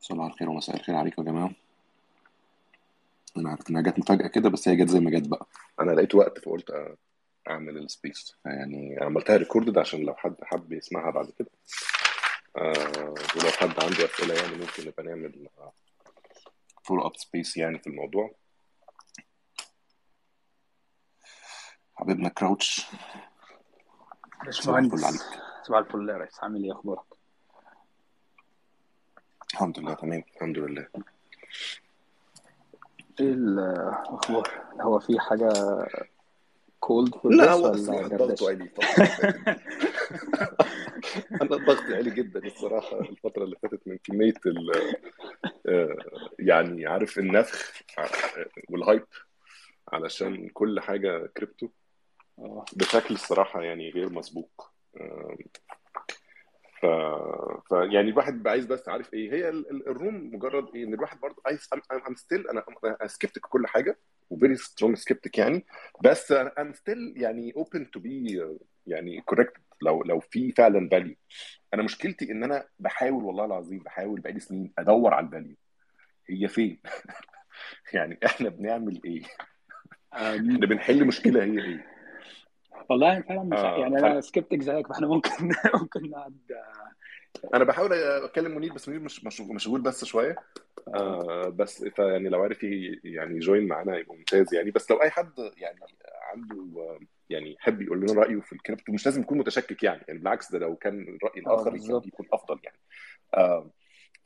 صباح الخير ومساء الخير عليكم يا جماعة. أنا عارف إنها جت مفاجأة كده بس هي جت زي ما جت بقى. أنا لقيت وقت فقلت أ- أعمل ال space يعني عملتها recorded عشان لو حد حب يسمعها بعد كده. آه ولو حد عنده أسئلة يعني ممكن نبقى نعمل follow up space يعني في الموضوع. حبيبنا كراوتش صباح الفل عليك. باشمهندس صباح الفل يا ريس. عامل إيه؟ أخبارك؟ الحمد لله تمام. الحمد لله. إيه الأخبار؟ هو في حاجة كولد في لا هو ضغطه عالي أنا ضغطي عالي جدا الصراحة الفترة اللي فاتت من كمية ال آه، يعني عارف النفخ آه، وال hype علشان كل حاجة كريبتو آه. بشكل الصراحة يعني غير مسبوق. آه، ف... ف يعني الواحد بيبقى عايز بس عارف إيه هي ال- ال- ال room مجرد إيه ان الواحد برضه عايز I'm still أنا skeptic كل حاجة و very strong skeptic يعني بس I'm still يعني open to be يعني corrected لو لو في فعلا value أنا مشكلتي إن أنا بحاول والله العظيم بحاول بقالي سنين أدور على ال value هي فين؟ يعني إحنا بنعمل إيه؟ إحنا بنحل مشكلة هي إيه؟ والله فعلا مش آه يعني. أنا skeptic زيك فإحنا ممكن ممكن نقعد. أنا بحاول أكلم منير بس منير مش مش مشغول بس شوية. آه. آه بس فيعني لو عارف ي- يعني يجوين معانا يبقى ممتاز. يعني بس لو أي حد يعني عنده آه، يعني يحب يقول لنا رأيه في الكريبتو مش لازم يكون متشكك يعني. يعني بالعكس ده لو كان الراي آه الآخر بالظبط. يكون أفضل يعني. آه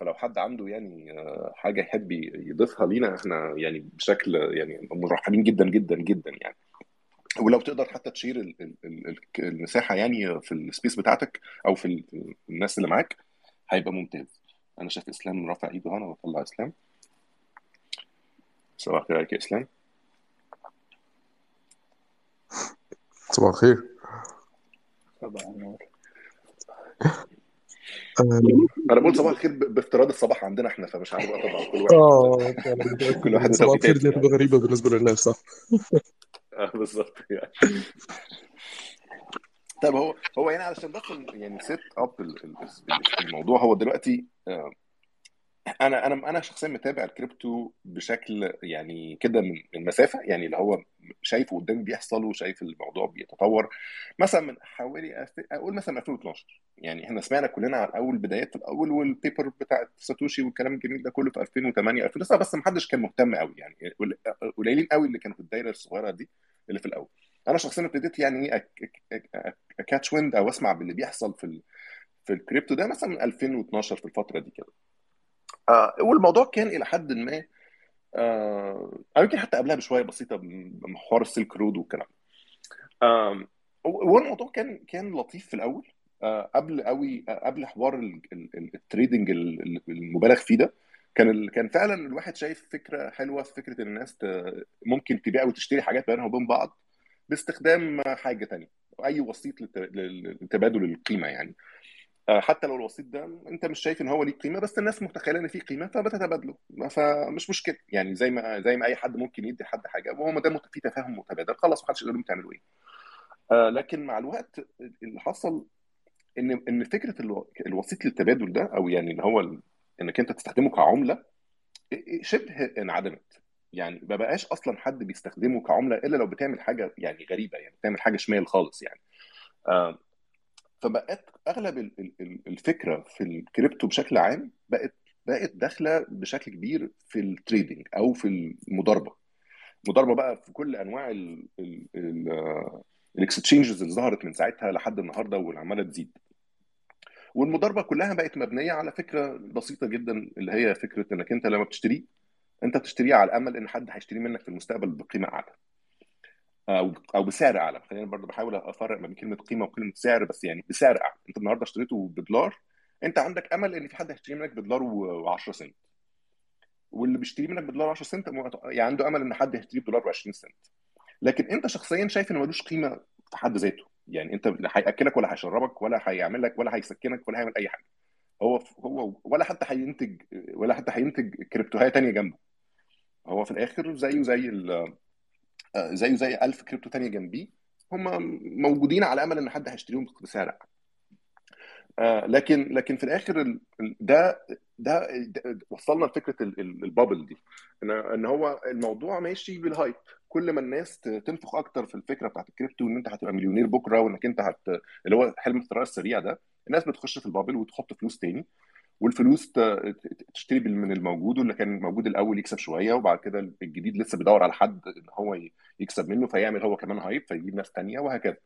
فلو حد عنده يعني آه حاجة يحب يضيفها لينا إحنا يعني بشكل يعني مرحبين جدا جدا جدا يعني. ولو تقدر حتى تشير ال- ال- ال- المساحة يعني في السبيس بتاعتك أو في ال- في الناس اللي معاك هيبقى ممتاز. أنا شايف إسلام رافع إيده هنا بطلع إسلام. صباح الخير عليك يا إسلام. صباح الخير. طبعا النور. أنا بقول صباح الخير بافتراض الصباح عندنا إحنا فمش عارف طبعا كل واحد متأكد كل واحد صباح الخير دي هتبقى بس بالنسبة للناس صح؟ آه بالظبط يعني. طيب هو هو يعني علشان بس يعني set up الموضوع هو دلوقتي آه، أنا أنا أنا شخصيا متابع الكريبتو بشكل يعني كده من من مسافه يعني اللي هو شايفه قدامي بيحصل وشايف الموضوع بيتطور مثلا من حوالي ألف- أقول مثلا 2012 يعني إحنا سمعنا كلنا عن اول بدايات الأول وال paper بتاعت ساتوشي والكلام الجميل ده كله في 2008 2009 بس ما حدش كان مهتم قوي يعني قل- قليلين قوي اللي كانوا في الدايره الصغيره دي اللي في الأول أنا شخصيا ابتديت يعني إيه catch wind أو اسمع باللي بيحصل في ال- في الكريبتو ده مثلا من 2012 في الفترة دي كده آه والموضوع كان إلى حد ما آه يمكن حتى قبلها بشوية بسيطة من حوار ال Silk Road والكلام آه هو الموضوع كان كان لطيف في الأول آه قبل قوي آه قبل حوار ال- ال- ال- ال trading ال- ال- المبالغ فيه ده كان. كان فعلا الواحد شايف فكرة حلوة في فكرة إن الناس. ممكن تبيع وتشتري حاجات بينها وبين بعض باستخدام حاجة تانية أي وسيط لتبادل القيمة يعني حتى لو الوسيط ده انت مش شايف ان هو ليه قيمة بس الناس متخيلة ان فيه قيمة فبتتبادله. فمش مشكلة. يعني زي ما زي ما أي حد ممكن يدي حد حاجة وهو ما دام في تفاهم متبادل. خلاص محدش يقدر تعملوا إيه. آه، لكن مع الوقت اللي حصل ان إن فكرة الو- الوسيط للتبادل ده أو يعني إن هو إنك أنت تستخدمه كعملة شبه انعدمت. يعني ما بقاش أصلا حد بيستخدمه كعملة إلا لو بتعمل حاجة يعني غريبة يعني بتعمل حاجة شمال خالص يعني. آه، فبقت أغلب ال- ال- ال- الفكرة في الكريبتو بشكل عام بقت بقت داخلة بشكل كبير في ال trading أو في المضاربة. مضاربة بقى في كل أنواع الاكسشينجز اللي ظهرت من ساعتها لحد النهارده واللي عماله تزيد. والمضاربة كلها بقت مبنية على فكرة بسيطة جدا اللي هي فكرة إنك أنت لما بتشتريه أنت بتشتريه على الأمل إن حد هيشتريه منك في المستقبل بقيمة أعلى. أو أو بسعر أعلى. خلينا برضه بحاول أفرق ما بين كلمة قيمة وكلمة سعر بس يعني بسعر أعلى. أنت النهارده اشتريته بدولار أنت عندك أمل إن في حد هيشتري منك بدولار و10 سنت. واللي بيشتري منك بدولار 10 سنت يعني عنده أمل إن حد هيشتريه بدولار و20 سنت. لكن أنت شخصيا شايف انه ملوش قيمة في حد ذاته. يعني أنت لا هيأكلك ولا هيشربك ولا هيعمل لك ولا هيسكنك ولا هيعمل أي حاجة. هو هو ولا حتى هينتج ولا حتى هينتج كريبتوهاية تانية جنبه. هو في الآخر زيه زي زيه زي 1000 كريبتو تانية جنبيه هم موجودين على أمل إن حد هيشتريهم بسعر آه لكن لكن في الآخر ال- ال- ده ده, ده وصلنا لفكرة ال- ال- ال bubble دي. إن هو الموضوع ماشي بال hype كل ما الناس تنفخ أكتر في الفكرة بتاعت الكريبتو إن أنت هتبقى مليونير بكرة وإنك أنت هت اللي هو حلم الثراء السريع ده الناس بتخش في ال bubble وتحط فلوس تاني. والفلوس تشتري من الموجود واللي كان موجود الأول يكسب شوية وبعد كده الجديد لسه بيدور على حد إن هو يكسب منه فيعمل هو كمان hype فيجيب ناس تانية وهكذا.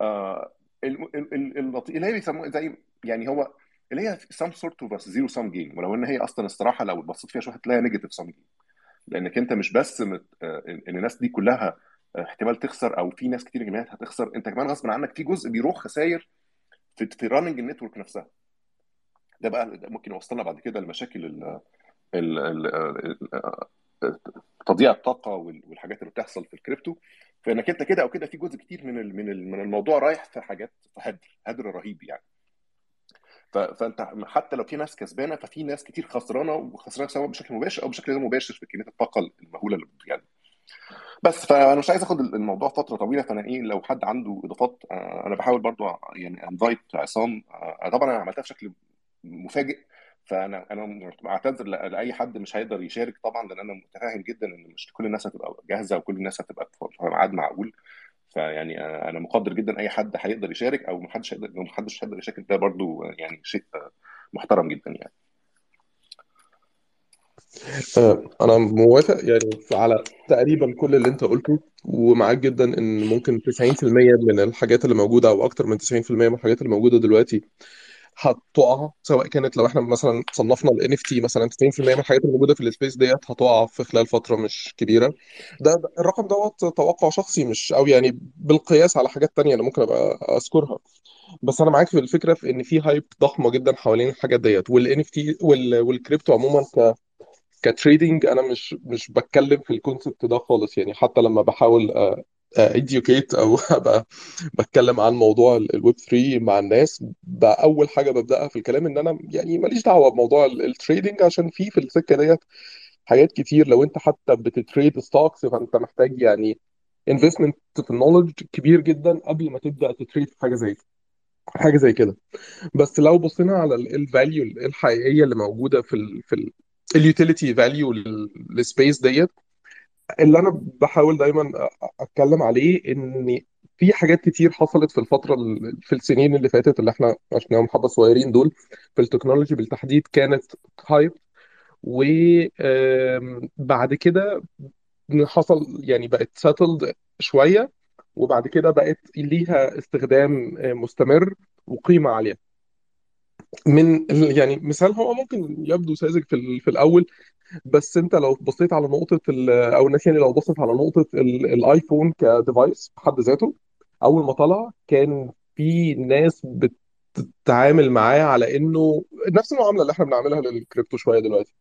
آه اللي هي بيسموها زي يعني هو اللي هي sort of a zero sum game ولو إن هي أصلا الصراحه لو بصيت فيها شوية هتلاقيها negative sum game. لأنك أنت مش بس مت... آه، ان الناس دي كلها احتمال تخسر أو في ناس كتير جماعات هتخسر أنت كمان غصب عنك في جزء بيروح خسائر في في running ال network نفسها. ده بقى ممكن يوصلنا بعد كده لمشاكل ال... ال... ال... تضييع الطاقة وال- والحاجات اللي بتحصل في الكريبتو. فإنك أنت كده أو كده في جزء كتير من من من الموضوع رايح في حاجات في هدر هدر رهيب يعني. فأنت حتى لو في ناس كسبانة ففي ناس كتير خسرانة وخسرانة سواء بشكل مباشر أو بشكل غير مباشر في كمية الطاقة المهولة اللي يعني. بس فأنا مش عايز آخد الموضوع فترة طويلة فأنا إيه لو حد عنده إضافات آه، أنا بحاول برضو يعني انفايت عصام آه، طبعا أنا عملتها بشكل مفاجئ. فأنا أنا بعتذر لأي حد مش هيقدر يشارك طبعا لأن أنا متفاهم جدا إن مش كل الناس هتبقى جاهزة وكل الناس هتبقى في ميعاد معقول. فيعني أنا مقدر جدا أي حد هيقدر يشارك أو محدش هيقدر لو محدش هيقدر يشارك. ده برضو يعني شيء محترم جدا يعني. أنا موافق يعني على تقريبا كل اللي أنت قلته ومعاك جدا إن ممكن 90% من الحاجات اللي موجودة أو أكتر من 90% من الحاجات اللي موجودة دلوقتي هتقع سواء كانت لو إحنا مثلا صنفنا ال NFT مثلا 90% من الحاجات اللي موجودة في السبيس ديت هتقع في خلال فترة مش كبيرة. ده الرقم دوت توقع شخصي مش قوي يعني بالقياس على حاجات تانية أنا ممكن أبقى أذكرها. بس أنا معاك في الفكرة في إن في hype ضخمه جدا حوالين الحاجات ديت. وال NFT والكريبتو عموما ك trading أنا مش مش بتكلم في ال concept ده خالص يعني. حتى لما بحاول educate أو أبقى بتكلم عن موضوع الويب 3 مع الناس. بقى اول حاجة ببدأها في الكلام إن أنا يعني ماليش دعوة بموضوع ال trading عشان في في السكة ديت حاجات كتير. لو أنت حتى بت trade stocks فأنت محتاج يعني investment في ال knowledge كبير جدا قبل ما تبدأ ت trade في حاجة زي حاجة زي كده. بس لو بصينا على ال value الحقيقية اللي موجودة في ال في ال utility value لل space ديت اللي أنا بحاول دايما أتكلم عليه إن في حاجات كتير حصلت في الفترة ال- في السنين اللي فاتت اللي إحنا عشناهم حبه صغيرين دول في ال technology بالتحديد كانت hype وبعد كده حصل يعني بقت settled شوية وبعد كده بقت ليها استخدام آه، مستمر وقيمة عالية. من يعني مثال هو ممكن يبدو ساذج في في الأول بس انت لو بصيت على نقطة أو الناس يعني لو بصت على نقطة ال- ال iPhone ك device بحد ذاته أول ما طلع كان في ناس بتتعامل معاه على إنه نفس المعامله اللي إحنا بنعملها للكريبتو شوية دلوقتي.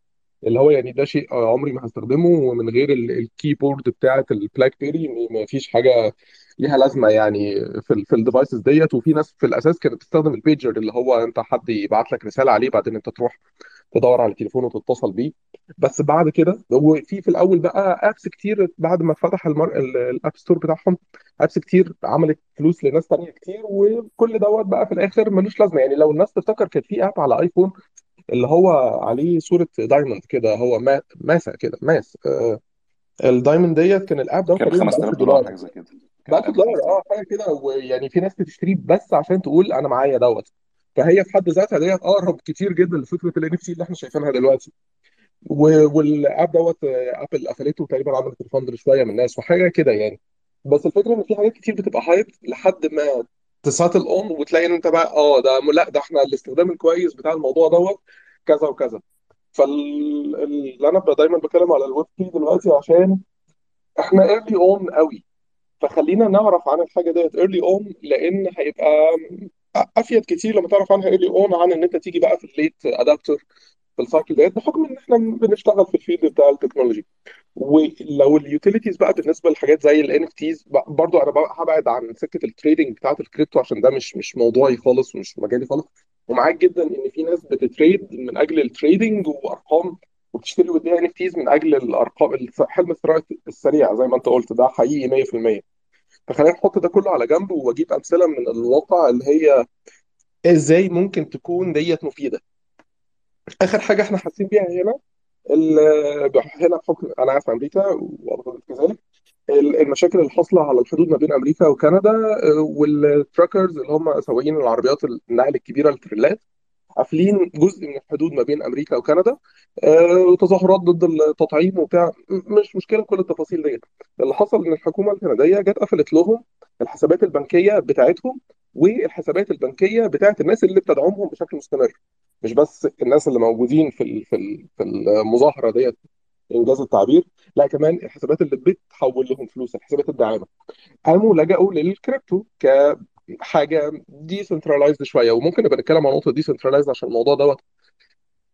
اللي هو يعني ده شيء عمري ما هستخدمه ومن غير ال- ال keyboard بتاعة ال BlackBerry ما فيش حاجة ليها لازمة يعني في ال في ال devices ديت. وفي ناس في الأساس كانت بتستخدم البيجر اللي هو أنت حد يبعت لك رسالة عليه بعدين أنت تروح تدور على التليفون وتتصل بيه. بس بعد كده وفي في الأول بقى apps كتير بعد ما فتح المر... ال- ال App Store بتاعهم apps كتير عملت فلوس لناس تانية كتير وكل دوت بقى في الآخر ملوش لازمة. يعني لو الناس تفتكر كان في app على iPhone اللي هو عليه صورة diamond كده هو ما... ماسة كده ماس. آه ال diamond ديت كان ال app ده كان ب تقريبا ب 1000 5000 دولار. حاجة زي كده. ب كان 1000 ال app ب دولار 5000 آه حاجة كده. ويعني في ناس بتشتريه بس عشان تقول أنا معايا دوت. فهي في حد ذاتها ديت أقرب كتير جدا لفكرة ال NFT اللي إحنا شايفينها دلوقتي. وال app دوت آه، Apple قفلته تقريبا عملت refund لشوية من الناس وحاجة كده يعني. بس الفكرة إن في حاجات كتير بتبقى hype لحد ما ت settle on وتلاقي إن أنت بقى آه ده لا ده إحنا الاستخدام الكويس بتاع الموضوع دوت كذا وكذا. فاللي أنا دايما بتكلم على الويب 3 دلوقتي عشان إحنا early on قوي. فخلينا نعرف عن الحاجة ديت early on لأن هيبقى أفيد كتير لما تعرف عنها early on عن إن أنت تيجي بقى في ال late adopter في ال cycle ديت بحكم إن إحنا بنشتغل في ال field بتاع ال technology ولو ال utilities بقى بالنسبة لحاجات زي ال NFTs برضو أنا هبعد عن سكة ال trading بتاعت الكريبتو عشان ده مش مش موضوعي خالص ومش مجالي خالص. ومعاك جدا إن في ناس بت trade من أجل ال trading وأرقام وبتشتري وتبيع NFTs من أجل الأرقام حلم الثراء السريع زي ما أنت قلت ده حقيقي 100% فخلينا نحط ده كله على جنب وأجيب أمثلة من الواقع اللي هي إزاي ممكن تكون ديت مفيدة. آخر حاجة إحنا حاسين بيها هنا هنا بحكم أنا عارف أمريكا كذلك ال- المشاكل اللي حاصلة على الحدود ما بين أمريكا وكندا آه، وال truckers اللي هم سواقين العربيات النقل الكبيرة التريلات. قافلين جزء من الحدود ما بين أمريكا وكندا آه، وتظاهرات ضد التطعيم وبتاع. مش مشكلة كل التفاصيل ديت. اللي حصل إن الحكومة الكندية جت قفلت لهم الحسابات البنكية بتاعتهم والحسابات البنكية بتاعت الناس اللي بتدعمهم بشكل مستمر. مش بس الناس اللي موجودين في في ال- في المظاهرة ديت إن جاز التعبير لا كمان الحسابات اللي بتحول لهم فلوس الحسابات الداعمة. قاموا لجأوا للكريبتو كحاجه decentralized شوية وممكن نبقى نتكلم عن نقطة decentralized عشان الموضوع دوت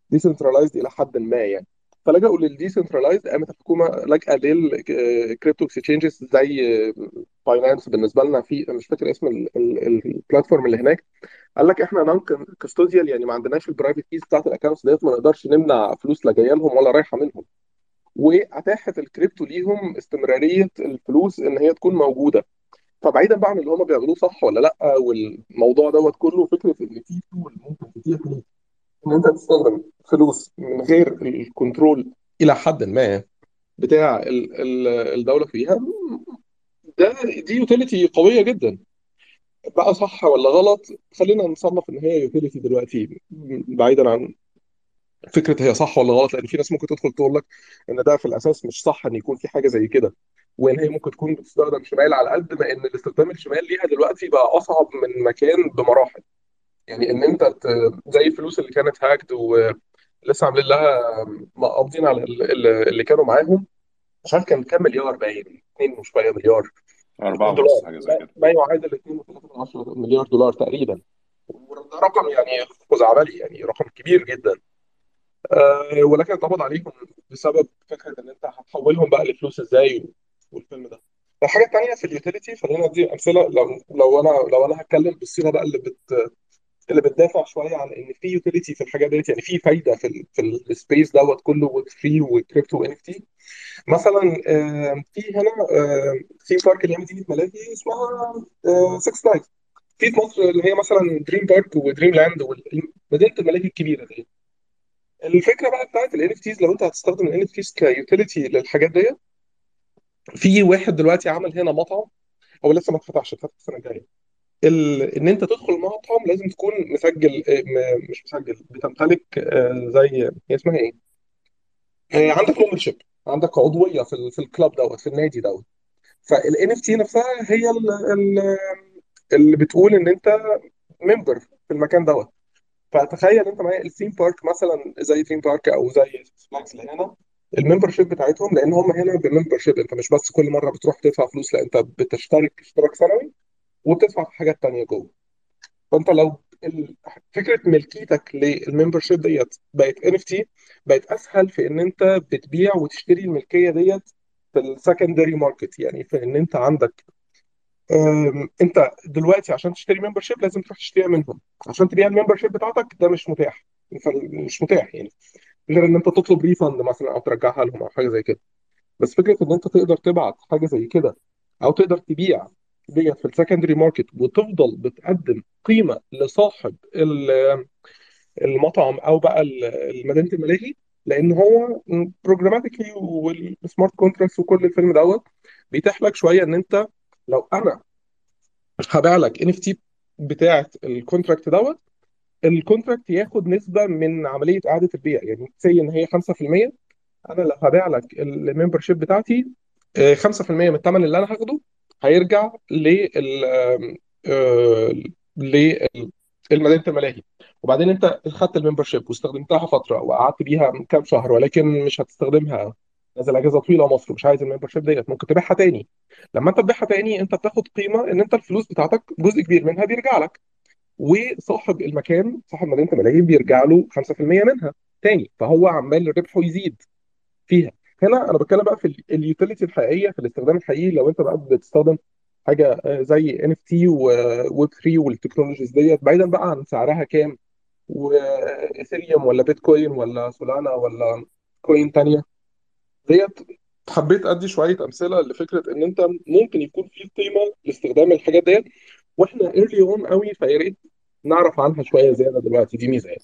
decentralized إلى حد ما يعني. فلجأوا لل decentralized قامت الحكومة لاجئه لل crypto exchanges زي باينانس بالنسبة لنا. في مش فاكر اسم ال- ال- ال platform اللي هناك. قال لك إحنا non-custodial يعني ما عندناش ال private keys بتاعت ال accounts ديت ما نقدرش نمنع فلوس لا جاية لهم ولا رايحة منهم. وأتاحت الكريبتو ليهم استمرارية الفلوس إن هي تكون موجودة. فبعيدا بقى عن اللي هم بيعملوه صح ولا لأ والموضوع دوت كله فكرة إن في tool ممكن تتيح ليك إن أنت تستخدم فلوس من غير ال control إلى حد ما بتاع ال- ال- الدولة فيها ده دي utility قوية جدا. بقى صح ولا غلط؟ خلينا نصنف إن هي utility دلوقتي بعيدا عن فكرة هي صح ولا غلط لأن في ناس ممكن تدخل تقول لك إن ده في الأساس مش صح إن يكون في حاجة زي كده. وان هي ممكن تكون بتستخدم شمال على قد ما إن الاستخدام الشمال ليها دلوقتي بقى أصعب من مكان بمراحل. يعني إن أنت ت- زي الفلوس اللي كانت hacked ولسه عاملين لها قابضين على ال- ال- اللي كانوا معاهم مش عارف كان كام مليار باين؟ 2 وشوية مليار. أربعة دولار. ونص حاجة زي ما كده. ما يعادل 2.3 مليار دولار تقريبا. وده رقم يعني خزعبلي يعني رقم كبير جدا. أه ولكن اتقبض عليهم بسبب فكرة إن أنت هتحولهم بقى لفلوس إزاي؟ والفيلم ده. الحاجة الثانية في اليوتيليتي خلينا ادي أمثلة. لو لو أنا لو أنا هتكلم بالصيغة بقى اللي بت اللي بتدافع شوية عن إن في utility في الحاجات ديت يعني في فايدة في في ال space دوت كله 3 و crypto NFT مثلا آه، في هنا في park اللي هي مدينة ملاهي اسمها 6 Flags في في مصر اللي هي مثلا دريم بارك ودريم لاند ومدينه الملاهي الكبيرة دي الفكرة بقى بتاعت ال NFTs لو أنت هتستخدم ال NFTs ك utility للحاجات دي في واحد دلوقتي عمل هنا مطعم هو لسه ما اتفتحش اتفتح السنة الجاية ال... إن أنت تدخل مطعم لازم تكون مسجل آه،. مش مسجل بتمتلك آه، زي هي اسمها إيه؟ آه، عندك membership عندك عضوية في. في ال club دوت في النادي دوت NFT نفسها هي ال... ال... اللي بتقول إن أنت member في المكان دوت فتخيل أنت معايا ال theme park مثلا زي theme park أو زي Flags اللي هنا ال membership بتاعتهم لأن هم هنا ب membership أنت مش بس كل مرة بتروح تدفع فلوس لا أنت بتشترك اشتراك سنوي وبتدفع في حاجات تانية جوه. فأنت لو فكرة ملكيتك لل membership ديت بقت NFT بقت أسهل في إن أنت بتبيع وتشتري الملكية ديت في ال secondary market يعني في إن أنت عندك أنت دلوقتي عشان تشتري membership لازم تروح تشتريها منهم. عشان تبيع ال membership بتاعتك ده مش متاح. مش متاح يعني. غير إن أنت تطلب refund مثلا أو ترجعها لهم أو حاجة زي كده. بس فكرة إن أنت تقدر تبيع حاجة زي كده أو تقدر تبيع ديت في ال secondary market وتفضل بتقدم قيمة لصاحب ال- المطعم أو بقى مدينه الملاهي لأن هو programmatically وال smart contracts وكل الفيلم دوت بيتيح لك شوية إن أنت لو أنا هبيع لك NFT بتاعت ال contract دوت ال contract ياخد نسبة من عملية إعادة البيع. يعني say إن هي 5% أنا لو هبيع لك ال membership بتاعتي آه، 5% من الثمن اللي أنا هاخده هيرجع لل آه، للمدينه الملاهي. وبعدين أنت خدت ال membership واستخدمتها فترة وقعدت بيها كام شهر ولكن مش هتستخدمها. نازل اجازه طويلة مصر مش عايز ال membership ديت ممكن تبيعها تاني. لما أنت تبيعها تاني أنت بتاخد قيمة إن أنت الفلوس بتاعتك جزء كبير منها بيرجع لك. وصاحب المكان صاحب مدينة الملاهي بيرجع له 5% منها تاني فهو عمال ربحه يزيد فيها. هنا أنا بتكلم بقى في ال utility الحقيقية في الاستخدام الحقيقي لو أنت بقى بتستخدم حاجة آه، زي NFT و Web 3 وال technologies ديت بعيدا بقى عن سعرها كام وإيثيريوم ولا بيتكوين ولا سولانا ولا coin تانية. ديت حبيت أدي شوية أمثلة لفكرة إن أنت ممكن يكون في قيمة لاستخدام الحاجات ديت. وإحنا early on قوي فيا ريت نعرف عنها شوية زيادة دلوقتي. دي ميزة يعني.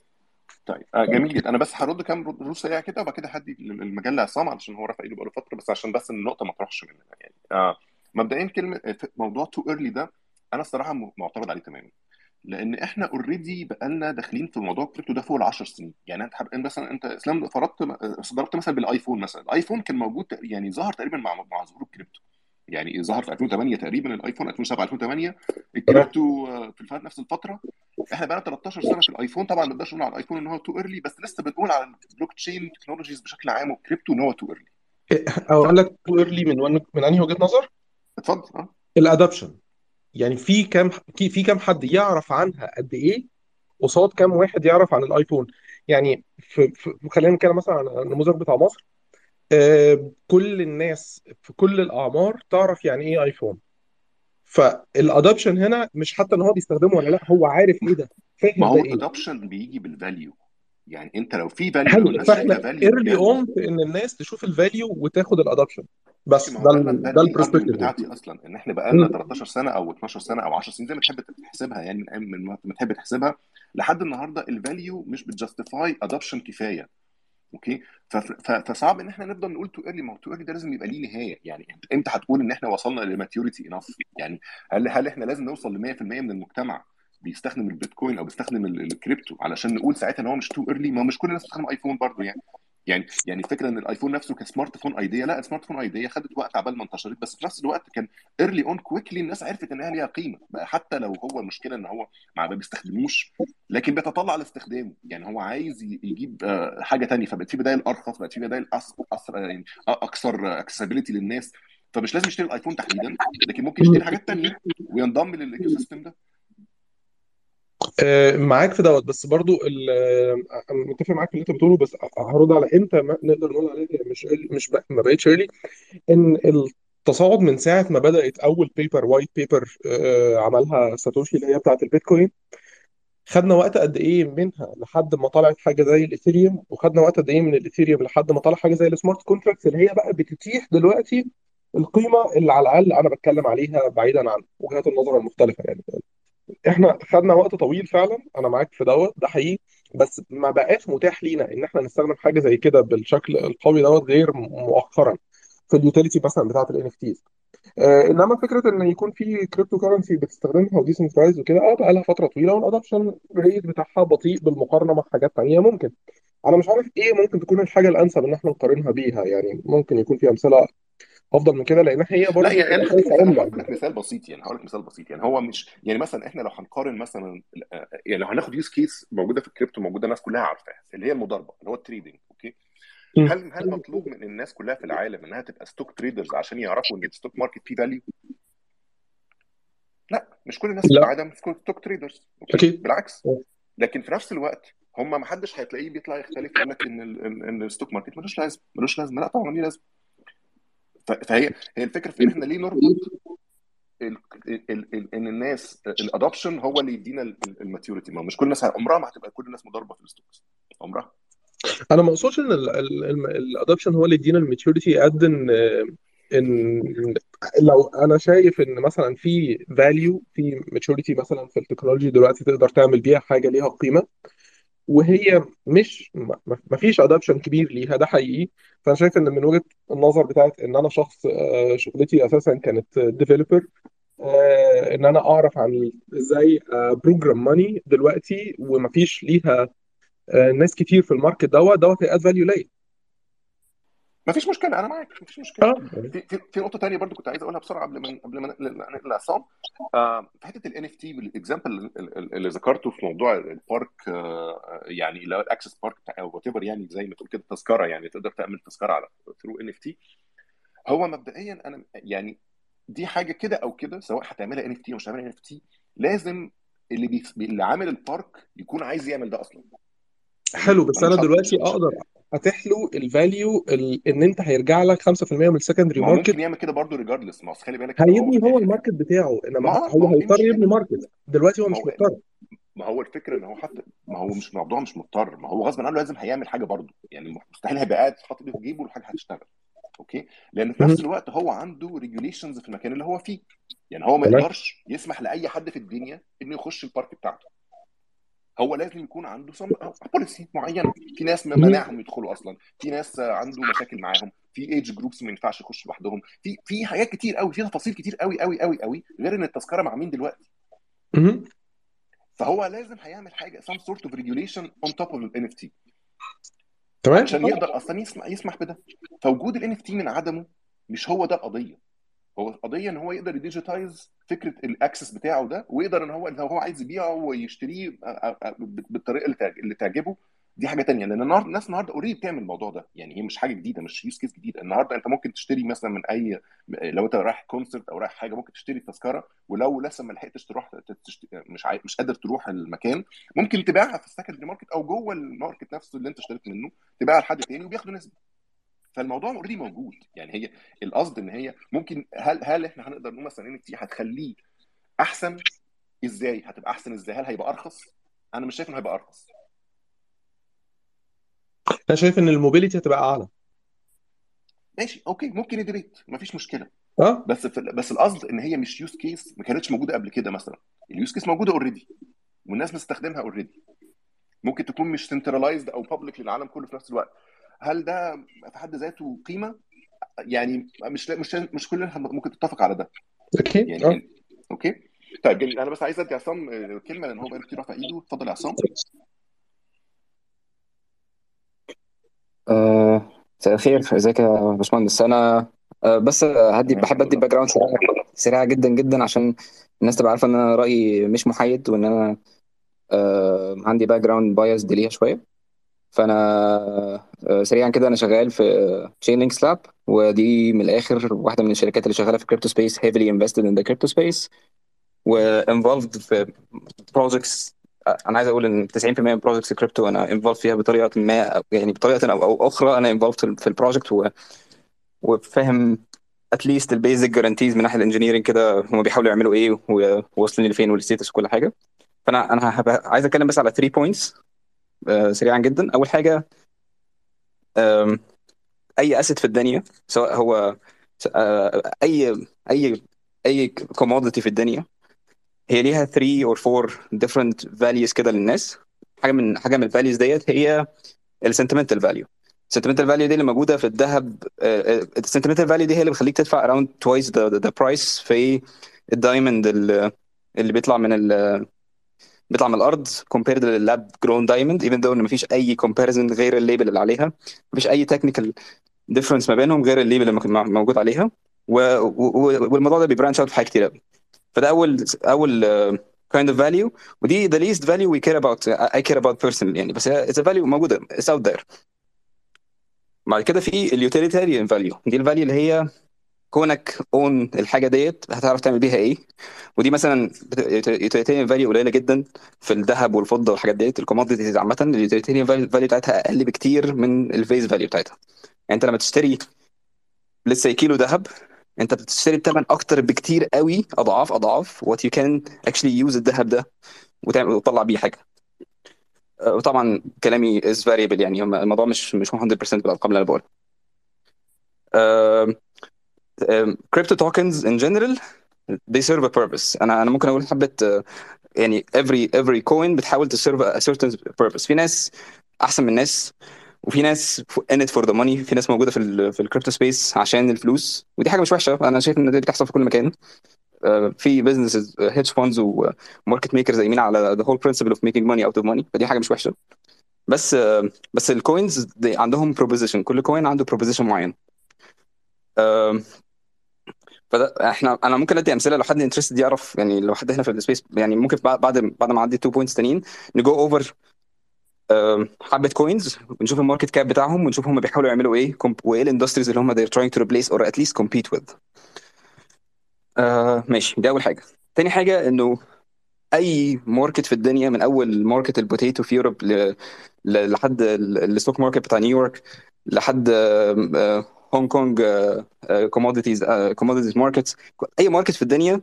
طيب آه جميل. جدا أنا بس هرد كام رد سريع كده وبعد كده هدي المجال لعصام علشان هو رافع إيده بقاله فترة بس عشان بس النقطة ما تروحش مننا يعني. آه مبدئيا كلمة موضوع too early ده أنا الصراحة معترض عليه تماما. لأن إحنا already بقالنا داخلين في موضوع الكريبتو ده فوق ال 10 سنين. يعني أنت حب... مثلا أنت إسلام فرضت ضربت مثلا بالآيفون مثلا. الآيفون كان موجود يعني ظهر تقريبا مع مع ظهور الكريبتو يعني ظهر في 2008 تقريبا الآيفون 2007 2008 الكريبتو في نفس الفترة. إحنا بقى 13 سنة في الآيفون. طبعا ما نقدرش نقول على الآيفون إن هو too early بس لسه بنقول على ال blockchain technologies بشكل عام والكريبتو إن هو too early أقول لك too early من ون... من أنهي وجهة نظر؟ اتفضل آه. ال adoption يعني في كام في كام حد يعرف عنها قد إيه؟ قصاد كام واحد يعرف عن الآيفون؟ يعني في, في خلينا نتكلم مثلا عن النموذج بتاع مصر. آه كل الناس في كل الأعمار تعرف يعني إيه آيفون. فال adoption هنا مش حتى إن هو بيستخدمه ولا لأ هو عارف إيه ده. فاهم ما ده هو إيه؟ ال adoption بيجي بال value يعني أنت لو في value لو حلو الناس شايفه فاحنا value early on في إن الناس تشوف الفاليو وتاخد الادابشن بس ما ده هو ده ال ده ده دي ال argument ال perspective بتاعتي أصلا إن إحنا بقالنا 13 سنة أو 12 سنة أو 10 سنين زي ما تحب تحسبها يعني من أيام- من ما تحب تحسبها لحد النهارده ال value مش بت justify adoption كفاية. okay؟ فصعب إن إحنا نفضل نقول too early ما هو too early ده لازم يبقى ليه نهاية. يعني إمتى هتقول إن إحنا وصلنا ل maturity enough يعني هل هل إحنا لازم نوصل ل 100% من المجتمع بيستخدم البيتكوين أو بيستخدم ال- الكريبتو علشان نقول ساعتها إن هو مش too early ما هو مش كل الناس بتستخدم iPhone برضه يعني. يعني يعني الفكرة إن ال iPhone نفسه ك smartphone idea لا ال smartphone idea خدت وقت عبال ما انتشرت بس في نفس الوقت كان early on quickly الناس عرفت انها ليها قيمة. بقى حتى لو هو المشكلة إن هو ما بيستخدموش لكن بيتطلع لاستخدامه. يعني هو عايز يجيب آه، حاجة تانية فبقت في بدائل ارخص بقت في بدائل أسرع يعني أكثر accessibility للناس. فمش لازم يشتري ال iPhone تحديدا لكن ممكن يشتري حاجات تانية وينضم لل ecosystem ده. آه، معاك في دوت بس برضو آه، متفق معاك في اللي أنت بتقوله بس هرد على إمتى نقدر نقول عليها هي مش مش ما بقتش early إن التصاعد من ساعة ما بدأت أول paper white paper عملها ساتوشي اللي هي بتاعة البيتكوين خدنا وقت قد إيه منها لحد ما طلعت حاجة زي ال Ethereum وخدنا وقت قد إيه من ال Ethereum لحد ما طلع حاجة زي ال smart contracts اللي هي بقى بتتيح دلوقتي القيمة اللي على الأقل أنا بتكلم عليها بعيدا عن وجهات النظر المختلفة يعني. إحنا خدنا وقت طويل فعلا أنا معاك في دوت ده حقيقي. بس ما بقاش متاح لينا إن إحنا نستخدم حاجة زي كده بالشكل القوي دوت غير مؤخرا في ال utility مثلا بتاعت ال NFTs إنما فكرة إن يكون في cryptocurrency بتستخدمها و decentralized وكده آه بقى لها فترة طويلة وال adoption rate بتاعها بطيء بالمقارنة مع حاجات تانية ممكن. أنا مش عارف إيه ممكن تكون الحاجة الأنسب إن إحنا نقارنها بيها يعني ممكن يكون في أمثلة أفضل من كده لأن هي لا برضه في يعني أنا هقول لك مثال بسيط يعني هقول لك مثال بسيط يعني هو مش يعني مثلا إحنا لو هنقارن مثلا آه، يعني لو هناخد use case موجودة في الكريبتو موجودة الناس كلها عارفاها اللي هي المضاربة اللي هو ال trading okay. هل هل مطلوب من الناس كلها في العالم إنها تبقى stock traders عشان يعرفوا إن ال stock market فيه value؟ لا مش كل الناس في لا. العالم ستوك تريدرز أوكي أكيد. بالعكس. لكن في نفس الوقت هم ما حدش هتلاقيه بيطلع يختلف يقول لك إن ال- إن ال stock market ملوش لازمة ملوش لازمة لا طبعا ليه لازمة. فهي هي الفكرة في إن إحنا ليه نربط إن الناس ال adoption هو اللي يدينا ال maturity. ما مش كل الناس عمرها ما هتبقى كل الناس مضاربة في ال stocks. عمرها. أنا ما أقصدش إن ال adoption هو اللي يدينا ال maturity قد ان ان لو أنا شايف إن مثلا في value في maturity مثلا في ال technology دلوقتي تقدر تعمل بيها حاجة ليها قيمة. وهي مش ما فيش adoption كبير ليها ده حقيقي. فأنا شايف إن من وجهة النظر بتاعت إن أنا شخص آه، شغلتي أساسا كانت developer إن أنا أعرف عن إزاي program money دلوقتي ومفيش ليها آه، ناس كتير في ال market دوت دوت هي add value ليا. ما فيش مشكلة أنا معاك ما فيش مشكلة. آه. في في نقطة تانية برضو كنت عايز أقولها بسرعة قبل ما قبل ما ننقل لعصام آه في حتة ال NFT وال example اللي ذكرته في موضوع ال park آه يعني اللي هو ال access park أو what يعني زي ما تقول كده تذكرة يعني تقدر تعمل تذكرة على through NFT هو مبدئيا أنا يعني دي حاجة كده أو كده سواء هتعملها NFT أو مش هتعملها NFT لازم اللي بي... اللي عامل ال park يكون عايز يعمل ده أصلا. حلو بس أنا. دلوقتي أقدر اتيح له ال value إن أنت هيرجع لك 5% من ال secondary ما هو market ممكن يعمل كده برضه regardless ما هو خلي بالك هيبني هو ال market بتاعه. ما انما هو ما هو هيضطر يبني market دلوقتي هو مش مضطر. ما هو الفكرة إن هو حتى ما هو مش موضوع مش مضطر. ما هو غصب عنه لازم هيعمل حاجة برضه. يعني مستحيل هيبقى قاعد حاطط ايده في جيبه والحاجة هتشتغل. okay؟ لأن في. نفس الوقت هو عنده regulations في المكان اللي هو فيه. يعني هو ما يقدرش يسمح لأي حد في الدنيا إنه يخش ال park بتاعته. هو لازم يكون عنده some policy معينه في ناس. منعهم يدخلوا أصلا. في ناس عنده مشاكل معاهم. في age groups ما ينفعش يخشوا لوحدهم. في في حاجات كتير قوي في تفاصيل كتير قوي قوي قوي قوي غير إن التذكرة مع مين دلوقتي. فهو لازم هيعمل حاجة some sort of regulation on top of ال NFT تمام. علشان يقدر أصلا يسمح يسمح بده. فوجود ال NFT من عدمه مش هو ده القضية هو القضية إن هو يقدر ي digitize فكرة ال access بتاعه ده ويقدر إن هو لو هو عايز يبيعه ويشتريه بالطريقة اللي تعج- اللي تعجبه دي حاجة تانية. لأن النهارده الناس النهارده already بتعمل الموضوع ده. يعني هي مش حاجة جديدة مش use case جديد النهارده أنت ممكن تشتري مثلا من أي لو أنت رايح concert أو رايح حاجة ممكن تشتري التذكره ولو لسه ما لحقتش تروح تشت... مش عاي... مش قادر تروح المكان ممكن تبيعها في ال secondary market أو جوه ال market نفسه اللي أنت اشتريت منه تبيعها لحد تاني وبياخدوا نسبة. فالموضوع already موجود. يعني هي القصد إن هي ممكن هل هل إحنا هنقدر نقول مثلا NFT هتخليه أحسن؟ إزاي؟ هتبقى أحسن إزاي؟ هل هيبقى أرخص؟ أنا مش شايف إنه هيبقى أرخص. أنا شايف إن ال mobility هتبقى أعلى. ماشي okay ممكن يدريت مفيش مشكلة. آه. بس في بس القصد إن هي مش use case ما كانتش موجودة قبل كده مثلا. ال use case موجودة already والناس مستخدمها already ممكن تكون مش centralized أو public للعالم كله في نفس الوقت. هل ده في حد ذاته قيمة؟ يعني مش مش مش كلنا ممكن تتفق على ده. أكيد يعني آه. okay. طيب جميل. أنا بس عايز أدي عصام آه، كلمة لأن هو بقاله كتير رافع إيده. اتفضل يا عصام. آه، مساء الخير. إزيك يا باشمهندس؟ أنا آه، بس هدي بحب أدي background سريعه سريعة جدا جدا عشان الناس تبقى عارفة إن أنا رأيي مش محايد وإن أنا آه، عندي background bias ليها شوية. فأنا آه، سريعا كده أنا شغال في Chainlink Labs ودي من الآخر واحدة من الشركات اللي شغالة في crypto space heavily invested in the crypto space و involved في projects أنا عايز أقول إن 90% من projects ال crypto أنا involved فيها بطريقة ما يعني بطريقة أو أو أخرى أنا involved في ال project و- وفاهم at least ال basic guarantees من ناحية ال engineering كده هم بيحاولوا يعملوا إيه وواصلين لفين وال status وكل حاجة. فأنا أنا هبقى عايز أتكلم بس على 3 points سريعا جدا. أول حاجة أي asset في الدنيا سواء هو آه، أي أي أي commodity في الدنيا هي ليها 3 or 4 different values كده للناس. حاجة من حاجة من ال values ديت هي ال sentimental value ال sentimental value دي اللي موجودة في الذهب ال sentimental value دي هي اللي بتخليك تدفع the, the, the price في ال diamond اللي بيطلع من ال بيطلع من الأرض compared لل lab grown diamond even though إن مفيش أي comparison غير ال label اللي عليها. مفيش أي technical difference ما بينهم غير ال label اللي موجود عليها. و... و... والموضوع ده بي branch out في حاجات كتير قوي فده اول أول kind of value. ودي the least value we care about. I care about personally يعني. بس a value موجودة. It's out there. بعد كده في ال utilitarian value دي ال value اللي هي كونك own الحاجة ديت هتعرف تعمل بيها إيه. ودي مثلا ال utilitarian value قليلة جدا في الذهب والفضة والحاجات ديت ال commodities عامه ال utilitarian value بتاعتها أقل بكتير من ال face value بتاعتها. يعني أنت لما تشتري لسه كيلو ذهب أنت بتشتري بثمن أكتر بكتير قوي أضعاف أضعاف what you can actually use الذهب ده وتطلع بيه حاجة. أه، وطبعا كلامي is variable يعني الموضوع مش مش 100% بالأرقام اللي أنا بقولها. crypto tokens in general they serve a purpose. أنا أنا ممكن أقول حبة أه، يعني every every coin بتحاول to serve a certain purpose. في ناس أحسن من ناس وفي ناس in it for the money في ناس موجودة في ال في ال crypto space عشان الفلوس. ودي حاجة مش وحشة أنا شايف إن دي بتحصل في كل مكان. آه، في businesses hedge funds و market makers قايمين على the whole principle of making money out of money. فدي حاجة مش وحشة. بس آه، بس ال coins عندهم proposition كل coin عنده proposition معين. آه، فده إحنا أنا ممكن ادي امثله لو حد interested يعرف يعني لو حد هنا في ال space يعني ممكن بعد بعد ما اعدي 2 points تانيين ن go over حبه coins ونشوف ال market cap بتاعهم ونشوف هم بيحاولوا يعملوا إيه وإيه ال industries اللي هم they're trying to replace or at least compete with آه ماشي دي أول حاجة تاني حاجة إنه أي market في الدنيا من أول market ال potato في Europe. لحد ال- الstock market بتاع نيويورك لحد هونج كونج commodities commodities markets أي market في الدنيا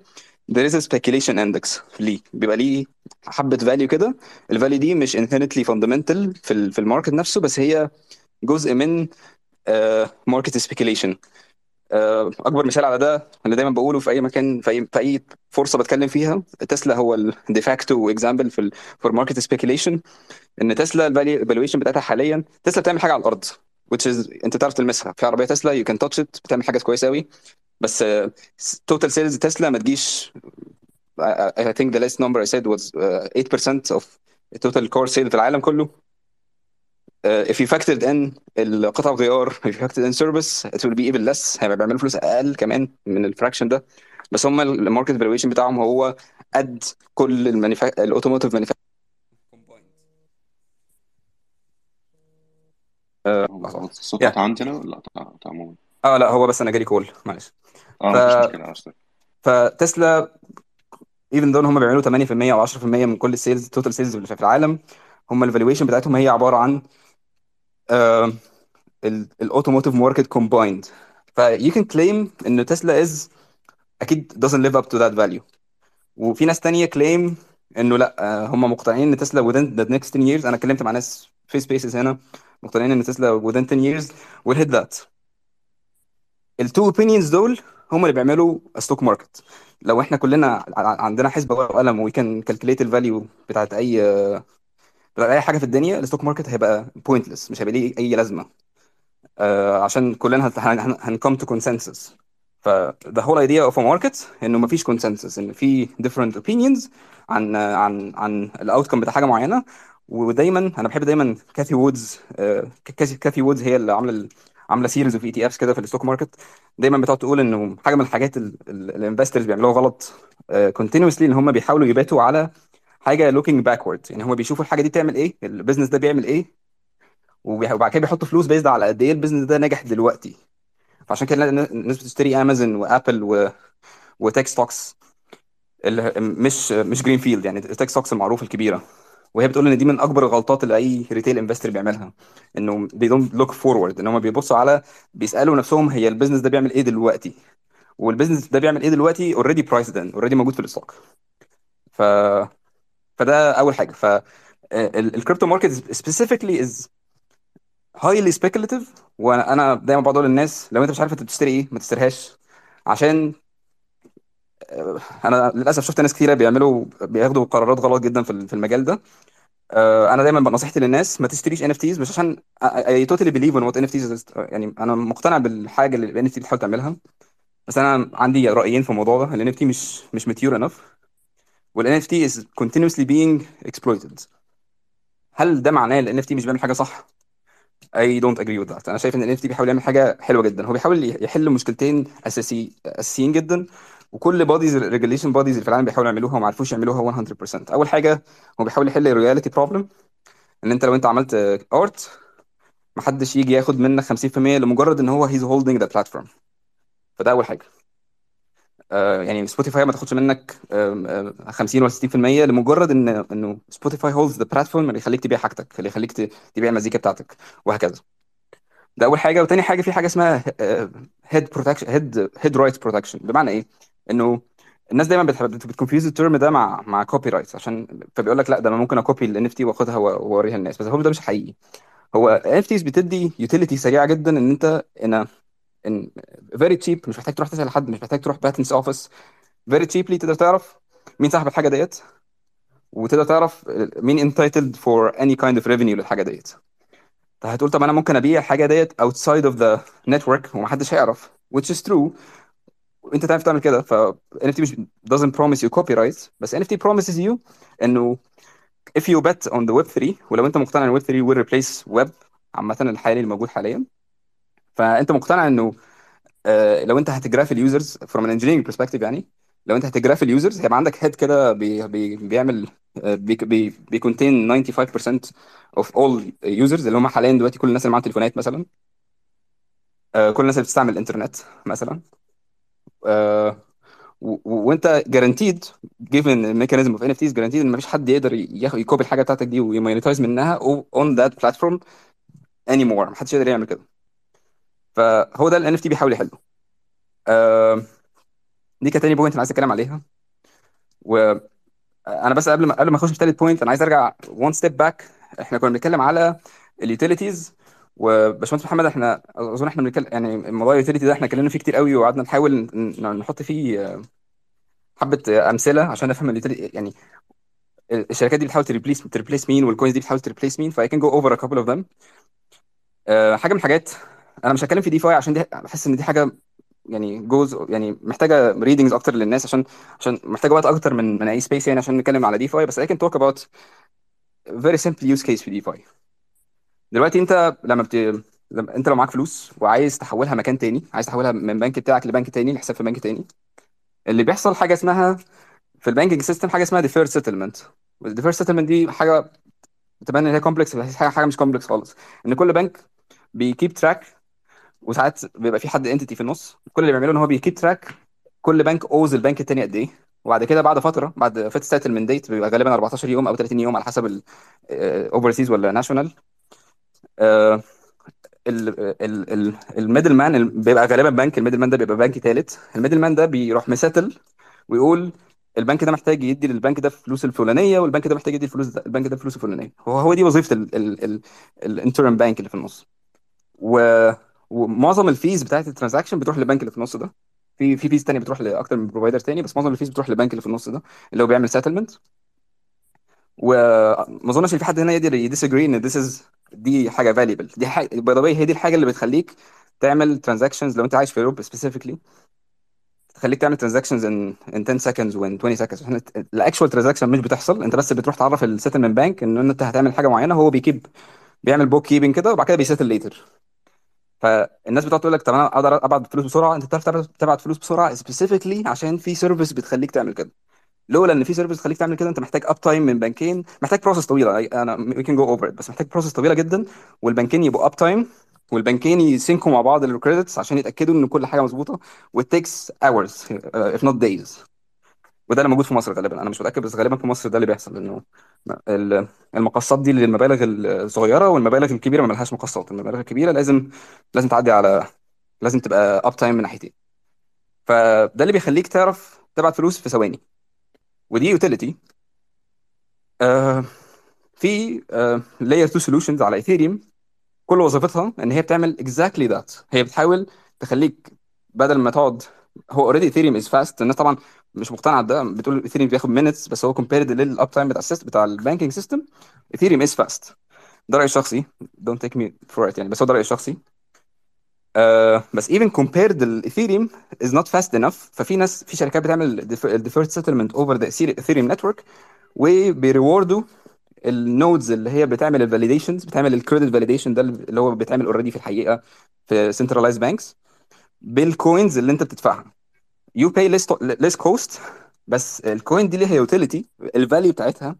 there is a speculation index. ليه؟ بيبقى ليه حبة value كده. ال value دي مش inherently fundamental في ال... في ال market نفسه بس هي جزء من market speculation آه، أكبر مثال على ده أنا دايما بقوله في أي مكان في أي في أي فرصة بتكلم فيها. تسلا هو ال de facto example في for market speculation إن تسلا ال valuation بتاعتها حاليا تسلا بتعمل حاجة على الأرض. Which is انت تعرف تلمسها. في عربية تسلا you can touch it بتعمل حاجات كويسة قوي بس total sales تسلا ما تجيش I think the last number I said was uh, 8% of total car sale في العالم كله. Uh, if you factored in القطع الغيار if you factored in service it will be even less. هيبقى بيعملوا فلوس أقل كمان من ال fraction ده. بس هم ال market valuation بتاعهم هو قد كل. ال automotive هو الصوت يا. قطع عندي أنا ولا قطع قطع عموما آه لا هو بس أنا جالي call معلش. آه ف... مفيش مشكلة أصلا فتسلا even though هم بيعملوا 8% أو 10% من كل ال sales total sales اللي في العالم هم ال valuation بتاعتهم هي عبارة عن ال automotive market combined ف you can claim إن تسلا is أكيد doesn't live up to that value. وفي ناس تانية claim إنه لا آه، هم مقتنعين إن تسلا within the next 10 years أنا اتكلمت مع ناس في spaces هنا مقتنعين إن تسلا within 10 years will hit that. ال two opinions دول هم اللي بيعملوا stock market لو إحنا كلنا عندنا حسبة ورقة وقلم we can calculate ال value بتاعت أي بتاعت أي حاجة في الدنيا ال stock market هيبقى pointless مش هيبقى ليه أي لازمة. آه، عشان كلنا هن come to consensus ف the whole idea of a market إنه مفيش consensus إن في different opinions عن عن عن ال outcome بتاع حاجة معينة ودايما أنا بحب دايما كاثي وودز آه، كاثي وودز هي اللي عاملة عاملة series of ETFs كده في ال stock market دايما بتقعد تقول إنه حاجة من الحاجات ال investors بيعملوها غلط continuously إن هم بيحاولوا ي bet وا على حاجة looking backward. يعني هم بيشوفوا الحاجة دي بتعمل إيه ال business ده بيعمل إيه وبعد كده بيحطوا فلوس based على قد إيه ال business ده ناجح دلوقتي. فعشان كده الناس بتشتري امازون وابل و... و tech stocks اللي مش مش greenfield يعني tech stocks المعروفه الكبيرة. وهي بتقول إن دي من أكبر الغلطات اللي أي retail investor بيعملها إنه they don't look forward إن هم بيبصوا على بيسألوا نفسهم هي ال business ده بيعمل إيه دلوقتي؟ وال business ده بيعمل إيه دلوقتي already priced in already موجود في ال stock ف فده أول حاجة. ف ال crypto market specifically is highly speculative وأنا دايما بقعد أقول للناس لو أنت مش عارف أنت بتشتري إيه ما تشتريهاش عشان أنا للأسف شفت ناس كتيرة بيعملوا بياخدوا قرارات غلط جدا في في المجال ده. آه، أنا دايما نصيحتي للناس ما تشتريش NFTs مش عشان I totally believe in what NFTs يعني أنا مقتنع بالحاجة اللي ال NFT بتحاول تعملها. بس أنا عندي رأيين في الموضوع ده. ال NFT مش مش mature enough وال NFT is continuously being exploited. هل ده معناه ان ال NFT مش بيعمل حاجة صح؟ I don't agree with that. أنا شايف إن ال NFT بيحاول يعمل حاجة حلوة جدا. هو بيحاول يحل مشكلتين أساسي أساسيين جدا. وكل bodies regulation bodies اللي في العالم بيحاولوا يعملوها وما عرفوش يعملوها 100% أول حاجة هو بيحاول يحل royalty problem إن أنت لو أنت عملت art محدش يجي ياخد منك 50% لمجرد إن هو he's holding the platform فده أول حاجة. آه يعني سبوتيفاي ما تاخدش منك آم، آم، 50 ولا 60% لمجرد ان إنه سبوتيفاي holds the platform اللي يخليك تبيع حاجتك اللي يخليك تبيع المزيكا بتاعتك وهكذا. ده أول حاجة. وتاني حاجة في حاجة اسمها head protection head head rights protection بمعنى إيه؟ إنه الناس دايما بت confuse ال term ده مع مع copyrights عشان فبيقول لك لا ده أنا ممكن أ copy ال NFT وأخدها وأوريها للناس. بس هو ده مش حقيقي. هو NFTs بتدي utility سريعة جدا إن أنت إن إن very cheap مش محتاج تروح تسأل حد مش محتاج تروح patents office very cheaply تقدر تعرف مين صاحب الحاجة ديت وتقدر تعرف مين entitled for any kind of revenue للحاجة ديت. هتقول طب أنا ممكن أبيع الحاجة ديت outside of the network ومحدش هيعرف which is true. وانت تعرف تعمل كده ف NFT مش doesn't promise you copyright بس NFT promises you إنه if you bet on the web 3 ولو انت مقتنع إن web 3 will replace web عامة الحالي الموجود حاليا. فأنت مقتنع إنه آه، لو انت هت graph ال users from an engineering perspective يعني لو انت هت graph ال users هيبقى عندك head كده بي بي بيعمل آه، بي بي بي contain 95% of all users اللي هم حاليا دلوقتي كل الناس اللي معاهم تليفونات مثلا. آه، كل الناس اللي بتستعمل الإنترنت مثلا. آه، وانت guaranteed given ال mechanism of NFTs guaranteed إن مفيش حد يقدر ي copy الحاجة بتاعتك دي وي monetize منها on that platform anymore محدش يقدر يعمل كده. فهو ده ال NFT بيحاول يحله. آه، دي كانت تاني point أنا عايز أتكلم عليها. وأنا بس قبل ما قبل ما أخش في تالت point أنا عايز أرجع one step back إحنا كنا بنتكلم على ال utilities وباشمهندس محمد إحنا اظن إحنا بنتكلم يعني موضوع ال utility ده إحنا اتكلمنا فيه كتير قوي وقعدنا نحاول نحط فيه آه، حبة آه، أمثلة عشان نفهم ال utility يعني الشركات دي بتحاول ت replace ت replace مين وال coins دي بتحاول ت replace مين ف I can go over a couple of them حاجة من الحاجات أنا مش هتكلم في دي فاي عشان دي بحس إن دي حاجة يعني جوز يعني محتاجة readings أكتر للناس عشان عشان محتاجة وقت أكتر من من أي space يعني عشان نتكلم على DeFi بس I can talk about very simple use case في DeFi. دلوقتي انت لما بت... لما انت لو معاك فلوس وعايز تحولها مكان تاني عايز تحولها من بنك بتاعك لبنك تاني لحساب في بنك تاني اللي بيحصل حاجة اسمها في ال banking system حاجة اسمها deferred settlement وال deferred settlement دي حاجة تبان إن هي complex بس حاجة حاجة مش complex خالص. إن كل بنك بي keep track وساعات بيبقى في حد entity في النص كل اللي بيعمله إن هو بي keep track كل بنك owes البنك التاني قد إيه. وبعد كده بعد فترة بعد فيت settlement ديت بيبقى غالبا 14 يوم أو 30 يوم على حسب ال overseas ولا national ال middle man بيبقى غالبا بنك ال middle man ده بيبقى بنك ثالث ال middle man ده بيروح م settle ويقول البنك ده محتاج يدي للبنك ده فلوس الفلانية والبنك ده محتاج يدي الفلوس ده البنك ده فلوس الفلانية. هو هو دي وظيفة ال interim bank اللي في النص. و... ومعظم ال fees بتاعت ال transaction بتروح للبنك اللي في النص ده. في في fees تانية بتروح لأكتر من provider تاني بس معظم ال fees بتروح للبنك اللي في النص ده اللي هو بيعمل settlement وما أظنش إن في حد هنا يقدر ي disagree إن this is دي حاجة valuable دي حاجة by the هي دي الحاجة اللي بتخليك تعمل transactions لو انت عايش في أوروبا specifically تخليك تعمل transactions in in 10 seconds و 20 seconds. عشان ال actual transaction مش بتحصل. انت بس بتروح تعرف ال settlement bank ان أنت هتعمل حاجة معينة هو بي keep بيعمل bookkeeping كده وبعد كده بي settle later فالناس بتقعد تقول لك طب أنا أقدر أبعت فلوس بسرعة؟ أنت بتعرف تبعت فلوس بسرعة specifically عشان في service بتخليك تعمل كده. لولا إن في service تخليك تعمل كده أنت محتاج uptime من بنكين محتاج process طويلة. أنا we can go over بس محتاج process طويلة جدا والبنكين يبقوا uptime والبنكين ي sync وا مع بعض ال credits عشان يتأكدوا إن كل حاجة مظبوطة. Hours uh, if not days. وده اللي موجود في مصر غالبا. أنا مش متأكد بس غالبا في مصر ده اللي بيحصل إنه ال- المقسطات دي للمبالغ الصغيرة والمبالغ الكبيرة ما لهاش مقسطات المبالغ الكبيرة لازم لازم تعدي على لازم تبقى uptime من ناحيتين. فده اللي بيخليك تعرف تبعت فلوس في ثواني. ودي utility آه في layer 2 solutions على Ethereum كل وظيفتها إن هي بتعمل exactly that. هي بتحاول تخليك بدل ما تقعد هو already Ethereum is fast الناس طبعا مش مقتنعة بده. بتقول Ethereum بياخد minutes بس هو compared لل uptime بتاع ال system بتاع ال banking system Ethereum is fast ده رأيي الشخصي. Don't take me for it يعني بس هو ده رأيي الشخصي. آه بس even compared ال Ethereum is not fast enough. ففي ناس في شركات بتعمل deferred settlement over the ethereum network وبي reward وا ال nodes اللي هي بتعمل ال validations بتعمل ال credit validation ده اللي هو بيتعمل already في الحقيقة في centralized banks بال coins اللي انت بتدفعها. you pay less cost بس ال coin دي ليها utility ال value بتاعتها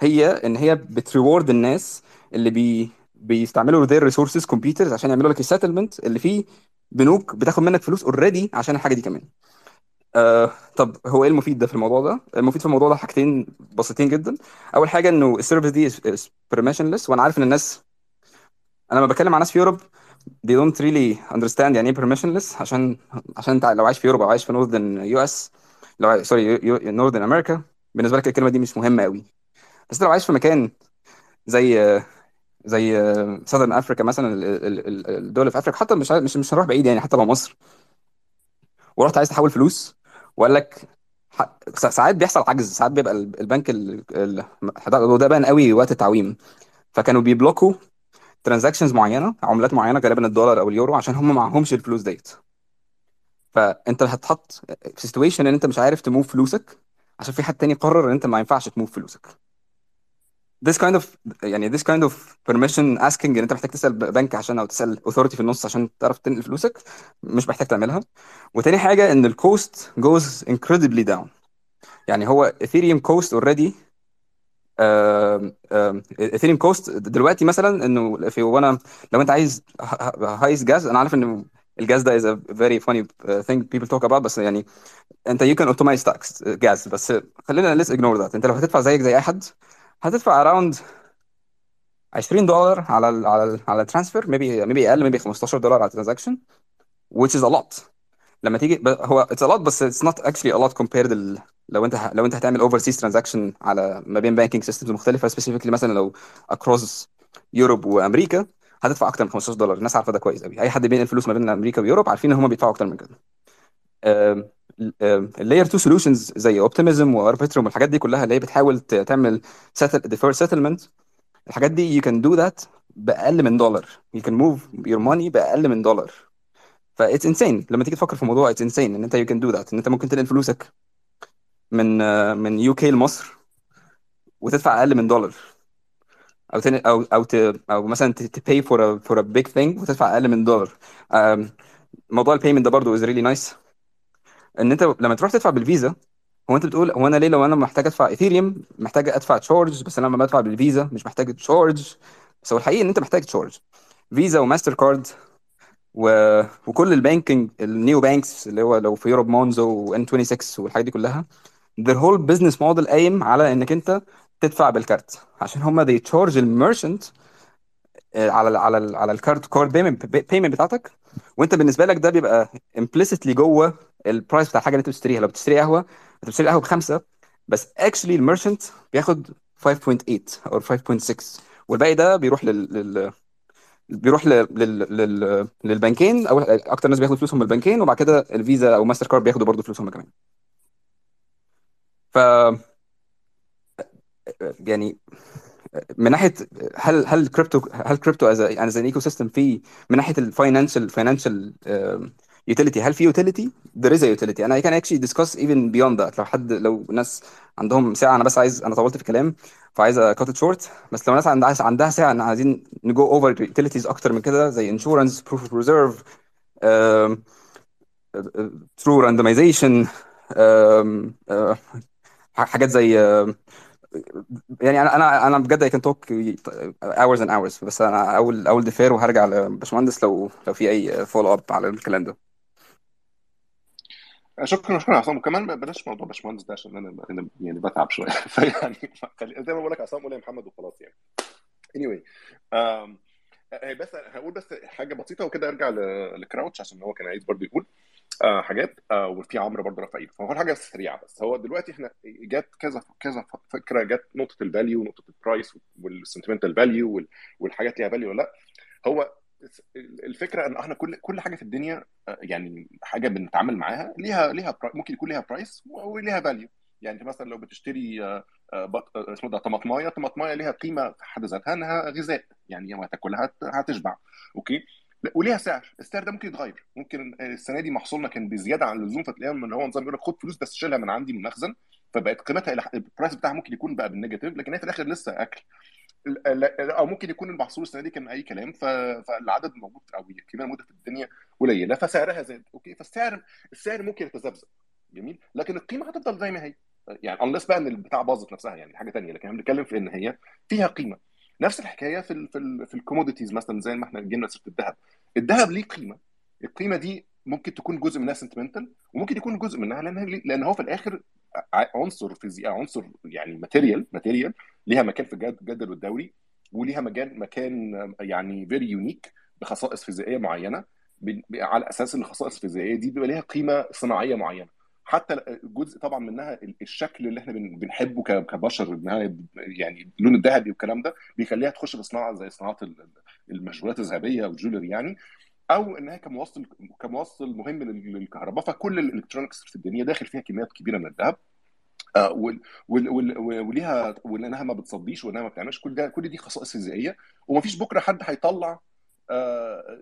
هي إن هي بت reward الناس اللي بي بيستعملوا their resources computers عشان يعملوا لك ال settlement اللي فيه بنوك بتاخد منك فلوس already عشان الحاجة دي كمان. آه طب هو إيه المفيد ده في الموضوع ده؟ المفيد في الموضوع ده حاجتين بسيطين جدا. أول حاجة إنه ال service دي permissionless وأنا عارف إن الناس أنا لما بتكلم مع ناس في Europe they don't really understand يعني إيه permissionless عشان عشان انت لو عايش في Europe أو عايش في نورثern يو اس لو سوري نورثern أمريكا بالنسبة لك الكلمة دي مش مهمة قوي بس لو عايش في مكان زي زي Southern Africa مثلا ال- ال- ال- الدول في أفريقيا. حتى مش مش مش هنروح بعيد يعني حتى لو مصر. ورحت عايز تحول فلوس. وقال لك ساعات بيحصل عجز. ساعات بيبقى ال- البنك ال... وده بان قوي وقت التعويم. فكانوا بي block وا transactions معينة عملات معينة غالبا الدولار أو اليورو عشان هم معهمش الفلوس ديت. فأنت هتحط في situation إن أنت مش عارف ت move فلوسك عشان في حد تاني قرر إن أنت ما ينفعش ت move فلوسك. This kind of يعني this kind of permission asking ان انت محتاج تسأل بنك عشان أو تسأل authority في النص عشان تعرف تنقل فلوسك مش محتاج تعملها. وتاني حاجة إن ال cost goes incredibly down. يعني هو Ethereum cost already Ethereum cost دلوقتي مثلا إنه في وأنا لو أنت عايز هايس جاز أنا عارف إنه الجاز ده is a very funny uh, thing people talk about بس يعني أنت you can automate tax gas بس خلينا let's ignore that. أنت لو هتدفع زيك زي اي حد هتدفع around 20 دولار على ال على ال على ال transfer maybe maybe أقل maybe 15 دولار على ال transaction which is a lot. لما تيجي هو it's a lot بس it's not actually a lot compared ال... لو انت ه... لو انت هتعمل overseas transaction على ما بين banking systems مختلفة specifically مثلا لو across Europe وأمريكا هتدفع أكتر من 15 دولار. الناس عارفة ده كويس قوي أي حد بينقل فلوس ما بين أمريكا و Europe عارفين إن هم بيدفعوا أكتر من كده. ال layer 2 solutions زي Optimism و Arbitrum والحاجات دي كلها اللي هي بتحاول تعمل defer settlement الحاجات دي you can do that بأقل من دولار you can move your money بأقل من دولار ف it's insane. لما تيجي تفكر في الموضوع it's insane إن أنت you can do that إن أنت ممكن تنقل فلوسك من آه، من UK لمصر وتدفع أقل من دولار أو تن... أو أو ت... أو مثلا ت... to pay for a for a big thing وتدفع أقل من دولار موضوع ال payment ده برضه is really nice. إن أنت لما تروح تدفع بالفيزا هو أنت بتقول هو أنا ليه لو أنا محتاج أدفع Ethereum محتاج أدفع charge بس أنا لما بدفع بالفيزا مش محتاج charge بس هو الحقيقي إن أنت محتاج charge Visa و Mastercard و... وكل ال banking ال neobanks اللي هو لو في Europe Monzo و N 26 والحاجات دي كلها their whole business model قايم على إنك أنت تدفع بالكارت. عشان هم they charge ال merchant على ال على ال على الكارت card payment بتاعتك وانت بالنسبة لك ده بيبقى implicitly جوه ال price بتاع الحاجة اللي انت بتشتريها. لو بتشتري قهوة انت بتشتري قهوه بخمسة بس actually ال merchant بياخد 5.8 أو 5.6 والباقي ده بيروح لل, لل... بيروح لل... لل... لل... للبنكين. أو أكتر ناس بياخدوا فلوسهم من البنكين وبعد كده الفيزا أو ماستر كارد بياخدوا برضه فلوسهم كمان. ف يعني من ناحية هل هل كريبتو هل crypto is is an ecosystem في من ناحية ال financial financial utility هل في utility؟ is a utility. أنا I can actually discuss even beyond لو حد لو ناس عندهم ساعة أنا بس عايز أنا طولت في الكلام فعايز it short. بس لو ناس عندها عندها ساعة إن عايزين ن go over utilities أكتر من كده زي insurance proof of reserve true randomization حاجات زي آم، يعني أنا أنا أنا بجد I can talk hours and hours بس أنا اول أول defer وهرجع لباشمهندس لو لو في أي follow up على الكلام ده. شكرا شكرا يا عصام. وكمان بلاش موضوع باشمهندس ده عشان أنا أنا يعني بتعب شوية. فيعني زي ما بقول لك عصام قول يا محمد وخلاص يعني. Anyway um, بس هقول بس حاجة بسيطة وكده أرجع لكراوتش عشان هو كان عايز برضه يقول. آه حاجات آه وفي عمرو برضه رفع ايده فهو حاجة سريعه بس. هو دلوقتي إحنا جت كذا كذا فكرة جت نقطة ال value ونقطه ال price وال sentimental value والحاجات ليها value ولا لأ. هو الفكرة إن إحنا كل كل حاجة في الدنيا آه، يعني حاجة بنتعامل معاها ليها ليها ممكن يكون ليها price وليها value يعني أنت مثلا لو بتشتري اسمه ده طماطماية طماطماية ليها قيمة في حد ذاتها إنها غذاء. يعني لما تاكلها هت- هتشبع. Okay؟ وليها سعر. السعر ده ممكن يتغير. ممكن السنة دي محصولنا كان بزيادة عن اللزوم فتلاقيها ان هو نظام يقول لك خد فلوس بس شيلها من عندي من المخزن فبقت قيمتها ال price بتاعها ممكن يكون بقى بال negative لكن هي في الآخر لسه أكل. أو ممكن يكون المحصول السنة دي كان أي كلام فالعدد الموجود أو الكميه الموجوده في الدنيا قليلة فسعرها زاد. Okay؟ فالسعر السعر ممكن يتذبذب. جميل؟ لكن القيمة هتفضل زي ما هي. يعني unless بقى إن البتاع باظت نفسها يعني حاجة تانية لكن إحنا بنتكلم في إن هي فيها قيمة. نفس الحكاية في ال في ال في ال commodities مثلا زي ما إحنا جينا سيره الذهب. الذهب ليه قيمة؟ القيمة دي ممكن تكون جزء منها sentimental وممكن يكون جزء منها لأن لأن هو في الآخر عنصر فيزيائي عنصر يعني material material ليها مكان في الجد- الجدول الدوري وليها مكان مكان يعني very unique بخصائص فيزيائيه معينة على أساس إن الخصائص الفيزيائيه دي بيبقى ليها قيمة صناعية معينة. حتى جزء طبعا منها الشكل اللي إحنا بن- بنحبه كبشر انها يعني اللون الذهبي والكلام ده بيخليها تخش في صناعة زي صناعة ال- المشغولات الذهبية وال jewelry يعني أو انها كموصل كموصل مهم لل- للكهرباء. فكل ال electronics في الدنيا داخل فيها كميات كبيرة من الذهب. آه، وليها وإنها ما بتصديش وإنها ما بتعملش. كل ده كل دي خصائص فيزيائيه ومفيش بكرة حد هيطلع آه،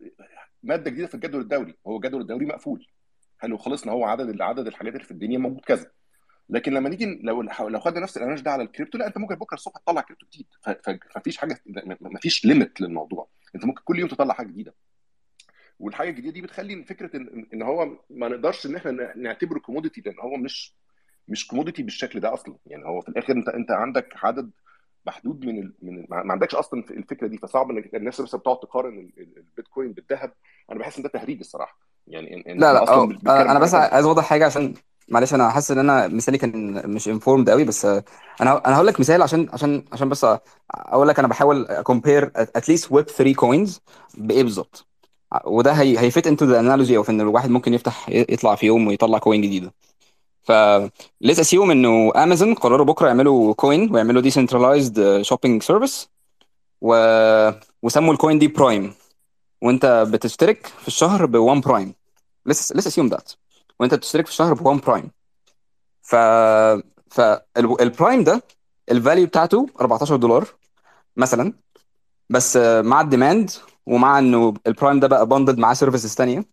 مادة جديدة في الجدول الدوري. هو الجدول الدوري مقفول. حلو خلصنا هو عدد عدد الحاجات اللي في الدنيا موجود كذا. لكن لما نيجي لو لو خدنا نفس ال analysis ده على الكريبتو لا أنت ممكن بكرة الصبح تطلع كريبتو جديد. فمفيش حاجة مفيش limit للموضوع. أنت ممكن كل يوم تطلع حاجة جديدة. والحاجة الجديدة دي بتخلي فكرة ان ان هو ما نقدرش إن إحنا نعتبره commodity لأن هو مش مش commodity بالشكل ده أصلا. يعني هو في الآخر انت أنت عندك عدد محدود من ال... من ال... ما عندكش أصلا الفكرة دي. فصعب إنك الناس بس بتقعد تقارن ال- ال- البيتكوين بالذهب. أنا بحس إن ده تهريج الصراحة. يعني إن لا لا أصلا بنتكلم أنا عن بس حاجة عايز أوضح حاجة عشان معلش أنا حاسس إن أنا مثالي كان مش informed قوي بس آه، أنا أنا هقول لك مثال عشان عشان عشان بس أقول لك أنا بحاول أ compare at least Web 3 coins بإيه بالظبط. وده هي هي fit into the analogy أو في إن الواحد ممكن يفتح يطلع في يوم ويطلع coin جديدة. ف let's assume إنه امازون قرروا بكرة يعملوا coin ويعملوا decentralized shopping service و... وسموا ال coin دي Prime وانت بتشترك في الشهر ب 1 Prime لسه لسه assume that وانت بتشترك في الشهر ب 1 Prime ف فال Prime ده ال value بتاعته 14 دولار مثلا. بس مع ال demand ومع إنه ال Prime ده بقى bundled معاه services ثانية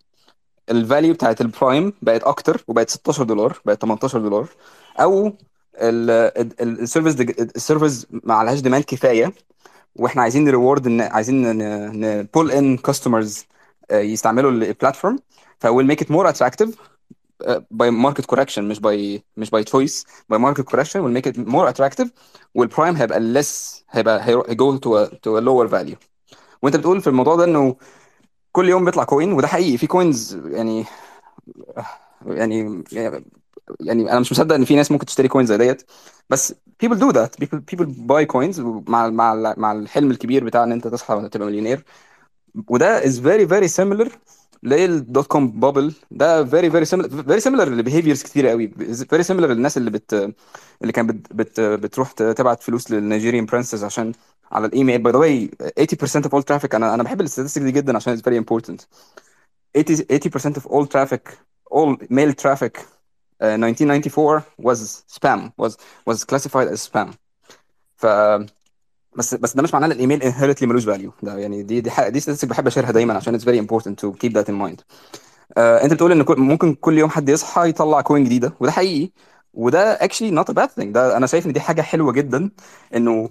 ال value بتاعت ال Prime بقت أكتر وبقت 16 دولار بقت 18 دولار. أو ال service ال service ما عليهاش demand كفاية. وإحنا عايزين ن reward عايزين ن pull in customers يستعملوا ال platform ف we'll make it more attractive by market correction مش by مش by choice by market correction we'll make it more attractive وال Prime هيبقى less هيبقى هي go to to lower value وانت بتقول في الموضوع ده إنه كل يوم بيطلع coin وده حقيقي في coins يعني يعني يعني أنا مش مصدق إن في ناس ممكن تشتري coins زي ديت. بس people do that. People people buy coins مع مع مع الحلم الكبير بتاع إن أنت تصحى تبقى مليونير. وده is very very similar لل dot com bubble ده very very similar very similar ل behaviors كتير قوي. Very similar للناس اللي بت اللي كانت بت بت بتروح تبعت فلوس لل Nigerian princes عشان على الإيميل. by the way 80% of all traffic أنا أنا بحب ال statistic دي جدا عشان it's very important. 80 80% of all traffic all mail traffic uh, 1994 was spam was was classified as spam. ف بس بس ده مش معناه إن الإيميل inherently ملوش value ده يعني دي دي دي statistic بحب أ share ها دايما عشان very important to keep that in mind. آه أنت بتقول إن ممكن كل يوم حد يصحى يطلع coin جديدة وده حقيقي وده actually not a bad thing. ده أنا شايف إن دي حاجة حلوة جدا إنه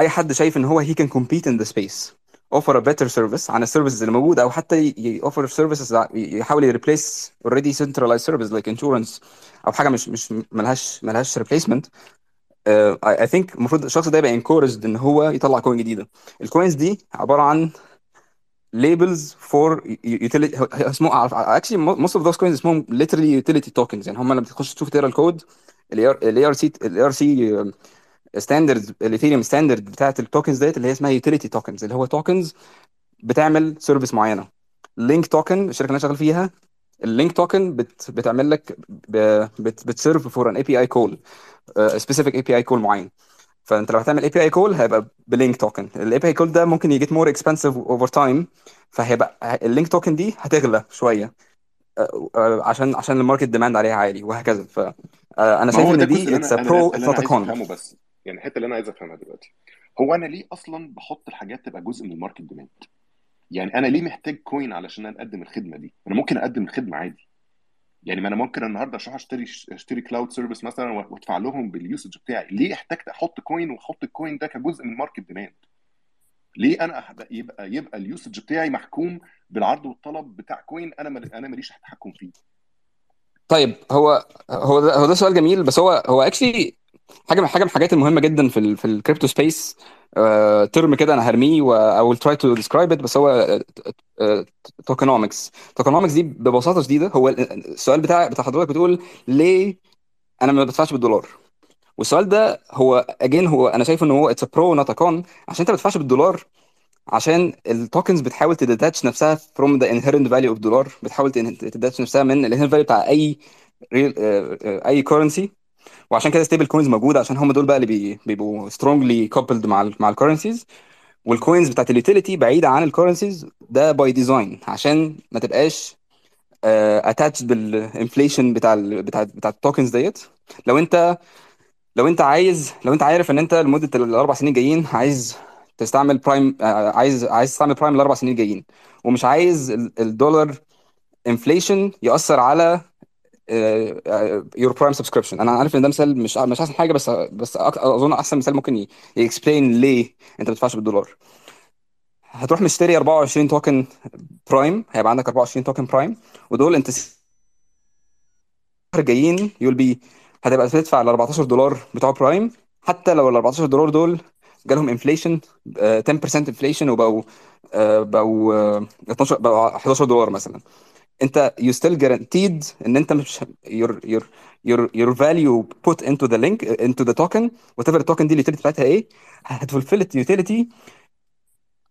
أي حد شايف إن هو he can compete in the space offer a better service عن ال services اللي موجودة أو حتى ي- ي- offer services يحاول ي replace already centralized service like insurance. أو حاجة مش مش ملهاش ملهاش I I think المفروض الشخص ده يبقى encouraged إن هو يطلع coin جديدة. ال coins دي عبارة عن utility هو- هو اسمه actually most of those coins اسمهم literally utility tokens. يعني هم لما بتخش تشوف تقرا ال code ال ERC ال ERC standard ال Ethereum standard بتاعت ال tokens ديت اللي هي اسمها utility tokens اللي هو tokens بتعمل service معينة. LINK token الشركة اللي أنا شغال فيها ال LINK token بت بتعمل لك ب- بت بت serve for an API call specific API call معين. فأنت لو هتعمل API call هيبقى ب LINK token ال API call ده ممكن ي get more expensive over time فهيبقى ال LINK token دي هتغلى شوية آه، آه، عشان عشان ال market demand عليها عالي وهكذا. ف آه، شايف إن دي it's pro not con بس. يعني الحتة اللي أنا عايز أفهمها دلوقتي. هو أنا ليه أصلا بحط الحاجات تبقى جزء من ال market demand يعني أنا ليه محتاج coin علشان أنا أقدم الخدمة دي؟ أنا ممكن أقدم الخدمة عادي. يعني ما أنا ممكن النهارده عشان أشتري أشتري cloud service مثلا وأدفع لهم بال usage بتاعي. ليه احتجت أحط coin وأحط ال coin ده كجزء من ال market demand ليه أنا يبقى يبقى ال usage بتاعي محكوم بالعرض والطلب بتاع coin أنا مال- أنا ماليش تحكم فيه؟ طيب هو هو ده هو ده سؤال جميل بس هو هو actually حاجة من حاجة من الحاجات المهمة جدا في ال في ال crypto space term كده أنا هرميه و I will try to describe it بس هو tokenomics tokenomics دي ببساطة شديدة هو ال- السؤال بتاع بتاع حضرتك بتقول ليه أنا ما بدفعش بالدولار؟ والسؤال ده هو again هو أنا شايف إن هو it's pro not con عشان أنت ما بتدفعش بالدولار عشان ال tokens بتحاول ت detach نفسها from the inherent value of دولار بتحاول ت detach نفسها من ال inherent value بتاع أي آه، آه، أي currency وعشان كده stable coins موجودة عشان هم دول بقى اللي بي- بيبقوا strongly coupled مع ال مع الكورنسيز والكوينز بتاعت اليوتيليتي بعيدة عن الكورنسيز ده باي ديزاين عشان ما تبقاش attached بال inflation بتاع ال بتاع بتاع ال tokens ديت. لو انت لو انت عايز لو انت عارف ان انت لمدة الأربع سنين جايين عايز تستعمل Prime عايز عايز تستعمل Prime الاربع سنين جايين ومش عايز ال- الدولار inflation يأثر على your Prime subscription أنا عارف إن ده مثال مش مش أحسن حاجة بس بس أظن أحسن مثال ممكن ي explain ليه أنت ما بتدفعش بالدولار. هتروح مشتري 24 token Prime هيبقى عندك 24 token Prime ودول أنت الشهر جايين you'll be هتبقى تدفع ال 14 دولار بتوع Prime حتى لو ال 14 دولار دول جالهم inflation 10% inflation وبقوا آه، بقوا آه، 12 بقوا 11 دولار مثلا. انت you still guaranteed ان انت مش your your your your value put into the link into the token. Whatever ال token دي ال utility بتاعتها إيه؟ هت fulfill it utility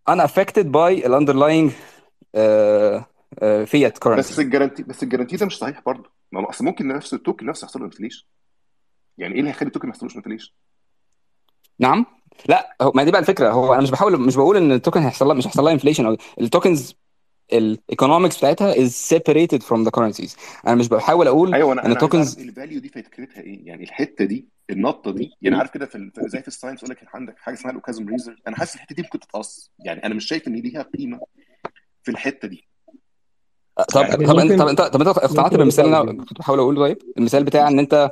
unaffected by ال underlying uh, uh, fiat بس ال guarantee بس ال guarantee ده مش صحيح برضه. ما هو أصل ممكن نفس ال token نفسه يحصل له inflation يعني إيه اللي هيخلي ال token ما يحصلوش inflation نعم. لا هو ما دي بقى الفكرة. هو أنا مش بحاول مش بقول إن ال token هيحصل لها مش هيحصل لها inflation أو ال tokens ال economics بتاعتها is separated from the currencies. أنا مش بحاول أقول أيوه أنا إن ال tokens ال value دي فكرتها إيه. يعني الحتة دي النقطة دي يعني عارف كده في زي في ال science يقول لك عندك حاجة اسمها ال Occam's razor أنا حاسس الحتة دي ممكن تتقص يعني أنا مش شايف إن ليها قيمة في الحتة دي. طب يعني طب أنت طب أنت طب أنت اقتنعت بالمثال اللي أنا كنت بحاول أقوله؟ طيب المثال بتاع إن أنت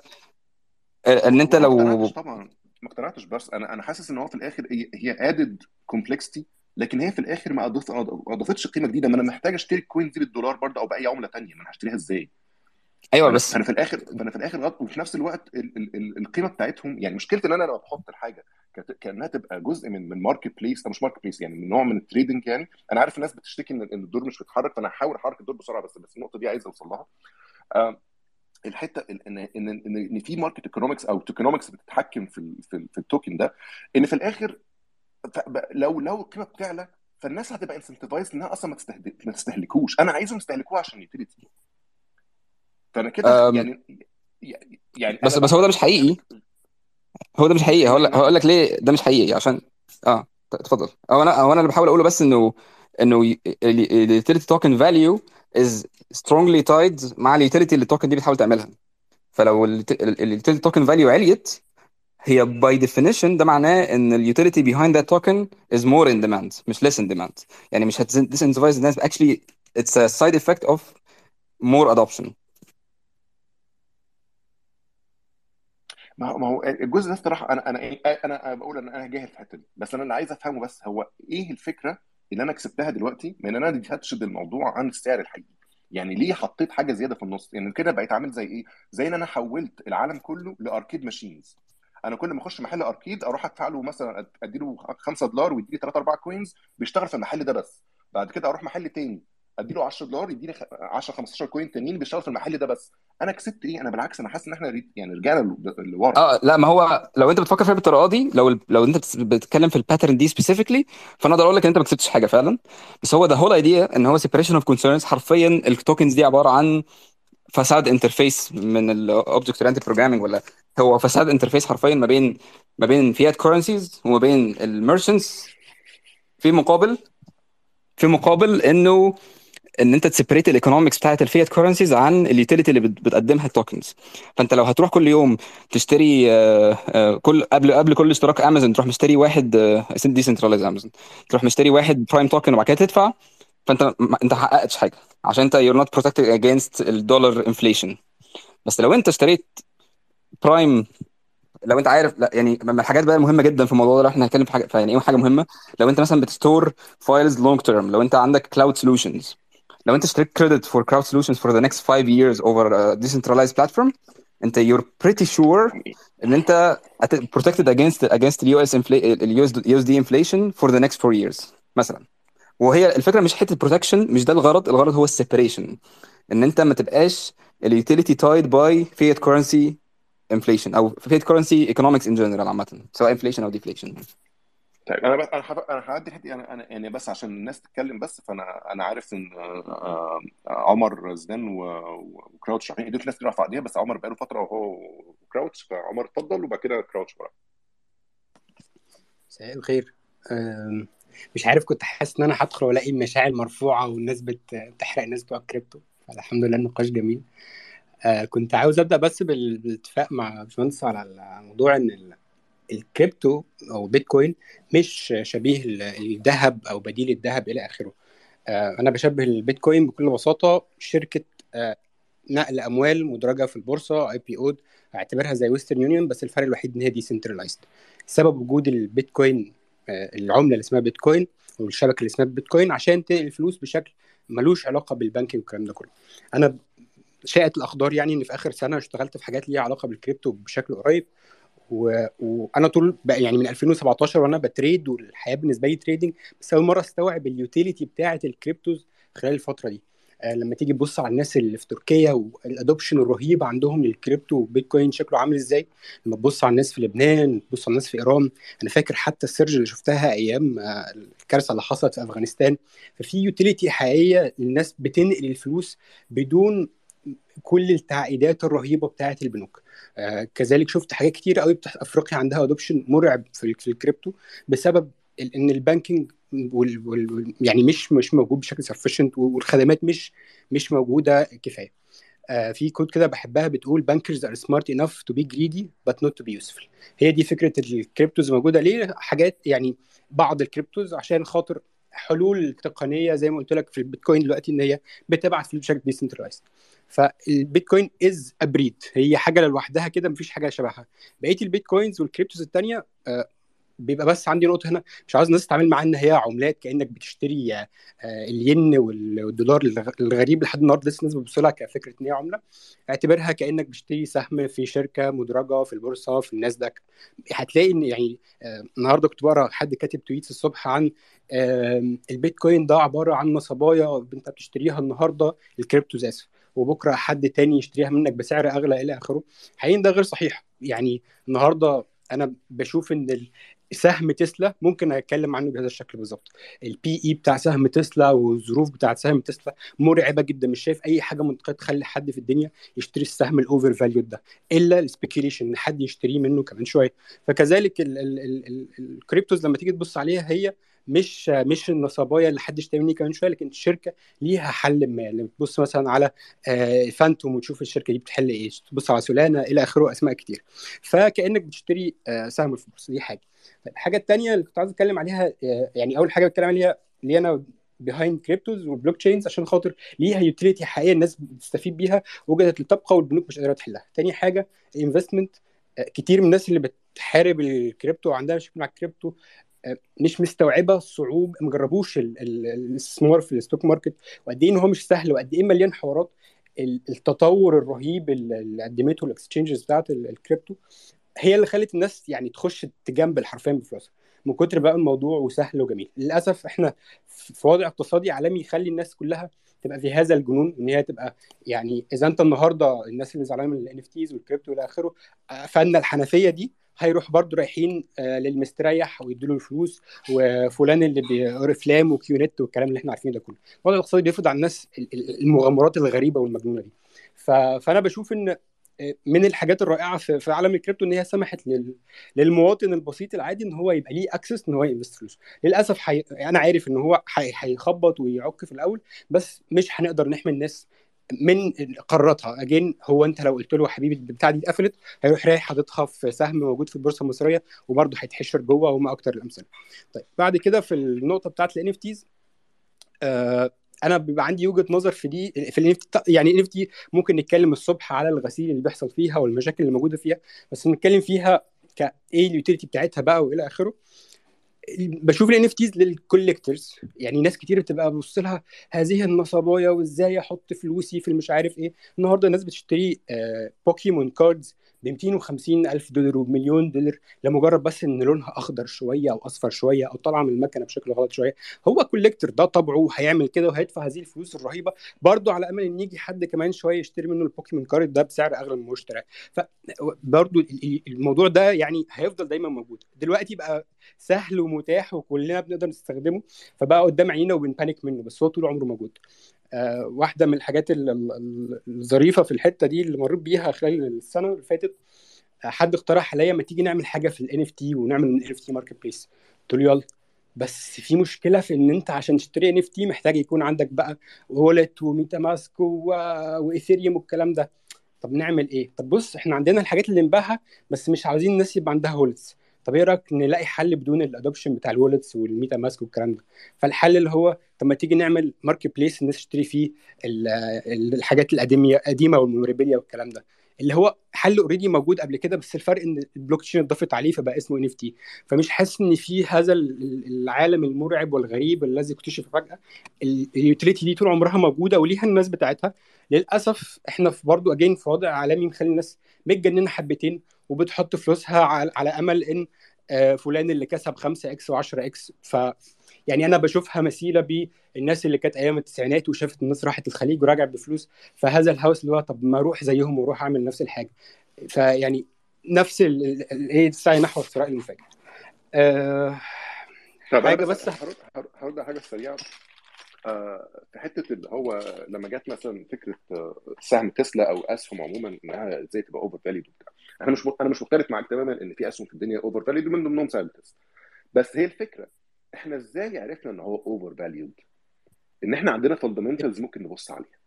إن أنت ما لو اقتنعتش طبعا. ما اقتنعتش بس أنا أنا حاسس إن هو في الآخر هي هي added complexity لكن هي في الآخر ما أضف- اضافتش قيمة جديدة. ما أنا محتاج أشتري ال coin دي بالدولار برضه أو بأي عملة تانية. ما أنا هشتريها إزاي؟ أيوه بس فأنا في الآخر فأنا في الآخر غلط. وفي نفس الوقت ال ال ال القيمة بتاعتهم يعني مشكلتي إن أنا لما بحط الحاجة كت- كأنها تبقى جزء من من marketplace أو مش marketplace يعني من نوع من ال trading يعني. أنا عارف الناس بتشتكي إن الدور مش بيتحرك فأنا هحاول أحرك الدور بسرعة بس بس النقطة دي عايز أوصل لها. آه، الحتة ال- ان ان ان في market economics أو tokenomics بتتحكم في في, في ال token ده. إن في الآخر لو لو القيمة بتعلى فالناس هتبقى incentivized إنها أصلا ما تستهد- ما تستهلكوش. أنا عايزهم يستهلكوها عشان utility فأنا كده يعني يعني بس بس هو ده مش حقيقي. هو ده مش حقيقي. هقول لك هقول لك ليه ده مش حقيقي عشان آه اتفضل. أو أنا أو أنا اللي بحاول أقوله بس انه إنه ال utility token value is strongly tied مع ال utility اللي ال token دي بتحاول تعملها. فلو ال utility token value عليت هي by definition ده معناه إن ال utility behind that token is more in demand مش less in demand. يعني مش هت disincentivize الناس actually it's a side effect of more adoption. ما هو ما هو الجزء ده الصراحة أنا أنا إيه، أنا بقول إن أنا جاهل في الحتة دي. بس أنا اللي عايز أفهمه بس هو إيه الفكرة اللي أنا كسبتها دلوقتي؟ من إن أنا detached الموضوع عن السعر الحقيقي. يعني ليه حطيت حاجة زيادة في النص؟ يعني كده بقيت عامل زي إيه؟ زي إن أنا حولت العالم كله ل arcade machines. أنا كل ما اخش محل arcade أروح ادفع له مثلا اديله 5 دولار ويديني 3 4 coins بيشتغل في المحل ده بس. بعد كده أروح محل تاني اديله 10 دولار يديني 10 15 coin تانيين بيشتغل في المحل ده بس. أنا كسبت إيه؟ أنا بالعكس أنا حاسس ان إحنا يعني رجعنا لورا. آه لا ما هو لو انت بتفكر فيها بالطريقة دي لو لو انت بتتكلم في ال pattern دي specifically فانا أقدر أقول لك ان انت ما كسبتش حاجة فعلا. بس هو the whole idea ان هو separation of concerns حرفيا ال tokens دي عبارة عن facade interface من ال object oriented programming ولا هو facade interface حرفيا ما بين ما بين fiat currencies وما بين ال merchants في مقابل في مقابل انه إن أنت ت separate ال economics بتاعت ال fiat currencies عن ال utility اللي بت- بتقدمها ال tokens فأنت لو هتروح كل يوم تشتري آه، آه، كل قبل قبل كل اشتراك امازون تروح مشتري واحد decentralized Amazon تروح مشتري واحد Prime token وبعد كده تدفع. فأنت ما- أنت حققتش حاجة. عشان أنت you're not protected against الدولار inflation بس لو أنت اشتريت Prime لو انت عارف لا يعني من الحاجات بقى المهمه جدا في الموضوع ده لو إحنا هنتكلم في حاجة يعني إيه حاجة مهمة؟ لو انت مثلا بت store files long term لو انت عندك cloud solutions لو انت اشتريت credit for cloud solutions for the next 5 years over a decentralized platform انت you're pretty sure ان انت هت- protected against against the US infl ال US USD inflation for the next 4 years مثلا. وهي الفكرة مش حتة protection مش ده الغرض الغرض هو ال separation ان انت ما تبقاش ال utility tied by fiat currency inflation أو fiat currency economics in general عامة سواء inflation أو deflation طيب أنا بس أنا حف- أنا هعدي الحتة أنا أنا يعني بس عشان الناس تتكلم بس فانا أنا عارف إن آه، عمر زدان و- و- وكراوتش رايحين ايديك ناس ترفع إيديها بس عمر بقاله فترة وهو وكراوتش فعمر اتفضل وبعد كده كراوتش بقى. مساء الخير. مش عارف كنت حاسس إن أنا هدخل وألاقي المشاعل مرفوعة والناس بت- بتحرق الناس بتوع الكريبتو الحمد لله النقاش جميل. آه، كنت عاوز أبدأ بس بال- بالاتفاق مع باشمهندس على الموضوع إن ال- الكريبتو أو بيتكوين مش شبيه ال- الذهب أو بديل الذهب إلى آخره. آه، أنا بشبه البيتكوين بكل بساطة شركة آه، نقل أموال مدرجة في البورصة IPO أعتبرها زي ويسترن يونيون بس الفرق الوحيد إن هي decentralized سبب وجود البيتكوين آه، العملة اللي اسمها بيتكوين والشبكه اللي اسمها بيتكوين عشان تنقل الفلوس بشكل ملوش علاقة بالبنك والكلام ده كله. أنا شاءت الاقدار يعني إن في آخر سنة اشتغلت في حاجات ليها علاقة بالكريبتو بشكل قريب. و... وأنا طول يعني من 2017 وأنا ب trade والحياة بالنسبة لي trading بس أول مرة أستوعب ال utility بتاعة ال cryptos خلال الفترة دي. آه، لما تيجي تبص على الناس اللي في تركيا وال adoption الرهيب عندهم للكريبتو وبيتكوين شكله عامل إزاي. لما تبص على الناس في لبنان تبص على الناس في إيران أنا فاكر حتى ال surge اللي شفتها أيام آه، الكارثة اللي حصلت في أفغانستان. ففي utility حقيقية الناس بتنقل الفلوس بدون كل التعقيدات الرهيبة بتاعه البنوك. آه كذلك شفت حاجات كتير قوي بتاعت أفريقيا عندها adoption مرعب في الكريبتو بسبب إن ال banking وال وال يعني مش مش موجود بشكل sufficient والخدمات مش مش موجودة كفاية. آه في quote كده بحبها بتقول bankers are smart enough to be greedy but not to be useful. هي دي فكرة ال cryptos موجودة. ليه؟ حاجات يعني بعض ال cryptos عشان خاطر حلول تقنية زي ما قلت لك في البيتكوين دلوقتي إن هي بتبعت فلوس بشكل decentralized فالبيتكوين is a breed هي حاجة لوحدها كده مفيش حاجة شبهها. بقية ال bitcoins وال cryptos الثانية آه بيبقى بس عندي نقطة هنا. مش عاوز الناس تتعامل معاها إن هي عملات كأنك بتشتري آه الين والدولار الغريب لحد النهارده. لسه الناس بتبص لها كفكرة إن هي عملة. اعتبرها كأنك بتشتري سهم في شركة مدرجة في البورصة في الناسداك هتلاقي إن يعني آه النهارده كنت بقرأ حد كاتب tweets الصبح عن آه البيتكوين ده عبارة عن نصباية انت بتشتريها النهارده ال cryptos آسف. وبكره حد تاني يشتريها منك بسعر اغلى إلى اخره حقيقي ده غير صحيح. يعني النهارده أنا بشوف ان سهم تسلا ممكن اتكلم عنه بهذا الشكل بالظبط. ال P/E بتاع سهم تسلا والظروف بتاعت سهم تسلا مرعبة جدا. مش شايف أي حاجة منطقية تخلي حد في الدنيا يشتري السهم ال overvalued ده إلا ال speculation إن حد يشتريه منه كمان شوية. فكذلك ال cryptos لما تيجي تبص عليها هي مش مش النصباية اللي حد يشتري مني كمان شوية لكن الشركة ليها حل ما. لما تبص مثلا على فانتوم وتشوف الشركة دي بتحل إيه تبص على سولانا إلى آخره أسماء كتير. فكأنك بتشتري سهم في البورصه دي حاجة. طيب الحاجة الثانية اللي كنت عايز أتكلم عليها يعني أول حاجة بتكلم عليها اللي أنا behind cryptos وال blockchains عشان خاطر ليها utility حقيقية الناس بتستفيد بيها وجدت لتبقى والبنوك مش قادرة تحلها. تاني حاجة ال investment كتير من الناس اللي بتحارب الكريبتو وعندها مشاكل مع الكريبتو مش مستوعبة صعوبه ما جربوش الاستثمار في ال stock market وقد إيه إن هو مش سهل وقد إيه مليان حوارات. التطور الرهيب اللي قدمته ال exchanges بتاعت الكريبتو هي اللي خلت الناس يعني تخش ت gamble حرفيا بفلوسها من كتر بقى الموضوع وسهل وجميل. للأسف إحنا في وضع اقتصادي عالمي يخلي الناس كلها تبقى في هذا الجنون إن هي تبقى يعني إذا أنت النهارده الناس اللي زعلانة من ال NFTs والكريبتو والى آخره فن الحنفية دي هيروح برضو رايحين للمستريح ويدوا له الفلوس وفلان اللي بافلام وكيو نت والكلام اللي إحنا عارفينه ده كله الوضع الاقتصادي بيفرض على الناس المغامرات الغريبة والمجنونة دي فأنا بشوف إن من الحاجات الرائعة في عالم الكريبتو إن هي سمحت للمواطن البسيط العادي إن هو يبقى ليه access إن هو ي invest فلوسه للأسف حي... أنا عارف إن هو هيخبط. ويعك في الأول بس مش هنقدر نحمي الناس من قراراتها. again هو انت لو قلت له حبيبي البتاعة دي اتقفلت هيروح رايح حاططها في سهم موجود في البورصة المصرية وبرضه هيتحشر جوه وهم أكتر الأمثلة. طيب بعد كده في النقطة بتاعت ال NFTs آه أنا بيبقى عندي وجهة نظر في دي في ال يعني ال NFT ممكن نتكلم الصبح على الغسيل اللي بيحصل فيها والمشاكل اللي موجودة فيها بس نتكلم فيها كإيه ال utility بتاعتها بقى وإلى آخره. بشوف ال NFTs لل collectors يعني ناس كتير بتبقى بتبص لها هذه النصباية وإزاي أحط فلوسي في المش عارف إيه. النهارده الناس بتشتري بوكيمون cards ب 250 ألف دولار وبمليون دولار لمجرد بس إن لونها أخضر شوية أو أصفر شوية أو طالعة من المكنة بشكل غلط شوية. هو collector ده طبعه هيعمل كده وهيدفع هذه الفلوس الرهيبة. برضه على أمل إن يجي حد كمان شوية يشتري منه البوكيمون card ده بسعر أغلى من المشترى فبرضه الموضوع ده يعني هيفضل دايما موجود. دلوقتي بقى سهل ومتاح وكلنا بنقدر نستخدمه. فبقى قدام عينينا وبنبانيك منه بس هو طول عمره موجود. واحدة من الحاجات الظريفة في الحتة دي اللي مريت بيها خلال السنة اللي فاتت حد اقترح عليا ما تيجي نعمل حاجة في ال NFT ونعمل NFT marketplace قلت له يلا. بس في مشكلة في إن أنت عشان تشتري NFT محتاج يكون عندك بقى wallet وميتا ماسك وإيثيريوم والكلام ده. طب نعمل إيه؟ طب بص إحنا عندنا الحاجات اللي نبيعها بس مش عاوزين الناس يبقى عندها wallets طب إيه رأيك نلاقي حل بدون ال adoption بتاع ال wallets والميتا ماسك والكلام ده؟ فالحل اللي هو طب ما تيجي نعمل marketplace الناس تشتري فيه الحاجات القديمه القديمه وال memorabilia والكلام ده. اللي هو حل already موجود قبل كده بس الفرق إن البلوك تشين اتضافت عليه فبقى اسمه ان فمش حاسس إن في هذا العالم المرعب والغريب الذي اكتشف فجأة. ال utility دي طول عمرها موجودة وليها الناس بتاعتها. للأسف إحنا في برضه again في وضع عالمي مخلي الناس متجننة حبتين. وبتحط فلوسها على أمل إن فلان اللي كسب 5 x و10 x. ف يعني أنا بشوفها مثيلة بالناس اللي كانت أيام التسعينات وشافت الناس راحت الخليج ورجعت بفلوس. فهذا الهوس اللي هو طب ما أروح زيهم وأروح أعمل نفس الحاجة. فيعني نفس إيه السعي نحو الثراء المفاجئ. أه حاجة بس هرد هرد حاجة سريعة. آه، في حتة اللي هو لما جت مثلا فكرة آه، سهم تسلا أو آسهم عموما إنها إزاي تبقى overvalued وبتاع. أنا مش أنا مش مختلف معاك تماما إن في أسهم في الدنيا overvalued ومن ضمنهم تسلا بس هي الفكرة إحنا إزاي عرفنا إن هو overvalued إن إحنا عندنا fundamentals ممكن نبص عليها.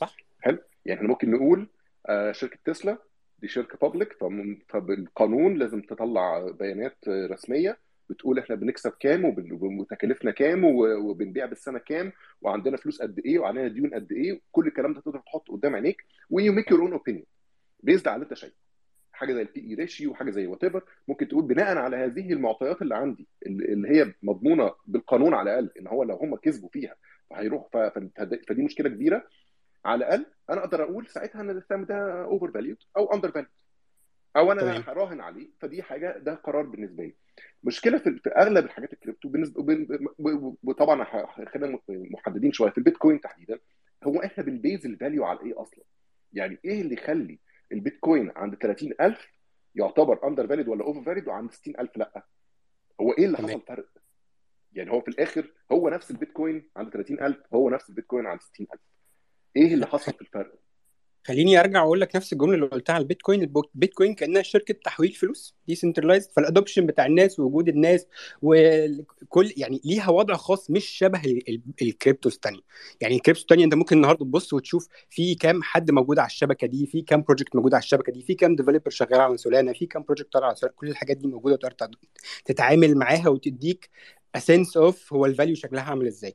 صح. حلو؟ يعني إحنا ممكن نقول آه، شركة تسلا دي شركة public فبالقانون لازم تطلع بيانات رسمية بتقول إحنا بنكسب كام وتكاليفنا كام وبنبيع بالسنة كام وعندنا فلوس قد إيه وعندنا ديون قد إيه كل الكلام ده تقدر تحطه قدام عينيك و you make your own opinion based على اللي أنت شايفه. حاجة زي ال P/E ratio وحاجه زي whatever ممكن تقول بناء على هذه المعطيات اللي عندي اللي هي مضمونة بالقانون على الأقل إن هو لو هم كسبوا فيها فهيروح فدي مشكلة كبيرة. على الأقل أنا أقدر أقول ساعتها إن السهم ده overvalued أو undervalued أو أنا تمام هراهن عليه. فدي حاجة ده قرار بالنسبة لي. مشكلة في, في أغلب الحاجات الكريبتو بالنسبة وطبعا خلينا محددين شوية. في البيتكوين تحديدا هو إحنا بن base ال value على إيه أصلا؟ يعني إيه اللي يخلي البيتكوين عند 30000 يعتبر undervalued ولا overvalued وعند 60000 لأ؟ هو إيه اللي حصل فرق؟ يعني هو في الآخر هو نفس البيتكوين عند 30000 هو نفس البيتكوين عند 60000 إيه اللي حصل في الفرق؟ خليني ارجع واقول لك نفس الجملة اللي قلتها على البيتكوين. البيتكوين كأنها شركة تحويل فلوس decentralized فال adoption بتاع الناس ووجود الناس وكل يعني ليها وضع خاص مش شبه ال- ال- ال cryptos الثانية يعني ال cryptos الثانية انت ممكن النهارده تبص وتشوف في كام حد موجود على الشبكة دي في كام project موجود على الشبكة دي في كام developer شغال على سولانا في كام project طالع على سولانا. كل الحاجات دي موجودة تقدر تتعامل معاها وتديك a sense of هو ال value شكلها عامل إزاي.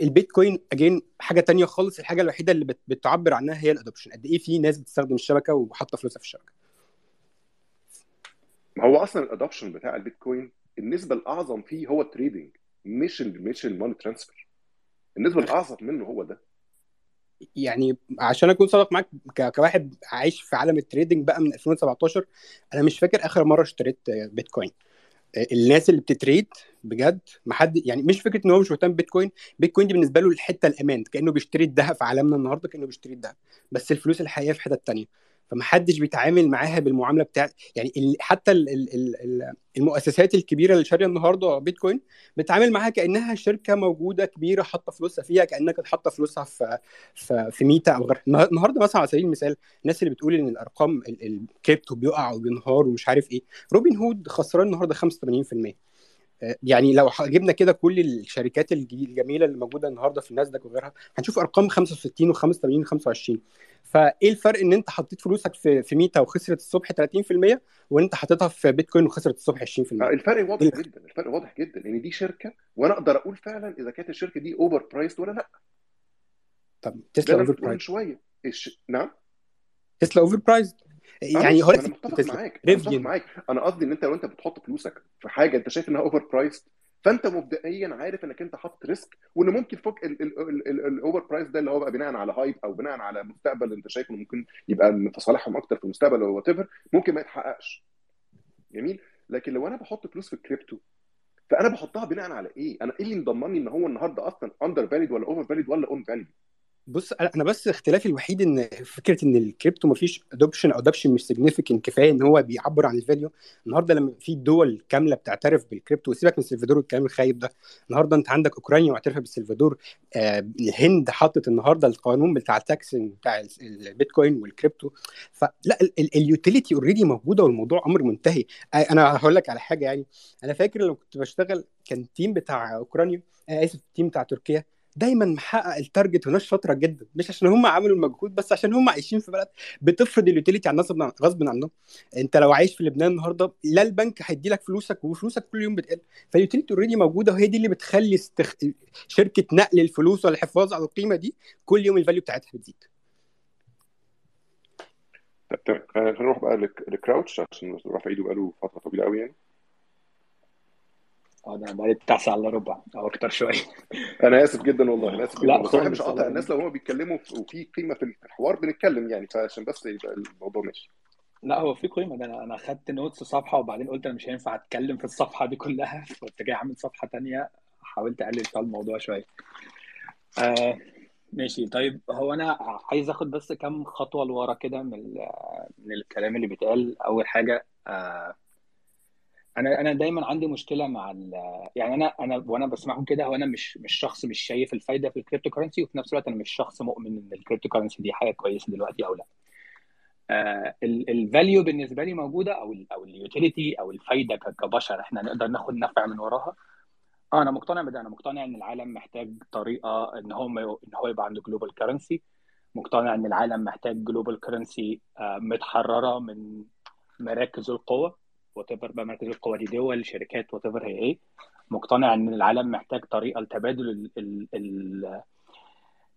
البيتكوين again حاجة تانية خالص. الحاجة الوحيدة اللي بت- بتعبر عنها هي ال adoption قد إيه في ناس بتستخدم الشبكة وحاطة فلوسها في الشبكة؟ ما هو أصلا ال adoption بتاع البيتكوين النسبة الأعظم فيه هو ال trading مش ال مش ال money transfer. النسبة الأعظم منه هو ده. يعني عشان أكون صادق معاك كواحد عايش في عالم ال trading بقى من 2017 أنا مش فاكر آخر مرة اشتريت آه، بيتكوين. آه، الناس اللي بتتريد بجد ما حد يعني مش فكرة إن هو مش مهتم ببيتكوين بيتكوين دي بالنسبة له الحتة الأمان كأنه بيشتري الذهب في عالمنا النهارده كأنه بيشتري الذهب بس الفلوس الحقيقية في حتة تانية. فما حدش بيتعامل معاها بالمعاملة بتاع يعني حتى ال- ال- ال- ال- المؤسسات الكبيرة اللي شارية النهارده بيتكوين بتتعامل معاها كأنها شركة موجودة كبيرة حاطة فلوسها فيها كأنها كانت حاطة فلوسها في في ميتا أو غيرها النهار- النهارده مثلا على سبيل المثال الناس اللي بتقول إن الأرقام ال- الكريبتو بيقع وبينهار ومش عارف إيه روبن هود خسران النهارده 85% آه، يعني لو جبنا كده كل الشركات الج- الجميلة اللي موجودة النهارده في الناسداك وغيرها هنشوف أرقام 65 و85 و25 فايه الفرق ان انت حطيت فلوسك في في ميتا وخسرت الصبح 30% وان انت حاططها في بيتكوين وخسرت الصبح 20% آه، الفرق واضح؟ جدا الفرق واضح جدا. ان دي شركة وأنا أقدر أقول فعلا إذا كانت الشركة دي overpriced ولا لأ. طب تسلا over أنا كنت بقوله من price شوية الش... نعم؟ تسلا overpriced آه يعني ما أنا متفق معاك أنا معاك. أنا قصدي إن أنت لو أنت بتحط فلوسك في حاجة أنت شايف إنها overpriced فانت مبدئيا عارف إنك أنت حاطط risk وإن ممكن فوق ال overprice ده اللي هو بقى بناء على hype أو بناء على مستقبل أنت شايف إنه ممكن يبقى في صالحهم أكتر في المستقبل أو وات ممكن ما يتحققش جميل لكن لو أنا بحط فلوس في الكريبتو فأنا بحطها بناء على إيه؟ أنا إيه اللي مضمني إن هو النهارده أصلا undervalued ولا overvalued ولا on value؟ بص أنا بس اختلافي الوحيد إن فكرة إن الكريبتو ما فيش adoption أو adoption مش significant كفاية إن هو بيعبر عن ال value النهارده لما في دول كاملة بتعترف بالكريبتو وسيبك من السلفادور والكلام الخايب ده. النهارده أنت عندك أوكرانيا معترفة بالسلفادور آه الهند حطت النهارده القانون بتاع ال tax بتاع ال- البيتكوين والكريبتو فلا ال utility already موجودة والموضوع أمر منتهي. أنا هقول لك على حاجة يعني. أنا فاكر لما كنت بشتغل كان team بتاع أوكرانيا آسف ال team بتاع تركيا دايما محقق ال target وناس شاطرة جدا. مش عشان هم عملوا المجهود بس عشان هم عايشين في بلد بتفرض ال utility على الناس غصب عنهم. انت لو عايش في لبنان النهارده لا البنك هيدي لك فلوسك وفلوسك كل يوم بتقل. فال utility already موجودة وهي دي اللي بتخلي استخ... شركة نقل الفلوس ولا الحفاظ على القيمة دي كل يوم ال value بتاعتها بتزيد. طب نروح بقى لك- لكراوتش عشان رافع ايده بقاله فترة طويلة قوي يعني. آه ده بقالي بتاع ساعة إلا ربع أو أكتر شوية. أنا آسف جدا والله أنا آسف جدا لا خالص اقاطع والله الناس لو هم بيتكلموا في- وفي قيمة في الحوار بنتكلم يعني فعشان بس يبقى الموضوع ماشي. لا هو في قيمة. ده أنا أنا خدت نوتس صفحة وبعدين قلت أنا مش هينفع أتكلم في الصفحة دي كلها. فكنت جاي أعمل صفحة تانية. حاولت أقلل فيها الموضوع شوية. آه ماشي. طيب هو أنا عايز آخد بس كام خطوة لورا كده من من الكلام اللي بيتقال. أول حاجة آه أنا أنا دايما عندي مشكلة مع يعني أنا أنا وأنا بسمعهم كده هو أنا مش مش شخص مش شايف الفايدة في ال cryptocurrency وفي نفس الوقت أنا مش شخص مؤمن إن ال cryptocurrency دي حاجة كويسة دلوقتي أو لأ. ال value بالنسبة لي موجودة أو ال أو ال utility أو الفايدة كبشر إحنا نقدر ناخد نفع من وراها. آه أنا مقتنع بده أنا مقتنع إن العالم محتاج طريقة إن هو إن هو يبقى عنده global currency مقتنع إن العالم محتاج global currency متحررة من مراكز القوة. whatever بقى مراكز القوة دي دول شركات whatever هي إيه مقتنع إن العالم محتاج طريقة لتبادل ال ال ال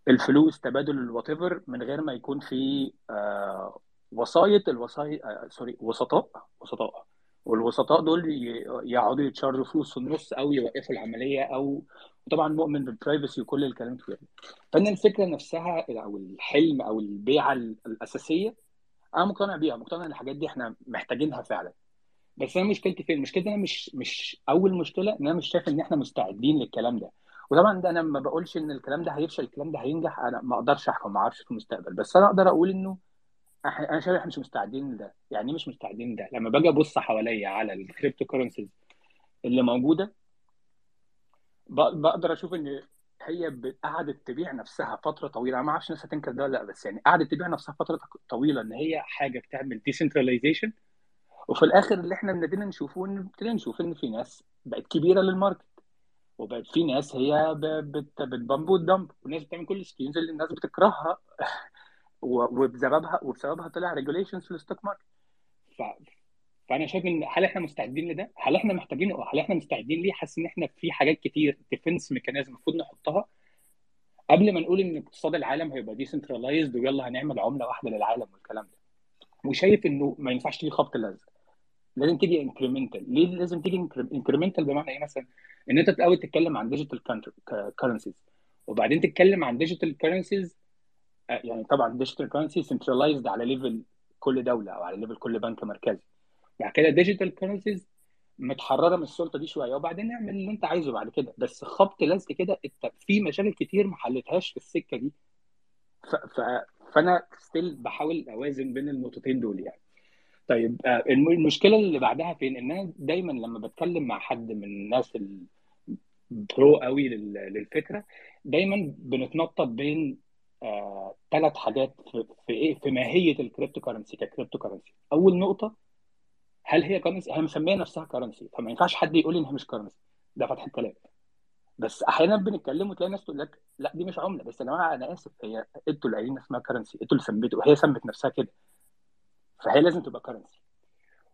الفلوس تبادل ال whatever من غير ما يكون في آه وسايط الوسايط آه sorry وسطاء وسطاء. والوسطاء دول يقعدوا يت charge وا فلوس في النص أو يوقفوا العملية أو طبعا مؤمن بال privacy وكل الكلام ده. فإن الفكرة نفسها أو الحلم أو البيعة الأساسية أنا مقتنع بيها مقتنع إن الحاجات دي إحنا محتاجينها فعلا. بس أنا مشكلتي فين؟ مشكلتي أنا مش مش أول مشكلة إن أنا مش شايف إن إحنا مستعدين للكلام ده. وطبعا ده أنا ما بقولش إن الكلام ده هيفشل الكلام ده هينجح أنا ما أقدرش أحكم ما أعرفش في المستقبل. بس أنا أقدر أقول إنه أنا شايف إحنا مش مستعدين لده. يعني إيه مش مستعدين لده؟ لما باجي أبص حواليا على ال crypto currencies اللي موجودة بقدر أشوف إن هي قعدت تبيع نفسها فترة طويلة. أنا ما أعرفش الناس هتنكر ده ولا لأ بس يعني قعدت تبيع نفسها فترة طويلة إن هي حاجة بتعمل decentralization وفي الآخر اللي إحنا ابتدينا نشوفه ان ابتدينا نشوف إن في ناس بقت كبيرة لل market وبقت في ناس هي بت pump وت dump وناس بتعمل كل ال schemes اللي الناس بتكرهها وبسببها وبسببها طلع regulations في ال stock market ف... فأنا شايف إن هل إحنا مستعدين لده؟ هل إحنا محتاجين هل إحنا مستعدين ليه؟ حاسس إن إحنا في حاجات كتير defense mechanism المفروض نحطها قبل ما نقول إن اقتصاد العالم هيبقى decentralized ويلا هنعمل عملة واحدة للعالم والكلام ده وشايف إنه ما ينفعش تيجي خبط لزق لازم تيجي incremental ليه لازم تيجي incremental بمعنى إيه مثلا؟ إن أنت الأول تتكلم عن digital currencies وبعدين تتكلم عن digital currencies يعني طبعا digital currency centralized على level كل دولة أو على level كل بنك مركزي. بعد كده digital currencies متحررة من السلطة دي شوية وبعدين اعمل اللي أنت عايزه بعد كده. بس خبط لزق كده في مشاكل كتير ما حلتهاش في السكة دي. ف... ف... فأنا still بحاول أوازن بين النقطتين دول يعني. طيب آه، الم- المشكلة اللي بعدها فين؟ إن دايما لما بتكلم مع حد من الناس ال pro قوي لل- للفكرة دايما بنتنطط بين ثلاث حاجات في في إيه؟ في ماهية ال crypto currency ك crypto currency أول نقطة هل هي currency هي مسمية نفسها currency فما ينفعش حد يقول إن هي مش currency ده فتح الكلام. بس أحيانا بنتكلم وتلاقي ناس تقول لك لا دي مش عملة. بس يا جماعة أنا آسف هي أنتوا اللي قايلين اسمها currency أنتوا اللي سميتوا هي سمت نفسها كده. فهي لازم تبقى currency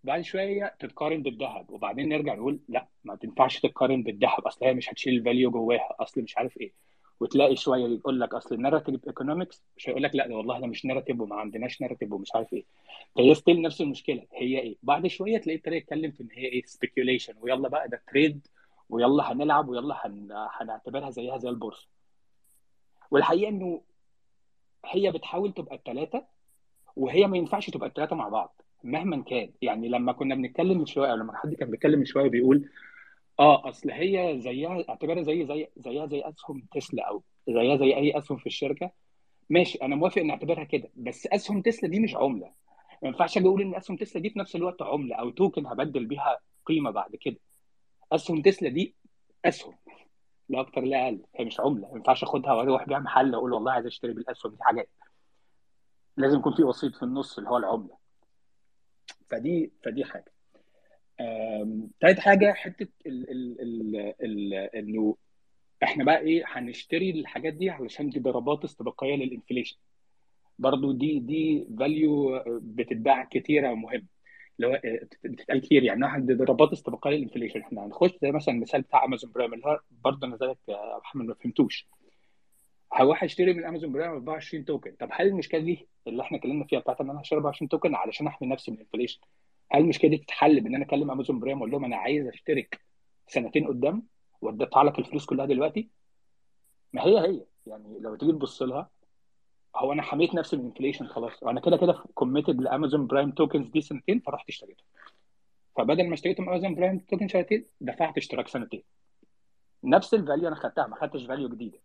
بعد شوية تتقارن بالذهب وبعدين نرجع نقول لا ما تنفعش تتقارن بالذهب. أصل هي مش هتشيل ال value جواها أصل مش عارف إيه. وتلاقي شوية يقول لك أصل ال narrative economics مش هيقول لك لا ده والله ده مش narrative وما عندناش narrative ومش عارف إيه. فهي still نفس المشكلة. هي إيه؟ بعد شوية تلاقي ابتدى يتكلم في إن هي إيه؟ speculation ويلا بقى ده trade ويلا هنلعب ويلا هن... هنعتبرها زيها زي البورصة. والحقيقة إنه هي بتحاول تبقى الثلاثه وهي ما ينفعش تبقى الثلاثه مع بعض مهما كان. يعني لما كنا بنتكلم من شوية أو لما حد كان بيتكلم من شوية بيقول آه أصل هي زيها اعتبرها زي زي زيها زي أسهم تسلا أو زيها زي أي أسهم في الشركة. ماشي أنا موافق ان أعتبرها كده بس أسهم تسلا دي مش عملة. ما ينفعش أجي أقول إن أسهم تسلا دي في نفس الوقت عملة أو توكن هبدل بيها قيمة بعد كده. أسهم تسلا دي أسهم لا أكتر لا أقل. هي مش عملة ما ينفعش أخدها وأروح بيها محل أقول والله عايز أشتري بالأسهم دي حاجات. لازم يكون في وسيط في النص اللي هو العملة. فدي فدي حاجة. تالت حاجة حتة إنه إحنا بقى إيه هنشتري الحاجات دي علشان دي ضربات استباقية لل inflation. برضو دي دي value بتتباع كتيره مهم. اللي هو آه، بتتقال كتير. يعني واحد دي ضربات استباقية لل inflation. إحنا هنخش زي مثلا المثال بتاع امازون برايم اللي هو برضه أنا زيك يا محمد ما فهمتوش. هروح اشتري من امازون برايم 24 token طب هل المشكلة دي اللي إحنا اتكلمنا فيها بتاعت إن أنا هشتري 24 token علشان أحمي نفسي من ال inflation؟ هل المشكلة دي تتحل بإن أنا أكلم امازون برايم وأقول لهم أنا عايز أشترك سنتين قدام وأدفع لك الفلوس كلها دلوقتي؟ ما هي هي. يعني لو تيجي تبص لها هو أنا حميت نفسي من ال inflation خلاص. وأنا كده كده committed لامازون برايم tokens دي سنتين فرحت اشتريتهم. فبدل ما اشتريت من امازون برايم token سنتين دفعت اشتراك سنتين. نفس ال value أنا خدتها ما خدتش value جديدة.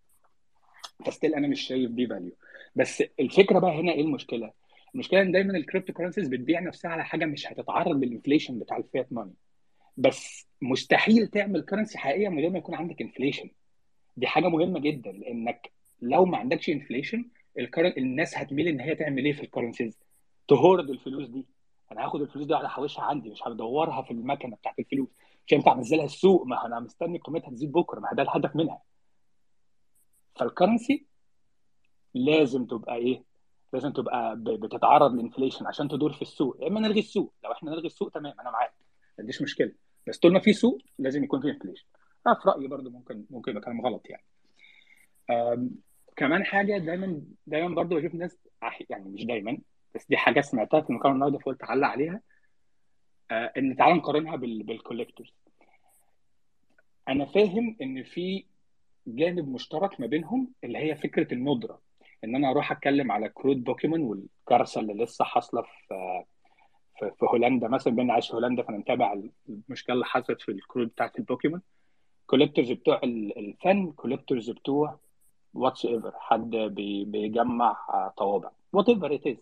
ف still أنا مش شايف دي value بس الفكرة بقى هنا إيه المشكلة؟ المشكلة إن دايما ال crypto currencies بتبيع نفسها على حاجة مش هتتعرض لل inflation بتاع ال fiat money بس مستحيل تعمل currency حقيقية من غير ما يكون عندك inflation دي حاجة مهمة جدا لأنك لو ما عندكش inflation الناس هتميل إن هي تعمل إيه في ال currencies ت hoard الفلوس دي. أنا هاخد الفلوس دي احوشها عندي مش هدورها في المكنة بتاعت الفلوس. مش هينفع أنزلها السوق ما أنا مستني قيمتها تزيد بكرة ما ده الهدف منها. فال currency لازم تبقى إيه؟ لازم تبقى بتتعرض لل inflation عشان تدور في السوق. يا إما نلغي السوق. لو إحنا نلغي السوق تمام أنا معاك. ما عنديش مشكلة. بس طول ما في سوق لازم يكون في inflation. أنا في رأيي برضو ممكن ممكن يبقى كلام غلط يعني. كمان حاجة دايما دايما برضو بشوف ناس يعني مش دايما بس دي حاجة سمعتها في المقابله النهارده فقلت أعلق عليها. آه إن تعالى نقارنها بال collectors أنا فاهم إن في جانب مشترك ما بينهم اللي هي فكرة الندرة. إن أنا أروح أتكلم على كروت بوكيمون والكارثة اللي لسه حاصلة في في, هولندا مثلا بين عايش في هولندا فأنا متابع المشكلة اللي حصلت في الكروت بتاعت البوكيمون collectors بتوع الفن collectors بتوع whatever حد بي بيجمع طوابع. whatever it is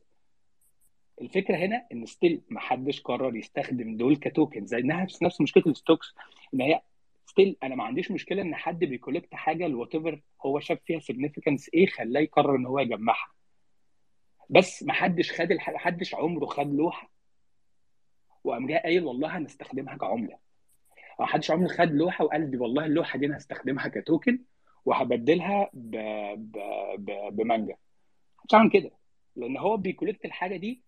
الفكرة هنا إن still ما حدش قرر يستخدم دول ك token زي إنها نفس مشكلة ال stocks. إن هي still أنا ما عنديش مشكلة إن حد بي collect حاجة ل whatever هو شاف فيها significance إيه خلاه يقرر إن هو يجمعها. بس ما حدش خد الح... حدش عمره خد لوحة. وقام جاي قايل والله هنستخدمها كعملة. أو حدش عمره خد لوحة وقال دي والله اللوحة دي أنا هستخدمها ك token وهبدلها ب... ب... ب... بمانجا. محدش عمل كده. لأن هو بي collect الحاجة دي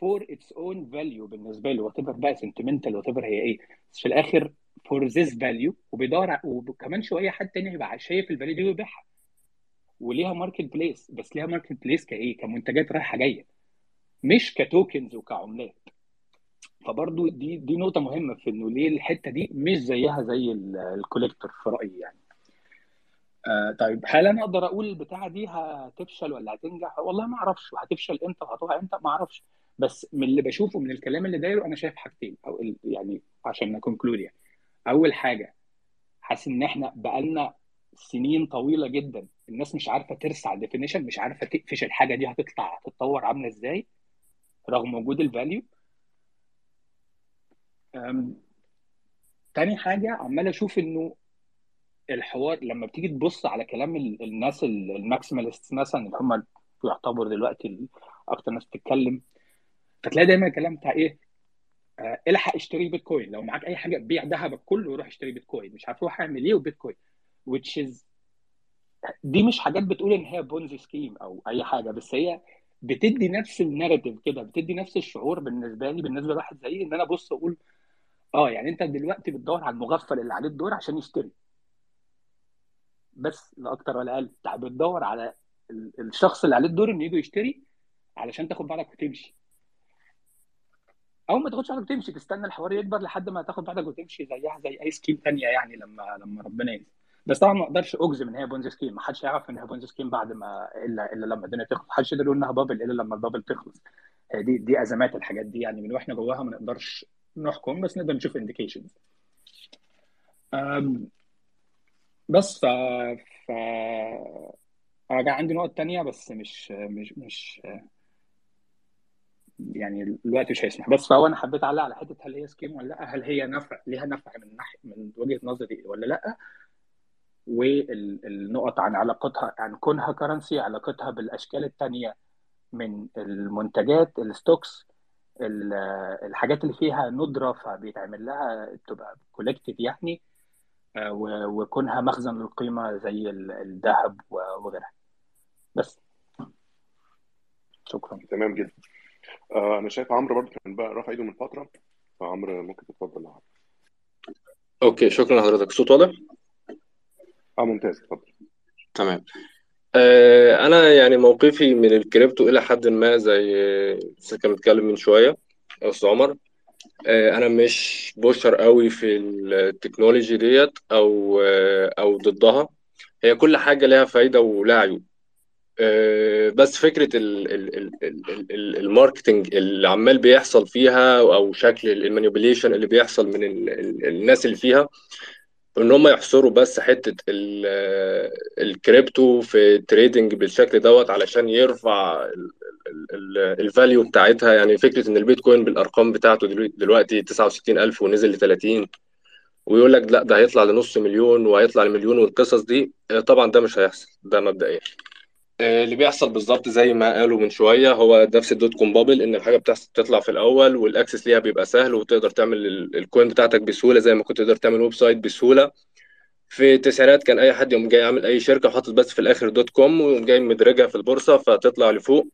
for its own value بالنسبة له whatever بقى sentimental whatever هي إيه. بس في الآخر for this value وبيدور وكمان شوية حد تاني هيبقى شايف ال value دي ويبيعها. وليها market place بس ليها market place كإيه؟ كمنتجات رايحة جاية. مش ك tokens وكعملات. فبرضو دي دي نقطة مهمة في إنه ليه الحتة دي مش زيها زي ال collector في رأيي يعني. آه طيب هل أنا أقدر أقول البتاعة دي هتفشل ولا هتنجح؟ والله ما أعرفش. وهتفشل إمتى؟ وهتقع إمتى؟ ما أعرفش. بس من اللي بشوفه من الكلام اللي دايره أنا شايف حاجتين أو يعني عشان ن conclude يعني. أول حاجة حاسس إن إحنا بقالنا سنين طويلة جدا الناس مش عارفة ترسى على definition مش عارفة تقفش الحاجة دي هتطلع هتتطور عاملة إزاي رغم وجود ال value تاني حاجة عمال أشوف إنه الحوار لما بتيجي تبص على كلام الناس ال maximalist مثلا اللي هم يعتبروا دلوقتي أكتر ناس بتتكلم فتلاقي دايما الكلام بتاع إيه؟ الحق اشتري بيتكوين. لو معاك أي حاجة بيع ذهبك كله وروح اشتري بيتكوين. مش عارف روح اعمل إيه وبيتكوين. Which is دي مش حاجات بتقول إن هي Ponzi scheme أو أي حاجة بس هي بتدي نفس ال narrative كده بتدي نفس الشعور بالنسبة لي بالنسبة لواحد زيي إن أنا ابص أقول آه يعني أنت دلوقتي بتدور على المغفل اللي عليه الدور عشان يشتري. بس لا أكتر ولا أقل. انت بتدور على الشخص اللي عليه الدور إنه يجي يشتري علشان تاخد بعضك وتمشي. أو ما تاخدش بعضك وتمشي تستنى الحوار يكبر لحد ما تاخد بعضك وتمشي زيها زي أي scheme ثانية يعني لما لما ربنا ينزل. بس طبعا ما أقدرش أجزم إن هي Ponzi scheme. ما حدش يعرف إن هي Ponzi scheme بعد ما إلا إلا لما الدنيا تخلص. ما حدش يقدر يقول إنها bubble إلا لما ال bubble تخلص. دي دي أزمات الحاجات دي يعني من وإحنا جواها ما نقدرش نحكم بس نقدر نشوف indications بس ف ف أنا عندي نقط تانية بس مش مش مش يعني الوقت مش هيسمح. بس فهو أنا حبيت أعلق على حتة هل هي scheme ولا لأ هل هي نفع ليها نفع من ناحية من وجهة نظري ولا لأ والنقط عن علاقتها عن كونها currency علاقتها بالأشكال الثانية من المنتجات ال stocks الحاجات اللي فيها ندرة فبيتعمل لها تبقى collective يعني وكونها مخزن للقيمة زي الذهب وغيرها. بس. شكرا. تمام جدا. آه أنا شايف عمرو برضه كان بقى رافع إيده من فترة فعمرو ممكن تتفضل لها okay شكرا لحضرتك. صوت واضح؟ آه ممتاز. اتفضل. تمام. آه أنا يعني موقفي من الكريبتو إلى حد ما زي لسه كان بيتكلم من شوية أستاذ عمر. آه أنا مش pusher قوي في ال technology ديت أو أو ضدها. هي كل حاجة لها فايدة ولها عيوب. بس فكرة ال marketing اللي عمال بيحصل فيها أو شكل ال manipulation اللي بيحصل من الناس اللي فيها إن هم يحصروا بس حتة الكريبتو في ال trading بالشكل دوت علشان يرفع ال value بتاعتها. يعني فكرة إن البيتكوين بالأرقام بتاعته دلوقتي 69000 ونزل ل 30 ويقول لك لأ ده هيطلع لنص مليون وهيطلع لمليون والقصص دي طبعا ده مش هيحصل ده مبدئيا. اللي بيحصل بالظبط زي ما قالوا من شوية هو نفس ال dot com bubble إن الحاجة بتطلع في الأول وال access ليها بيبقى سهل وتقدر تعمل ال coin بتاعتك بسهولة زي ما كنت تقدر تعمل website بسهولة. في التسعينات كان أي حد يقوم جاي عامل أي شركة وحاطط بس في الآخر dot com ويقوم جاي مدرجها في البورصة فتطلع لفوق.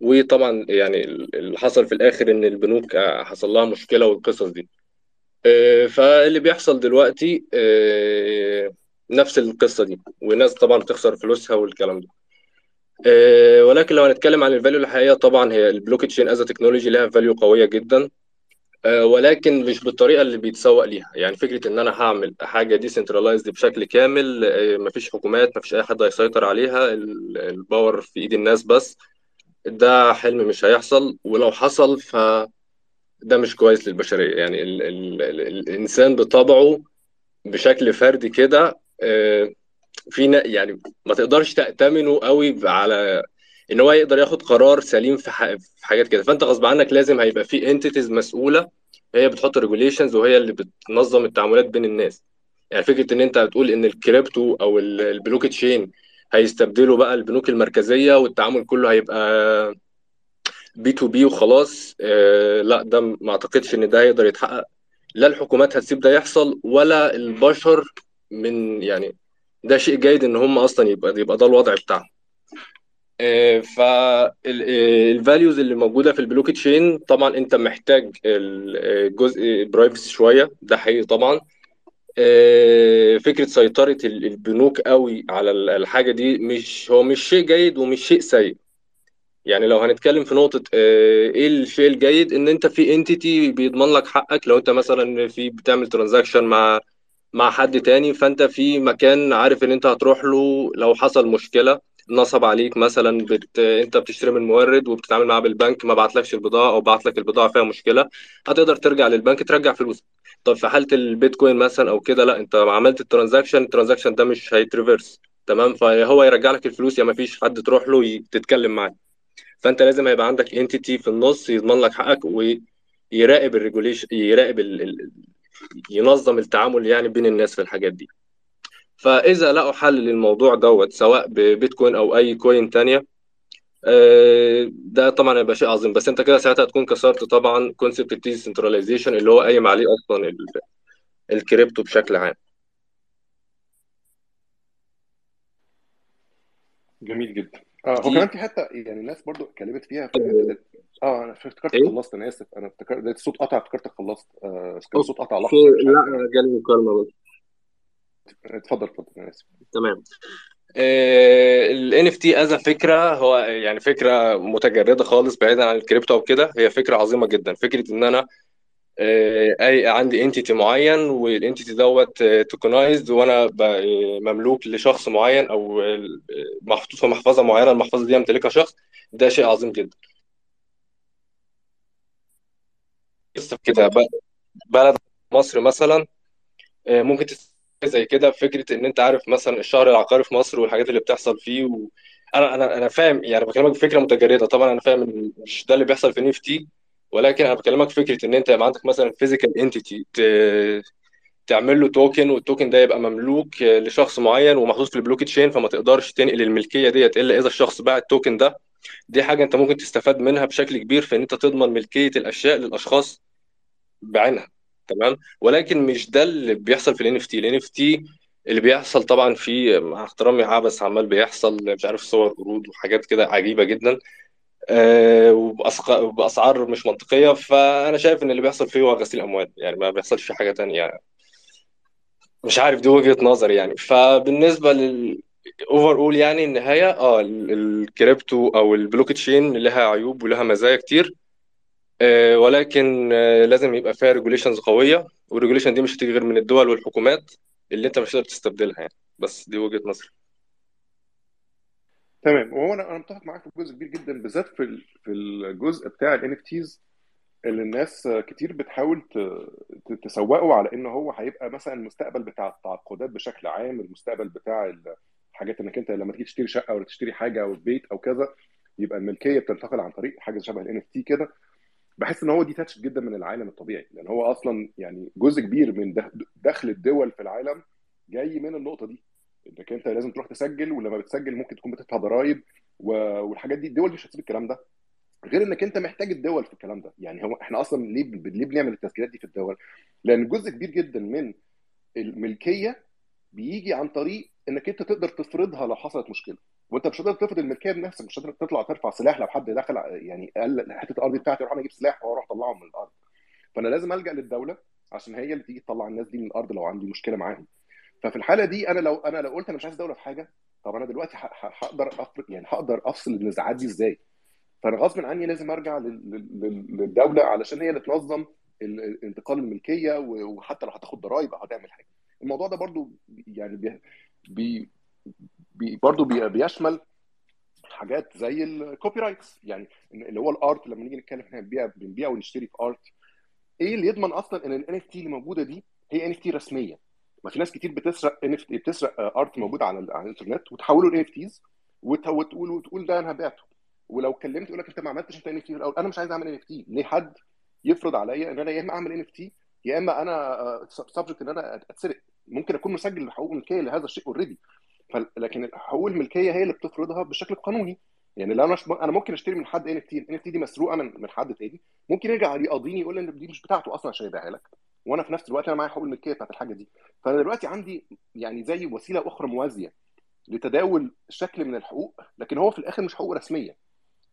وطبعا يعني اللي حصل في الآخر إن البنوك حصل لها مشكلة والقصص دي. فاللي بيحصل دلوقتي نفس القصة دي والناس طبعا بتخسر فلوسها والكلام ده. ولكن لو هنتكلم عن ال value الحقيقيه طبعا هي ال blockchain as technology لها value قوية جدا. ولكن مش بالطريقة اللي بيتسوق ليها. يعني فكرة إن أنا هعمل حاجة decentralized بشكل كامل مفيش حكومات مفيش أي حد هيسيطر عليها ال power في إيد الناس بس. ده حلم مش هيحصل ولو حصل ف ده مش كويس للبشرية. يعني ال ال ال الإنسان بطبعه بشكل فردي كده في يعني ما تقدرش تأتمنه قوي على إن هو يقدر ياخد قرار سليم في, في حاجات كده. فأنت غصب عنك لازم هيبقى في entities مسؤولة هي بتحط regulations وهي اللي بتنظم التعاملات بين الناس. يعني فكرة إن أنت بتقول إن الكريبتو أو البلوك تشين هيستبدلوا بقى البنوك المركزية والتعامل كله هيبقى P2P وخلاص آه لا ده ما أعتقدش إن ده هيقدر يتحقق. لا الحكومات هتسيب ده يحصل ولا البشر من يعني ده شيء جيد إن هم أصلا يبقى يبقى ده الوضع بتاعهم. فال values اللي موجودة في البلوك تشين طبعا أنت محتاج الجزء privacy شوية ده حقيقي طبعا. فكرة سيطرة البنوك قوي على الحاجة دي مش هو مش شيء جيد ومش شيء سيء. يعني لو هنتكلم في نقطة إيه الشيء الجيد؟ إن أنت في entity بيضمن لك حقك. لو أنت مثلا في بتعمل transaction مع مع حد تاني فأنت في مكان عارف إن أنت هتروح له لو حصل مشكلة. نصب عليك مثلا بت... أنت بتشتري من مورد وبتتعامل معاه بالبنك ما بعتلكش البضاعة أو بعت لك البضاعة فيها مشكلة هتقدر ترجع للبنك ترجع فلوسك طب في حالة البيتكوين مثلا أو كده لأ أنت عملت ال transaction ال transaction ده مش هي reverse تمام؟ فهو يرجع لك الفلوس يا ما فيش حد تروح له تتكلم معاه. فأنت لازم يبقى عندك entity في النص يضمن لك حقك ويراقب ال regulation يراقب ال... ينظم التعامل يعني بين الناس في الحاجات دي. فإذا لقوا حل للموضوع دوت سواء ببيتكوين أو أي coin تانية ده طبعا هيبقى شيء عظيم. بس أنت كده ساعتها هتكون كسرت طبعا concept ال decentralization اللي هو قايم عليه أصلا الكريبتو بشكل عام. جميل جدا. آه هو كمان في حتة يعني الناس برضو اتكلمت فيها في آه أنا افتكرت إيه؟ خلصت أنا آسف. أنا افتكرت لقيت الصوت قطع افتكرتك خلصت. آه كان الصوت قطع لحظه لا أنا جالي مكالمة بس. اتفضل اتفضل أنا آسف. تمام. ال NFT as فكرة هو يعني فكرة متجردة خالص بعيدا عن الكريبتو أو كده. هي فكرة عظيمة جدا. فكرة إن أنا آه، أي عندي entity معين وال entity دوت tokenized وأنا آه، مملوك لشخص معين أو آه، محطوط في محفظة معينة المحفظة دي يمتلكها شخص ده شيء عظيم جدا. لسه كده بلد مصر مثلا آه، ممكن زي كده فكره إن أنت عارف مثلا الشهر العقاري في مصر والحاجات اللي بتحصل فيه و... أنا أنا أنا فاهم يعني بكلمك بفكرة متجردة طبعا أنا فاهم إن مش ده اللي بيحصل في تي ولكن أنا بكلمك فكرة إن أنت يبقى عندك مثلا physical entity تعمل له token وال token ده يبقى مملوك لشخص معين ومحطوط في البلوك تشين فما تقدرش تنقل الملكية ديت إلا إذا الشخص باع ال token ده. دي حاجة أنت ممكن تستفاد منها بشكل كبير في إن أنت تضمن ملكية الأشياء للأشخاص. بعينها تمام؟ ولكن مش ده اللي بيحصل في ال NFT ال NFT اللي بيحصل طبعا في مع احترامي عبث عمال بيحصل مش عارف صور قرود وحاجات كده عجيبة جدا وبأسق- وبأسعار مش منطقية. فأنا شايف إن اللي بيحصل فيه هو غسيل أموال يعني ما بيحصلش فيه حاجة تانية. مش عارف دي وجهة نظري يعني. فبالنسبة لل overall يعني النهاية آه ال- الكريبتو أو البلوك تشين لها عيوب ولها مزايا كتير. ولكن آه، لازم يبقى فيها regulations قوية وال regulation دي مش هتيجي غير من الدول والحكومات اللي انت مش هتقدر تستبدلها يعني. بس دي وجهة نظري. تمام. وهو أنا أنا متفق معاك في جزء كبير جدا بالذات في ال- في الجزء بتاع ال NFTs اللي الناس كتير بتحاول تسوقه على إن هو هيبقى مثلا المستقبل بتاع التعاقدات بشكل عام المستقبل بتاع الحاجات إنك أنت لما تيجي تشتري شقة ولا تشتري حاجة أو بيت أو كذا يبقى الملكية بتنتقل عن طريق حاجة شبه ال NFT كده. بحس إن هو detached جدا من العالم الطبيعي. لأن هو أصلا يعني جزء كبير من دخل الدول في العالم جاي من النقطة دي. إنك أنت لازم تروح تسجل ولما بتسجل ممكن تكون بتدفع ضرائب والحاجات دي الدول مش هتسيب الكلام ده. غير إنك أنت محتاج الدول في الكلام ده. يعني هو إحنا أصلا ليه ليه بنعمل التسجيلات دي في الدول؟ لأن جزء كبير جدا من الملكية بيجي عن طريق إنك أنت تقدر تفرضها لو حصلت مشكلة. وانت مش هتقدر تفرض الملكية بنفسك مش هتقدر تطلع ترفع سلاح لو حد دخل يعني قال حتة الأرض بتاعتي أروح أجيب سلاح وأروح اطلعهم من الأرض فأنا لازم ألجأ للدولة عشان هي اللي تيجي تطلع الناس دي من الأرض لو عندي مشكلة معاهم ففي الحالة دي أنا لو أنا لو قلت أنا مش عايز دولة في حاجة طب أنا دلوقتي هقدر يعني هقدر أفصل النزاعات دي إزاي؟ فأنا غصب عني لازم أرجع للدولة علشان هي اللي تنظم انتقال الملكية وحتى لو هتاخد ضرائب أو هتعمل حاجة. الموضوع ده برضو يعني بي بي بيشمل حاجات زي ال copyrights يعني اللي هو ال art لما نيجي نتكلم إحنا بنبيع بنبيع ونشتري في art إيه اللي يضمن أصلا إن ال NFT اللي موجودة دي هي NFT رسمية؟ ما في ناس كتير بتسرق ان بتسرق art موجود على على الإنترنت وتحوله ل NFTs وتقول وتقول ده أنا بعته ولو كلمت يقول لك أنت ما عملتش أنت NFT الأول. أنا مش عايز أعمل NFT ليه حد يفرض عليا إن أنا يا إما أعمل NFT يا إما أنا subject إن أنا أتسرق؟ ممكن أكون مسجل حقوق ملكيه لهذا الشيء already لكن حقوق الملكية هي اللي بتفرضها بالشكل القانوني يعني لو أنا أنا ممكن أشتري من حد NFT ال NFT دي مسروقة من من حد تاني. ممكن يرجع يقاضيني يقول إن دي مش بتاعته أصلا عشان يبيعها لك. وأنا في نفس الوقت أنا معايا حقوق الملكية بتاعت الحاجة دي. فأنا دلوقتي عندي يعني زي وسيلة أخرى موازية لتداول شكل من الحقوق لكن هو في الآخر مش حقوق رسمية.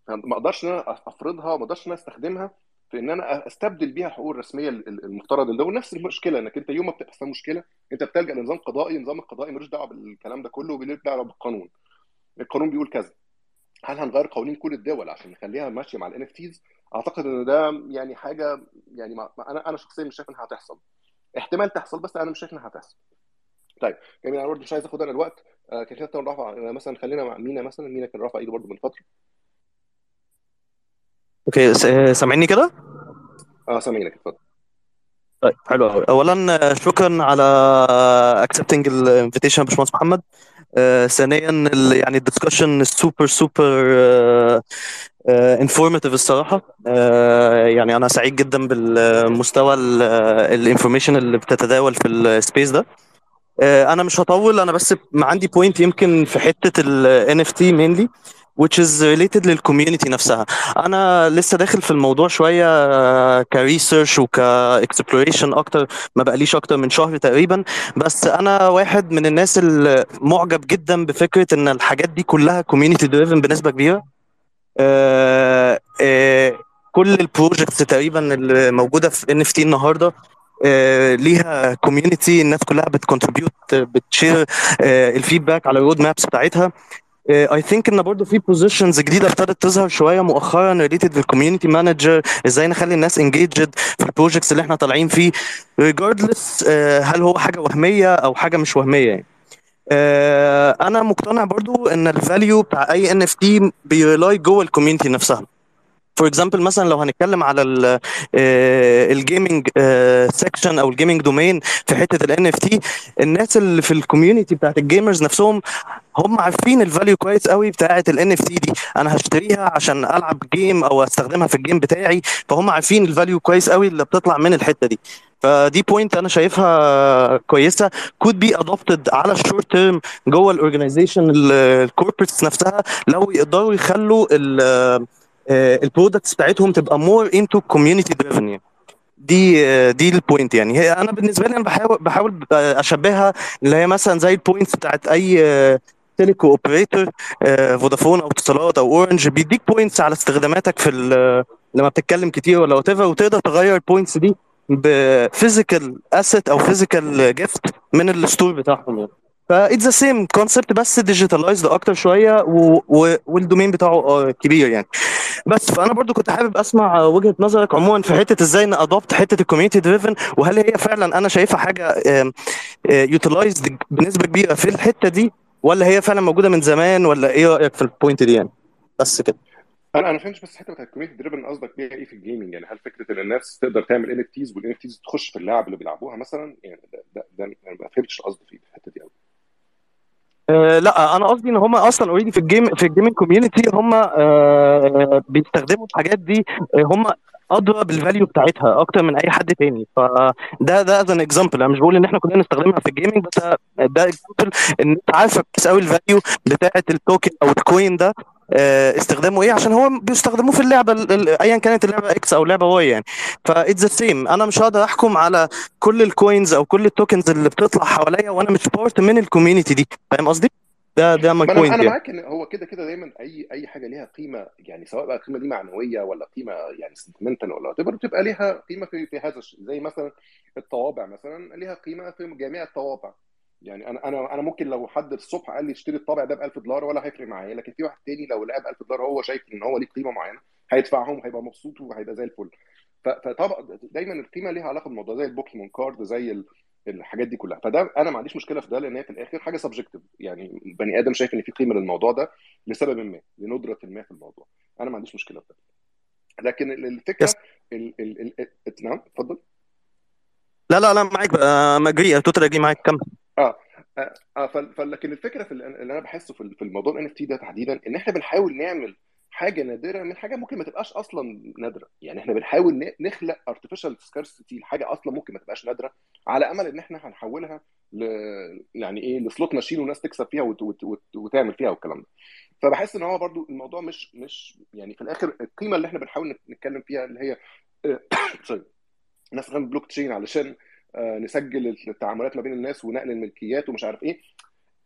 ما أقدرش إن أنا أفرضها ما أقدرش إن أنا أستخدمها. في إن أنا أستبدل بيها الحقوق الرسمية المفترض اللي هو نفس المشكلة إنك أنت يوم ما بتحصل مشكلة أنت بتلجأ لنظام قضائي النظام القضائي ملوش دعوة بالكلام ده كله وبيلوش دعوة بالقانون. القانون بيقول كذا. هل هنغير قوانين كل الدول عشان نخليها ماشية مع الان اف أعتقد إن ده يعني حاجة يعني ما أنا أنا شخصيا مش شايف إنها هتحصل. احتمال تحصل بس أنا مش شايف إنها هتحصل. طيب جميل أنا برضه مش عايز آخد أنا الوقت. آه كان رافع مثلا خلينا مع مينا مثلا مينا كان رافع إيده برضه من فترة. okay سامعني كده؟ آه سامعينك. اتفضل. طيب حلو قوي اولا شكرا على accepting ال invitation يا باشمهندس محمد. آه ثانيا يعني ال discussion super super informative الصراحة. آه يعني أنا سعيد جدا بالمستوى ال information اللي بتتداول في ال space ده. آه أنا مش هطول أنا بس عندي point يمكن في حتة ال NFT mainly. Which is related لل community نفسها. أنا لسه داخل في الموضوع شوية ك research وك exploration أكتر ما بقاليش أكتر من شهر تقريبا. بس أنا واحد من الناس المعجب جدا بفكرة إن الحاجات دي كلها community driven بنسبة كبيرة. آه آه كل ال projects تقريبا اللي موجودة في NFT النهارده آه ليها community الناس كلها بت contribute بت share ال feedback على ال road maps بتاعتها. I think إن برضه في positions جديدة ابتدت تظهر شوية مؤخرا related لل community manager إزاي نخلي الناس engaged في ال projects اللي إحنا طالعين فيه. regardless هل هو حاجة وهمية أو حاجة مش وهمية. يعني أنا مقتنع برضو إن ال value بتاع أي NFT بي rely جوه ال community نفسها. for example مثلا لو هنتكلم على ال gaming section أو ال gaming domain في حتة NFT الناس اللي في ال community بتاعت ال gamers نفسهم هم عارفين ال value كويس قوي ال NFT دي. أنا هشتريها عشان ألعب game أو أستخدمها في ال game بتاعي فهم عارفين ال value كويس قوي اللي بتطلع من الحتة دي. فدي point أنا شايفها كويسة. could be adopted على ال short term جوه ال organization ال corporates نفسها لو يقدروا يخلوا ال products بتاعتهم تبقى more into community driven دي دي ال point يعني. هي أنا بالنسبة لي أنا بحاول بحاول أشبهها اللي هي مثلا زي ال points بتاعت أي telco operator فودافون أو اتصالات أو اورنج بيديك points على استخداماتك في لما بتتكلم كتير ولا what وتقدر تغير ال points دي ب physical asset أو physical gift من ال store بتاعهم يعني. ف it's the same concept بس digitalized أكتر شوية و... و... وال domain بتاعه كبير يعني. بس فأنا برضو كنت حابب أسمع وجهة نظرك عموما في حتة إزاي ن adopt حتة ال community driven وهل هي فعلا أنا شايفها حاجة utilized بنسبة كبيرة في الحتة دي ولا هي فعلا موجودة من زمان ولا إيه رأيك في ال point دي يعني؟ بس كده. أنا أنا فهمتش بس الحته بتاعت ال community driven قصدك بيها إيه في ال gaming يعني؟ هل فكرة إن الناس تقدر تعمل NFTs وال NFTs تخش في اللعب اللي بيلعبوها مثلا؟ يعني ده ده, ده ما فهمتش القصد في الحتة دي قوي آه لا أنا قصدي إن هم أصلا already في ال game في ال gaming community هم آه بيستخدموا الحاجات دي آه هم ادرى بال value بتاعتها أكتر من أي حد تاني. فده ده as an example أنا مش بقول إن إحنا كلنا نستخدمها في ال gaming بس ده example إن أنت عارفه كويس قوي ال value بتاعه ال token أو ال coin ده. استخدامه إيه؟ عشان هو بيستخدموه في اللعبة ال- ال- ايا كانت اللعبة X أو لعبه Y يعني. ف it's the same أنا مش هقدر أحكم على كل ال coins أو كل ال tokens اللي بتطلع حواليا وأنا مش part من ال community دي. فاهم قصدي؟ ده ده ما أنا point أنا يعني. معاك إن هو كده كده دايما اي أي حاجة ليها قيمة يعني سواء بقى القيمه دي معنوية ولا قيمة يعني sentimental ولا whatever بتبقى ليها قيمة في في هذا الشيء زي مثلا الطوابع مثلا ليها قيمة في جميع الطوابع. يعني أنا أنا أنا ممكن لو حد الصبح قال لي اشتري الطابع ده ب 1000 دولار ولا هيفرق معايا لكن في واحد تاني لو لقى ب 1000 دولار هو شايف إن هو ليه قيمة معينة هيدفعهم وهيبقى مبسوط وهيبقى زي الفل. فطبعا دايما القيمة ليها علاقة بالموضوع زي البوكيمون card زي ال- الحاجات دي كلها. فده أنا ما عنديش مشكلة في ده لأن هي في الآخر حاجة subjective يعني بني آدم شايف إن في قيمة للموضوع ده لسبب ما لندرة ما في الموضوع. أنا ما عنديش مشكلة في ده. لكن ال- الفكرة ال ال ال نعم اتفضل. لا لا لا معاك بقى مجري توتال اجري معاك كمل. آه آه، فل- فلكن الفكرة في ال- اللي أنا بحسه في ال- في الموضوع ال NFT ده تحديدا إن إحنا بنحاول نعمل حاجة نادرة من حاجة ممكن ما تبقاش أصلا نادرة. يعني إحنا بنحاول نخلق artificial scarcity لحاجة أصلا ممكن ما تبقاش نادرة على أمل إن إحنا هنحولها ل يعني إيه لسلوت ماشين والناس تكسب فيها وت... وت... وت... وتعمل فيها والكلام ده. فبحس إن هو برضو الموضوع مش مش يعني في الآخر القيمة اللي إحنا بنحاول نتكلم فيها اللي هي sorry نستخدم بلوك تشين علشان نسجل التعاملات ما بين الناس ونقل الملكيات ومش عارف إيه.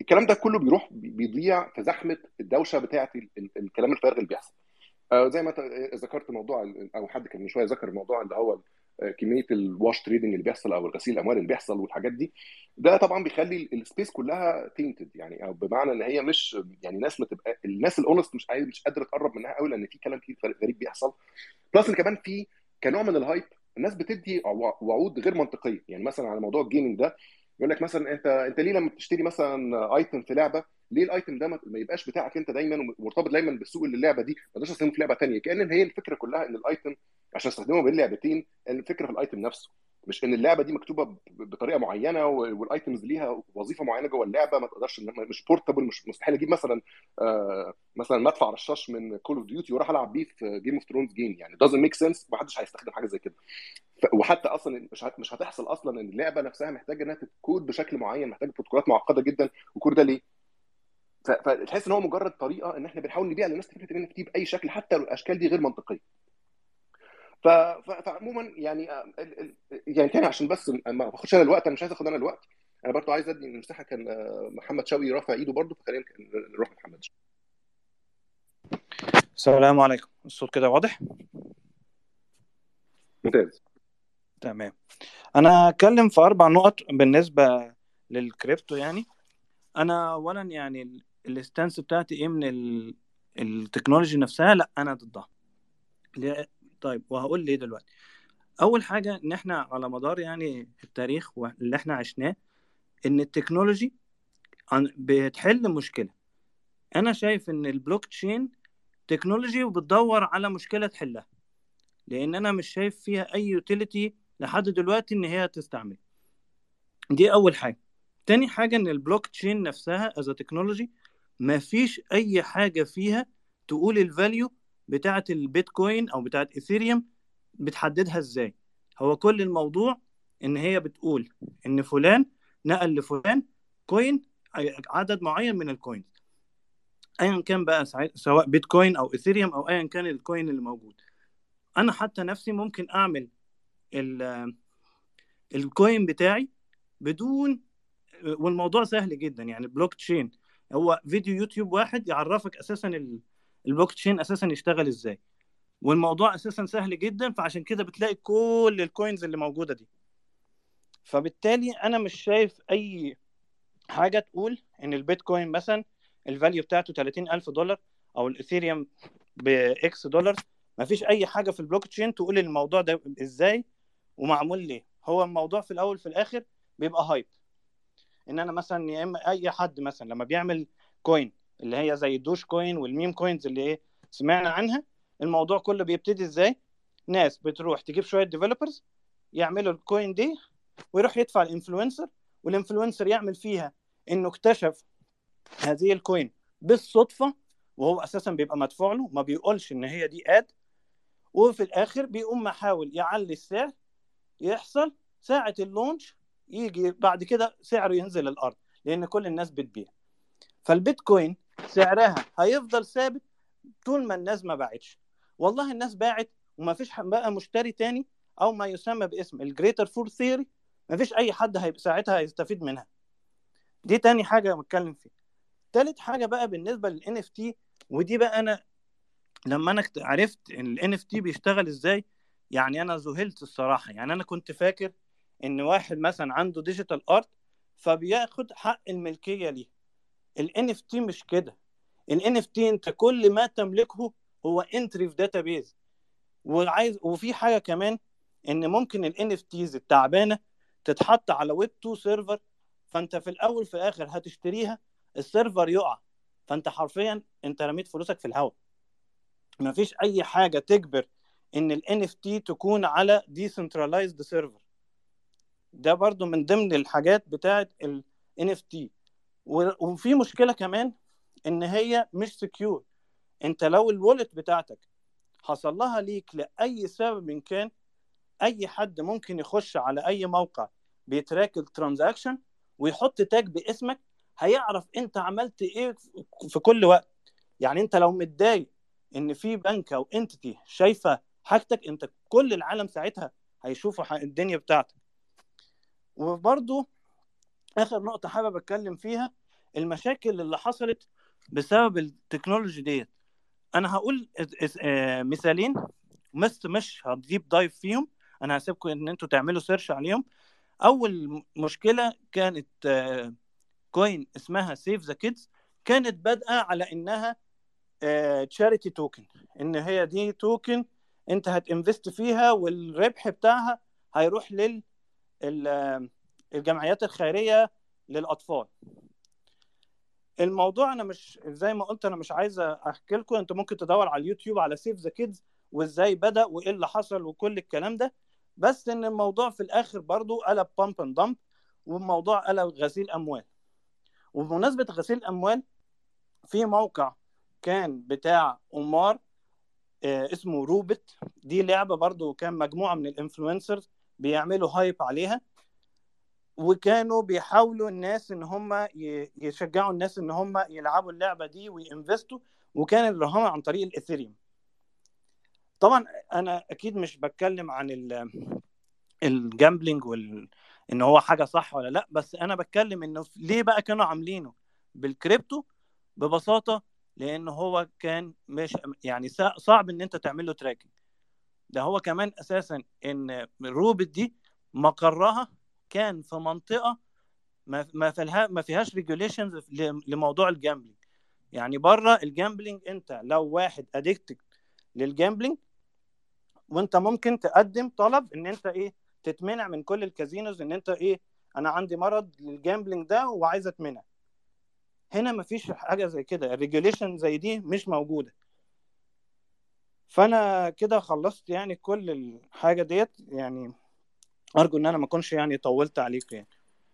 الكلام ده كله بيروح بيضيع في زحمة الدوشة بتاعه ال- ال- الكلام الفارغ اللي بيحصل. آه، زي ما ذكرت موضوع أو حد كان من شوية ذكر الموضوع اللي هو آه، كمية ال wash trading اللي بيحصل أو الغسيل الأموال اللي بيحصل والحاجات دي. ده طبعا بيخلي ال space كلها tainted يعني أو بمعنى إن هي مش يعني ناس ما تبقى الناس ال honest مش مش قادرة تقرب منها قوي لأن في كلام كتير غريب بيحصل. plus إن كمان في كنوع من ال hype الناس بتدي وع- وعود غير منطقية. يعني مثلا على موضوع ال gaming ده يقول لك مثلا أنت أنت ليه لما بتشتري مثلا item في لعبة ليه ال item ده ما يبقاش بتاعك أنت دايما ومرتبط دايما بالسوق اللي اللعبة دي؟ ما تقدرش تستخدمه في لعبة ثانية كأن هي الفكرة كلها إن ال item عشان أستخدمه بين لعبتين الفكرة في ال item نفسه. مش إن اللعبة دي مكتوبة بطريقة معينة وال items ليها وظيفة معينة جوه اللعبة ما تقدرش مش portable مش مستحيل أجيب مثلا آه مثلا مدفع رشاش من Call of Duty وأروح ألعب بيه في Game of Thrones game يعني doesn't make sense محدش هيستخدم حاجة زي كده وحتى أصلا مش مش هتحصل أصلا إن اللعبة نفسها محتاجة إنها تتكود بشكل معين محتاجة بروتوكولات معقدة جدا وكل ده ليه؟ فتحس إن هو مجرد طريقة إن إحنا بنحاول نبيع للناس فكره ال NFT باي شكل حتى لو الأشكال دي غير منطقية. فعموما يعني آه،. يعني تاني عشان بس ما باخدش أنا الوقت أنا مش عايز أخد أنا الوقت أنا برضو عايز أدي المساحة كان آه، محمد شوقي رافع إيده برضو فخلينا نروح محمد شوقي. السلام عليكم الصوت كده واضح ممتاز تمام أنا هتكلم في أربع نقط بالنسبة للكريبتو يعني أنا اولا يعني ال- ال stance بتاعتي إيه من ال... ال technology نفسها لأ أنا ضدها؟ طيب وهقول ليه دلوقتي. أول حاجة إن إحنا على مدار يعني التاريخ واللي إحنا عشناه إن ال technology بتحل مشكلة. أنا شايف إن ال blockchain technology وبتدور على مشكلة تحلها لأن أنا مش شايف فيها أي utility لحد دلوقتي إن هي تستعمل. دي أول حاجة. تاني حاجة إن البلوك تشين نفسها as technology ما فيش أي حاجة فيها تقول ال value بتاعه البيتكوين أو بتاعه Ethereum بتحددها إزاي. هو كل الموضوع إن هي بتقول إن فلان نقل لفلان coin عدد معين من ال coins. ايا كان بقى سواء بيتكوين أو Ethereum أو ايا كان ال coin اللي موجود. أنا حتى نفسي ممكن أعمل ال- ال coin بتاعي بدون والموضوع سهل جدا يعني بلوك تشين. هو فيديو يوتيوب واحد يعرفك أساسا البلوك تشين أساسا يشتغل إزاي. والموضوع أساسا سهل جدا فعشان كده بتلاقي كل ال coins اللي موجودة دي. فبالتالي أنا مش شايف أي حاجة تقول إن البيتكوين مثلا ال value بتاعته 30000 دولار أو ال Ethereum بـ x دولار. ما فيش أي حاجة في البلوك تشين تقول الموضوع ده إزاي ومعمول ليه. هو الموضوع في الأول في الآخر بيبقى hype إن أنا مثلا يا إما أي حد مثلا لما بيعمل coin اللي هي زي ال Dogecoin وال meme coins اللي إيه سمعنا عنها. الموضوع كله بيبتدي إزاي؟ ناس بتروح تجيب شوية developers يعملوا ال coin دي ويروح يدفع ال influencer وال influencer يعمل فيها إنه اكتشف هذه ال coin بالصدفة وهو أساسا بيبقى مدفوع له ما بيقولش إن هي دي ad وفي الآخر بيقوم محاول يعلي السعر يحصل ساعة ال launch يجي بعد كده سعره ينزل الأرض لأن كل الناس بتبيع. فالبيتكوين سعرها هيفضل ثابت طول ما الناس ما باعتش. والله الناس باعت وما فيش بقى مشتري تاني أو ما يسمى باسم ال greater fool theory ما فيش أي حد هيبقى ساعتها هيستفيد منها. دي تاني حاجة بتكلم فيها. تالت حاجة بقى بالنسبة لل NFT ودي بقى أنا لما أنا عرفت ال NFT بيشتغل إزاي يعني أنا ذهلت الصراحة. يعني أنا كنت فاكر إن واحد مثلا عنده digital art فبياخد حق الملكية ليه. NFT مش كده. NFT انت كل ما تملكه هو entry في database وعايز وفي حاجة كمان إن ممكن NFTs التعبانة تتحط على ويب 2 server فأنت في الأول في الآخر هتشتريها ال server يقع. فأنت حرفيا أنت رميت فلوسك في الهواء. مفيش أي حاجة تجبر إن ال NFT تكون على decentralized server. ده برضو من ضمن الحاجات بتاعت ال NFT وفي مشكلة كمان إن هي مش secure أنت لو ال wallet بتاعتك حصل لها leak لأي سبب إن كان أي حد ممكن يخش على أي موقع بي track ال transaction ويحط tag باسمك هيعرف أنت عملت إيه في كل وقت. يعني أنت لو متضايق إن في بنك أو entity شايفة حاجتك أنت كل العالم ساعتها هيشوفوا الدنيا بتاعتك. وبرضو آخر نقطة حابب أتكلم فيها المشاكل اللي حصلت بسبب ال technology ديت. أنا هقول مثالين بس مش ه deep dive فيهم. أنا هسيبكم إن أنتوا تعملوا search عليهم. أول مشكلة كانت coin اسمها Save the Kids كانت بادئة على إنها charity token إن هي دي token أنت هت invest فيها والربح بتاعها هيروح لل الجمعيات الخيرية للأطفال. الموضوع أنا مش زي ما قلت أنا مش عايز أحكي لكم انت ممكن تدور على اليوتيوب على Save the Kids وإزاي بدأ وإيه اللي حصل وكل الكلام ده. بس إن الموضوع في الآخر برضو قلب pump and dump والموضوع قلب غسيل أموال. وبمناسبة غسيل الاموال في موقع كان بتاع قمار آه اسمه روبت. دي لعبة برضو كان مجموعة من ال influencers بيعملوا hype عليها. وكانوا بيحاولوا الناس إن هم يشجعوا الناس إن هم يلعبوا اللعبة دي وي invest وا وكان الرهان عن طريق ال Ethereum. طبعا أنا أكيد مش بتكلم عن ال gambling وال إن هو حاجة صح ولا لأ بس أنا بتكلم إنه ليه بقى كانوا عاملينه؟ بالكريبتو ببساطة لأن هو كان مش يعني صعب إن أنت تعمل له tracking ده هو كمان أساسا إن روبت دي مقرها كان في منطقة ما فيها ما فيهاش regulations لموضوع ال gambling يعني بره ال gambling انت لو واحد addicted لل gambling وانت ممكن تقدم طلب ان انت إيه تتمنع من كل الكازينوز ان انت إيه أنا عندي مرض لل gambling ده وعايز اتمنع. هنا مفيش حاجة زي كده. ال regulation زي دي مش موجودة. فأنا كده خلصت يعني كل الحاجة ديت. يعني أرجو إن أنا ما أكونش يعني طولت عليك يعني.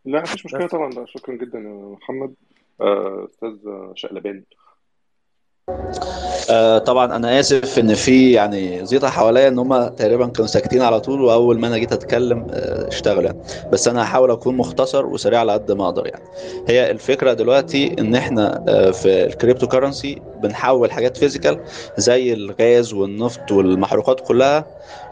لا مفيش مشكلة طبعا. ده شكرا جدا يا محمد. أستاذ شقلبان. آه طبعا أنا آسف إن في يعني زيطة حواليا إن هم تقريبا كانوا ساكتين على طول وأول ما أنا جيت أتكلم آه اشتغلوا يعني. بس أنا هحاول أكون مختصر وسريع على قد ما أقدر يعني. هي الفكرة دلوقتي إن إحنا آه في ال cryptocurrency بنحول حاجات physical زي الغاز والنفط والمحروقات كلها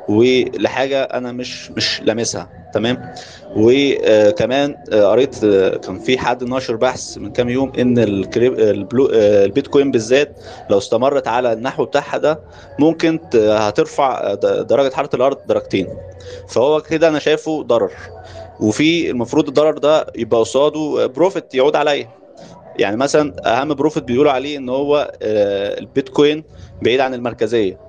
ولحاجة أنا مش مش لامسها تمام؟ وكمان قريت كان في حد ناشر بحث من كام يوم إن البيتكوين بالذات لو استمرت على النحو بتاعها ده ممكن هترفع درجة حرارة الأرض درجتين. فهو كده أنا شايفه ضرر. وفي المفروض الضرر ده يبقى قصاده profit يعود عليا. يعني مثلا أهم profit بيقولوا عليه إن هو البيتكوين بعيد عن المركزية.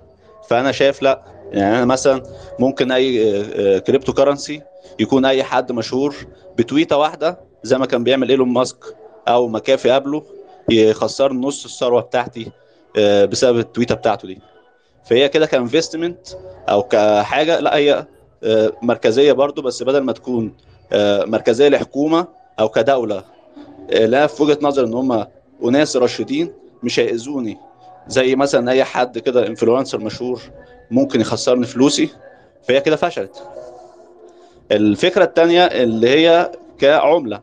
فأنا شايف لأ يعني أنا مثلا ممكن أي cryptocurrency يكون أي حد مشهور ب tweet ة واحدة زي ما كان بيعمل إيلون ماسك أو مكافي قبله يخسر نص الثروة بتاعتي بسبب التويتة بتاعته دي. فهي كده ك investment أو كحاجة لا هي مركزية برضو بس بدل ما تكون مركزية لحكومة أو كدولة لا في وجهة نظر إن هم وناس راشدين مش هيأذوني. زي مثلا أي حد كده influencer مشهور ممكن يخسرني فلوسي؟ فهي كده فشلت. الفكرة التانية اللي هي كعملة.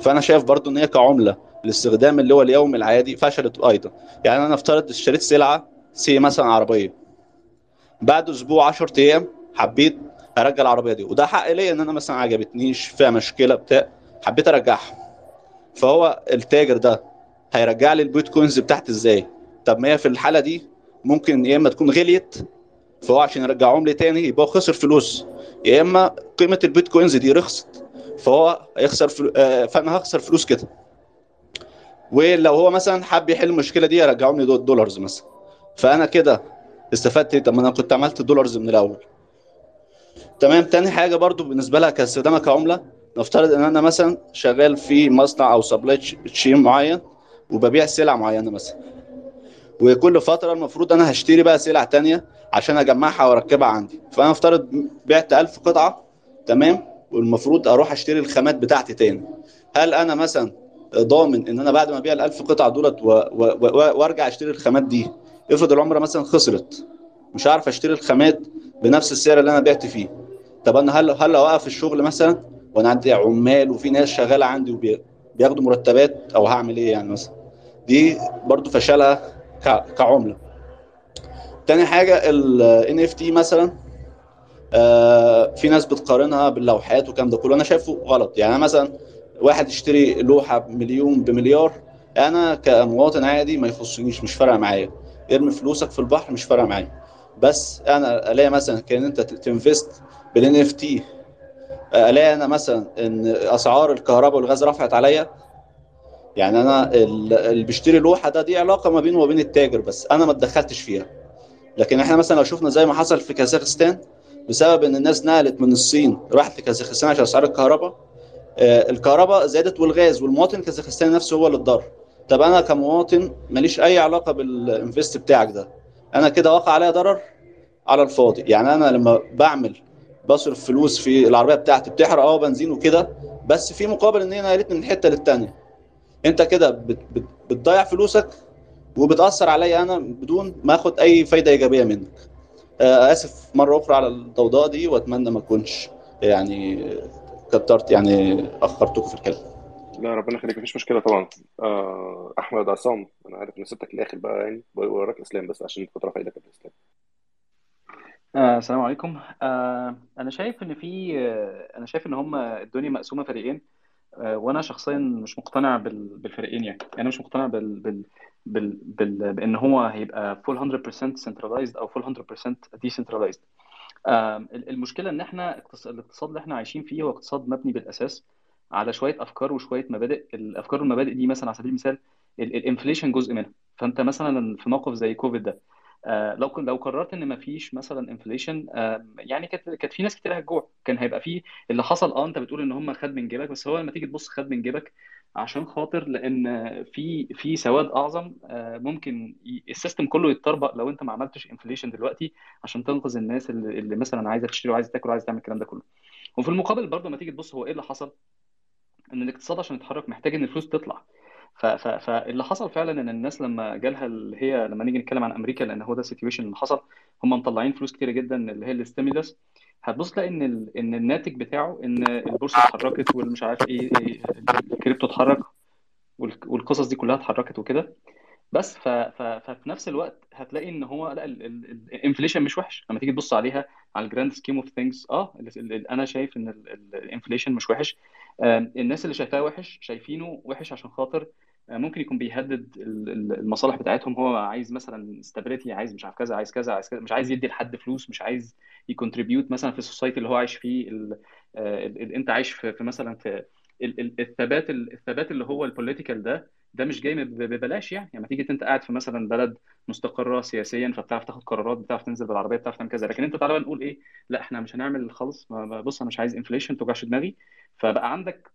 فأنا شايف برضو إن هي كعملة الاستخدام اللي هو اليومي العادي فشلت أيضا. يعني أنا افترض اشتريت سلعة سي مثلا عربية. بعد أسبوع 10 أيام حبيت أرجع العربية دي. وده حق ليا إن أنا مثلا عجبتنيش فيها مشكلة بتاع حبيت أرجعها. فهو التاجر ده هيرجع لي البيتكوينز بتاعتي إزاي؟ طب ما هي في الحالة دي ممكن يا إما تكون غليت فهو عشان يرجعهم لي تاني يبقى خسر فلوس. يا إما قيمة البيتكوينز دي رخصت فهو هيخسر فلو... آه، فأنا هخسر فلوس كده. ولو هو مثلا حب يحل المشكلة دي يرجعهم لي دول- dollars مثلا. فأنا كده استفدت إيه؟ طب ما أنا كنت عملت dollars من الأول. تمام؟ تاني حاجة برضو بالنسبة لها كاستخدامها كعملة نفترض إن أنا مثلا شغال في مصنع أو supply chain معين وببيع سلع معينة مثلا. وكل فترة المفروض أنا هشتري بقى سلع تانية عشان أجمعها وأركبها عندي. فانا افترض بعت 1000 قطعة تمام؟ والمفروض أروح أشتري الخامات بتاعتي تاني. هل أنا مثلا ضامن إن أنا بعد ما أبيع ال 1000 قطعة دولت وأرجع أشتري الخامات دي؟ افرض العمرة مثلا خسرت مش هعرف أشتري الخامات بنفس السعر اللي أنا بعت فيه. طب أنا هل هل أوقف الشغل مثلا؟ وأنا عندي عمال وفي ناس شغالة عندي وبياخدوا مرتبات أو هعمل إيه يعني مثلا؟ دي برضو فشلها كعملة. تاني حاجة ال NFT مثلا آه، في ناس بتقارنها باللوحات والكلام ده كله. أنا شايفه غلط. يعني مثلا واحد يشتري لوحة بمليون بمليار أنا كمواطن عادي ما يخصنيش مش فارقة معايا. ارمي فلوسك في البحر مش فارقة معايا. بس أنا ألاقي مثلا كأن أنت تنفست بال NFT ألاقي أنا مثلا إن أسعار الكهرباء والغاز رفعت عليا يعني أنا ال- اللي بيشتري لوحة ده دي علاقة ما بينه وبين التاجر بس أنا ما اتدخلتش فيها. لكن إحنا مثلا لو شفنا زي ما حصل في كازاخستان بسبب إن الناس نقلت من الصين راحت لكازاخستان عشان اسعار الكهرباء آه، الكهرباء زادت والغاز والمواطن الكازاخستاني نفسه هو اللي اتضرر طب أنا كمواطن ماليش أي علاقة بال invest بتاعك ده. أنا كده واقع عليا ضرر على الفاضي. يعني أنا لما بعمل بصرف فلوس في العربية بتاعتي بتحرق آه بنزين وكده بس في مقابل إن هي نقلتني من حتة للتانية. انت كده بت بت بتضيع فلوسك وبتأثر عليا أنا بدون ما اخد اي فايدة ايجابية منك. آه، آسف مرة أخرى على الضوضاء دي وأتمنى ما أكونش يعني كترت يعني اخرتكم في الكلام. لا ربنا يخليك مفيش مشكلة طبعا. آه، أحمد عصام أنا عارف إن سبتك الآخر بقى يعني وراك إسلام بس عشان كنت رافع إيدك قبل إسلام. آه السلام عليكم. آه أنا شايف إن في آه أنا شايف إن هم الدنيا مقسومة فريقين. وأنا شخصيا مش مقتنع بال- بالفريقين يعني. أنا مش مقتنع بال بال بال بال بإن هو هيبقى full 100% centralized أو full 100% decentralized. آم، المشكلة إن إحنا اقتص- الاقتصاد اللي إحنا عايشين فيه هو اقتصاد مبني بالأساس على شوية أفكار وشوية مبادئ. الأفكار والمبادئ دي مثلا على سبيل المثال ال inflation جزء منها. فأنت مثلا في موقف زي كوفيد ده آه، لو كنت لو قررت إن مفيش مثلا inflation يعني كانت كانت في ناس كتير هتجوع. كان هيبقى في اللي حصل آه أنت بتقول إن هم خد من جيبك بس هو لما تيجي تبص خد من جيبك عشان خاطر لأن في في سواد أعظم آه، ممكن ال system كله يتطربق لو أنت ما عملتش inflation دلوقتي عشان تنقذ الناس اللي, اللي مثلا عايزة تشتري وعايزة تاكل وعايزة تعمل الكلام ده كله. وفي المقابل برضه لما تيجي تبص هو إيه اللي حصل؟ إن الاقتصاد عشان يتحرك محتاج إن الفلوس تطلع. فاللي حصل فعلا إن الناس لما جالها اللي هي لما نيجي نتكلم عن أمريكا لأن هو ده ال situation اللي حصل هم مطلعين فلوس كتيرة جدا اللي هي ال stimulus هتبص تلاقي إن ال... إن الناتج بتاعه إن البورصة اتحركت والمش عارف إيه إيه، الكريبتو اتحرك وال- والقصص دي كلها اتحركت وكده. بس ف... ف... ففي نفس الوقت هتلاقي إن هو لا ال inflation مش وحش. لما تيجي تبص عليها على ال grand scheme of things آه أنا شايف إن ال inflation مش وحش. الناس اللي شايفاه وحش شايفينه وحش عشان خاطر آه، ممكن يكون بيهدد ال- ال- المصالح بتاعتهم هو عايز مثلا stability عايز مش عارف كذا عايز كذا عايز كذا مش عايز يدي لحد فلوس مش عايز ي contribute مثلا في ال society اللي هو عايش فيه. آه،. انت عايش في, في مثلا في الثبات ال- الثبات اللي هو ال political ده ده مش جاي ببلاش يعني. لما تيجي انت قاعد في مثلا بلد مستقرة سياسيا فبتعرف تاخد قرارات بتعرف تنزل بالعربية بتعرف تعمل كذا. لكن انت تعالى نقول إيه؟ لا إحنا مش هنعمل خالص. بص أنا مش عايز inflation توجعش دماغي. فبقى عندك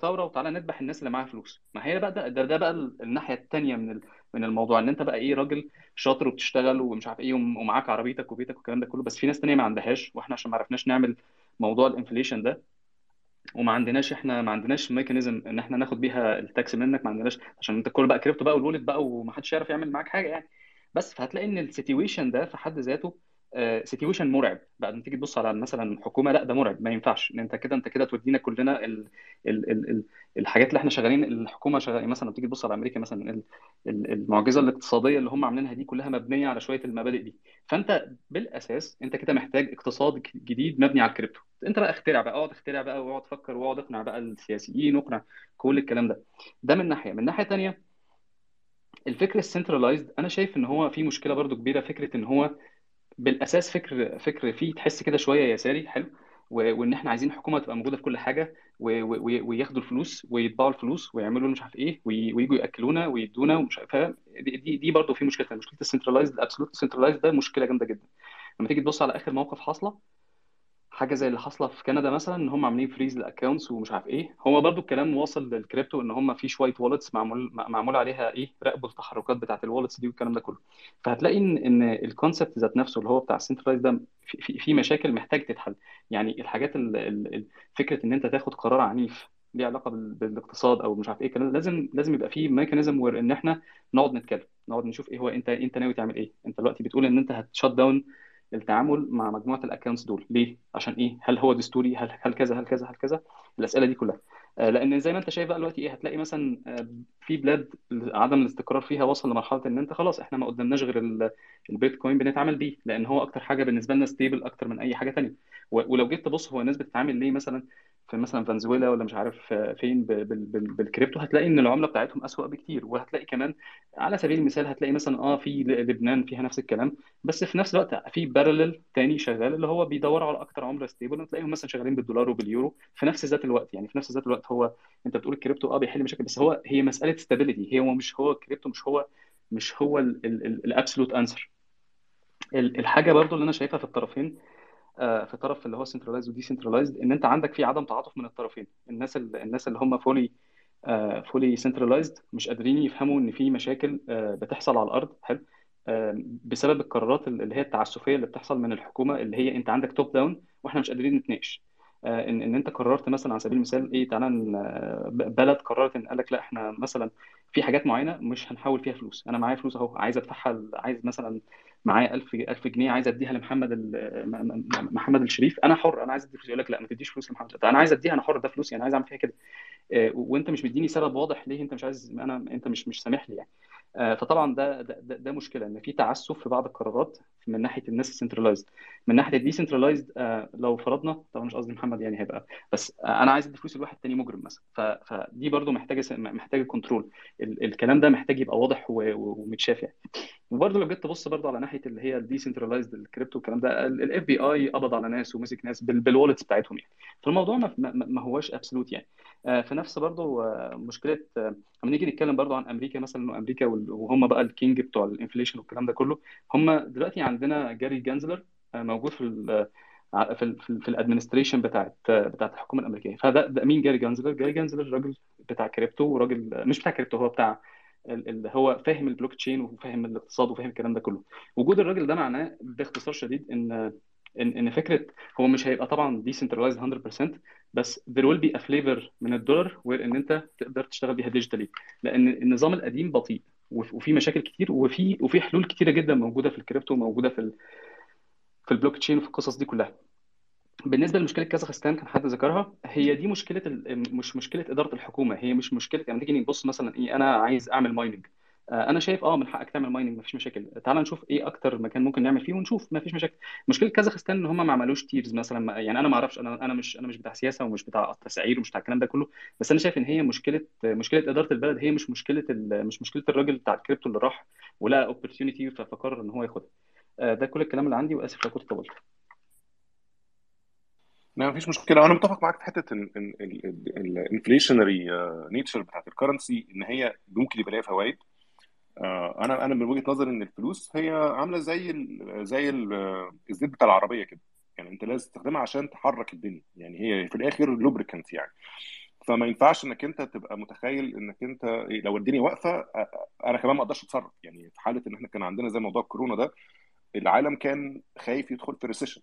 ثورة وتعالى نذبح الناس اللي معاها فلوس. ما هي بقى ده ده, ده بقى ال- الناحية التانية من من الموضوع. إن انت بقى إيه راجل شاطر وبتشتغل ومش عارف إيه وم- ومعاك عربيتك وبيتك والكلام ده كله بس في ناس تانية ما عندهاش وإحنا عشان ما عرفناش نعمل موضوع ال inflation ده. وما عندناش إحنا ما عندناش mechanism ان إحنا ناخد بيها ال tax منك ما عندناش عشان انت كل بقى كريبتو بقى و wallet بقى ومحدش يعرف يعمل معاك حاجة يعني. بس فهتلاقي ان ال situation ده في حد ذاته situation مرعب. بعد ما تيجي تبص على مثلا حكومة لا ده مرعب ما ينفعش. إن أنت كده أنت كده تودينا كلنا ال ال ال ال الحاجات اللي إحنا شغالين الحكومة شغالين مثلا تيجي تبص على أمريكا مثلا ال- ال- المعجزة الاقتصادية اللي هم عاملينها دي كلها مبنية على شوية المبادئ دي. فأنت بالأساس أنت كده محتاج اقتصاد جديد مبني على الكريبتو. أنت بقى اخترع بقى اقعد اخترع بقى واقعد فكر واقعد اقنع بقى السياسيين واقنع كل الكلام ده. ده من ناحية. من ناحية تانية الفكر ال centralized أنا شايف إن هو في مشكلة برضو كبيرة فكرة إن هو بالأساس فكر فكر فيه تحس كده شوية يساري حلو و- وإن إحنا عايزين حكومة تبقى موجودة في كل حاجة و- و- وياخدوا الفلوس ويطبعوا الفلوس ويعملوا مش عارف إيه وي- ويجوا يأكلونا ويدونا ومش عارف فاهم؟ دي دي, دي برضه في مشكلة مشكلة ال centralized ال absolute centralized ده مشكلة جامدة جدا. لما تيجي تبص على آخر موقف حاصلة حاجة زي اللي حاصلة في كندا مثلا إن هم عاملين freeze ل accounts ومش عارف إيه. هو برضو الكلام واصل للكريبتو إن هم في شوية wallets معمول معمول عليها إيه؟ راقبوا التحركات بتاعت ال wallets دي والكلام ده كله. فهتلاقي ان إن ال concept ذات نفسه اللي هو بتاع ال centralized ده في, في, مشاكل محتاج تتحل. يعني الحاجات ال- ال- ال- فكرة إن أنت تاخد قرار عنيف ليه علاقة بال- بالاقتصاد أو مش عارف إيه كلام لازم لازم يبقى في mechanism where إن إحنا نقعد نتكلم نقعد نشوف إيه هو انت أنت ناوي تعمل إيه. أنت دلوقتي بتقول إن أنت هت shut down التعامل مع مجموعة ال accounts دول. ليه؟ عشان إيه؟ هل هو دستوري؟ هل هل كذا؟ هل كذا؟ هل كذا؟ الأسئلة دي كلها. لأن زي ما أنت شايف بقى دلوقتي إيه هتلاقي مثلا آه، في بلاد عدم الاستقرار فيها وصل لمرحلة إن أنت خلاص إحنا ما قدامناش غير ال- البيتكوين بنتعامل بيه لأن هو أكتر حاجة بالنسبة لنا stable أكتر من أي حاجة تانية. و- ولو جيت تبص هو الناس بتتعامل ليه مثلا في مثلا فنزويلا ولا مش عارف آه، فين بالكريبتو هتلاقي إن العملة بتاعتهم أسوأ بكتير. وهتلاقي كمان على سبيل المثال هتلاقي مثلا آه في لبنان فيها نفس الكلام بس في نفس الوقت في parallel تاني شغال اللي هو بيدوروا على أكتر عملة stable وتلاقيهم مثلا شغالين بالدولار وباليورو في نفس ذات الوقت يعني في نفس ذات الوقت. هو انت بتقول الكريبتو آه بيحل مشاكل بس هو هي مسألة stability هي هو مش هو الكريبتو مش هو مش هو ال absolute answer الحاجة برضو اللي أنا شايفها في الطرفين آه، في طرف اللي هو centralized و decentralized إن أنت عندك في عدم تعاطف من الطرفين. الناس اللي الناس اللي هم fully fully centralized مش قادرين يفهموا إن في مشاكل آه، بتحصل على الأرض. حلو. آه، بسبب القرارات اللي هي التعسفية اللي بتحصل من الحكومة اللي هي أنت عندك top down وإحنا مش قادرين نتناقش. ان إن أنت قررت مثلا على سبيل المثال إيه تعالى آه، بلد قررت إن قال لك لا إحنا مثلا في حاجات معينة مش هنحول فيها فلوس. أنا معايا فلوس أهو عايز أدفعها عايز مثلا معايا 1000 1000 جنيه عايز أديها لمحمد محمد الشريف. أنا حر أنا عايز أدي فلوس يقول لك لا ما تديش فلوس لمحمد. أنا عايز أديها أنا حر ده فلوسي أنا عايز أعمل فيها كده. آه، وأنت مش مديني سبب واضح ليه أنت مش عايز أنا أنت مش مش سامح لي يعني. آه، فطبعا ده ده, ده ده مشكلة إن في تعسف في بعض القرارات. من ناحية الناس ال centralized من ناحية ال decentralized لو فرضنا طبعا مش قصدي محمد يعني هيبقى بس آه، أنا عايز ادي فلوس لواحد تاني مجرم مثلا. فدي برضو محتاجة محتاجة control ال- الكلام ده محتاج يبقى واضح ومتشاف يعني وبرضه لو جيت تبص برضه على ناحية اللي هي ال decentralized ال crypto والكلام ده ال FBI قبض على ناس ومسك ناس بال wallets بتاعتهم يعني. فالموضوع ما, هواش absolute يعني. آه، في نفس برضه آه، مشكلة آه، لما نيجي نتكلم برضه عن أمريكا مثلا وامريكا وهم بقى ال king بتوع ال inflation والكلام ده كله هم دلوقتي عندنا جاري جنسلر آه، موجود في ال ع- في ال في, ال- في ال administration بتاعت بتاعت الحكومة الأمريكية. فده ده مين جاري جنسلر؟ جاري جنسلر راجل بتاع كريبتو وراجل مش بتاع كريبتو هو بتاع ال- ال- هو فاهم البلوك تشين وفاهم الاقتصاد وفاهم الكلام ده كله. وجود الراجل ده معناه باختصار شديد إن إن إن فكرة هو مش هيبقى طبعا decentralized 100% بس there will be a flavor من الدولار where إن أنت تقدر تشتغل بيها digitally لأن النظام القديم بطيء وف- وفي مشاكل كتير وفي وفي حلول كتيرة جدا موجودة في الكريبتو وموجوده في ال في البلوك تشين وفي القصص دي كلها. بالنسبة لمشكلة كازاخستان كان حد ذكرها؟ هي دي مشكلة ال- مش مشكلة إدارة الحكومة هي مش مشكلة يعني تيجي نبص مثلا إيه أنا عايز أعمل mining أنا شايف آه من حقك تعمل mining مفيش مشاكل. تعال نشوف إيه أكتر مكان ممكن نعمل فيه ونشوف مفيش مشاكل. مشكلة كازاخستان إن هم ما عملوش tiers مثلا يعني أنا ما أعرفش أنا أنا مش أنا مش بتاع سياسة ومش بتاع تسعير ومش بتاع الكلام ده كله بس أنا شايف إن هي مشكلة مشكلة إدارة البلد هي مش مشكلة مش مشكلة الراجل بتاع الكريبتو اللي راح ولقى opportunity فقرر إن هو ياخدها. آه، ده كل الكلام اللي عندي وآسف لو كنت طولت. لا مفيش مشكلة. وأنا متفق معاك في حتة ال inflationary nature بتاعت ال currency إن هي ممكن يبقى ليها فوائد. آه، أنا أنا من وجهة نظري إن الفلوس هي عاملة زي ال زي ال الزيت بتاع العربية كده. يعني أنت لازم تستخدمها عشان تحرك الدنيا. يعني هي في الآخر lubricant يعني. فما ينفعش إنك أنت تبقى متخيل إنك أنت لو الدنيا واقفة أنا كمان ما أقدرش أتصرف. يعني في حالة إن إحنا كان عندنا زي موضوع الكورونا ده العالم كان خايف يدخل في recession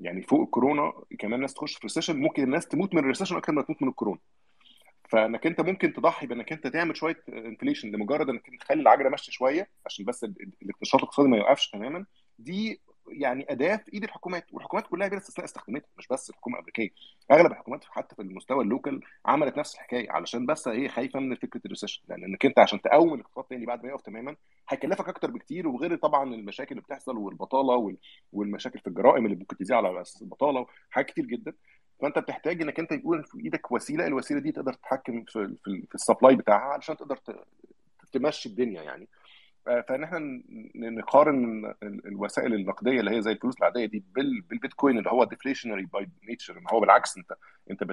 يعني فوق الكورونا كمان الناس تخش في recession ممكن الناس تموت من ال recession أكتر ما تموت من الكورونا. فإنك أنت ممكن تضحي بإنك أنت تعمل شوية inflation لمجرد إنك تخلي العجلة ماشية شوية عشان بس ال- ال- الاقتصاد الاقتصادي ما يوقفش تماما. دي يعني أداة في إيد الحكومات والحكومات كلها بلا استثناء استخدمتها مش بس الحكومة الأمريكية. أغلب الحكومات حتى في المستوى ال local عملت نفس الحكاية علشان بس هي خايفة من فكرة ال recession لأن إنك أنت عشان تقوم الاقتصاد تاني بعد ما يقف تماما هيكلفك أكتر بكتير وغير طبعا المشاكل اللي بتحصل والبطالة وال- والمشاكل في الجرائم اللي ممكن تزيد على أساس البطالة وحاجات كتير جدا. فأنت بتحتاج إنك أنت يكون في إيدك وسيلة الوسيلة دي تقدر تتحكم في في, ال supply بتاعها علشان تقدر تمشي الدنيا يعني. آه، فإن إحنا نقارن ال- الوسائل النقدية اللي هي زي الفلوس العادية دي بال- بالبيتكوين اللي هو deflationary by nature إن هو بالعكس أنت أنت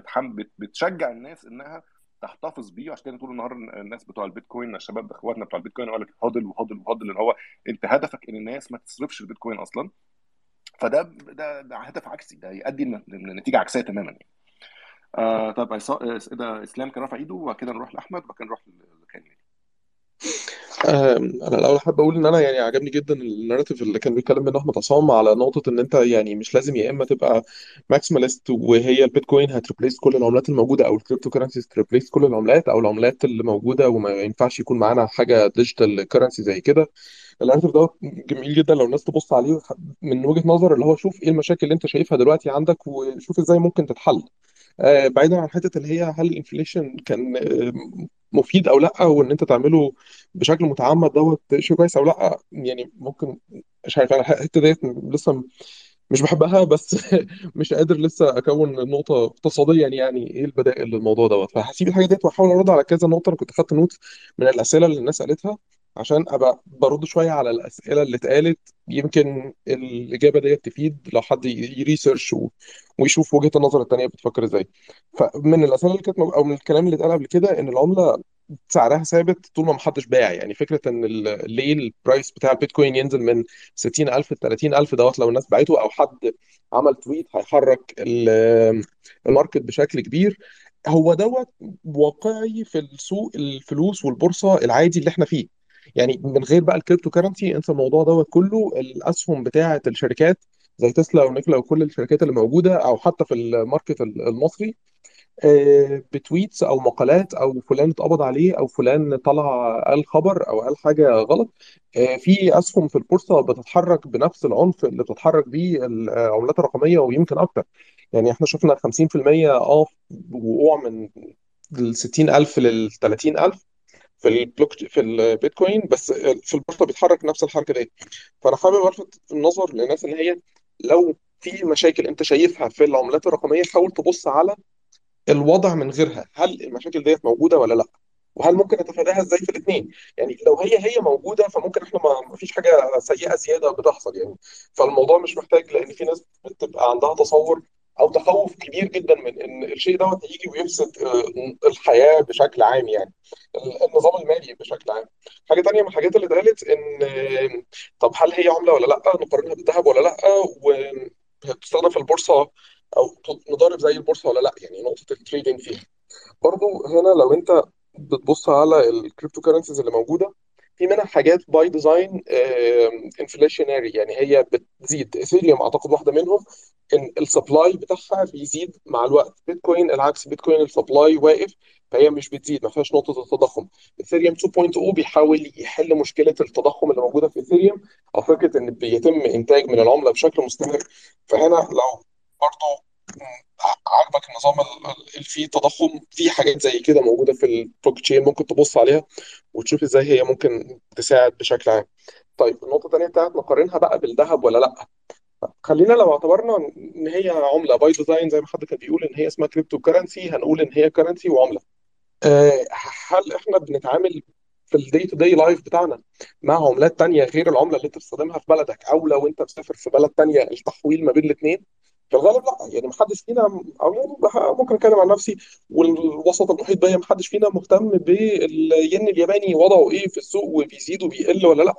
بتشجع الناس إنها تحتفظ بيه. عشان كده طول النهار الناس بتوع البيتكوين الشباب إخواتنا بتوع البيتكوين يقول لك hodl و hodl و hodl اللي هو أنت هدفك إن الناس ما تصرفش البيتكوين أصلا. فده ده, ده هدف عكسي ده يؤدي لن- لنتيجة عكسية تماما يعني. آه طب آه، ده إسلام كان رافع إيده وبعد كده نروح لأحمد وبعد كده نروح لكريم أنا الأول حابب أقول إن أنا يعني عجبني جدا ال narrative اللي كان بيتكلم منه أحمد عصام على نقطة إن أنت يعني مش لازم يا إما تبقى maximalist وهي البيتكوين هت replace كل العملات الموجودة أو ال cryptocurrencies ت replace كل العملات أو العملات اللي موجودة وما ينفعش يكون معانا حاجة digital currency زي كده. ال narrative ده جميل جدا لو الناس تبص عليه من وجهة نظر اللي هو شوف إيه المشاكل اللي أنت شايفها دلوقتي عندك وشوف إزاي ممكن تتحل. آه، بعيدا عن حتة اللي هي هل ال inflation كان مفيد أو لأ وإن أنت تعمله بشكل متعمد دوت شيء كويس أو لأ يعني ممكن مش عارف أنا الحتة ديت لسه مش بحبها بس مش قادر لسه أكون نقطة اقتصاديا يعني إيه البدائل للموضوع دوت. فهسيب الحاجة ديت وأحاول أرد على كذا نقطة أنا كنت خدت note من الأسئلة اللي الناس قالتها. عشان أبقى برد شوية على الأسئلة اللي اتقالت. يمكن الإجابة ديت تفيد لو حد ي research ويشوف وجهة النظر التانية بتفكر إزاي. فمن الأسئلة اللي كانت أو من الكلام اللي اتقال قبل كده إن العملة سعرها ثابت طول ما محدش باع. يعني فكرة إن ليه ال price بتاع البيتكوين ينزل من 60000 ل 30000 دوت لو الناس باعته أو حد عمل tweet هيحرك ال- ال market بشكل كبير. هو دوت واقعي في السوق الفلوس والبورصة العادي اللي إحنا فيه. يعني من غير بقى ال cryptocurrency انسى الموضوع دوت كله الأسهم بتاعه الشركات زي تسلا ونيكولا وكل الشركات اللي موجودة أو حتى في ال market المصري آه، ب tweets أو مقالات أو فلان اتقبض عليه أو فلان طلع قال خبر أو قال حاجة غلط آه، في أسهم في البورصة بتتحرك بنفس العنف اللي بتتحرك بيه العملات الرقمية ويمكن أكتر. يعني إحنا شفنا 50% آه وقوع من ال 60000 لل 30000 في ال block في البيتكوين بس في البورصة بيتحرك نفس الحركة دي. فأنا حابب ألفت النظر للناس ان هي لو في مشاكل أنت شايفها في العملات الرقمية حاول تبص على الوضع من غيرها. هل المشاكل ديت موجودة ولا لأ؟ وهل ممكن نتفاداها إزاي في الاثنين يعني لو هي هي موجودة فممكن إحنا ما فيش حاجة سيئة زيادة بتحصل يعني. فالموضوع مش محتاج لأن في ناس بتبقى عندها تصور أو تخوف كبير جدا من إن الشيء دوت يجي ويفسد آه، الحياة بشكل عام يعني النظام المالي بشكل عام. حاجة تانية من الحاجات اللي اتقالت إن طب هل هي عملة ولا لأ؟ نقارنها بالذهب ولا لأ؟ وبتستخدم في البورصة أو نضارب زي البورصة ولا لأ؟ يعني نقطة ال trading فيها. برضو هنا لو أنت بتبص على ال crypto currencies اللي موجودة في منها حاجات by design inflationary يعني هي بتزيد. ايثيريوم أعتقد واحدة منهم إن ال supply بتاعها بيزيد مع الوقت. بيتكوين العكس بيتكوين ال supply واقف فهي مش بتزيد ما فيهاش نقطة التضخم. ايثيريوم 2.0 بيحاول يحل مشكلة التضخم اللي موجودة في ايثيريوم أو فكره إن بيتم إنتاج من العملة بشكل مستمر. فهنا لو برضه عاجبك النظام ال- اللي فيه تضخم في حاجات زي كده موجودة في البلوك تشين ممكن تبص عليها وتشوف إزاي هي ممكن تساعد بشكل عام. طيب النقطة الثانية بتاعت نقارنها بقى بالذهب ولا لأ؟ خلينا لو اعتبرنا إن هي عملة by design زي ما حد كان بيقول إن هي اسمها crypto currency هنقول إن هي currency وعملة. آه، هل إحنا بنتعامل في ال day to day life بتاعنا مع عملات تانية غير العملة اللي أنت بتستخدمها في بلدك أو لو أنت مسافر في بلد تانية التحويل ما بين الاثنين في الغالب لا يعني محدش فينا أو يعني ممكن أتكلم عن نفسي والوسط المحيط بيا محدش فينا مهتم بالين الياباني وضعه إيه في السوق وبيزيد وبيقل ولا لا.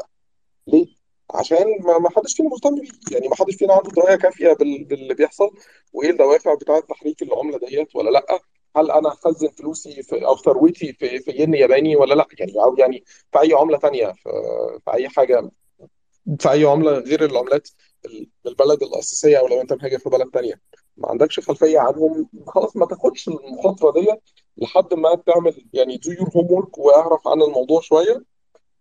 ليه؟ عشان ما ما حدش فينا مهتم بيه يعني ما حدش فينا عنده دراية كافية بال- باللي بيحصل وإيه الدوافع بتاعة تحريك العملة ديت ولا لا؟ هل أنا اخزن فلوسي في أو ثروتي في في ين ياباني ولا لا؟ يعني أو يعني في أي عملة تانية في, في أي حاجة في أي عملة غير العملات. البلد الأساسية أو لو أنت مهاجر في بلد تانية. ما عندكش خلفية عنهم خلاص ما تاخدش المخاطره دي لحد ما تعمل يعني do your homework واعرف عن الموضوع شوية.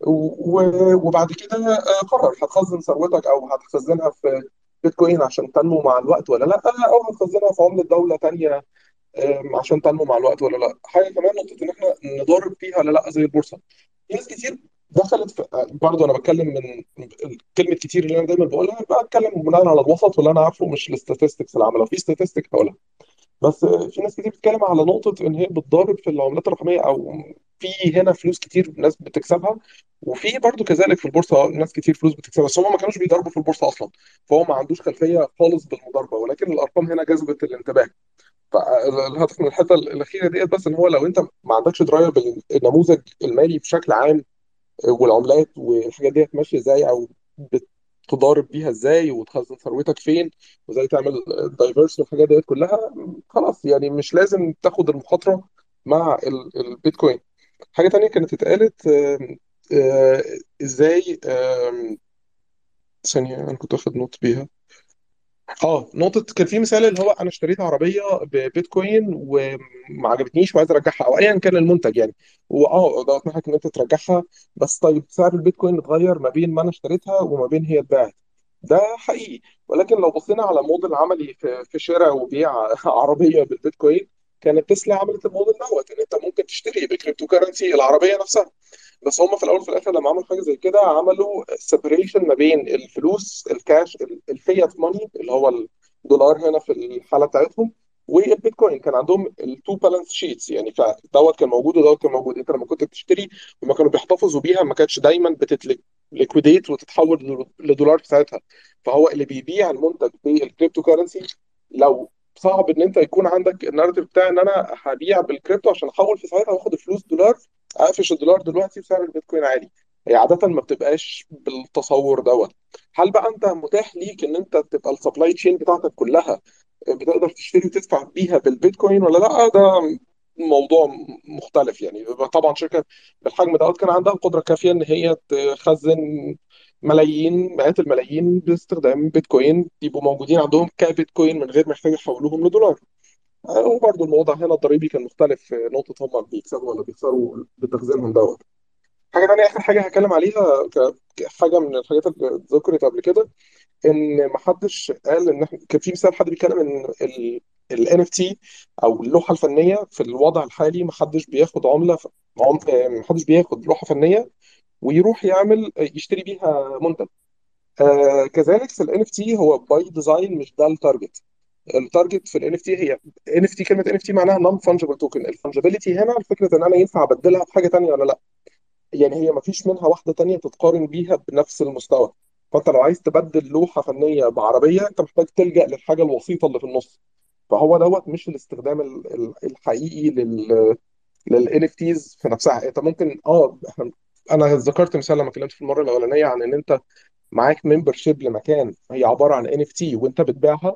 وبعد كده آه، قرر هتخزن ثروتك أو هتخزنها في بيتكوين عشان تنمو مع الوقت ولا لأ أو هتخزنها في عملة دولة تانية آم، عشان تنمو مع الوقت ولا لأ. حاجة كمان نقطة إن إحنا نضارب فيها ولا لأ زي البورصة. في ناس كتير دخلت في برضه أنا بتكلم من كلمة كتير اللي أنا دايما بقولها بتكلم بناء على الوسط واللي أنا عارفه مش ال statistics العامة. لو في statistic هقولها. بس في ناس كتير بتتكلم على نقطة إن هي بتضارب في العملات الرقمية أو في هنا فلوس كتير ناس بتكسبها وفي برضو كذلك في البورصة ناس كتير فلوس بتكسبها. بس هم ما كانوش بيضربوا في البورصة أصلا. فهو ما عندوش خلفية خالص بالمضاربة. ولكن الأرقام هنا جذبت الانتباه. فالهدف من الحتة الأخيرة ديت بس إن هو لو أنت ما عندكش دراية بالنموذج المالي بشكل عام والعملات والحاجات ديت ماشية إزاي أو بتضارب بيها إزاي وتخزن ثروتك فين وإزاي تعمل دايفرس والحاجات ديت كلها خلاص يعني مش لازم تاخد المخاطرة مع ال- البيتكوين حاجة تانية كانت اتقالت آم، آه، إزاي ثانية أنا كنت واخد note بيها. آه نقطة كان في مثال اللي هو أنا اشتريت عربية ببيتكوين وما عجبتنيش وعايز أرجعها أو ايا كان المنتج يعني. واه دوت ناحية إن أنت ترجعها بس طيب سعر البيتكوين اتغير ما بين ما أنا اشتريتها وما بين هي اتباعت. ده حقيقي. ولكن لو بصينا على موديل عملي في في شراء وبيع عربية بالبيتكوين كانت تسلا عملت الموديل دوت إن أنت ممكن تشتري ب crypto currency العربية نفسها. بس هم في الأول وفي الآخر لما عملوا حاجة زي كده عملوا separation ما بين الفلوس ال cash ال fiat money اللي هو الدولار هنا في الحالة بتاعتهم والبيتكوين. كان عندهم ال two balance sheets يعني فدوت كان موجود ودوت كان موجود. أنت لما كنت بتشتري لما كانوا بيحتفظوا بيها ما كانتش دايما بت liquidate وتتحول لدولار في ساعتها. فهو اللي بيبيع المنتج بال crypto currency لو صعب إن أنت يكون عندك ال narrative بتاع إن أنا هبيع بالكريبتو عشان أحول في ساعتها وآخد الفلوس دولار. أقفش الدولار دلوقتي بسعر البيتكوين عالي. هي عادة ما بتبقاش بالتصور دوت. هل بقى أنت متاح ليك إن أنت تبقى ال supply chain بتاعتك كلها بتقدر تشتري وتدفع بيها بالبيتكوين ولا لأ؟ ده موضوع مختلف يعني. طبعا شركة بالحجم دوت كان عندها القدرة الكافية إن هي تخزن ملايين مئات الملايين باستخدام بيتكوين يبقوا موجودين عندهم كبيتكوين من غير ما يحتاجوا يحولوهم لدولار. وبرضه الموضوع هنا الضريبي كان مختلف في نقطة هم بيكسبوا ولا بيخسروا بتخزينهم دوت. حاجة تانية آخر حاجة هتكلم عليها كحاجة من الحاجات اللي ذكرت قبل كده إن محدش قال إن إحنا كان في مثال حد بيتكلم إن ال NFT أو اللوحة الفنية في الوضع الحالي محدش بياخد عملة ف- عم... آه، محدش بياخد لوحة فنية ويروح يعمل يشتري بيها منتج. آه كذلك في ال NFT هو by design مش ده ال target ال target في ال NFT هي NFT كلمة NFT معناها non-fungible token ال fungibility هنا الفكرة إن أنا ينفع أبدلها بحاجة تانية ولا لأ. يعني هي ما فيش منها واحدة تانية تتقارن بيها بنفس المستوى. فأنت لو عايز تبدل لوحة فنية بعربية أنت محتاج تلجأ للحاجة الوسيطة اللي في النص. فهو دوت مش الاستخدام ال- ال- الحقيقي لل لل NFTs في نفسها. أنت ممكن آه إحنا أنا ذكرت مثال لما اتكلمت في المرة الأولانية عن إن أنت معاك membership لمكان هي عبارة عن NFT وأنت بتبيعها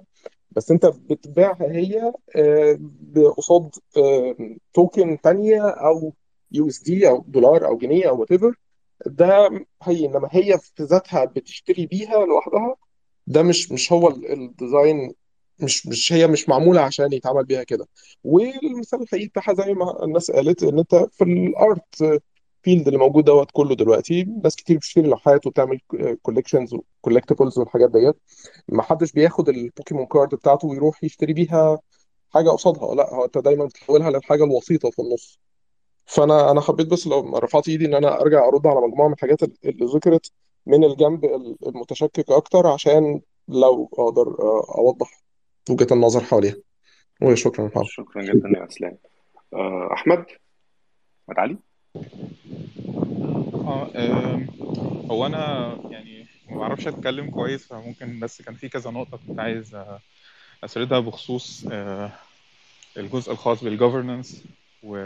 بس أنت بتبيعها هي آه، قصاد token تانية أو USD أو دولار أو جنيه أو whatever ده هي إنما هي في ذاتها بتشتري بيها لوحدها. ده مش مش هو ال- ال design مش مش هي مش معمولة عشان يتعمل بيها كده. والمثال الحقيقي بتاعها زي ما الناس قالت إن أنت في ال art field اللي موجود دوت كله دلوقتي ناس كتير بتشتري لوحات وتعمل collections و collectibles والحاجات ديت. ما حدش بياخد البوكيمون card بتاعته ويروح يشتري بيها حاجة قصادها. لا هو انت دايما بتحولها للحاجة الوسيطة في النص. فأنا أنا حبيت بس لو رفعت إيدي إن أنا أرجع أرد على مجموعة من الحاجات اللي ذكرت من الجنب المتشكك أكتر عشان لو أقدر أوضح وجهة النظر حواليها. وشكرا محمد. شكرا جدا يا أسلام. آه، أحمد؟ أحمد علي؟ آه هو أنا يعني ما بعرفش أتكلم كويس فممكن بس كان في كذا نقطة كنت عايز آه، أسردها بخصوص آه، الجزء الخاص بالجوفرنانس و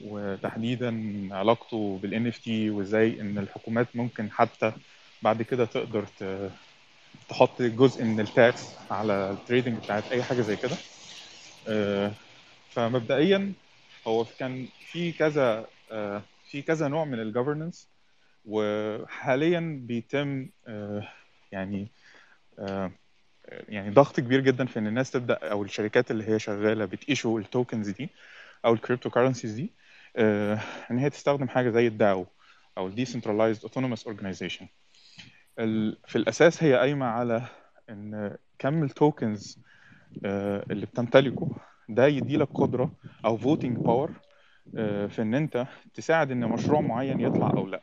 وتحديدا علاقته بال NFT وإزاي إن الحكومات ممكن حتى بعد كده تقدر تحط جزء من ال tax على ال trading بتاعت أي حاجة زي كده. آه، فمبدئيا هو كان في كذا في كذا نوع من ال governance وحاليا بيتم آه، يعني آه، يعني ضغط كبير جدا في إن الناس تبدأ أو الشركات اللي هي شغالة بت issue ال tokens دي أو ال crypto currencies دي آه، إن هي تستخدم حاجة زي ال DAO أو ال decentralized autonomous organization في الأساس هي قايمة على إن كم ال tokens اللي بتمتلكه ده يديلك قدرة أو voting power في إن أنت تساعد إن مشروع معين يطلع أو لأ.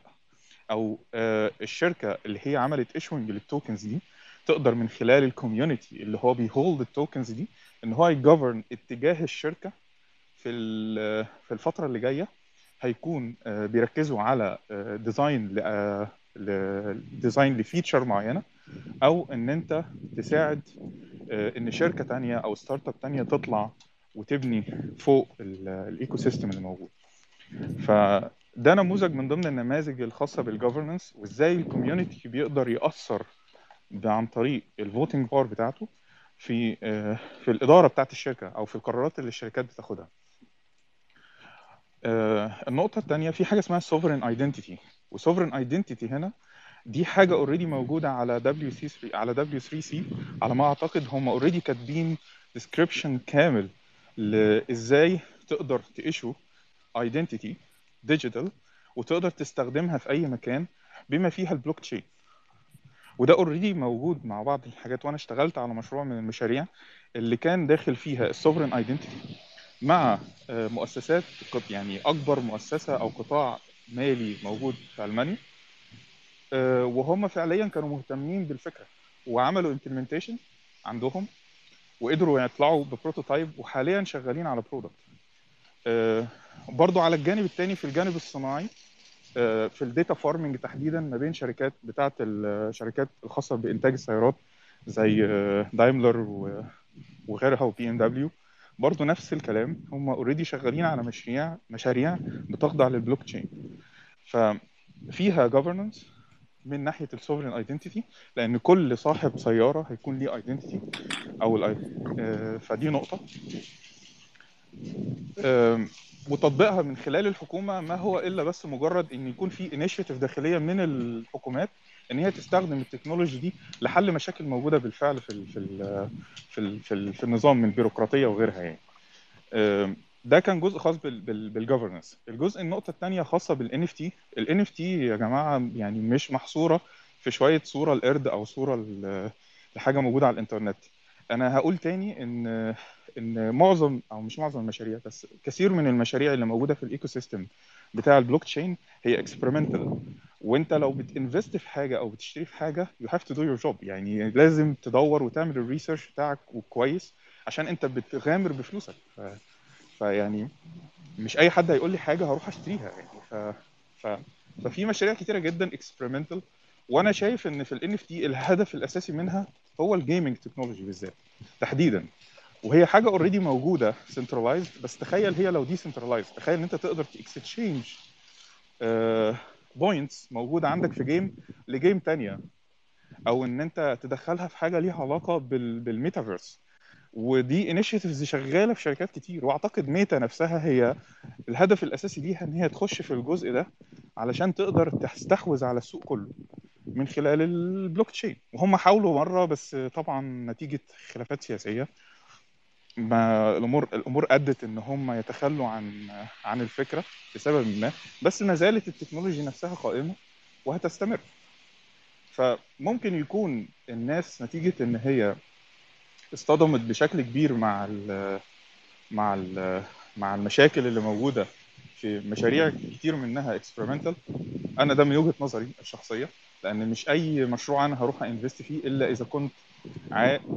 أو آه، الشركة اللي هي عملت issuing لل tokens دي تقدر من خلال ال community اللي هو بي hold ال tokens دي إن هو ي govern اتجاه الشركة في ال- في الفترة اللي جاية هيكون آه، بيركزوا على design design ل feature معينة أو إن أنت تساعد آه، إن شركة تانية أو startup تانية تطلع وتبني فوق ال ecosystem اللي موجود. فده نموذج من ضمن النماذج الخاصة بال governance وإزاي ال community بيقدر يأثر عن طريق ال voting power بتاعته في آه، في الإدارة بتاعت الشركة أو في القرارات اللي الشركات بتاخدها. آه، النقطة الثانية في حاجة اسمها sovereign identity و sovereign identity هنا دي حاجة اوريدي موجودة على دبليو سي 3 على دبليو 3 سي على ما أعتقد هم already كاتبين description كامل لإزاي تقدر ت issue identity digital وتقدر تستخدمها في أي مكان بما فيها البلوك تشين وده already موجود مع بعض الحاجات وأنا اشتغلت على مشروع من المشاريع اللي كان داخل فيها ال sovereign identity مع آه، مؤسسات يعني أكبر مؤسسة أو قطاع مالي موجود في ألمانيا. آه، وهم فعليا كانوا مهتمين بالفكرة وعملوا implementation عندهم. وقدروا يطلعوا ب prototype وحاليا شغالين على product برضو على الجانب الثاني في الجانب الصناعي آه، في ال data farming تحديدا ما بين شركات بتاعة الشركات الخاصة بإنتاج السيارات زي آه، دايملر و- وغيرها و BMW برضه نفس الكلام هم already شغالين على مشاريع مشاريع بتخضع للبلوك تشين ففيها governance من ناحية ال sovereign identity لأن كل صاحب سيارة هيكون ليه identity أو ال آه، فدي نقطة. وتطبيقها من خلال الحكومة ما هو إلا بس مجرد إن يكون في initiative داخلية من الحكومات إن هي تستخدم ال technology دي لحل مشاكل موجودة بالفعل في ال في ال في ال في, ال في النظام من البيروقراطيه وغيرها يعني. ده كان جزء خاص بال governance الجزء النقطة الثانية خاصة بال NFT ال NFT يا جماعة يعني مش محصورة في شوية صورة القرد أو صورة لحاجة موجودة على الإنترنت. أنا هقول تاني ان إن معظم أو مش معظم المشاريع بس كثير من المشاريع اللي موجودة في ال ecosystem بتاع البلوك تشين هي experimental وأنت لو بت invest في حاجة أو بتشتري في حاجة you have to do your job يعني لازم تدور وتعمل ال research بتاعك كويس عشان أنت بتغامر بفلوسك. ف... فيعني مش أي حد هيقول لي حاجة هروح أشتريها يعني. ف... ف... ففي مشاريع كتيرة جدا experimental وأنا شايف إن في ال NFT الهدف الأساسي منها هو ال gaming technology بالذات تحديدا. وهي حاجة already موجودة centralized بس تخيل هي لو decentralized تخيل إن أنت تقدر ت exchange points موجودة عندك في game ل game تانية. أو إن أنت تدخلها في حاجة ليها علاقة بال... بالميتافيرس. ودي initiatives شغالة في شركات كتير وأعتقد ميتا نفسها هي الهدف الأساسي ليها إن هي تخش في الجزء ده علشان تقدر تستحوذ على السوق كله من خلال البلوك تشين وهم حاولوا مرة بس طبعا نتيجة خلافات سياسية. ما الأمور الأمور أدت إن هم يتخلوا عن عن الفكرة لسبب ما بس ما زالت ال technology نفسها قائمة وهتستمر. فممكن يكون الناس نتيجة إن هي اصطدمت بشكل كبير مع ال مع ال مع المشاكل اللي موجودة في مشاريع كتير منها experimental أنا ده من وجهة نظري الشخصية لأن مش أي مشروع أنا هروح invest فيه إلا إذا كنت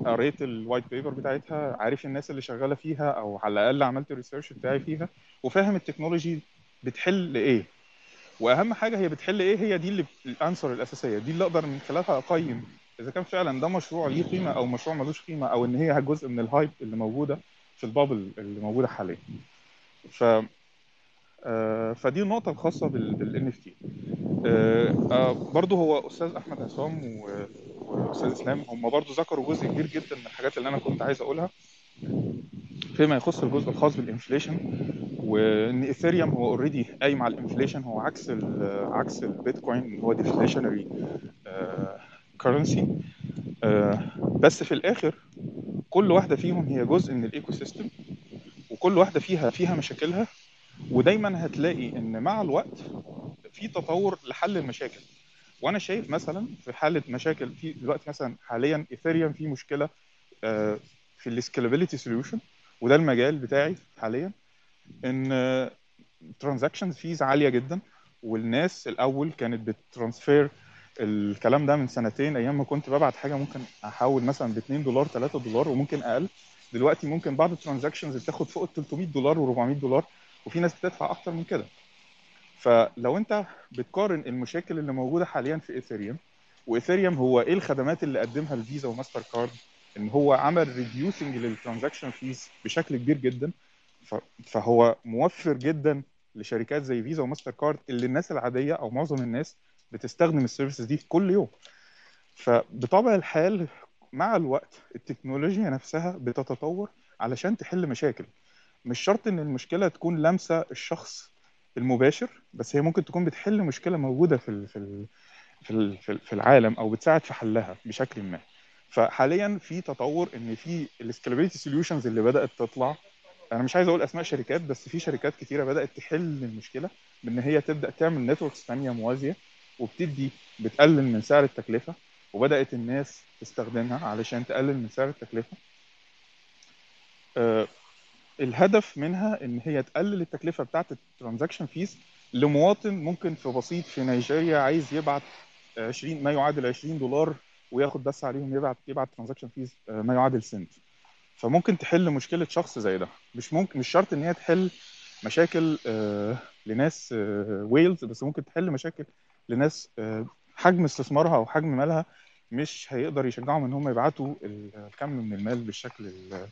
قريت ال white paper بتاعتها عارف الناس اللي شغالة فيها أو على الأقل عملت ال research بتاعي فيها وفاهم ال technology بتحل إيه. وأهم حاجة هي بتحل إيه هي دي اللي ال answer الأساسية دي اللي أقدر من خلالها أقيم إذا كان فعلا ده مشروع ليه قيمة أو مشروع ملوش قيمة أو إن هي جزء من ال hype اللي موجودة في ال bubble اللي موجودة حاليا. ف آه، فدي النقطة الخاصة بال NFT برضه هو أستاذ أحمد عصام وأستاذ إسلام هم برضه ذكروا جزء كبير جدا من الحاجات اللي أنا كنت عايز أقولها فيما يخص الجزء الخاص بال inflation وإن ايثيريوم هو already قايم على ال inflation هو عكس عكس البيتكوين اللي هو deflationary currency آه، بس في الآخر كل واحدة فيهم هي جزء من ال ecosystem وكل واحدة فيها فيها مشاكلها ودايما هتلاقي إن مع الوقت في تطور لحل المشاكل. وأنا شايف مثلا في حالة مشاكل في دلوقتي مثلا حاليا ايثيريوم في مشكلة آه، في ال scalability solution وده المجال بتاعي حاليا إن transaction fees عالية جدا والناس الأول كانت بت transfer الكلام ده من سنتين أيام ما كنت ببعت حاجة ممكن أحول مثلا ب 2 دولار 3 دولار وممكن أقل. دلوقتي ممكن بعض ال transactions بتاخد فوق ال 300 دولار و400 دولار وفي ناس بتدفع أكتر من كده. فلو أنت بتقارن المشاكل اللي موجودة حاليا في إيثيريوم وإيثيريوم هو إيه الخدمات اللي قدمها الفيزا وماستر كارد؟ إن هو عمل reducing لل transaction fees بشكل كبير جدا. فهو موفر جدا لشركات زي فيزا وماستر كارد اللي الناس العادية أو معظم الناس بتستخدم ال services دي كل يوم. فبطبع الحال مع الوقت التكنولوجيا نفسها بتتطور علشان تحل مشاكل. مش شرط إن المشكلة تكون لامسه الشخص المباشر بس هي ممكن تكون بتحل مشكلة موجودة في في في في ال- في العالم أو بتساعد في حلها بشكل ما. فحاليا في تطور إن في ال scalability solutions اللي بدأت تطلع. أنا مش عايز أقول أسماء شركات بس في شركات كتيرة بدأت تحل المشكلة بإن هي تبدأ تعمل networks ثانية موازية. وبتدي بتقلل من سعر التكلفة وبدأت الناس تستخدمها علشان تقلل من سعر التكلفة. آه، الهدف منها إن هي تقلل التكلفة بتاعت ال transaction fees لمواطن ممكن في بسيط في نيجيريا عايز يبعت 20 ما يعادل 20 دولار وياخد بس عليهم يبعت يبعت transaction fees ما يعادل سنت. فممكن تحل مشكلة شخص زي ده. مش ممكن مش شرط إن هي تحل مشاكل آه، لناس آه، whales بس ممكن تحل مشاكل لناس آه، حجم استثمارها أو حجم مالها مش هيقدر يشجعهم إن هم يبعتوا الكم من المال بالشكل ال-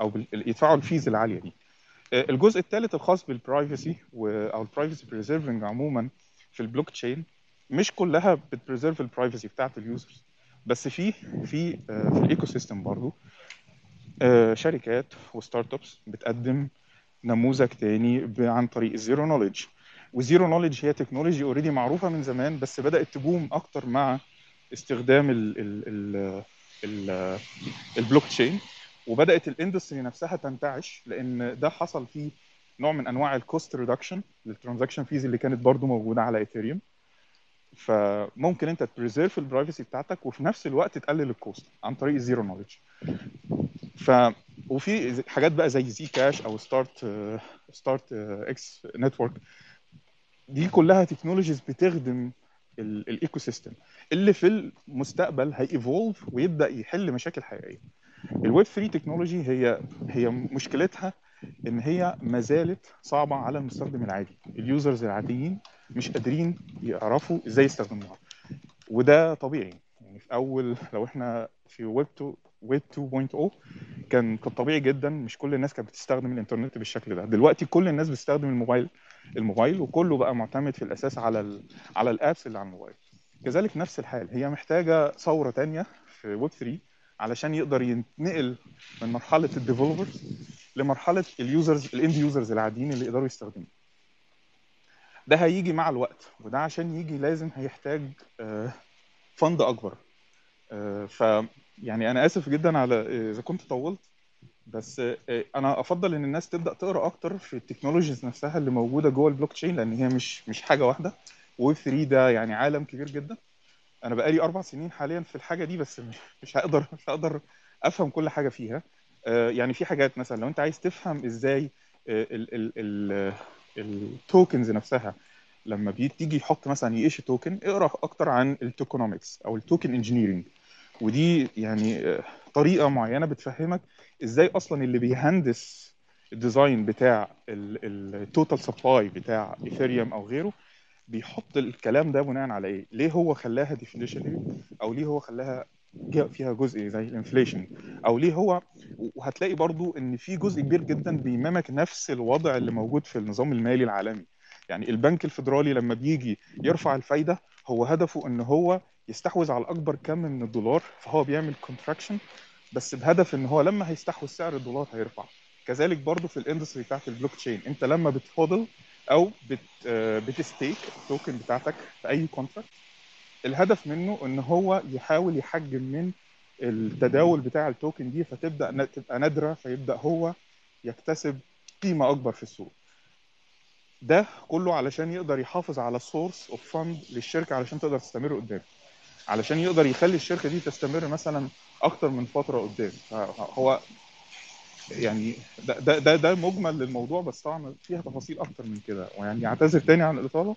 أو يدفعوا ال fees العالية دي. آه، الجزء الثالث الخاص بال privacy أو ال privacy preserving عموما في البلوك تشين مش كلها بت preserve ال privacy بتاعت ال users بس في في آه، في ال ecosystem برضه شركات و startups بتقدم نموذج تاني عن طريق ال zero knowledge و zero knowledge هي technology already معروفة من زمان بس بدأت ت boom أكتر مع استخدام ال ال ال ال البلوك تشين وبدأت ال industry نفسها تنتعش لأن ده حصل فيه نوع من أنواع ال cost reduction لل transaction fees اللي كانت برضو موجودة على ايثيريوم فممكن أنت ت preserve ال privacy بتاعتك وفي نفس الوقت تقلل ال cost عن طريق ال zero knowledge ف وفي حاجات بقى زي Zcash أو Stark StarkEx network دي كلها technologies بتخدم ال ecosystem اللي في المستقبل ه evolve ويبدأ يحل مشاكل حقيقية. الويب 3 technology هي هي مشكلتها إن هي ما زالت صعبة على المستخدم العادي. ال users العاديين مش قادرين يعرفوا إزاي يستخدموها. وده طبيعي. يعني في اول لو إحنا في ويب 2 ويب 2.0 كان كان طبيعي جدا. مش كل الناس كانت بتستخدم الإنترنت بالشكل ده. دلوقتي كل الناس بتستخدم الموبايل الموبايل وكله بقى معتمد في الأساس على ال على ال apps اللي على الموبايل. كذلك نفس الحال هي محتاجة ثورة تانية في ويب 3 علشان يقدر ينتقل من مرحلة ال developers لمرحلة ال users ال end users العاديين اللي يقدروا يستخدموا ده هيجي مع الوقت وده عشان يجي لازم هيحتاج fund أكبر. آه، ف يعني أنا آسف جدا على آه، إذا كنت طولت بس آه، أنا أفضل إن الناس تبدأ تقرأ أكتر في ال technologies نفسها اللي موجودة جوه البلوك تشين لأن هي مش مش حاجة واحدة. ويب 3 ده يعني عالم كبير جدا. أنا بقالي أربع سنين حاليا في الحاجة دي بس مش هقدر مش هقدر أفهم كل حاجة فيها. آه، يعني في حاجات مثلا لو أنت عايز تفهم إزاي ال tokens نفسها لما بتيجي يحط مثلا يقش token اقرأ أكتر عن ال tokenomics أو ال token engineering ودي يعني آه، طريقة معينة بتفهمك إزاي أصلا اللي بيهندس ال design بتاع ال total supply بتاع ايثيريوم أو غيره بيحط الكلام ده بناء على إيه؟ ليه هو خلاها deflationary أو ليه هو خلاها فيها جزء زي ال inflation أو ليه هو وهتلاقي برضو إن في جزء كبير جدا بي mimic نفس الوضع اللي موجود في النظام المالي العالمي. يعني البنك الفيدرالي لما بيجي يرفع الفايدة هو هدفه إن هو يستحوذ على اكبر كم من الدولار فهو بيعمل contraction بس بهدف إن هو لما هيستحوذ سعر الدولار هيرفع. كذلك برضو في ال industry بتاعت البلوك تشين أنت لما بتفاضل أو بت آه، بت stake ال token بتاعتك في أي contract الهدف منه إن هو يحاول يحجم من التداول بتاع ال token دي فتبدأ تبقى نادرة فيبدأ هو يكتسب قيمة أكبر في السوق. ده كله علشان يقدر يحافظ على ال source of fund للشركة علشان تقدر تستمر قدام. علشان يقدر يخلي الشركة دي تستمر مثلا أكتر من فترة قدام. هو يعني ده ده ده, مجمل للموضوع بس طبعا فيها تفاصيل أكتر من كده. ويعني أعتذر تاني عن الإطالة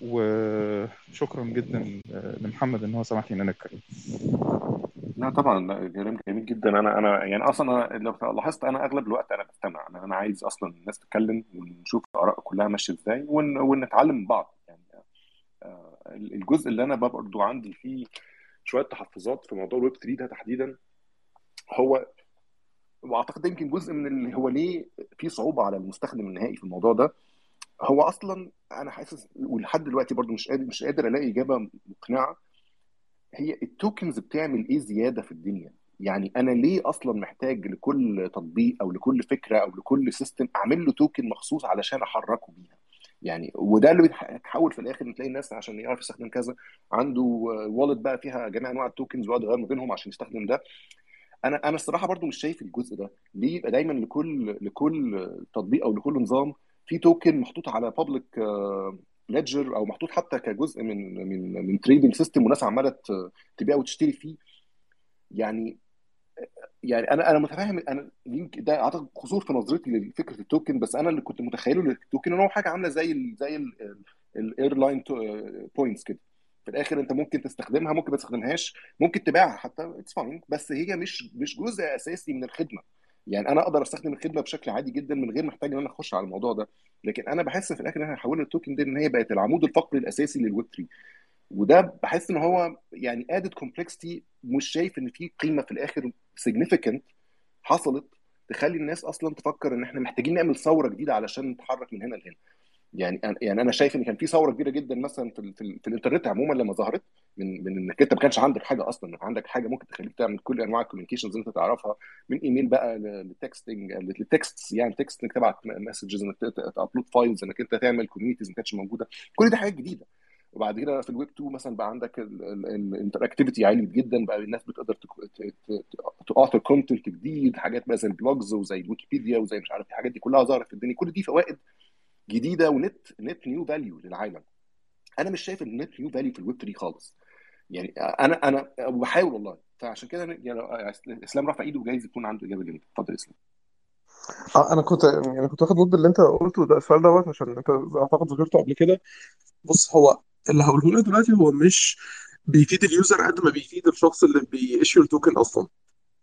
وشكرا جدا لمحمد إن هو سمح لي إن أنا أتكلم. لا طبعا لا كلام جميل جدا. أنا أنا يعني أصلا أنا لو لاحظت أنا أغلب الوقت أنا بستمع. أنا أنا عايز أصلا الناس تتكلم ونشوف الاراء كلها ماشية إزاي ون- ونتعلم من بعض. الجزء اللي أنا برضو عندي فيه شوية تحفظات في موضوع الويب 3 ده تحديدا هو وأعتقد يمكن جزء من اللي هو ليه في صعوبة على المستخدم النهائي في الموضوع ده. هو أصلا أنا حاسس ولحد دلوقتي برضو مش قادر مش قادر ألاقي إجابة مقنعة. هي ال tokens بتعمل إيه زيادة في الدنيا؟ يعني أنا ليه أصلا محتاج لكل تطبيق أو لكل فكرة أو لكل system أعمل له token مخصوص علشان أحركه بيها؟ يعني وده اللي بيتحول في الآخر تلاقي الناس عشان يعرف يستخدم كذا عنده wallet بقى فيها جميع أنواع ال tokens ويقعد يغير ما بينهم عشان يستخدم ده. أنا أنا الصراحة برضو مش شايف الجزء ده. ليه يبقى دايما لكل لكل تطبيق أو لكل نظام في token محطوط على public ledger أو محطوط حتى كجزء من من من trading system وناس عمالة تبيع وتشتري فيه. يعني يعني أنا أنا متفاهم أنا يمكن ده أعتقد قصور في نظرتي لفكرة ال token بس أنا اللي كنت متخيله لل token إن هو حاجة عاملة زي ال زي ال airline points كده. في الآخر أنت ممكن تستخدمها ممكن ما تستخدمهاش ممكن تبيعها حتى it's fine بس هي مش مش جزء أساسي من الخدمة. يعني أنا أقدر أستخدم الخدمة بشكل عادي جدا من غير محتاج إن أنا أخش على الموضوع ده. لكن أنا بحس في الآخر إن إحنا حولنا ال token دي إن هي بقت العمود الفقري الأساسي للويب 3 وده بحس إن هو يعني added complexity مش شايف إن في قيمة في الآخر significant حصلت تخلي الناس أصلا تفكر إن إحنا محتاجين نعمل ثورة جديدة علشان نتحرك من هنا لهنا. يعني يعني أنا شايف إن كان في ثورة كبيرة جدا مثلا في في, في الإنترنت عموما لما ظهرت من من إنك أنت ما كانش عندك حاجة أصلا عندك حاجة ممكن تخليك تعمل كل أنواع ال communications اللي أنت تعرفها من إيميل بقى لل texting لل text يعني text إنك تبعت messages إنك ت upload files إنك أنت تعمل communities ما كانتش موجودة. كل دي حاجات جديدة. وبعد كده في الويب 2 مثلا بقى عندك ال interactivity عالي جدا بقى الناس بتقدر ت author content جديد حاجات بقى زي ال blogs وزي الويكيبيديا وزي مش عارف الحاجات دي كلها ظهرت في الدنيا. كل دي فوائد جديدة و net net new value للعالم. أنا مش شايف إن net new value في الويب 3 خالص. يعني أنا أنا بحاول والله. فعشان كده يعني إسلام رفع إيده وجايز يكون عنده إجابة جامده اتفضل إسلام. آه أنا كنت يعني كنت واخد ضد اللي أنت قلته ده السؤال دوت عشان أنت أعتقد ذكرته قبل كده. بص هو اللي هقوله لك دلوقتي هو مش بيفيد ال user قد ما بيفيد الشخص اللي بي issue ال token أصلا.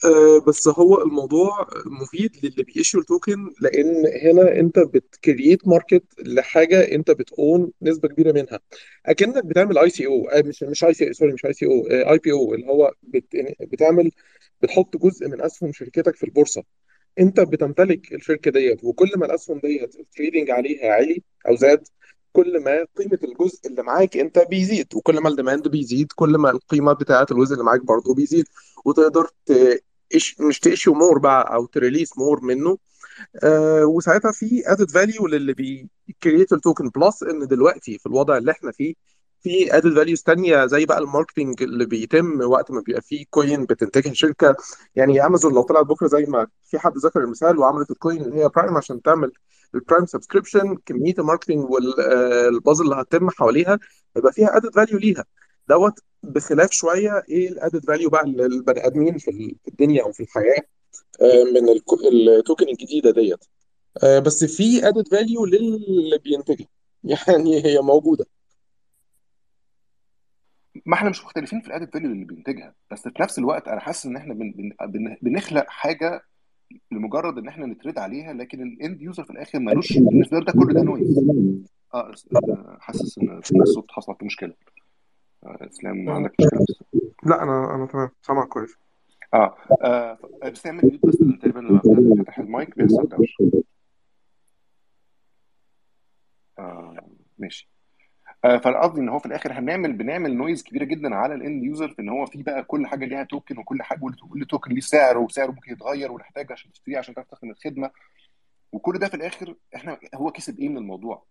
آه بس هو الموضوع مفيد للي بي issue ال token لأن هنا أنت بت create market لحاجة أنت بت own نسبة كبيرة منها. أكنك بتعمل اي سي أو مش مش اي سي سوري مش اي سي أو اي بي أو اللي هو بت بتعمل بتحط جزء من أسهم شركتك في البورصة. أنت بتمتلك الشركة ديت وكل ما الأسهم ديت ال trading عليها عالي أو زاد كل ما قيمة الجزء اللي معاك انت بيزيد وكل ما ال demand بيزيد كل ما القيمة بتاعة الجزء اللي معاك برضه بيزيد وتقدر. مش ت issue more بقى أو ت release more منه آه وساعتها في added value للي بي create ال token plus إن دلوقتي في الوضع اللي إحنا فيه في added values تانية زي بقى ال marketing اللي بيتم وقت ما بيبقى فيه coin بتنتجها شركه يعني امازون لو طلعت بكرة زي ما في حد ذكر المثال وعملت ال coin اللي هي Prime عشان تعمل ال Prime subscription كمية ال marketing وال buzz اللي اللي هتتم حواليها يبقى فيها added value ليها. دوت بخلاف شوية إيه ال added value بقى للبني آدمين في الدنيا أو في الحياة من ال token الجديدة ديت. بس في added value للي بينتجها. يعني هي موجودة. ما إحنا مش مختلفين في الادد فاليو اللي بينتجها. بس في نفس الوقت أنا حاسس إن إحنا بن بن بنخلق حاجة لمجرد إن إحنا ن trade عليها لكن ال end user في الآخر ملوش بالنسبة له ده كله ده noise آه حاسس إن في الصوت حصلت مشكلة. آه إسلام عندك مشكلة؟ بس. لا أنا أنا تمام. سامعك كويس. آه, آه بس اعمل mute بس تقريبا لما بتفتح المايك بيحصل دوشة. آه ماشي. آه فانا قصدي إن هو في الآخر هنعمل بنعمل noise كبيرة جدا على ال end user في إن هو في بقى كل حاجة ليها token وكل حاجة كل token ليه سعر وسعره ممكن يتغير ونحتاج عشان تشتريه عشان تعرف تستخدم الخدمة. وكل ده في الآخر إحنا هو كسب إيه من الموضوع؟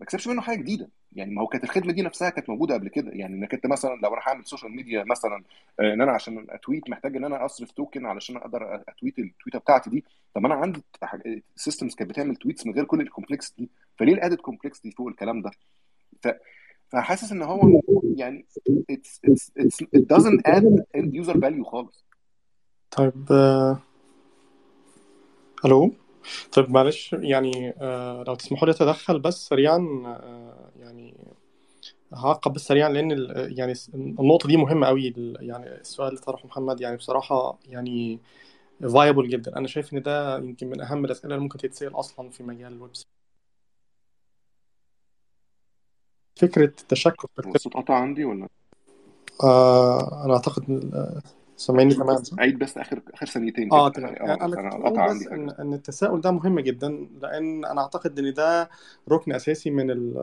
ما اكسبش منه حاجة جديدة. يعني ما هو كانت الخدمة دي نفسها كانت موجودة قبل كده. يعني انك انت مثلا لو أنا هعمل social media مثلا آه، إن أنا عشان أ tweet محتاج إن أنا أصرف token علشان أقدر أ tweet التويتة بتاعتي دي. طب أنا عندي systems كانت بتعمل tweets من غير كل ال complex دي. فليه ال added complex دي فوق الكلام ده؟ فحاسس إن هو يعني it's it's it's it doesn't add user value خالص. طيب آه، ألو؟ طيب معلش يعني آه، لو تسمحوا لي أتدخل بس سريعا آه، يعني هعقب بس سريعا لأن يعني النقطة دي مهمة قوي يعني السؤال اللي طرحه محمد يعني بصراحة يعني viable جدا. أنا شايف إن ده يمكن من أهم الأسئلة اللي ممكن تتسأل أصلا في مجال الويب فكرة التشكك في الصوت قطع عندي ولا؟ آه أنا أعتقد آه، سامعني تمام؟ عيد بس آخر آخر ثانيتين آه تمام. آه يعني أنا قطع عندي بس حاجة. إن التساؤل ده مهم جدا لأن أنا أعتقد إن ده ركن أساسي من ال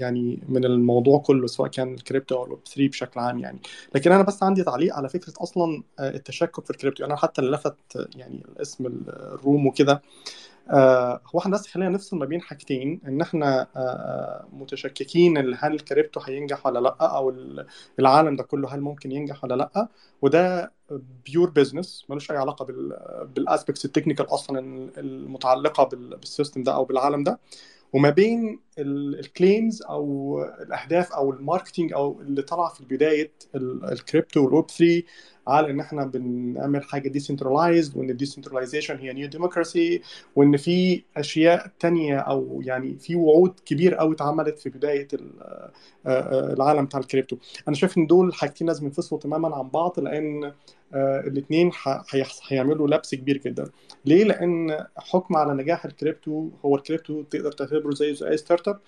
يعني من الموضوع كله سواء كان الكريبتو أو الويب 3 بشكل عام يعني. لكن أنا بس عندي تعليق على فكرة أصلا آه، التشكك في الكريبتو. أنا حتى اللي لفت آه، يعني الاسم ال room وكده. آه، هو إحنا بس خلينا نفصل ما بين حاجتين إن إحنا آه، آه، متشككين هل الكريبتو هينجح ولا لأ أو ال- العالم ده كله هل ممكن ينجح ولا لأ. وده pure business ملوش أي علاقة بال بال aspects ال technical أصلا المتعلقة بال- بال system ده أو بالعالم ده. وما بين ال claims أو الأهداف أو ال marketing أو اللي طلع في بدايه ال- crypto وال web 3 على ان إحنا بنعمل حاجة decentralized وإن ال decentralization هي new democracy وإن في أشياء تانية أو يعني في وعود كبيره قوي اتعملت في بداية آه، آه، العالم بتاع الكريبتو. أنا شايف إن دول حاجتين لازم ينفصلوا تماما عن بعض لأن الاثنين هيعملوا لبس كبير جدا. ليه؟ لأن حكم على نجاح الكريبتو هو الكريبتو تقدر تعتبره زي زي أي startup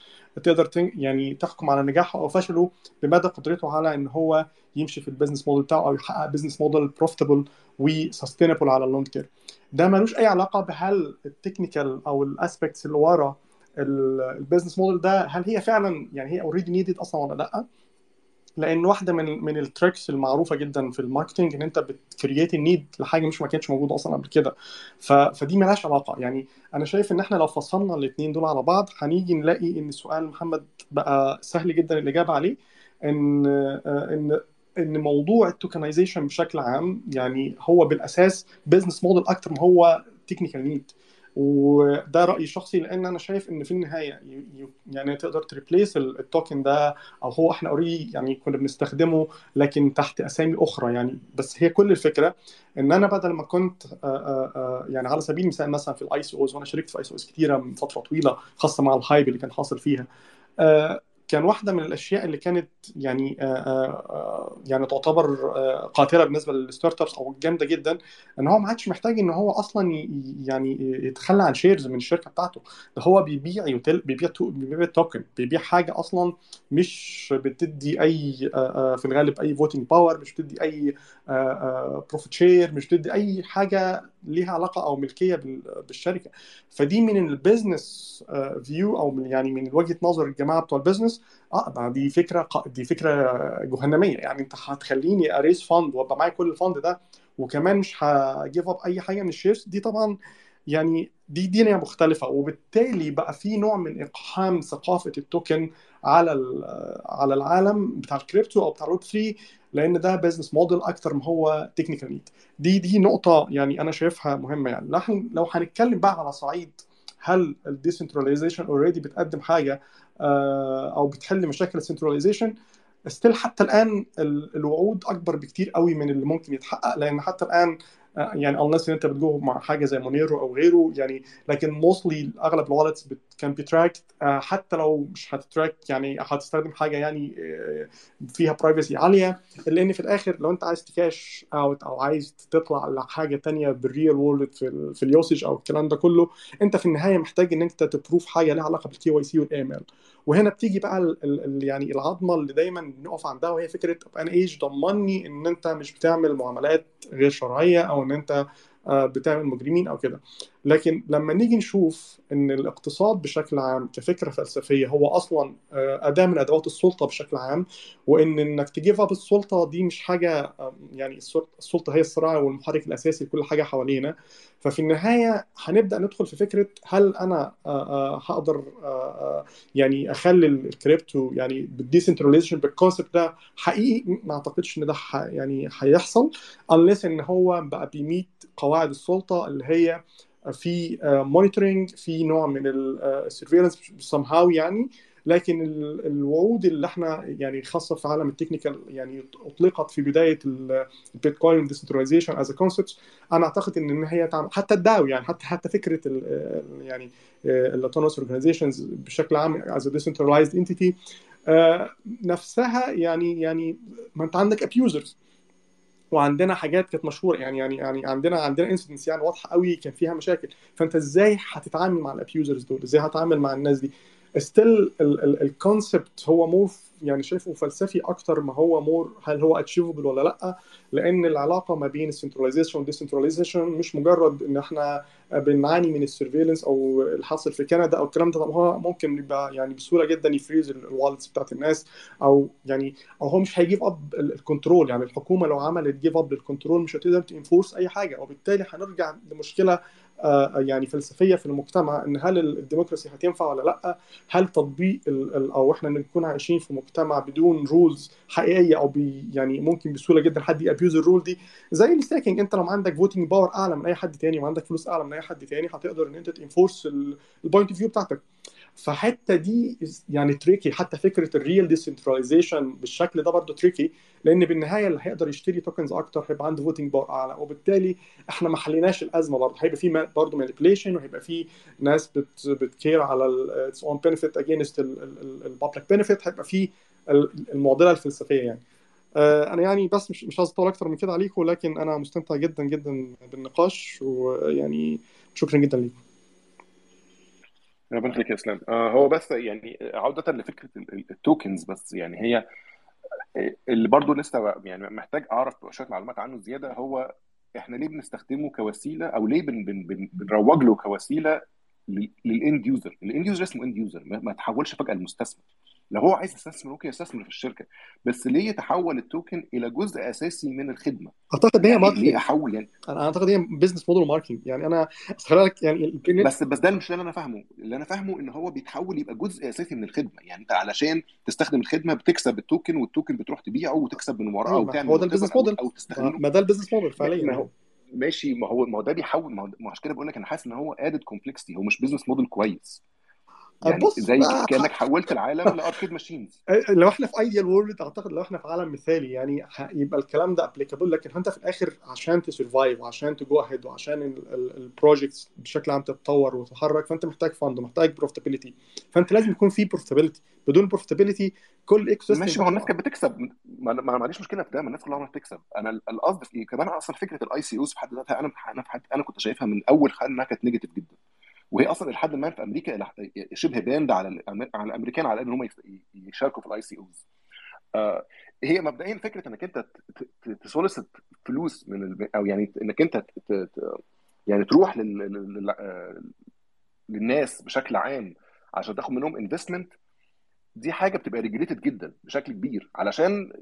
تقدر يعني تحكم على نجاحه أو فشله بمدى قدرته على إن هو يمشي في ال business model بتاعه أو يحقق business model profitable و sustainable على ال long term ده ملوش أي علاقة بهل ال technical أو ال aspects اللي ورا ال business model ده هل هي فعلا يعني هي already needed أصلا ولا لأ؟ لأن واحدة من من ال tricks المعروفة جدا في ال marketing إن أنت بت create ال need لحاجة مش ما كانتش موجودة أصلا قبل كده. ف... فدي ملهاش علاقة. يعني أنا شايف إن إحنا لو فصلنا الاثنين دول على بعض هنيجي نلاقي إن سؤال محمد بقى سهل جدا الإجابة عليه إن آه، إن إن موضوع ال tokenization بشكل عام يعني هو بالأساس business model أكتر ما هو technical need وده رأيي الشخصي لأن أنا شايف إن في النهاية يعني تقدر ت replace ال token ده أو هو إحنا already يعني كنا بنستخدمه لكن تحت أسامي أخرى يعني. بس هي كل الفكرة إن أنا بدل ما كنت آه، آه، آه، يعني على سبيل المثال مثلا في ال ICOs وأنا شاركت في ICOs كتيرة من فترة طويلة خاصة مع ال hype اللي كان حاصل فيها كان واحدة من الأشياء اللي كانت يعني آه، آه، آه، يعني تعتبر قاتلة بالنسبة لل startups أو جامدة جدا إن هو ما عادش محتاج إن هو أصلا يعني يتخلى عن shares من الشركة بتاعته. ده هو بيبيع util بيبيع to بيبيع token بيبيع حاجة أصلا مش بتدي أي في الغالب أي voting power مش بتدي أي profit share مش بتدي أي حاجة ليها علاقة أو ملكية بال- بالشركة. فدي من ال business view أو من يعني من وجهة نظر الجماعة بتوع ال business آه دي فكرة دي فكرة جهنمية. يعني أنت هتخليني أ raise fund وأبقى معايا كل ال fund ده وكمان مش ه give up أي حاجة من ال shares. دي طبعا يعني دي دنيا مختلفة. وبالتالي بقى في نوع من إقحام ثقافة ال token على على العالم بتاع الكريبتو أو بتاع الويب 3 لأن ده business model أكتر ما هو technical need دي دي نقطة يعني أنا شايفها مهمة يعني. لو هنتكلم بقى على صعيد هل ال decentralization already بتقدم حاجة آه، أو بتحل مشاكل ال centralization still حتى الآن ال- الوعود أكبر بكتير قوي من اللي ممكن يتحقق لأن حتى الآن يعني unless إن أنت بتجو مع حاجة زي مونيرو أو غيره يعني لكن mostly أغلب ال wallets can be tracked حتى لو مش هت track يعني هتستخدم حاجة يعني آه، فيها privacy عالية. لأن في الآخر لو أنت عايز ت cash out أو عايز تطلع لحاجة تانية بال real world في في ال usage أو الكلام ده كله أنت في النهاية محتاج إن أنت ت prove حاجة لها علاقة بال KYC وال AML وهنا بتيجي بقى ال ال يعني العظمة اللي دايما بنقف عندها وهي فكرة طب أنا إيش ضمني إن أنت مش بتعمل معاملات غير شرعية أو إن أنت آه، بتعمل مجرمين أو كده. لكن لما نيجي نشوف إن الاقتصاد بشكل عام كفكرة فلسفية هو أصلا آه، أداة من أدوات السلطة بشكل عام وإن إنك تجيف اب السلطة دي مش حاجة آه، يعني السلطة هي الصراع والمحرك الأساسي لكل حاجة حوالينا. ففي النهاية هنبدأ ندخل في فكرة هل أنا آه، هقدر يعني أخلي الكريبتو يعني بال decentralization بال concept ده حقيقي؟ ما أعتقدش إن ده يعني هيحصل unless إن هو بقى بي meet قواعد السلطة اللي هي في monitoring في نوع من ال surveillance how يعني. لكن الوعود اللي إحنا يعني خاصة في عالم ال technical يعني اطلقت في بداية البيتكوين decentralization as concept أنا أعتقد إن هي تعمل حتى ال DAO يعني حتى حتى فكرة يعني ال autonomous organizations بشكل عام as decentralized entity نفسها يعني يعني ما انت عندك abusers وعندنا حاجات كانت مشهورة يعني يعني يعني عندنا عندنا incidents يعني واضحة قوي كان فيها مشاكل. فأنت إزاي هتتعامل مع ال abusers دول؟ إزاي هتتعامل مع الناس دي؟ still ال concept هو more يعني شايفه فلسفي أكتر ما هو more هل هو achievable ولا لأ لأن العلاقة ما بين ال centralization وال decentralization مش مجرد إن إحنا بنعاني من ال surveillance أو الحاصل في كندا أو الكلام ده طب هو ممكن يبقى يعني بسهولة جدا ي freeze ال wallets بتاعت الناس أو يعني أو هو مش هي give up ال control يعني الحكومة لو عملت give up لل control مش هتقدر ت enforce أي حاجة وبالتالي هنرجع لمشكلة آه، يعني فلسفية في المجتمع إن هل ال democracy هتنفع ولا لأ؟ هل تطبيق أو إحنا نكون عايشين في مجتمع بدون rules حقيقية أو بي يعني ممكن بسهولة جدا حد ي abuse ال rule دي. زي ال staking أنت لو عندك voting power أعلى من أي حد تاني وعندك فلوس أعلى من أي حد تاني هتقدر إن أنت ت enforce ال point of view بتاعتك. فحتى دي يعني tricky حتى فكرة ال real decentralization بالشكل ده برضه tricky لأن بالنهاية اللي هيقدر يشتري tokens أكتر هيبقى عنده voting power أعلى. وبالتالي إحنا ما حليناش الأزمة برضه هيبقى في برضه manipulation وهيبقى في ناس بت بت care على its own benefit against ال public benefit هيبقى في المعضلة الفلسفية يعني. آه، أنا يعني بس مش مش عايز أطول أكتر من كده عليكم لكن أنا مستمتع جدا جدا بالنقاش. ويعني شكرا جدا ليكم. ربنا يخليك يا اسلام آه هو بس يعني عودة لفكرة ال tokens بس. يعني هي اللي برضه لسه يعني محتاج أعرف شوية معلومات عنه زيادة. هو إحنا ليه بنستخدمه كوسيلة أو ليه بن بن بن بنروج له كوسيلة لل end user؟ ال end user اسمه end user ما تحولش فجأة لمستثمر. لو هو عايز يستثمر ممكن يستثمر في الشركة. بس ليه يتحول ال token إلى جزء أساسي من الخدمة؟ أعتقد إن هي يعني marketing ليه أحول يعني؟ أنا أعتقد هي business model marketing يعني أنا خلي بالك يعني بس بس ده مش اللي أنا فاهمه. اللي أنا فاهمه إن هو بيتحول يبقى جزء أساسي من الخدمة. يعني أنت علشان تستخدم الخدمة بتكسب ال token وال token بتروح تبيعه وتكسب من وراه أو أيوه ما تعمل هو ده ال business model أو تستغله ما ده ال business model فعليا. ما يعني هو ماشي ما هو ما هو ده بيحول. ما هو عشان كده بقول لك أنا حاسس إن هو added complexity هو مش business model كويس. يعني بص زي كأنك حولت العالم ل arcade machines لو إحنا في ideal world أعتقد لو إحنا في عالم مثالي يعني يبقى الكلام ده applicable لكن أنت في الآخر عشان ت survive وعشان ت go ahead وعشان ال projects بشكل عام تتطور وتتحرك فأنت محتاج fund ومحتاج profitability فأنت لازم يكون في profitability بدون profitability كل ecosystem ماشي ما هو الناس كانت بتكسب. ما ما ما عنديش مشكلة في ده ما الناس كلها عماله تكسب. أنا ال- القصد في إيه؟ كمان أصلا فكرة ال ICOs في حد ذاتها أنا أنا في حد أنا كنت شايفها من أول حال إنها كانت negative جدا. وهي أصلا لحد ما في أمريكا شبه banned على على الأمريكان على ان هم يشاركوا في ال ICOs آه، هي مبدئيا فكرة إنك أنت ت solicit فلوس من. أو يعني إنك أنت. يعني تروح. آه، للناس بشكل عام عشان تاخد منهم investment دي حاجة بتبقى regulated جدا بشكل كبير علشان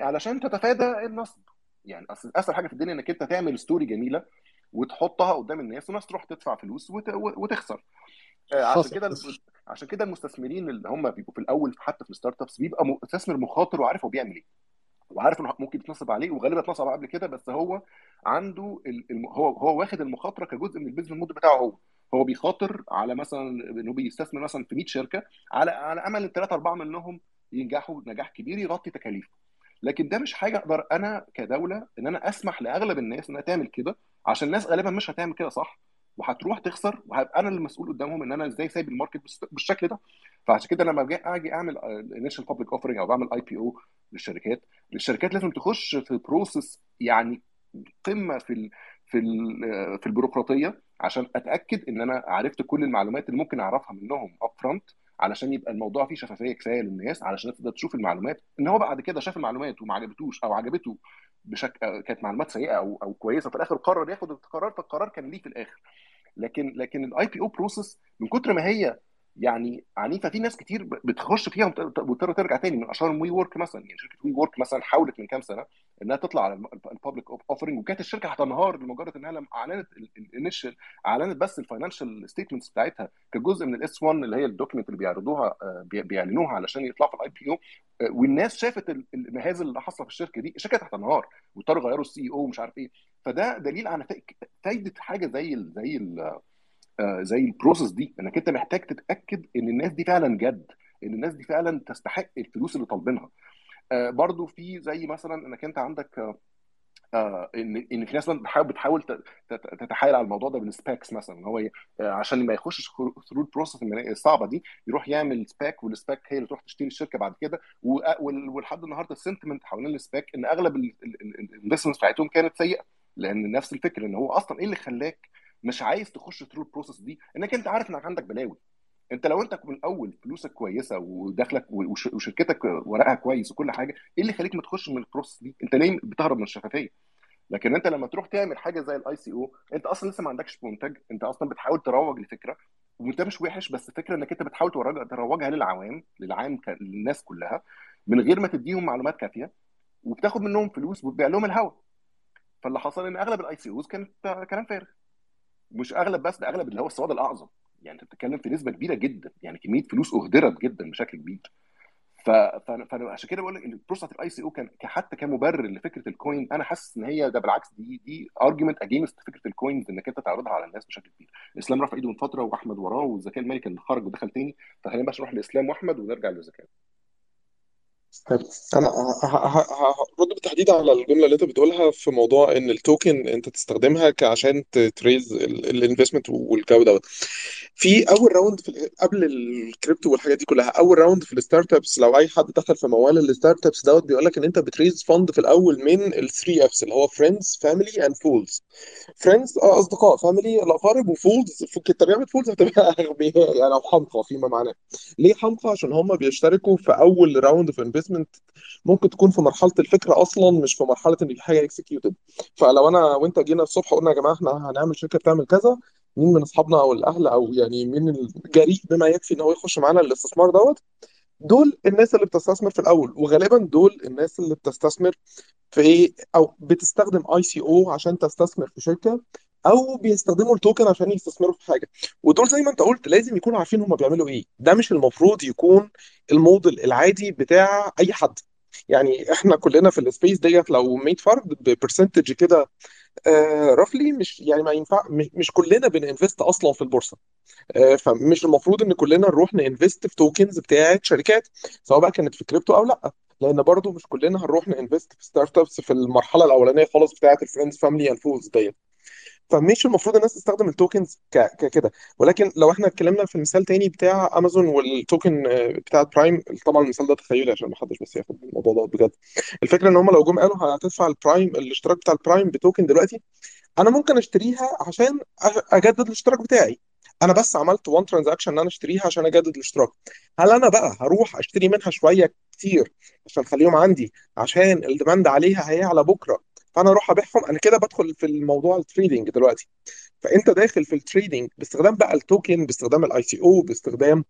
علشان تتفادى النصب يعني أصل أسهل حاجة في الدنيا إنك أنت تعمل story جميلة وتحطها قدام الناس والناس تروح تدفع فلوس وت... وتخسر. آه، عشان كده عشان كده المستثمرين اللي هم بيبقوا في الأول حتى في ال startups بيبقى مستثمر مخاطر وعارف هو بيعمل إيه. وعارف إنه ممكن يتنصب عليه وغالبا اتنصب قبل كده بس هو عنده الم... هو هو واخد المخاطرة كجزء من ال business model بتاعه هو. هو بيخاطر على مثلا إنه بيستثمر مثلا في 100 شركة على على أمل إن ثلاثة أربعة منهم ينجحوا نجاح كبير يغطي تكاليفه. لكن ده مش حاجة أقدر أنا كدولة إن أنا أسمح لأغلب الناس إنها تعمل كده عشان الناس غالبا مش هتعمل كده صح؟ وهتروح تخسر وهبقى أنا المسؤول قدامهم إن أنا إزاي سايب ال market بالشكل ده. فعشان كده لما أجي أعمل initial public offering أو بعمل IPO للشركات الشركات لازم تخش في process يعني قمة في ال في ال في البيروقراطية عشان أتأكد إن أنا عرفت كل المعلومات اللي ممكن أعرفها منهم upfront علشان يبقى الموضوع فيه شفافية كفاية للناس علشان تقدر تشوف المعلومات. إن هو بعد كده شاف المعلومات وما عجبتوش أو عجبته بشكل كانت معلومات سيئة أو أو كويسة في الآخر قرر ياخد القرار فالقرار كان ليه في الآخر. لكن لكن ال IPO process من كتر ما هي يعني عنيفة. في ناس كتير بتخش فيها وت- وتضطر ترجع تاني من اشهرهم وي ورك مثلا. يعني شركة وي ورك مثلا حاولت من كام سنة إنها تطلع على ال public offering وكانت الشركة هتنهار لمجرد إنها لما أعلنت ال initial أعلنت بس ال financial statements بتاعتها كجزء من ال S1 اللي هي ال document اللي بيعرضوها آه، بي- بيعلنوها علشان يطلعوا في ال IPO والناس شافت ال- المهازل اللي حاصلة في الشركة دي الشركة هتنهار واضطروا يغيروا ال CEO ومش عارف إيه. فده دليل على فا- فايدة حاجة زي ال زي ال آه، زي ال process دي إنك أنت محتاج تتأكد إن الناس دي فعلا جد إن الناس دي فعلا تستحق الفلوس اللي طالبينها. آه، برضو في زي مثلا إنك أنت عندك آه، آه، إن إن في ناس بتحاول بتحاول تتحايل على الموضوع ده بال SPACs مثلا إن هو آه، عشان ما يخشش through ال process الصعبة دي يروح يعمل SPAC وال SPAC هي اللي تروح تشتري الشركة بعد كده ولحد النهارده ال sentiment حوالين ال SPAC إن أغلب ال investments بتاعتهم كانت سيئة لأن نفس الفكرة إن هو أصلا إيه اللي خلاك مش عايز تخش through ال process دي إنك أنت عارف إنك عندك بلاوي. أنت لو أنت من الأول فلوسك كويسة ودخلك وش- وشركتك ورقها كويس وكل حاجة إيه اللي يخليك ما تخش من ال process دي؟ أنت ليه بتهرب من الشفافية. لكن أنت لما تروح تعمل حاجة زي ال ICO أنت أصلا لسه ما عندكش منتج أنت أصلا بتحاول تروج لفكرة وأنت مش وحش بس فكرة إنك أنت بتحاول تروج- تروجها للعوام للعام للناس كلها من غير ما تديهم معلومات كافية وبتاخد منهم فلوس وتبيع لهم الهوا. فاللي حصل إن أغلب ال ICOs كانت كلام فارغ. مش أغلب بس ده أغلب اللي هو السواد الأعظم. يعني أنت بتتكلم في نسبة كبيرة جدا. يعني كمية فلوس أهدرت جدا بشكل كبير. ف... ف... عشان كده بقول لك ال process ال ICO كان حتى كمبرر لفكرة ال coin أنا حاسس إن هي ده بالعكس دي دي argument against فكرة ال coins إنك أنت تعرضها على الناس بشكل كبير. إسلام رفع إيده من فترة وأحمد وراه والذكاء المالي كان خرج ودخل تاني. فخلينا بس نروح لإسلام وأحمد ونرجع للذكاء طيب أنا هرد بالتحديد على الجملة اللي أنت بتقولها في موضوع إن ال token أنت تستخدمها كعشان ت raise ال investment والجو دوت في أول round في قبل الكريبتو والحاجات دي كلها أول round في ال startups لو أي حد دخل في موال ال startups دوت بيقول لك إن أنت بت raise fund في الأول من ال three Fs اللي هو friends family and fools friends أصدقاء family الأقارب و fools ترجمه fools هتبقى أغبياء يعني أو حمقى فيما معناه. ليه حمقى؟ عشان هم بيشتركوا في أول round في investment ممكن تكون في مرحلة الفكرة أصلا مش في مرحلة إن في حاجة executed فلو أنا وأنت جينا الصبح قلنا يا جماعة إحنا هنعمل شركة بتعمل كذا مين من أصحابنا أو الأهل أو يعني مين الجريء بما يكفي إن هو يخش معانا الاستثمار دوت؟ دول الناس اللي بتستثمر في الأول وغالبا دول الناس اللي بتستثمر في إيه؟ أو بتستخدم ICO عشان تستثمر في شركة. أو بيستخدموا ال token عشان يستثمروا في حاجة. ودول زي ما أنت قلت لازم يكونوا عارفين هم بيعملوا إيه. ده مش المفروض يكون الموديل العادي بتاع أي حد. يعني إحنا كلنا في ال space ديت لو 100 فرد ب percentage كده roughly مش يعني ما ينفع مش كلنا بن invest أصلا في البورصة. آه، فمش المفروض إن كلنا نروح ن invest في tokens بتاعت شركات سواء بقى كانت في كريبتو أو لأ. لأن برضو مش كلنا هنروح ن invest في startups في المرحلة الأولانية خالص بتاعت ال friends family and fools ديت. فمش المفروض الناس تستخدم ال tokens ككده. ولكن لو إحنا اتكلمنا في المثال تاني بتاع امازون وال token آه، بتاع برايم طبعا المثال ده تخيلي عشان ما حدش بس ياخد الموضوع ده بجد. الفكرة إن هم لو جم قالوا هتدفع البرايم الاشتراك بتاع البرايم ب token دلوقتي أنا ممكن أشتريها عشان أجدد الاشتراك بتاعي. أنا بس عملت one transaction إن أنا أشتريها عشان أجدد الاشتراك. هل أنا بقى هروح أشتري منها شوية كتير عشان أخليهم عندي عشان ال demand عليها هيعلى بكرة؟ فانا أروح ابيعهم أنا كده بدخل في الموضوع ال trading دلوقتي. فانت داخل في التريدينج باستخدام بقى ال token باستخدام ال ICO باستخدام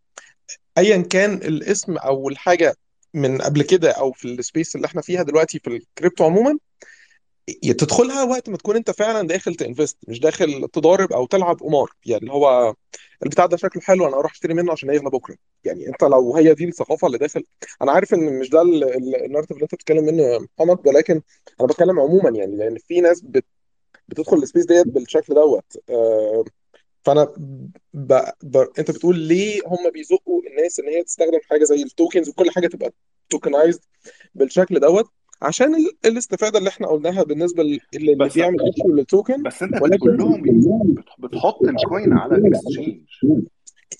ايا كان الاسم أول حاجة من قبل كده أو في ال space اللي إحنا فيها دلوقتي في الكريبتو عموما تدخلها وقت ما تكون انت فعلا داخل ت invest مش داخل تضارب أو تلعب قمار. يعني اللي هو البتاع ده شكله حلو أنا أروح أشتري منه عشان يغلى بكرة. يعني أنت لو هي دي الثقافة اللي داخل أنا عارف إن مش ده ال- ال- ال narrative اللي أنت بتتكلم منه يا محمد ولكن أنا بتكلم عموما يعني لأن في ناس بت بتدخل ال space ديت بالشكل دوت. آه، فأنا ب... ب... أنت بتقول ليه هم بيزقوا الناس إن هي تستخدم حاجة زي ال tokens وكل حاجة تبقى tokenized بالشكل دوت؟ عشان ال... الاستفادة اللي إحنا قلناها بالنسبة لل- اللي بس بيعمل issue لل token بس انت ولكن بتقول لهم بت- بتحط ال coin على ال exchange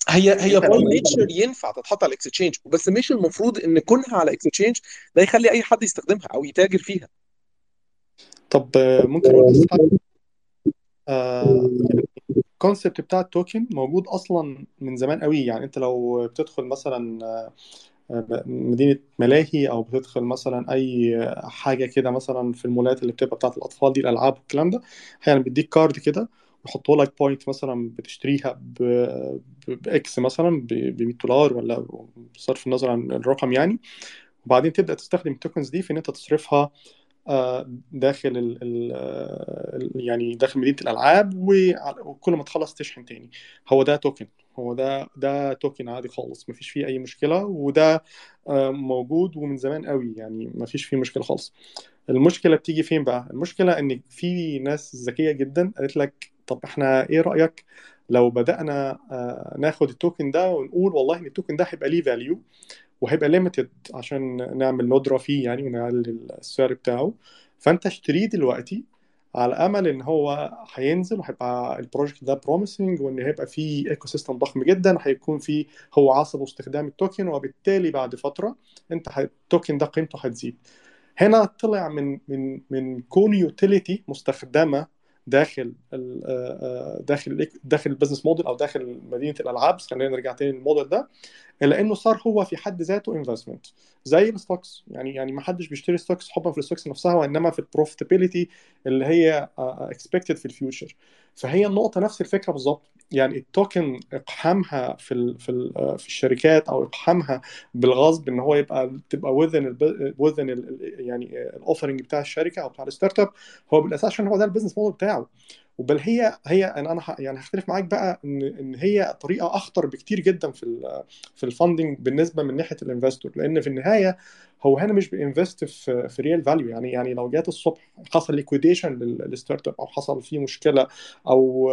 هي هي by nature ينفع تتحط على ال exchange بس مش المفروض إن كونها على exchange ده يخلي أي حد يستخدمها أو يتاجر فيها. طب آه، ممكن أقول بس حاجة؟ آه ال concept بتاع ال token موجود أصلا من زمان قوي. يعني أنت لو بتدخل مثلا آه، مدينة ملاهي أو بتدخل مثلا أي حاجة كده مثلا في المولات اللي بتبقى بتاعت الأطفال دي الألعاب والكلام ده أحيانا بيديك card كده يحطوا لك point مثلا بتشتريها bucks مثلا ب 100 دولار ولا بصرف النظر عن الرقم يعني. وبعدين تبدأ تستخدم ال tokens دي في إن أنت تصرفها داخل ال ال يعني داخل مدينة الألعاب وكل ما تخلص تشحن تاني. هو ده token هو ده ده token عادي خالص مفيش فيه أي مشكلة وده موجود ومن زمان قوي يعني مفيش فيه مشكلة خالص. المشكلة بتيجي فين بقى؟ المشكلة إن في ناس ذكية جدا قالت لك طب إحنا إيه رأيك لو بدأنا ناخد ال token ده ونقول والله إن ال token ده هيبقى ليه value وهيبقى limited عشان نعمل ندرة فيه يعني ونقلل السعر بتاعه. فأنت اشتريه دلوقتي على امل إن هو هينزل وهيبقى ال project ده promising وإن هيبقى فيه ecosystem ضخم جدا هيكون فيه هو عصب استخدام ال token وبالتالي بعد فترة أنت ال token ده قيمته هتزيد. هنا طلع من من من كون utility مستخدمة داخل داخل داخل ال business model أو داخل مدينة الألعاب خلينا نرجع تاني للموديل ده إلا إنه صار هو في حد ذاته investment زي ال stocks يعني يعني ما حدش بيشتري stocks حبا في ال stocks نفسها وإنما في ال profitability اللي هي expected في ال future فهي النقطة نفس الفكرة بالظبط. يعني ال token إقحامها في ال في ال في الشركات أو إقحامها بالغصب إن هو يبقى تبقى within within يعني ال offering بتاع الشركة أو بتاع ال startup هو بالأساس عشان هو ده ال business model بتاعه. وبل هي هي أنا أنا يعني هختلف معاك بقى إن إن هي طريقة أخطر بكتير جدا في في ال funding بالنسبة من ناحية ال investor لأن في النهاية هو هنا مش ب invest في في real value يعني يعني لو جات الصبح حصل liquidation لل startup أو حصل فيه مشكلة أو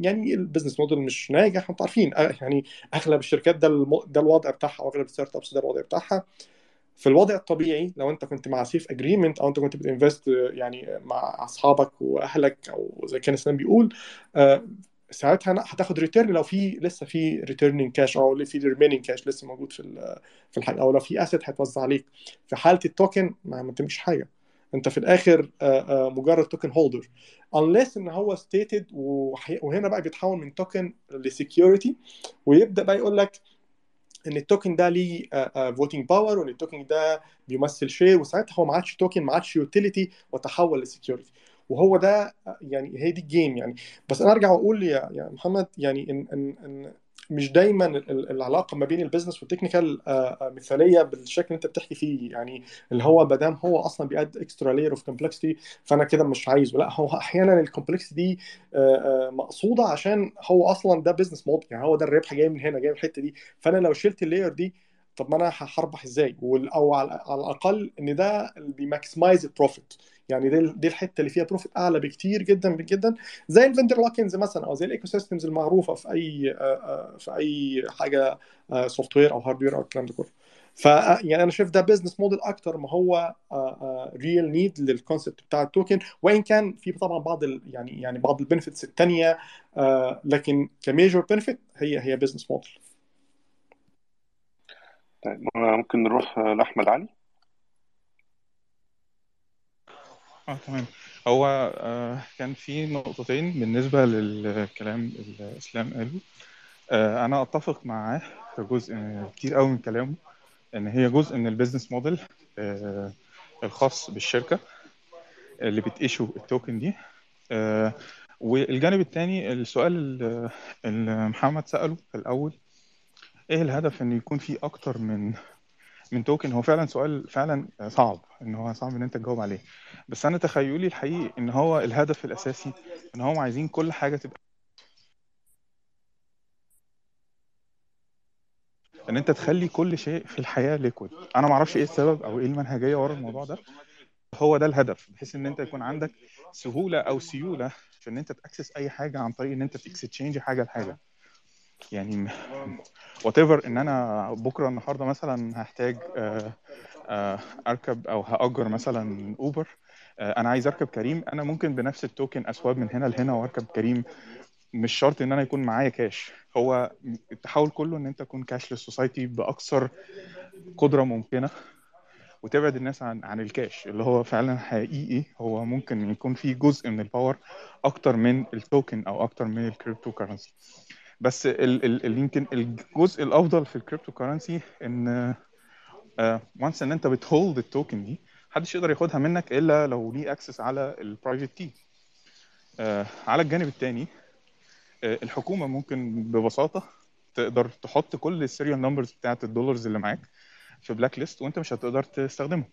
يعني ال business model مش ناجح أنتوا عارفين يعني أغلب الشركات ده ده الوضع بتاعها أو أغلب ال startups ده الوضع بتاعها. في الوضع الطبيعي لو أنت كنت مع SAFE agreement أو أنت كنت بت invest يعني مع أصحابك وأهلك أو زي كان اسلام بيقول آه ساعتها هتاخد return لو في لسه في returning cash أو في remaining cash لسه موجود في في الحاجة أو لو في asset هيتوزع عليك. في حالة ال token ما ما حاجة. أنت في الآخر آه آه مجرد token holder unless إن هو stated وهنا بقى بيتحول من token ل security ويبدأ بقى يقول لك إن ال token ده ليه voting power وإن ال token ده بيمثل share وساعتها هو ما عادش token ما عادش utility وتحول ل security وهو ده يعني هي دي ال game يعني. بس أنا أرجع وأقول يا يا محمد يعني إن إن, إن مش دايما العلاقة ما بين ال business وال technical مثالية بالشكل اللي أنت بتحكي فيه. يعني اللي هو ما دام هو أصلا بي add extra layer of complexity فأنا كده مش عايزه. لا هو أحيانا ال complexity دي مقصودة عشان هو أصلا ده business model يعني هو ده الربح جاي من هنا جاي من الحتة دي. فأنا لو شلت ال layer دي طب ما أنا هربح إزاي؟ أو على الأقل إن ده بي maximize ال profit يعني دي دي الحتة اللي فيها profit أعلى بكتير جدا جدا. زي ال vendor lock-ins مثلا أو زي ال ecosystems المعروفة في أي في أي حاجة software أو hardware أو الكلام ده كله. ف يعني أنا شايف ده business model أكتر ما هو real need لل concept بتاع ال token وإن كان في طبعا بعض ال يعني يعني بعض ال benefits الثانية لكن ك major benefit هي هي business model طيب ممكن نروح لأحمد علي. آه تمام. هو آه كان في نقطتين بالنسبة للكلام اللي إسلام قاله. آه أنا أتفق معاه في جزء كتير قوي من كلامه إن هي جزء من ال business model آه الخاص بالشركة اللي بت issue ال token دي. آه والجانب الثاني السؤال اللي محمد سأله في الأول إيه الهدف إن يكون في أكتر من من token هو فعلا سؤال فعلا صعب إن هو صعب إن أنت تجاوب عليه. بس أنا تخيلي الحقيقي إن هو الهدف الأساسي إن هم عايزين كل حاجة تبقى إن أنت تخلي كل شيء في الحياة liquid أنا ما أعرفش إيه السبب أو إيه المنهجية ورا الموضوع ده. هو ده الهدف بحيث إن أنت يكون عندك سهولة أو سيولة في إن أنت ت access أي حاجة عن طريق إن أنت تكستشينج حاجة لحاجة. يعني whatever إن أنا بكرة النهارده مثلا هحتاج أركب أو هأجر مثلا اوبر أنا عايز أركب كريم. أنا ممكن بنفس ال token أ swap من هنا لهنا وأركب كريم. مش شرط إن أنا يكون معايا كاش هو التحول كله إن أنت تكون cashless society بأكثر قدرة ممكنة وتبعد الناس عن عن الكاش اللي هو فعلا حقيقي هو ممكن يكون فيه جزء من ال power أكتر من ال token أو أكتر من ال cryptocurrency بس ال ال يمكن الجزء الأفضل في ال cryptocurrency إن once uh, إن أنت بت hold ال token دي محدش يقدر ياخدها منك إلا لو ليه access على ال private key آه، على الجانب الثاني الحكومة ممكن ببساطة تقدر تحط كل ال serial numbers بتاعت ال dollars اللي معاك في blacklist وأنت مش هتقدر تستخدمه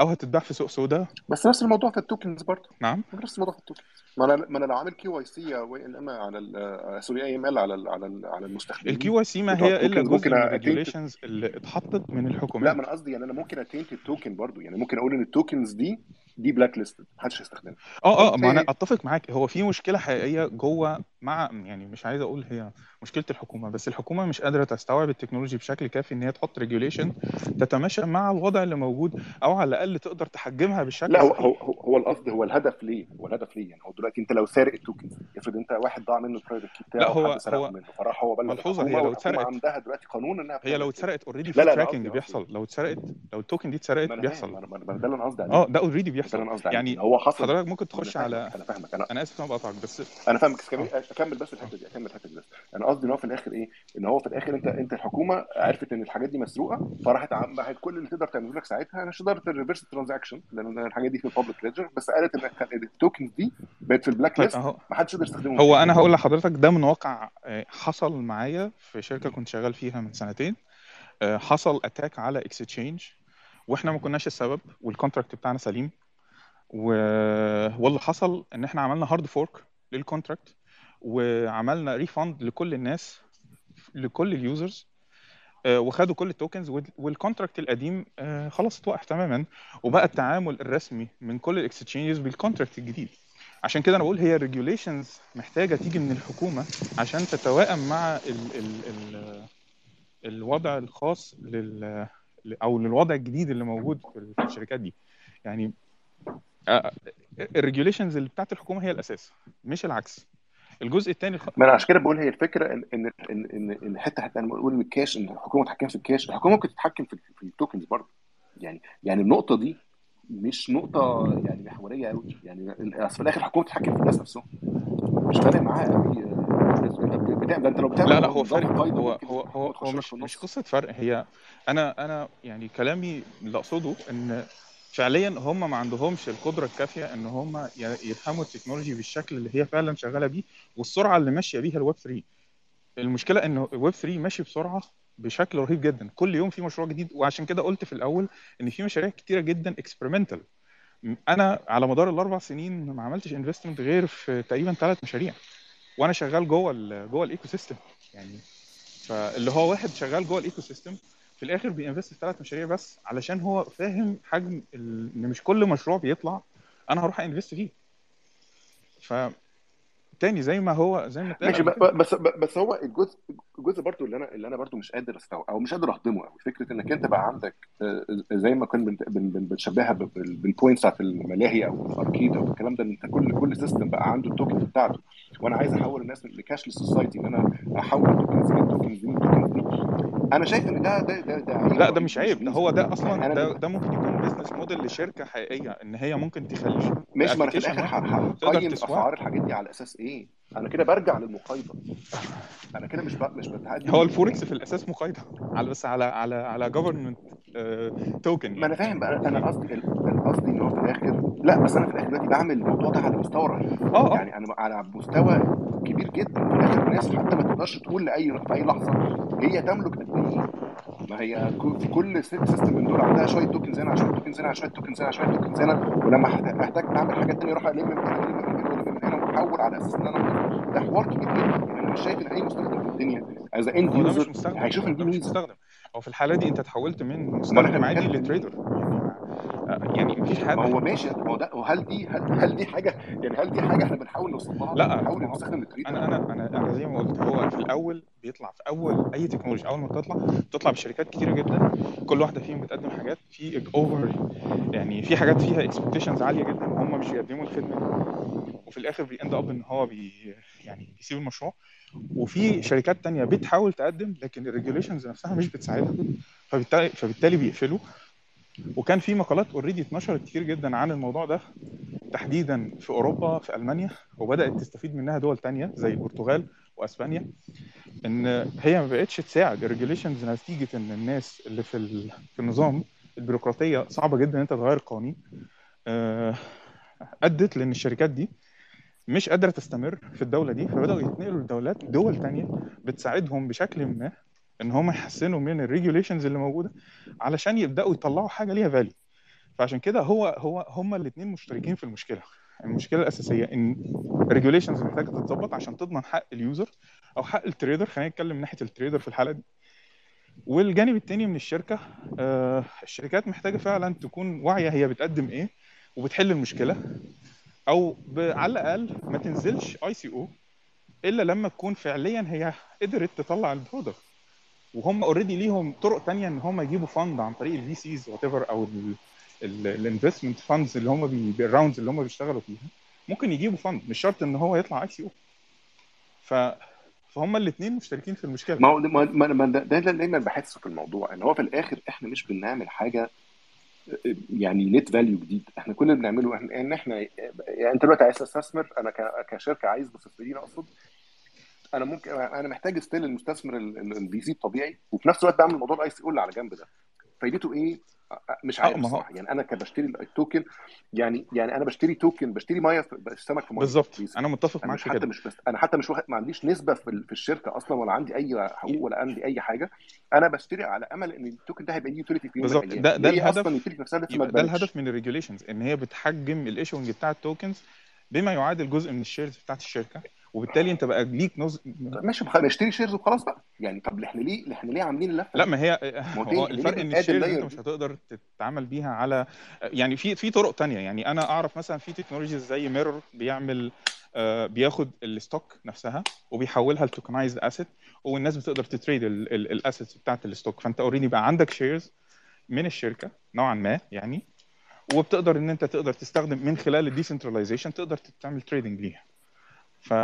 أو هتتباع في سوق سوداء بس نفس الموضوع في ال tokens برضه. نعم. نفس الموضوع في ال tokens. ما أنا ما أنا لو عامل كيو اي سي أو ان ام على ال- سوري AML على ال على ال على المستخدمين. ال KYC ما هي إلا جزء من ال regulations اللي اتحطت من لا الحكومات ما أنا قصدي يعني أنا ممكن اتنت ال token برضه. يعني ممكن أقول إن ال tokens دي دي blacklist محدش هيستخدمها. آه آه ما أنا أتفق معاك. هو في مشكلة حقيقية جوه مع يعني مش عايز أقول هي مشكلة الحكومة بس الحكومة مش قادرة تستوعب ال technology بشكل كافي إن هي تحط regulation تتماشى مع الوضع اللي موجود أو على الأقل تقدر تحجمها بالشكل لا هو هو هو القصد هو الهدف ليه؟ هو الهدف ليه؟ يعني هو دلوقتي أنت لو سارق ال tokens افرض أنت واحد ضاع منه ال private key لا بتاعه هو هو منه فراح هو بلغ ملحوظة هي لو اتسرقت عندها دلوقتي قانون إنها هي لو اتسرقت already في tracking بيحصل. لو اتسرقت لو ال token دي اتسرقت بيحصل. ده اللي أنا قصدي عليه. آه ده already بيحصل. يعني هو حصل. حضرتك ممكن تخش على أنا فاهمك. أنا آسف إن أنا بقطعك بس أنا فاهمك. آه. أكمل بس الحتة دي أكمل الحتة دي بس. أنا قصدي إن هو في الآخر إيه؟ إن هو في الآخر أنت أنت الحكومة عرفت إن الحاجات دي مسروقة فراحت عم- راحت كل اللي تقدر تعمله لك ساعتها مش تقدر ال reverse transaction لأن الحاجات دي في ال public ledger بس قالت ان كان ال tokens دي بقت في ال black طيب list أهو. ما حدش يقدر يستخدمهم هو أنا هقول لحضرتك ده من واقع آه، حصل معايا في شركة كنت شغال فيها من سنتين آه، حصل attack على اكستشينج وإحنا ما كناش السبب وال contract بتاعنا سليم و... واللي حصل إن إحنا عملنا hard fork لل contract وعملنا refund لكل الناس لكل ال users وخدوا كل ال tokens وال contract القديم آه، خلاص اتوقف تماما. وبقى التعامل الرسمي من كل ال exchanges بال contract الجديد. عشان كده أنا بقول هي ال regulations محتاجة تيجي من الحكومة عشان تتوائم مع ال ال ال الوضع الخاص لل أو للوضع الجديد اللي موجود في الشركات دي. يعني ال regulations اللي بتاعت الحكومة هي الأساس مش العكس. الجزء الثاني ما أنا عشان كده بقول هي الفكرة ان ان ان ان إن حتة حتى أنا بقول ان الكاش إن الحكومة تتحكم في الكاش. الحكومة ممكن تتحكم في, في ال tokens برضه. يعني يعني النقطة دي مش نقطة يعني محورية قوي يعني أصل في الآخر الحكومة تتحكم في الناس نفسهم. مش فارق معاها قوي بتعمل أنت لو بتعمل لا لا هو فرق هو هو هو هو مش مش قصة فرق. هي أنا أنا يعني كلامي اللي أقصده إن فعليا هم ما عندهمش القدرة الكافية إن هم يفهموا ال technology بالشكل اللي هي فعلا شغالة بيه والسرعة اللي ماشية بيها الويب 3 المشكلة إن الويب 3 ماشي بسرعة بشكل رهيب جدا. كل يوم في مشروع جديد وعشان كده قلت في الأول إن في مشاريع كتيرة جدا experimental أنا على مدار الأربع سنين ما عملتش investment غير في تقريبا ثلاث مشاريع وأنا شغال جوه جوه ال ecosystem يعني فاللي هو واحد شغال جوه ال ecosystem في الآخر بي invest في ثلاث مشاريع بس علشان هو فاهم حجم ال- إن مش كل مشروع بيطلع أنا هروح أ invest فيه. ف تاني زي ما هو زي ما ماشي بس بس هو الجزء الجزء برضو اللي أنا اللي أنا برضو مش قادر استوعب أو مش قادر أهضمه قوي فكرة إنك أنت بقى عندك آه، زي ما كنا بن- بن- بن- بنشبهها بال points بتاعت الملاهي أو ال arcade أو الكلام ده إن أنت كل كل system بقى عنده ال token بتاعته. وأنا عايز أحول الناس ل cashless society إن أنا أحول ال tokens دي التوكنز دي أنا شايف إن ده ده ده, ده عيب. لا ده مش مش عيب. ده هو ده يعني أصلا أنا ده ده ممكن يكون business model لشركة حقيقية إن هي ممكن تخلي ماشي ما أنا في الآخر هقيم اسعار الحاجات دي على أساس إيه؟ أنا كده برجع للمقايضة. أنا كده مش ب... مش بتعدي هو الفوركس في الأساس مقايضة. على بس على على على government token ما أنا يعني. فاهم بقى. أنا قصدي القصدي إن هو في الآخر لا بس أنا في الآخر دلوقتي بعمل الموضوع ده على مستوى رهيب. آه آه. يعني أنا على مستوى كبير جدا. في الآخر الناس حتى ما تقدرش تقول لأي في أي لحظة هي تملك قد إيه. ما هي كل- في كل system من دول عندها شوية tokens هنا شوية tokens هنا شوية tokens هنا شوية tokens هنا ولما أحتاج أعمل حاجات تانية أروح ألم من هنا والم من هنا والم من هنا وأحول على أساس إن أنا ده حوار كبير جدا. يعني أنا مش شايف إن أي مستخدم في الدنيا as end user هيشوف إن دي مش مستخدم. هو في الحالة دي أنت تحولت من مستخدم عادي ل trader؟ يعني يعني مفيش حد ما هو ماشي ما هو ده وهل دي هل, هل دي حاجة يعني هل دي حاجة إحنا بنحاول نوصل لها؟ لا بنحاول نستخدم ال trader أنا أنا أنا أنا زي ما قلت هو في الأول بيطلع في أول أي تكنولوجيا أول ما بتطلع بتطلع بشركات كتيرة جدا. كل واحدة فيهم بتقدم حاجات في over يعني في حاجات فيها expectations عالية جدا وهم مش بيقدموا الخدمة دي. وفي الآخر بي end up إن هو بي يعني بيسيب المشروع. وفي شركات تانية بتحاول تقدم لكن ال regulations نفسها مش بتساعدها. فبالتالي فبالتالي بيقفلوا. وكان في مقالات already اتنشرت كتير جدا عن الموضوع ده تحديدا في أوروبا في ألمانيا وبدأت تستفيد منها دول تانية زي البرتغال وأسبانيا إن هي ما بقتش تساعد. ال regulations نتيجة إن الناس اللي في في النظام البيروقراطية صعبة جدا إن أنت تغير القوانين. آه، أدت لإن الشركات دي مش قادرة تستمر في الدولة دي فبدأوا يتنقلوا لدولات دول تانية بتساعدهم بشكل ما إن هم يحسنوا من ال regulations اللي موجودة علشان يبدأوا يطلعوا حاجة ليها value فعشان كده هو هو هما الاثنين مشتركين في المشكلة. المشكلة الأساسية إن ال regulations محتاجة تتظبط عشان تضمن حق ال user أو حق ال trader. خلينا نتكلم من ناحية ال trader في الحالة دي. والجانب الثاني من الشركة آه الشركات محتاجة فعلا تكون واعية هي بتقدم إيه وبتحل المشكلة أو على الأقل ما تنزلش ICO إلا لما تكون فعليا هي قدرت تطلع ال product. وهم already ليهم طرق تانية إن هم يجيبوا fund عن طريق ال VCs whatever أو ال investment funds اللي هم ال rounds اللي هم بيشتغلوا فيها. ممكن يجيبوا fund مش شرط إن هو يطلع ICO ف فهم الاثنين مشتركين في المشكلة. ما هو ما ما ده ده اللي دايما بحسه في الموضوع إن هو في الآخر إحنا مش بنعمل حاجة يعني net value جديد. إحنا كل اللي بنعمله إن إحنا يعني أنت دلوقتي عايز تستثمر أنا كشركة عايز مستثمرين أقصد أنا ممكن أنا محتاج still المستثمر ال VC الطبيعي وفي نفس الوقت بعمل موضوع ال ICO اللي على جنب ده. فايدته إيه؟ مش آه عارف الصراحة. يعني أنا كبشتري ال token يعني يعني أنا بشتري token بشتري سمك في مية. بالظبط. أنا متفق معاك حتى كده. مش بس أنا حتى مش واخد ما عنديش نسبة في ال- في الشركة أصلا ولا عندي أي حقوق ولا عندي أي حاجة. أنا بشتري على أمل إن ال token ده هيبقى ليه utility في يوم بالظبط. ده ده أصلا الهدف؟ ال utility نفسها لسه ما يبقى ده الهدف من ال regulations إن هي بتحجم ال issuing بتاع ال tokens بما يعادل جزء من ال shares بتاعت الشركة. وبالتالي انت بقى ليك نز... ماشي بخ- نشتري shares وخلاص بقى يعني طب إحنا ليه إحنا ليه عاملين اللفة لا؟ ما هي هو الفرق إن ال shares أنت مش؟ هتقدر تتعامل بيها على يعني في في طرق تانية يعني أنا أعرف مثلا في technologies زي Mirror بيعمل آه، بياخد ال stock نفسها وبيحولها ل tokenized asset والناس بتقدر ت trade ال assets بتاعت ال stock فأنت already بقى عندك shares من الشركة نوعا ما يعني وبتقدر إن أنت تقدر تستخدم من خلال ال decentralization تقدر تعمل trading ليها ف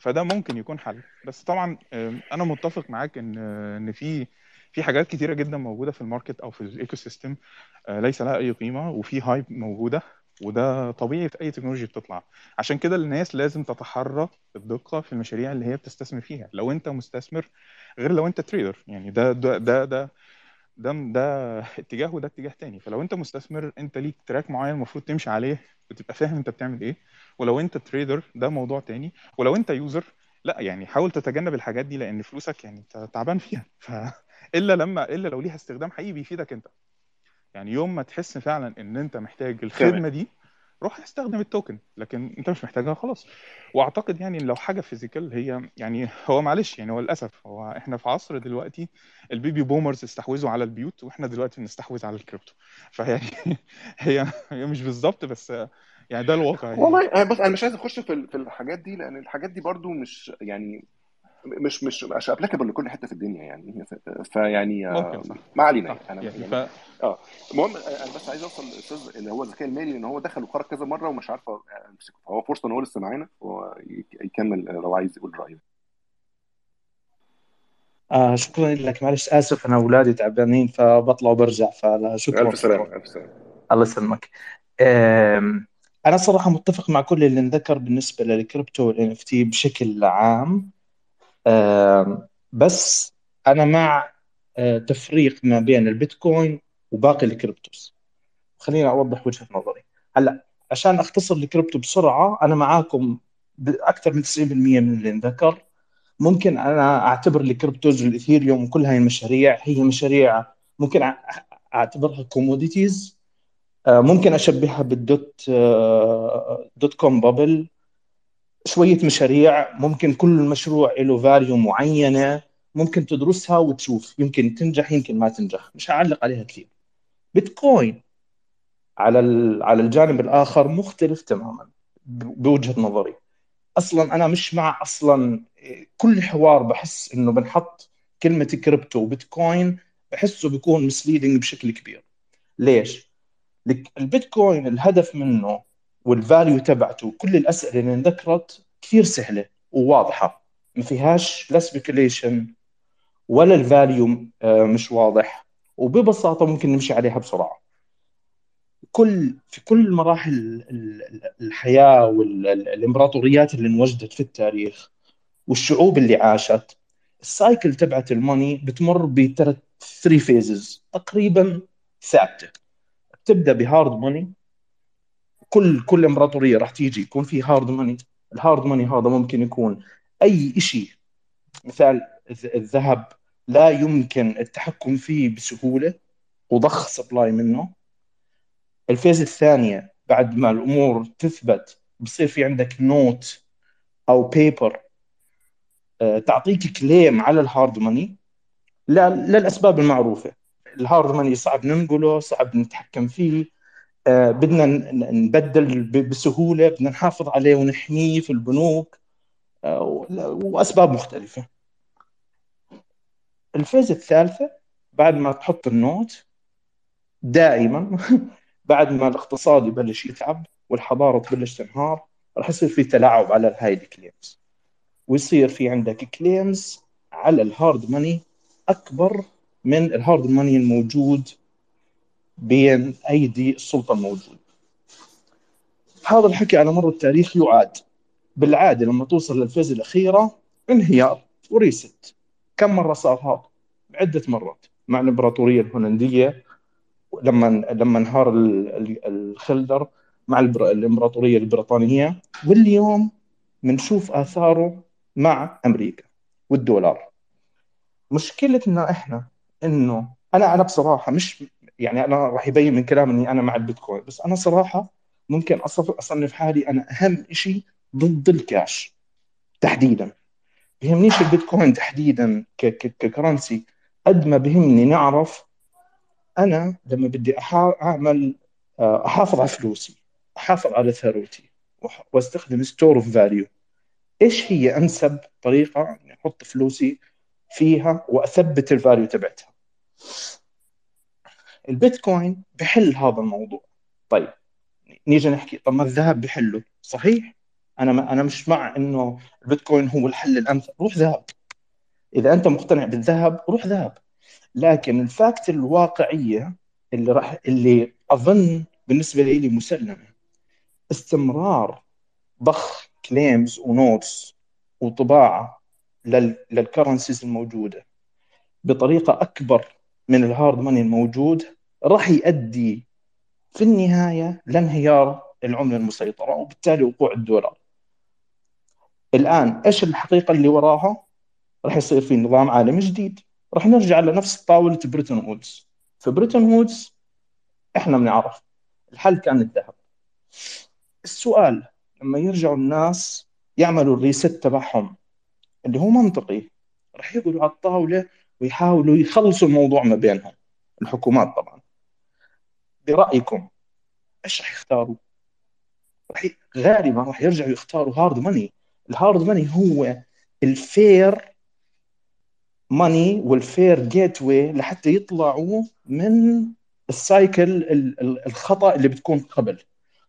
فده ممكن يكون حل. بس طبعا أنا متفق معاك إن إن في في حاجات كتيرة جدا موجودة في ال market أو في ال ecosystem ليس لها أي قيمة وفي hype موجودة وده طبيعي في أي تكنولوجيا بتطلع. عشان كده الناس لازم تتحرى الدقه في المشاريع اللي هي بتستثمر فيها لو أنت مستثمر غير لو أنت trader. يعني ده ده ده ده ده ده اتجاه وده اتجاه تاني. فلو أنت مستثمر أنت ليك track معين المفروض تمشي عليه وتبقى فاهم أنت بتعمل إيه. ولو انت trader ده موضوع تاني. ولو انت user لا يعني حاول تتجنب الحاجات دي لأن فلوسك يعني انت تعبان فيها. ف إلا لما إلا لو ليها استخدام حقيقي بيفيدك انت. يعني يوم ما تحس فعلا إن انت محتاج الخدمة دي روح استخدم ال token لكن انت مش محتاجها خلاص. واعتقد يعني لو حاجة physical هي يعني هو معلش يعني هو للأسف هو إحنا في عصر دلوقتي ال baby boomers استحوذوا على البيوت وإحنا دلوقتي بنستحوذ على الكريبتو فيعني هي هي مش بالظبط بس يعني ده الواقع يعني. والله أنا بص أنا مش عايز أخش في ال- في الحاجات دي لأن الحاجات دي برضو مش يعني مش مش مش applicable لكل حتة في الدنيا يعني. فيعني آه، ما علينا صح. يعني أنا يعني ف آه. المهم آه، أنا بس عايز أوصل للأستاذ اللي هو الذكاء المالي لأن هو دخل وخرج كذا مرة ومش عارف أمسكه. فهو فرصة إن هو لسه معانا ويكمل لو عايز يقول رأيه. آه شكرا لك. معلش آسف أنا أولادي تعبانين فبطلع وبرجع فلا شكرا. ألف سلامة ألف سلامة. الله يسلمك. آم، أنا صراحة متفق مع كل اللي انذكر بالنسبة للكريبتو وال NFT بشكل عام. بس أنا مع آه، تفريق ما بين البيتكوين وباقي ال cryptos خليني أوضح وجهة نظري. هلأ عشان أختصر الكريبتو بسرعة أنا معاكم بأكثر من 90% من اللي انذكر. ممكن أنا أعتبر ال cryptos وال Ethereum وكل هاي المشاريع هي مشاريع ممكن أعتبرها commodities ممكن أشبهها بال dot آه، dot-com bubble. شوية مشاريع ممكن كل مشروع له value معينة ممكن تدرسها وتشوف. يمكن تنجح يمكن ما تنجح. مش هعلق عليها كثير. بيتكوين على على الجانب الآخر مختلف تماما بوجهة نظري. أصلا أنا مش مع أصلا كل حوار بحس إنه بنحط كلمة crypto و Bitcoin بحسه بيكون misleading بشكل كبير. ليش؟ البيتكوين الهدف منه وال value تبعته كل الأسئلة اللي انذكرت كثير سهلة وواضحة. ما فيهاش لا speculation ولا ال value آه، مش واضح. وببساطة ممكن نمشي عليها بسرعة. كل في كل مراحل ال- ال- الحياة والامبراطوريات اللي انوجدت في التاريخ والشعوب اللي عاشت ال cycle تبعت ال money بتمر بثلاث three phases تقريبا ثابتة. بتبدا ب hard money كل كل إمبراطورية راح تيجي يكون في hard money ال hard money هذا ممكن يكون أي شيء مثال الذ- الذهب لا يمكن التحكم فيه بسهولة وضخ supply منه. ال phase الثانية بعد ما الأمور تثبت بصير في عندك note أو paper تعطيك claim على ال hard money لا للأسباب المعروفة. ال hard money صعب ننقله صعب نتحكم فيه. آه، بدنا نبدل بسهولة بدنا نحافظ عليه ونحميه في البنوك. آه، وأسباب مختلفة. ال phase الثالثة بعد ما تحط ال note دائما بعد ما الاقتصاد يبلش يتعب والحضارة تبلش تنهار راح يصير في تلاعب على هاي ال claims ويصير في عندك claims على ال hard money أكبر من ال hard money الموجود بين أيدي السلطة الموجودة. هذا الحكي على مر التاريخ يعاد. بالعادة لما توصل لل phase الأخيرة انهيار و reset. كم مرة صار هذا؟ عدة مرات. مع الإمبراطورية الهولندية لما لما انهار ال- ال- الخلدر مع الإمبراطورية البريطانية. واليوم بنشوف آثاره مع أمريكا والدولار. مشكلتنا إحنا إنه أنا أنا بصراحة مش يعني أنا راح يبين من كلامي إني أنا مع البيتكوين بس أنا صراحة ممكن أصنف حالي أنا أهم شيء ضد الكاش تحديدا. بيهمنيش البيتكوين تحديدا ككرنسي. قد ما بيهمني نعرف أنا لما بدي أعمل آه، أحافظ على فلوسي أحافظ على ثروتي وأستخدم store of value إيش هي أنسب طريقة إني أحط فلوسي فيها وأثبت ال value تبعتها. البيتكوين بحل هذا الموضوع. طيب نيجي نحكي طب ما الذهب بحله؟ صحيح. أنا ما أنا مش مع إنه البيتكوين هو الحل الأمثل. روح ذهب. إذا أنت مقتنع بالذهب روح ذهب. لكن ال fact الواقعية اللي راح اللي أظن بالنسبة لي مسلمه استمرار ضخ claims و notes وطباعة. لل currencies الموجودة بطريقة أكبر من ال hard money الموجود راح يؤدي في النهاية لانهيار العملة المسيطرة وبالتالي وقوع الدولار. الآن إيش الحقيقة اللي وراها؟ راح يصير في نظام عالمي جديد، راح نرجع لنفس طاولة بريتون وودز. في بريتون وودز إحنا بنعرف الحل كان الذهب. السؤال لما يرجعوا الناس يعملوا ال reset تبعهم اللي هو منطقي. راح يقعدوا على الطاولة ويحاولوا يخلصوا الموضوع ما بينهم. الحكومات طبعا. برأيكم إيش راح يختاروا؟ راح ي... غالبا راح يرجعوا يختاروا hard money ال hard money هو ال fair money وال fair gateway لحتى يطلعوا من ال cycle ال- ال- الخطأ اللي بتكون قبل.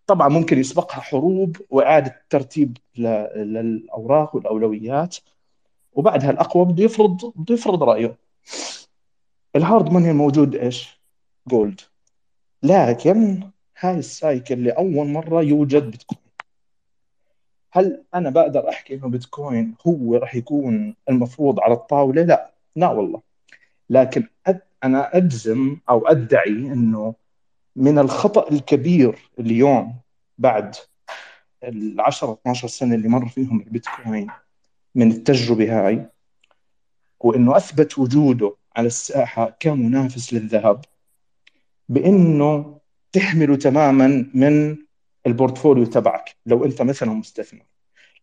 طبعا ممكن يسبقها حروب وإعادة ترتيب للأوراق والأولويات. وبعدها الأقوى بده يفرض بده يفرض رأيه. ال hard money الموجود إيش؟ gold لكن هاي ال cycle لأول مرة يوجد بيتكوين. هل أنا بقدر أحكي إنه بيتكوين هو راح يكون المفروض على الطاولة؟ لا. لا والله. لكن أد... أنا أجزم أو أدعي إنه من الخطأ الكبير اليوم بعد ال 10 12 سنة اللي مر فيهم البيتكوين من التجربة هاي وإنه أثبت وجوده على الساحة كمنافس للذهب بإنه تهمله تماما من ال portfolio تبعك لو أنت مثلا مستثمر.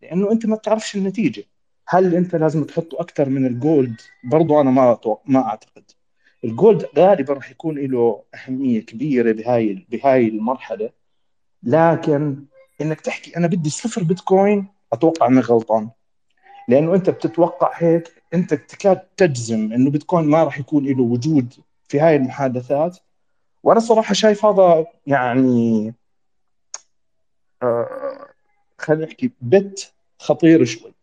لأنه أنت ما بتعرفش النتيجة. هل أنت لازم تحطه أكثر من ال gold؟ برضو أنا ما ما أعتقد. ال gold غالبا راح يكون له أهمية كبيرة بهاي بهاي المرحلة. لكن إنك تحكي أنا بدي صفر بيتكوين أتوقع انك غلطان. لأنه أنت بتتوقع هيك أنت تكاد تجزم إنه بيتكوين ما راح يكون له وجود في هاي المحادثات. وأنا صراحة شايف هذا يعني آه خلينا نحكي bit خطير شوي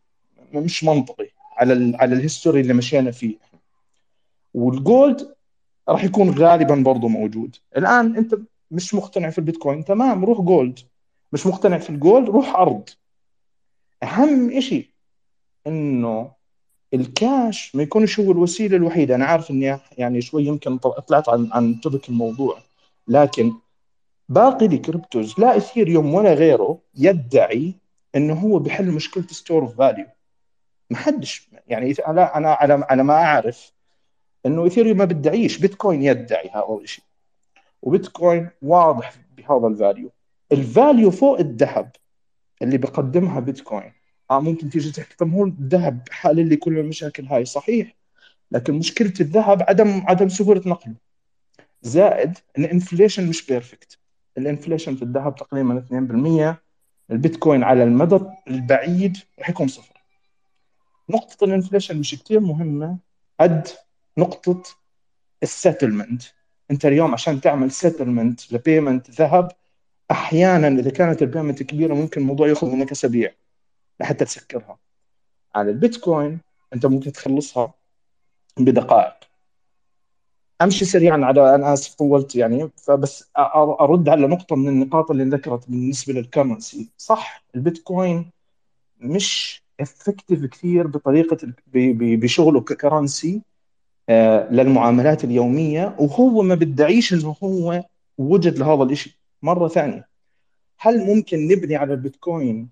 مش منطقي على ال على ال history اللي مشينا فيه. وال gold راح يكون غالبا برضه موجود. الآن أنت مش مقتنع في البيتكوين تمام روح gold. مش مقتنع في ال gold روح أرض. أهم شيء إنه الكاش ما يكونش هو الوسيلة الوحيدة. أنا عارف إني يعني شوي يمكن طلعت عن عن topic الموضوع. لكن باقي ال cryptos لا إثيريوم ولا غيره يدعي إنه هو بيحل مشكلة store of value ما حدش يعني أنا أنا على على ما أعرف إنه ايثيريوم ما بيدعيش بيتكوين يدعي هذا الشيء. وبيتكوين واضح بهذا ال value ال value فوق الذهب اللي بقدمها بيتكوين. ممكن تيجي تحكي طب هو الذهب حل لي كل المشاكل هاي صحيح لكن مشكلة الذهب عدم عدم سهولة نقله. زائد ال inflation مش perfect ال inflation في الذهب تقريبا 2% البيتكوين على المدى البعيد رح يكون صفر. نقطة ال inflation مش كتير مهمة قد نقطة ال settlement أنت اليوم عشان تعمل settlement ل payment ذهب أحيانا إذا كانت ال payment كبيرة ممكن الموضوع يأخذ منك أسابيع. لحتى تسكرها. على البيتكوين أنت ممكن تخلصها بدقائق. أمشي سريعا على أنا آسف طولت يعني فبس ارد على نقطه من النقاط اللي ذكرت بالنسبة لل currency صح البيتكوين مش effective كثير بطريقه بشغله ك currency للمعاملات اليوميه وهو ما بدعيش انه هو وجد لهذا الشيء مره ثانية هل ممكن نبني على البيتكوين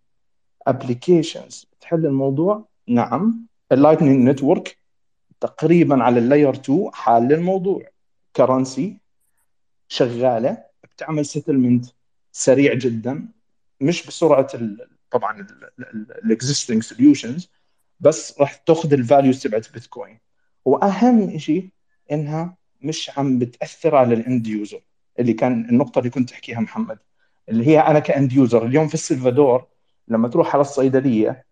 applications تحل الموضوع؟ نعم. ال Lightning Network تقريبا على ال layer 2 حال الموضوع. currency شغالة بتعمل settlement سريع جدا. مش بسرعة طبعا ال existing solutions بس راح تأخذ ال values تبعت بيتكوين وأهم شيء إنها مش عم بتأثر على ال end user اللي كان النقطة اللي كنت تحكيها محمد اللي هي أنا ك end user اليوم في السلفادور لما تروح على الصيدلية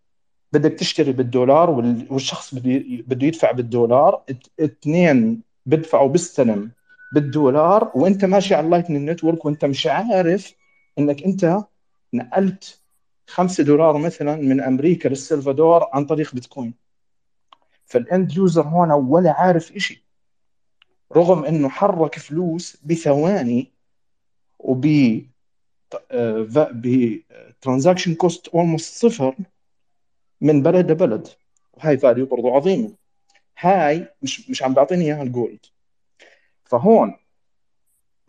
بدك تشتري بالدولار وال- والشخص بده يدفع بالدولار اثنين بدفعوا بالسلم بالدولار وانت ماشي على ال Lightning Network وانت مش عارف انك انت نقلت 5 دولار مثلا من أمريكا للسلفادور عن طريق بيتكوين. فال end user هون ولا عارف إشي. رغم إنه حرك فلوس بثواني وب ب transaction cost almost صفر من بلد لبلد. وهاي value برضو عظيمة. هاي مش مش عم بيعطيني إياها ال gold فهون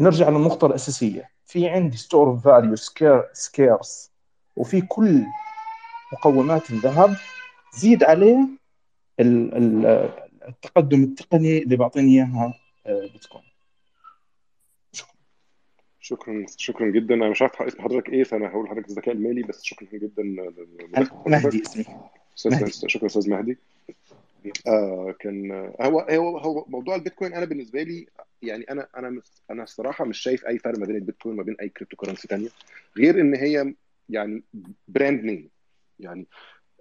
نرجع للنقطة الأساسية. في عندي store of value scarce وفي كل مقومات الذهب زيد عليه ال- ال- التقدم التقني اللي بيعطيني إياها آه، بيتكوين. شكرا شكرا جدا. أنا مش عارف اسم حضرتك إيه فأنا هقول لحضرتك الذكاء المالي بس شكرا جدا لمداخله مهدي اسمي. شكرا أستاذ مهدي. آه كان هو هو هو موضوع البيتكوين أنا بالنسبة لي يعني أنا أنا أنا الصراحة مش شايف أي فرق ما بين البيتكوين وما بين أي cryptocurrency تانية غير إن هي يعني brand name يعني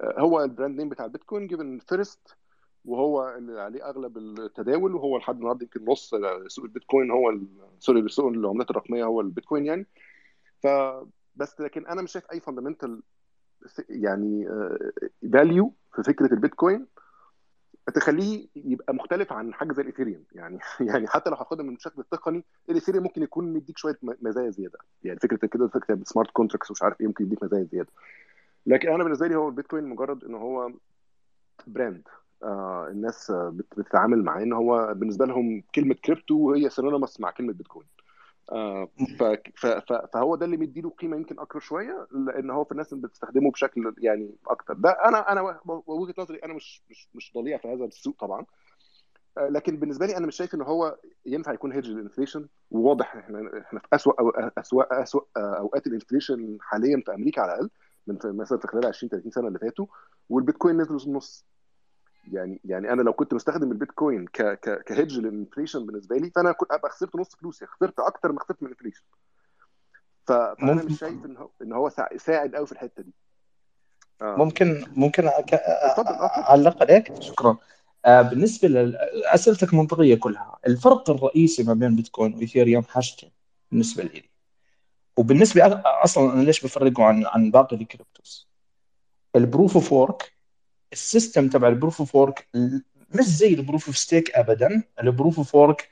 آه، هو ال brand name بتاع البيتكوين given first وهو اللي عليه أغلب التداول وهو لحد النهارده يمكن نص سوق البيتكوين هو sorry سوق العملات الرقمية هو البيتكوين يعني. ف بس لكن أنا مش شايف أي fundamental يعني value في فكرة البيتكوين تخليه يبقى مختلف عن حاجة زي الإيثيريوم. يعني يعني حتى لو هاخدها من الشكل التقني الإيثيريوم ممكن يكون مديك شوية مزايا زيادة. يعني فكرة كده فكرة ال smart contracts ومش عارف إيه ممكن يديك مزايا زيادة. لكن أنا بالنسبة لي هو البيتكوين مجرد إن هو brand آه الناس آه، بت- بتتعامل معاه إن هو بالنسبة لهم كلمة كريبتو هي synonymous مع كلمة بيتكوين. آه فهو ده اللي مديله قيمة يمكن أكتر شوية لأن هو في الناس بتستخدمه بشكل يعني أكتر. ده أنا أنا وجهه نظري أنا مش مش مش ضليع في هذا السوق طبعا. آه، لكن بالنسبة لي أنا مش شايف إن هو ينفع يكون hedge لل inflation وواضح إحنا إحنا في اسوء أو اسوء اسوء أوقات ال inflation حاليا في أمريكا على الأقل من مثلا في خلال 20 30 سنة اللي فاتوا والبيتكوين نزل النص يعني يعني أنا لو كنت مستخدم البيتكوين ك ك ك hedge لل inflation بالنسبة لي فأنا كنت أبقى خسرت نص فلوسي خسرت أكتر ما خسرت من ال inflation. فأنا ممكن. مش شايف إن هو إن هو سا- ساعد قوي في الحتة دي. آه. ممكن ممكن أك- اعلق عليك شكرا. آه، بالنسبة لاسئلتك منطقيه كلها الفرق الرئيسي ما بين بيتكوين وإيثيريوم حاجتين بالنسبة لي. وبالنسبة أصلا أنا ليش بفرقه عن عن باقي ال cryptos ال proof of work ال system تبع ال proof of work مش زي ال proof of stake ابدا. ال proof of work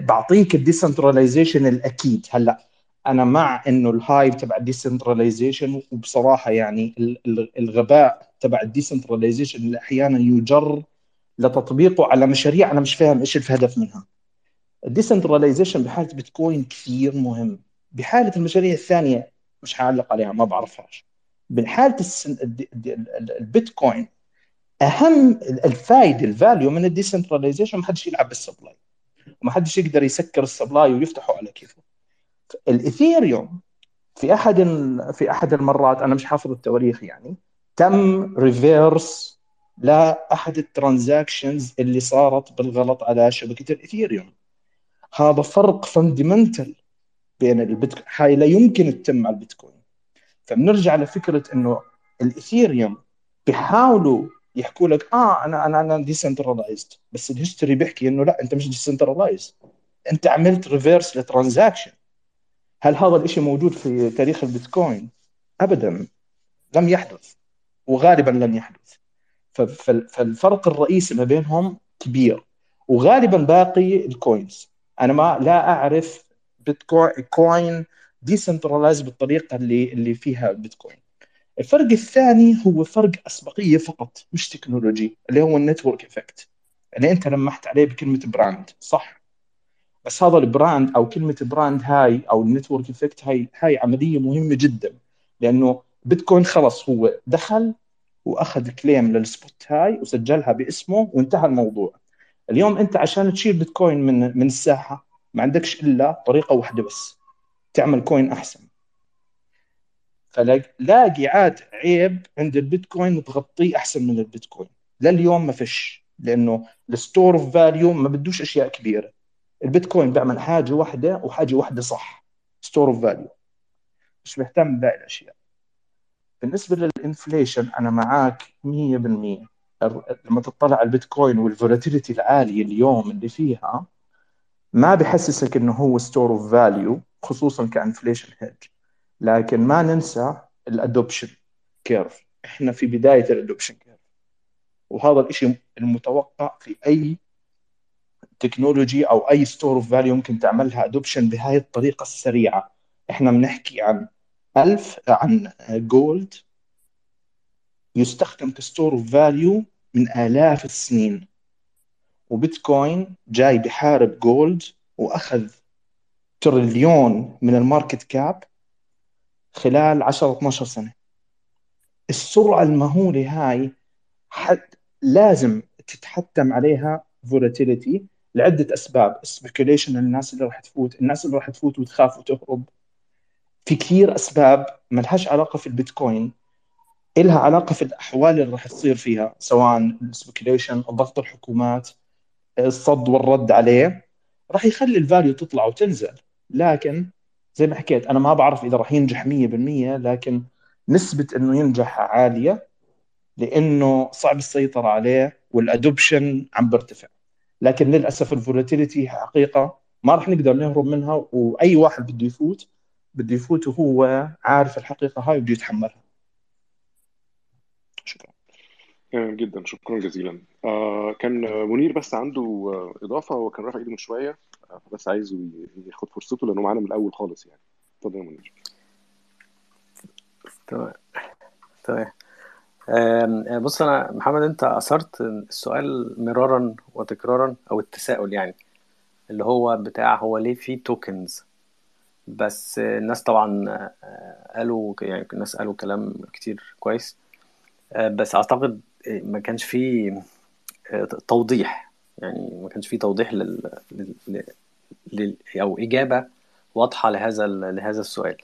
بعطيك ال decentralization الأكيد. هلأ أنا مع إنه ال hype تبع ال decentralization وبصراحة يعني ال- ال- الغباء تبع ال decentralization اللي أحيانا يجر لتطبيقه على مشاريع أنا مش فاهم إيش الهدف منها. ال decentralization بحالة بيتكوين كثير مهم. بحالة المشاريع الثانية مش حأعلق عليها ما بعرفهاش. السن... البيتكوين أهم الفائده ال value من ال decentralization ما حدش يلعب بال supply وما حدش يقدر يسكر ال supply ويفتحه على كيفه. الايثيريوم في أحد في أحد المرات أنا مش حافظ التواريخ يعني تم reverse لأحد ال transactions اللي صارت بالغلط على شبكة الايثيريوم هذا فرق fundamental بين البيتكوين هاي لا يمكن تتم على البيتكوين فبنرجع لفكرة إنه الايثيريوم بيحاولوا يحكوا لك آه أنا أنا أنا decentralized بس ال history بيحكي إنه لا أنت مش decentralized أنت عملت reverse ل transaction. هل هذا الشيء موجود في تاريخ البيتكوين؟ ابدا. لم يحدث. وغالبا لن يحدث. فالفرق الرئيسي ما بينهم كبير. وغالبا باقي ال coins أنا ما لا أعرف بيتكوين decentralized بالطريقة اللي اللي فيها البيتكوين الفرق الثاني هو فرق أسبقية فقط مش تكنولوجي اللي هو ال network effect اللي أنت لمحت عليه بكلمة brand صح؟ بس هذا ال brand أو كلمة brand هاي أو ال network effect هاي هاي عملية مهمة جدا. لأنه بيتكوين خلص هو دخل وأخذ claim لل spot هاي وسجلها باسمه وانتهى الموضوع. اليوم أنت عشان تشيل بيتكوين من من الساحة ما عندكش إلا طريقة واحدة بس تعمل coin أحسن. فلاقي عاد عيب عند البيتكوين تغطيه أحسن من البيتكوين. لليوم ما فيش لأنه ال store of value ما بدوش أشياء كبيرة. البيتكوين بيعمل حاجة واحدة وحاجة واحدة صح store of value مش مهتم بباقي الأشياء. بالنسبة لل inflation أنا معاك 100% لما تطلع على البيتكوين وال volatility العالية اليوم اللي فيها ما بحسسك إنه هو store of value خصوصا ك inflation hedge لكن ما ننسى ال adoption curve إحنا في بداية ال adoption curve وهذا الشيء المتوقع في أي تكنولوجي أو أي store of value ممكن تعملها adoption بهاي الطريقة السريعة. إحنا بنحكي عن ألف عن gold يستخدم ك store of value من آلاف السنين. وبيتكوين جاي بحارب gold وأخذ تريليون من ال market cap خلال 10 12 سنة. السرعة المهولة هاي حد لازم تتحتم عليها volatility لعدة أسباب. speculation الناس اللي راح تفوت الناس اللي راح تفوت وتخاف وتهرب. في كثير أسباب ما لهاش علاقة في البيتكوين إلها علاقة في الأحوال اللي راح تصير فيها سواء ال speculation ضغط الحكومات الصد والرد عليه. راح يخلي ال value تطلع وتنزل لكن زي ما حكيت أنا ما بعرف إذا راح ينجح 100% لكن نسبة إنه ينجح عالية لإنه صعب السيطرة عليه وال adoption عم بيرتفع. لكن للأسف ال volatility حقيقة ما راح نقدر نهرب منها وأي واحد بده يفوت بده يفوت وهو عارف الحقيقة هاي وبده يتحملها. شكرا. جدا. شكرا جزيلا. آه كان منير بس عنده آه إضافة هو كان رافع إيده من شوية. آه بس عايزه ياخد فرصته لأنه معانا من الأول خالص يعني. اتفضل يا منير. تمام. تمام. بص أنا محمد أنت أثرت السؤال مرارا وتكرارا أو التساؤل يعني اللي هو بتاع هو ليه في توكنز بس الناس طبعا قالوا يعني الناس قالوا كلام كتير كويس. بس أعتقد ما كانش فيه توضيح. يعني ما كانش فيه توضيح لل... لل... لل... أو إجابة واضحة لهذا لهذا السؤال.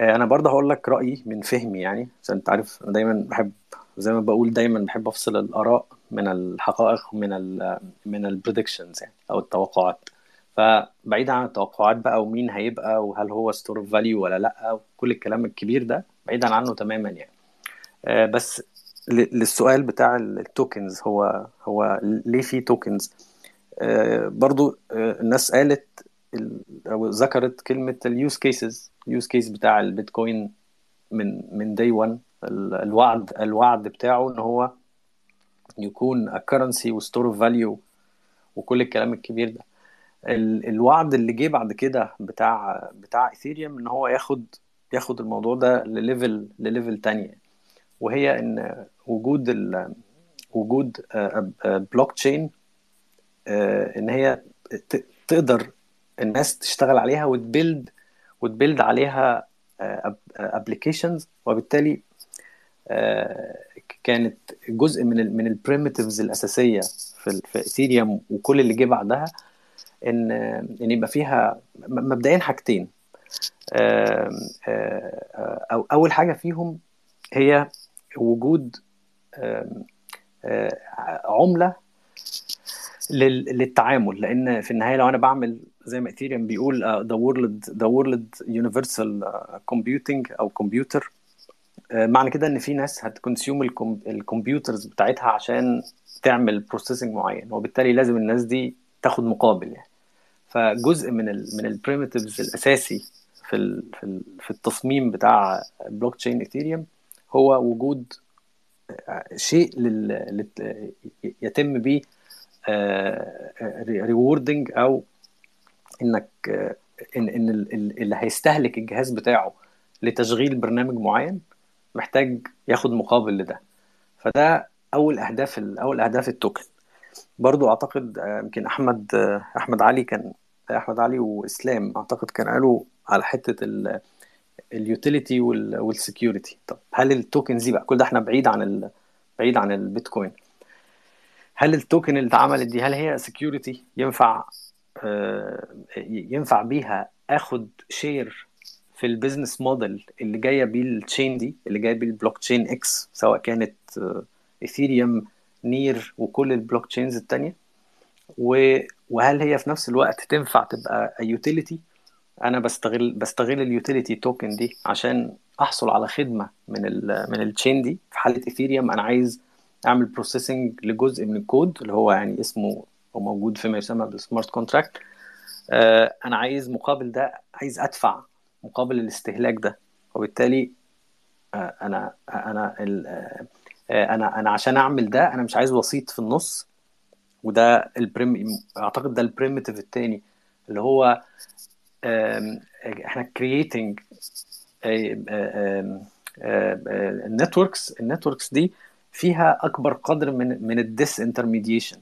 أنا برضه هقول لك رأيي من فهمي يعني عشان أنت عارف أنا دايما بحب زي ما بقول دايما بحب أفصل الآراء من الحقائق من ال من ال predictions يعني أو التوقعات. فبعيدا عن التوقعات بقى ومين هيبقى وهل هو store of value ولا لأ وكل الكلام الكبير ده بعيدا عنه تماما يعني. بس للسؤال بتاع ال tokens. هو هو ليه في tokens؟ برضو الناس قالت أو ذكرت كلمة ال use cases ال use case بتاع البيتكوين من من day 1 الوعد الوعد بتاعه إن هو يكون currency و store of value وكل الكلام الكبير ده. الوعد اللي جه بعد كده بتاع بتاع ايثيريوم إن هو ياخد ياخد الموضوع ده ل level ل level تانية. وهي إن وجود ال وجود بلوك تشين إن هي تقدر الناس تشتغل عليها وت build وت build عليها applications وبالتالي آه، كانت جزء من من ال primitives الأساسية في في وكل اللي جه بعدها إن إن يبقى فيها مبدئيا حاجتين. آه، أول حاجة فيهم هي وجود لل- للتعامل. لأن في النهاية لو أنا بعمل زي ما ايثيريوم بيقول world the world universal آه، computing أو كمبيوتر آه، معنى كده إن في ناس هت consume ال computers بتاعتها عشان تعمل processing معين. وبالتالي لازم الناس دي تاخد مقابل يعني. فجزء من ال من ال primitives الأساسي في في في التصميم بتاع بلوك تشين ايثيريوم هو وجود شيء لل يتم بيه rewarding أو إنك آه، ان إن ال- ال- اللي هيستهلك الجهاز بتاعه لتشغيل برنامج معين محتاج ياخد مقابل لده. فده أول أهداف أول أهداف ال token. برضو أعتقد آه، يمكن أحمد آه، أحمد علي كان أحمد علي وإسلام أعتقد كان قالوا على حتة ال utility وال security. طب هل ال tokens دي بقى كل ده إحنا بعيد عن ال بعيد عن البيتكوين. هل ال token اللي اتعملت دي هل هي security ينفع آه، ينفع بيها اخد share في ال business model اللي جاية بيه ال chain دي اللي جاية بيه ال blockchain X سواء كانت ايثيريوم نير وكل ال blockchains التانية؟ و- وهل هي في نفس الوقت تنفع تبقى utility أنا بستغل بستغل ال utility token دي عشان أحصل على خدمة من ال من ال chain دي. في حالة ايثيريوم أنا عايز أعمل processing لجزء من الكود اللي هو يعني اسمه هو موجود فيما يسمى بال smart contract أنا عايز مقابل ده عايز أدفع مقابل الاستهلاك ده. وبالتالي آه، أنا أنا آه، آه، أنا أنا عشان أعمل ده أنا مش عايز وسيط في النص. وده ال prim أعتقد ده ال primitive التاني اللي هو إحنا creating ال networks ال networks دي فيها أكبر قدر من من ال disintermediation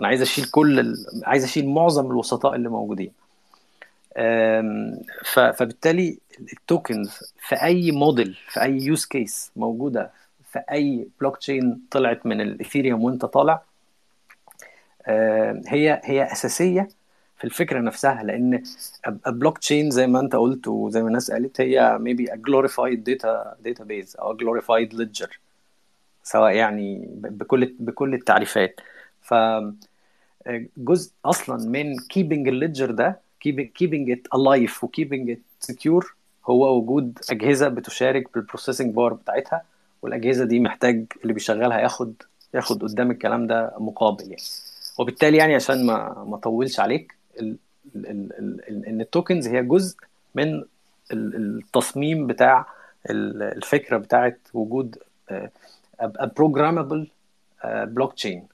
أنا عايز أشيل كل ال... عايز أشيل معظم الوسطاء اللي موجودين. ف- فبالتالي ال tokens في أي موديل في أي use case موجودة في أي بلوك تشين طلعت من ال Ethereum وانت طالع هي هي أساسية في الفكرة نفسها لأن بلوك تشين زي ما أنت قلت وزي ما الناس قالت هي maybe a glorified data database أو a glorified ledger سواء يعني بكل بكل التعريفات. ف جزء أصلا من keeping ال ledger ده keeping, keeping it alive و keeping it secure هو وجود أجهزة بتشارك بال processing power بتاعتها والأجهزة دي محتاج اللي بيشغلها ياخد ياخد قدام الكلام ده مقابل يعني. وبالتالي يعني عشان ما ما أطولش عليك ال- ال- ال- إن ال tokens هي جزء من ال- التصميم بتاع ال- الفكرة بتاعت وجود programmable blockchain.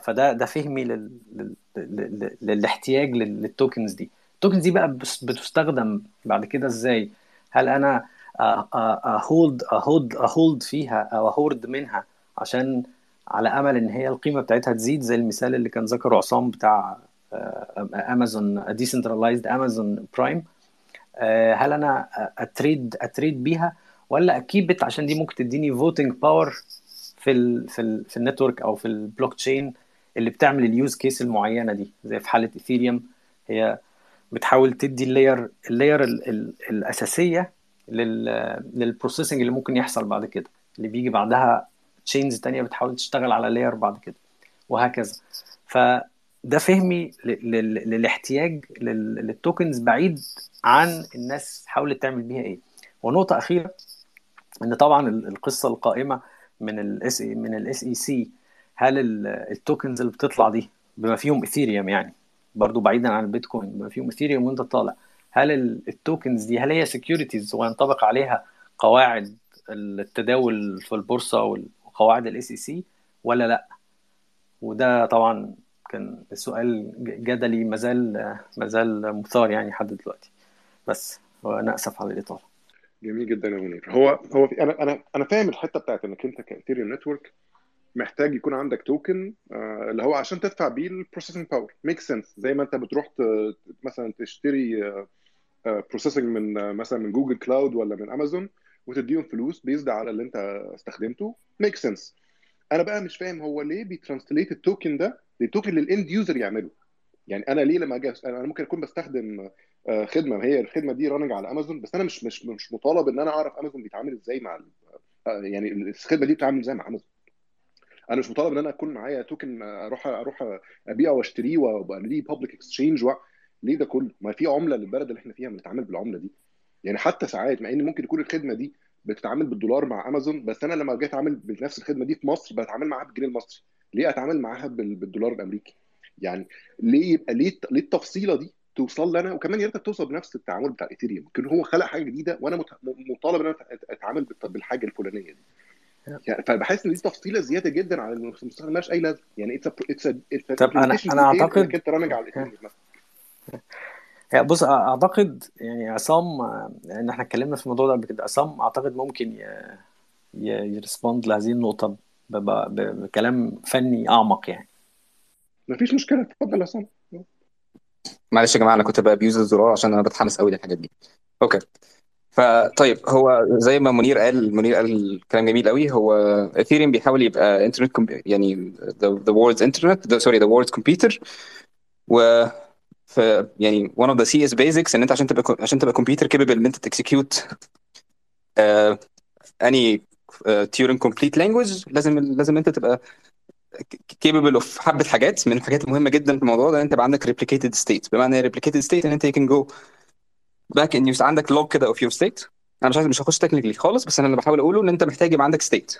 فده ده فهمي لل... لل... لل... للاحتياج لل... لل tokens دي. ال tokens دي بقى بتستخدم بعد كده إزاي؟ هل أنا hold hold hold فيها أو hoard منها عشان على أمل إن هي القيمة بتاعتها تزيد؟ زي المثال اللي كان ذكره عصام بتاع Amazon decentralized Amazon Prime هل أنا ا trade أ trade بيها؟ ولا ا keep it عشان دي ممكن تديني voting power في ال في ال في ال network أو في البلوك تشين اللي بتعمل ال use case المعينة دي. زي في حالة Ethereum هي بتحاول تدي ال layer ال layer ال- ال- الأساسية لل لل processing اللي ممكن يحصل بعد كده. اللي بيجي بعدها chains تانية بتحاول تشتغل على layer بعد كده. وهكذا. فده فهمي للاحتياج لل- لل tokens بعيد عن الناس حاولت تعمل بيها إيه. ونقطة أخيرة إن طبعا ال- القصة القائمة من ال S من ال SEC هل ال- ال tokens اللي بتطلع دي بما فيهم Ethereum يعني برضو بعيدا عن البيتكوين بما فيهم Ethereum وأنت طالع هل ال- ال tokens دي هل هي securities وينطبق عليها قواعد التداول في البورصة وقواعد ال SEC ولا لأ؟ وده طبعا كان السؤال ج- جدلي مازال مازال مثار يعني لحد دلوقتي. بس وأنا أسف على الإطالة. جميل جدا يا منير. هو هو في أنا أنا أنا فاهم الحتة بتاعت إنك أنت ك Ethereum network محتاج يكون عندك token اللي هو عشان تدفع بيه ال processing power make sense زي ما أنت بتروح مثلا تشتري processing من آه، مثلا من Google Cloud ولا من امازون وتديهم فلوس based على اللي أنت استخدمته. make sense أنا بقى مش فاهم هو ليه بي translate ال token ده لل token لل end user يعمله. يعني أنا ليه لما أجي أنا ممكن أكون بستخدم آه، خدمة هي الخدمة دي running على امازون بس أنا مش مش مش مطالب إن أنا أعرف امازون بيتعامل إزاي مع آه، يعني الخدمة دي بتتعامل إزاي مع امازون أنا مش مطالب إن أنا أكون معايا token أروح أروح أبيعه وأشتريه وأبقى ليه public exchange ليه ده كله؟ ما في عملة للبلد اللي إحنا فيها بنتعامل بالعملة دي. يعني حتى ساعات مع إن ممكن يكون الخدمة دي بتتعامل بالدولار مع امازون بس أنا لما جيت أتعامل بنفس الخدمة دي في مصر بتعامل معاها بالجنيه المصري. ليه أتعامل معاها بال- بالدولار الأمريكي؟ يعني ليه يبقى ليه ليه التفصيلة دي توصل لنا وكمان يا ريتها توصل بنفس التعامل بتاع ال Ethereum يمكن هو خلق حاجة جديدة وأنا مطالب إن أنا أتعامل بالحاجة الفلانية دي. يعني فبحس إن دي تفصيلة زيادة جدا على المستخدم مالهاش أي لازمة. يعني it's it's طب أنا أنا اعتقد أنت running على يعني بص أعتقد يعني عصام إن إحنا اتكلمنا في الموضوع ده قبل كده عصام أعتقد ممكن ي- ي- ي respond لهذه ب- بكلام فني أعمق يعني. مفيش مشكلة اتفضل يا عصام معلش يا جماعة أنا كنت ب abuse الزرار عشان أنا بتحمس قوي للحاجات دي. okay. فطيب هو زي ما منير قال منير قال كلام جميل قوي. هو Ethereum بيحاول يبقى انترنت كم... يعني the, the world's internet the, sorry the world's computer. و ف يعني one of the CS basics إن أنت عشان تبقى عشان تبقى computer capable إن أنت ت execute uh, Turing complete language. لازم لازم انت تبقى capable of حبة حاجات. من الحاجات المهمة جدا في الموضوع ده إن انت يبقى عندك replicated state. بمعنى replicated state إن انت can go back ان عندك log كده of your state أنا مش عايز مش هخش technically خالص بس أنا اللي بحاول أقوله إن انت محتاج يبقى عندك state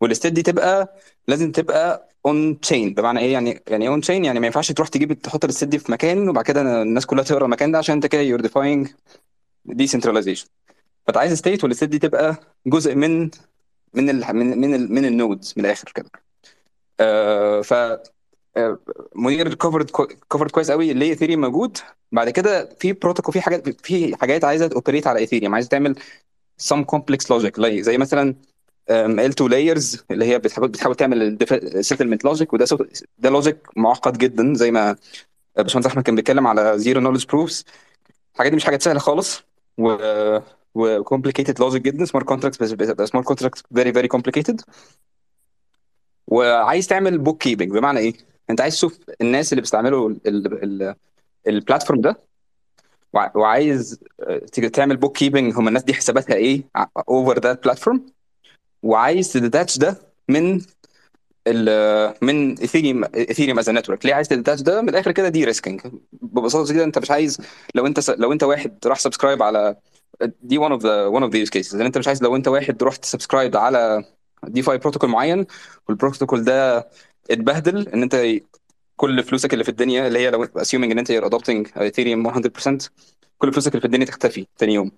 وال state دي تبقى لازم تبقى on-chain بمعنى إيه؟ يعني يعني on-chain يعني ما ينفعش تروح تجيب تحط ال state دي في مكان وبعد كده الناس كلها تقرا المكان ده عشان انت كده you're defying decentralization فأنت عايز state وال state دي تبقى جزء من من ال من من ال من ال nodes من الآخر كده. آه ف آه، منير كفرد كفرد كويس قوي ليه Ethereum موجود. بعد كده في بروتوكول في حاجات في حاجات عايزة ت operate على Ethereum عايزة تعمل complex logic like زي مثلا um, L2 layers اللي هي بتحاول بتحاول تعمل settlement logic وده ده logic معقد جدا زي ما باشمهندس أحمد كان بيتكلم على zero knowledge proofs. الحاجات دي مش حاجات سهلة خالص و و complicated logic جدا. بس بس smart contracts very very complicated. وعايز تعمل bookkeeping بمعنى إيه؟ أنت عايز تشوف الناس اللي بيستعملوا ال- ال- ال- ال platform ده وع- وعايز آه، تعمل bookkeeping هم الناس دي حساباتها إيه؟ over that platform وعايز ت detach ده من ال من Ethereum Ethereum as network ليه عايز ت detach ده؟ من الآخر كده de-risking ببساطة كده أنت مش عايز لو أنت. لو أنت واحد راح subscribe على دي one of the one of the use cases. ان أنت مش عايز لو أنت واحد رحت subscribe على DeFi protocol معين والبروتوكول ده اتبهدل إن أنت كل فلوسك اللي في الدنيا اللي هي لو assuming إن أنت you're adopting Ethereum 100% كل فلوسك اللي في الدنيا تختفي تاني يوم.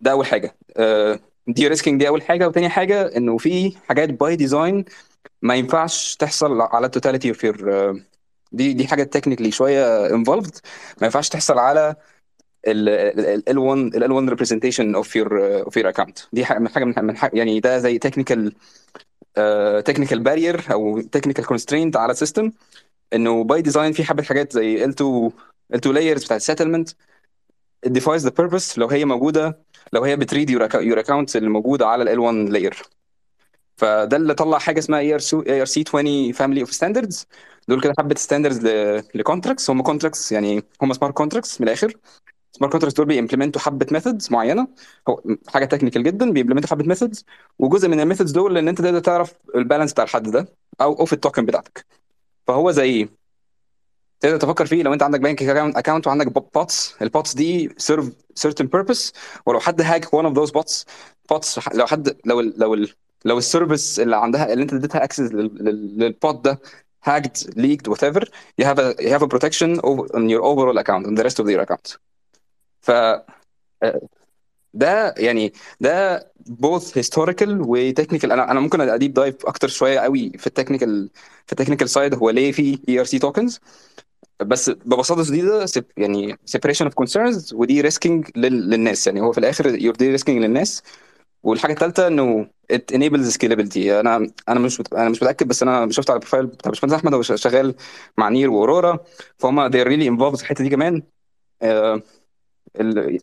ده أول حاجة. آه، de-risking دي أول حاجة. وتاني حاجة إنه في حاجات by design ما ينفعش تحصل على ال totality of your دي دي حاجة technically شوية involved ما ينفعش تحصل على ال L1 ال L1 representation of your uh, of your account. دي حاجة من من يعني ده زي uh, technical barrier أو technical constraint على system إنه by design في حبة حاجات زي L2 L2 layers بتاعت settlement. It defies the purpose. لو هي موجودة لو هي بت read your accounts اللي موجوده على ال L1 layer. فده اللي طلع حاجة اسمها ERC ERC 20 family of standards. دول كده حبة standards ل contracts هم contracts يعني هم smart contracts من الآخر. smart contracts دول بي implement وا حبة methods معينة. هو حاجة technical جدا بي implement وا حبة methods وجزء من ال methods دول إن أنت تقدر تعرف ال balance بتاع الحد ده أو of ال token بتاعتك. فهو زي تقدر تفكر فيه لو أنت عندك بنك account وعندك pots ال pots دي serve certain purpose. ولو حد hack one of those pots pots لو حد لو ال لو ال لو ال service اللي عندها اللي أنت اديتها access لل pot ده hacked leaked whatever you have a you have a protection over on your overall account on the rest of ف آه، ده يعني ده both historical و technical أنا أنا ممكن أ deep dive أكتر شوية قوي في ال technical في ال technical side هو ليه في ERC tokens بس ببساطة شديدة يعني separation of concerns و de-risking للناس. يعني هو في الآخر you're de-risking للناس. والحاجة الثالثه إنه it enables scalability. أنا أنا مش أنا مش متأكد بس أنا شفت على ال profile بتاع باشمهندس أحمد هو شغال مع نير وأورورا. فهم they're really involved في الحتة دي كمان. آه، ال-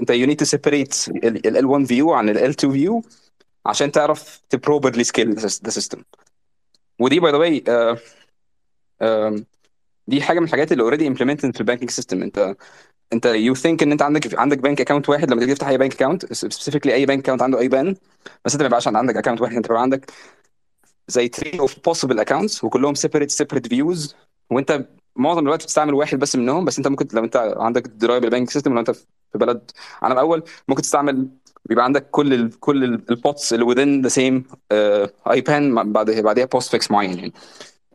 انت you need to separate ال L1 view عن ال L2 view عشان تعرف properly scale the system. ودي by the way دي حاجة من الحاجات اللي already implemented في ال banking system انت انت you think ان انت عندك عندك bank account واحد لما تيجي تفتح أي bank account specifically أي bank account عنده IBAN بس أنت ما يبقاش عندك account واحد أنت بيبقى عندك زي tree of possible accounts وكلهم separate separate views وأنت معظم الوقت بتستعمل واحد بس منهم بس انت ممكن لو انت عندك دراية بال bank system لو انت في بلد عالم أول ممكن تستعمل بيبقى عندك كل ال كل ال pots اللي within the same IBAN بعد بعديها postfix معين يعني.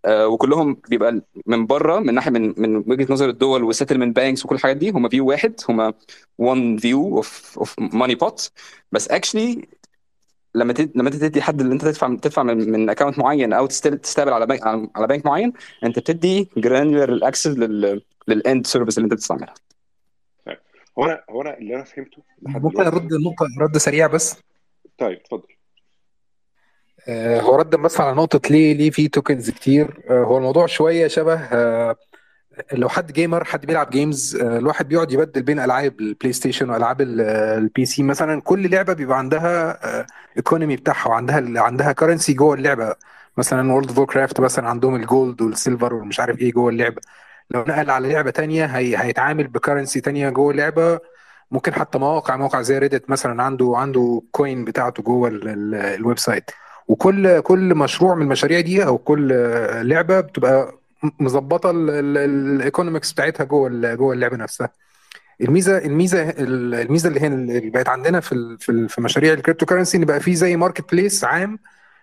آه، وكلهم بيبقى من بره من ناحية من من وجهة نظر الدول وال settlement banks وكل الحاجات دي هم view واحد هم one view of of money pot. بس actually لما تد... لما انت تدي حد اللي انت تدفع تدفع من, من account معين أو تستل... تستقبل على بنك على بنك معين انت بتدي granular access لل لل end service اللي انت بتستعملها. طيب. هو أنا هو أنا اللي أنا فهمته لحد ممكن ارد نقطه رد سريع بس؟ طيب اتفضل. آه، هو رد بس على نقطة ليه ليه في tokens كتير. آه، هو الموضوع شوية شبه آه، لو حد gamer حد بيلعب games آه، الواحد بيقعد يبدل بين ألعاب ال PlayStation وألعاب ال- ال PC مثلا كل لعبة بيبقى عندها economy بتاعها وعندها عندها currency جوه اللعبة. مثلا World of Warcraft مثلا عندهم ال gold وال silver والمش عارف إيه جوه اللعبة. لو نقل على لعبة تانية هي هيتعامل ب currency تانية جوه اللعبة. ممكن حتى مواقع موقع زي Reddit مثلا عنده عنده coin بتاعته جوه ال- ال- ال website وكل كل مشروع من المشاريع دي أو كل لعبة بتبقى مظبطة ال economics بتاعتها جوه جوه اللعبة نفسها. الميزة الميزة الميزة اللي هي اللي بقت عندنا في في مشاريع ال cryptocurrency إن بقى في زي marketplace عام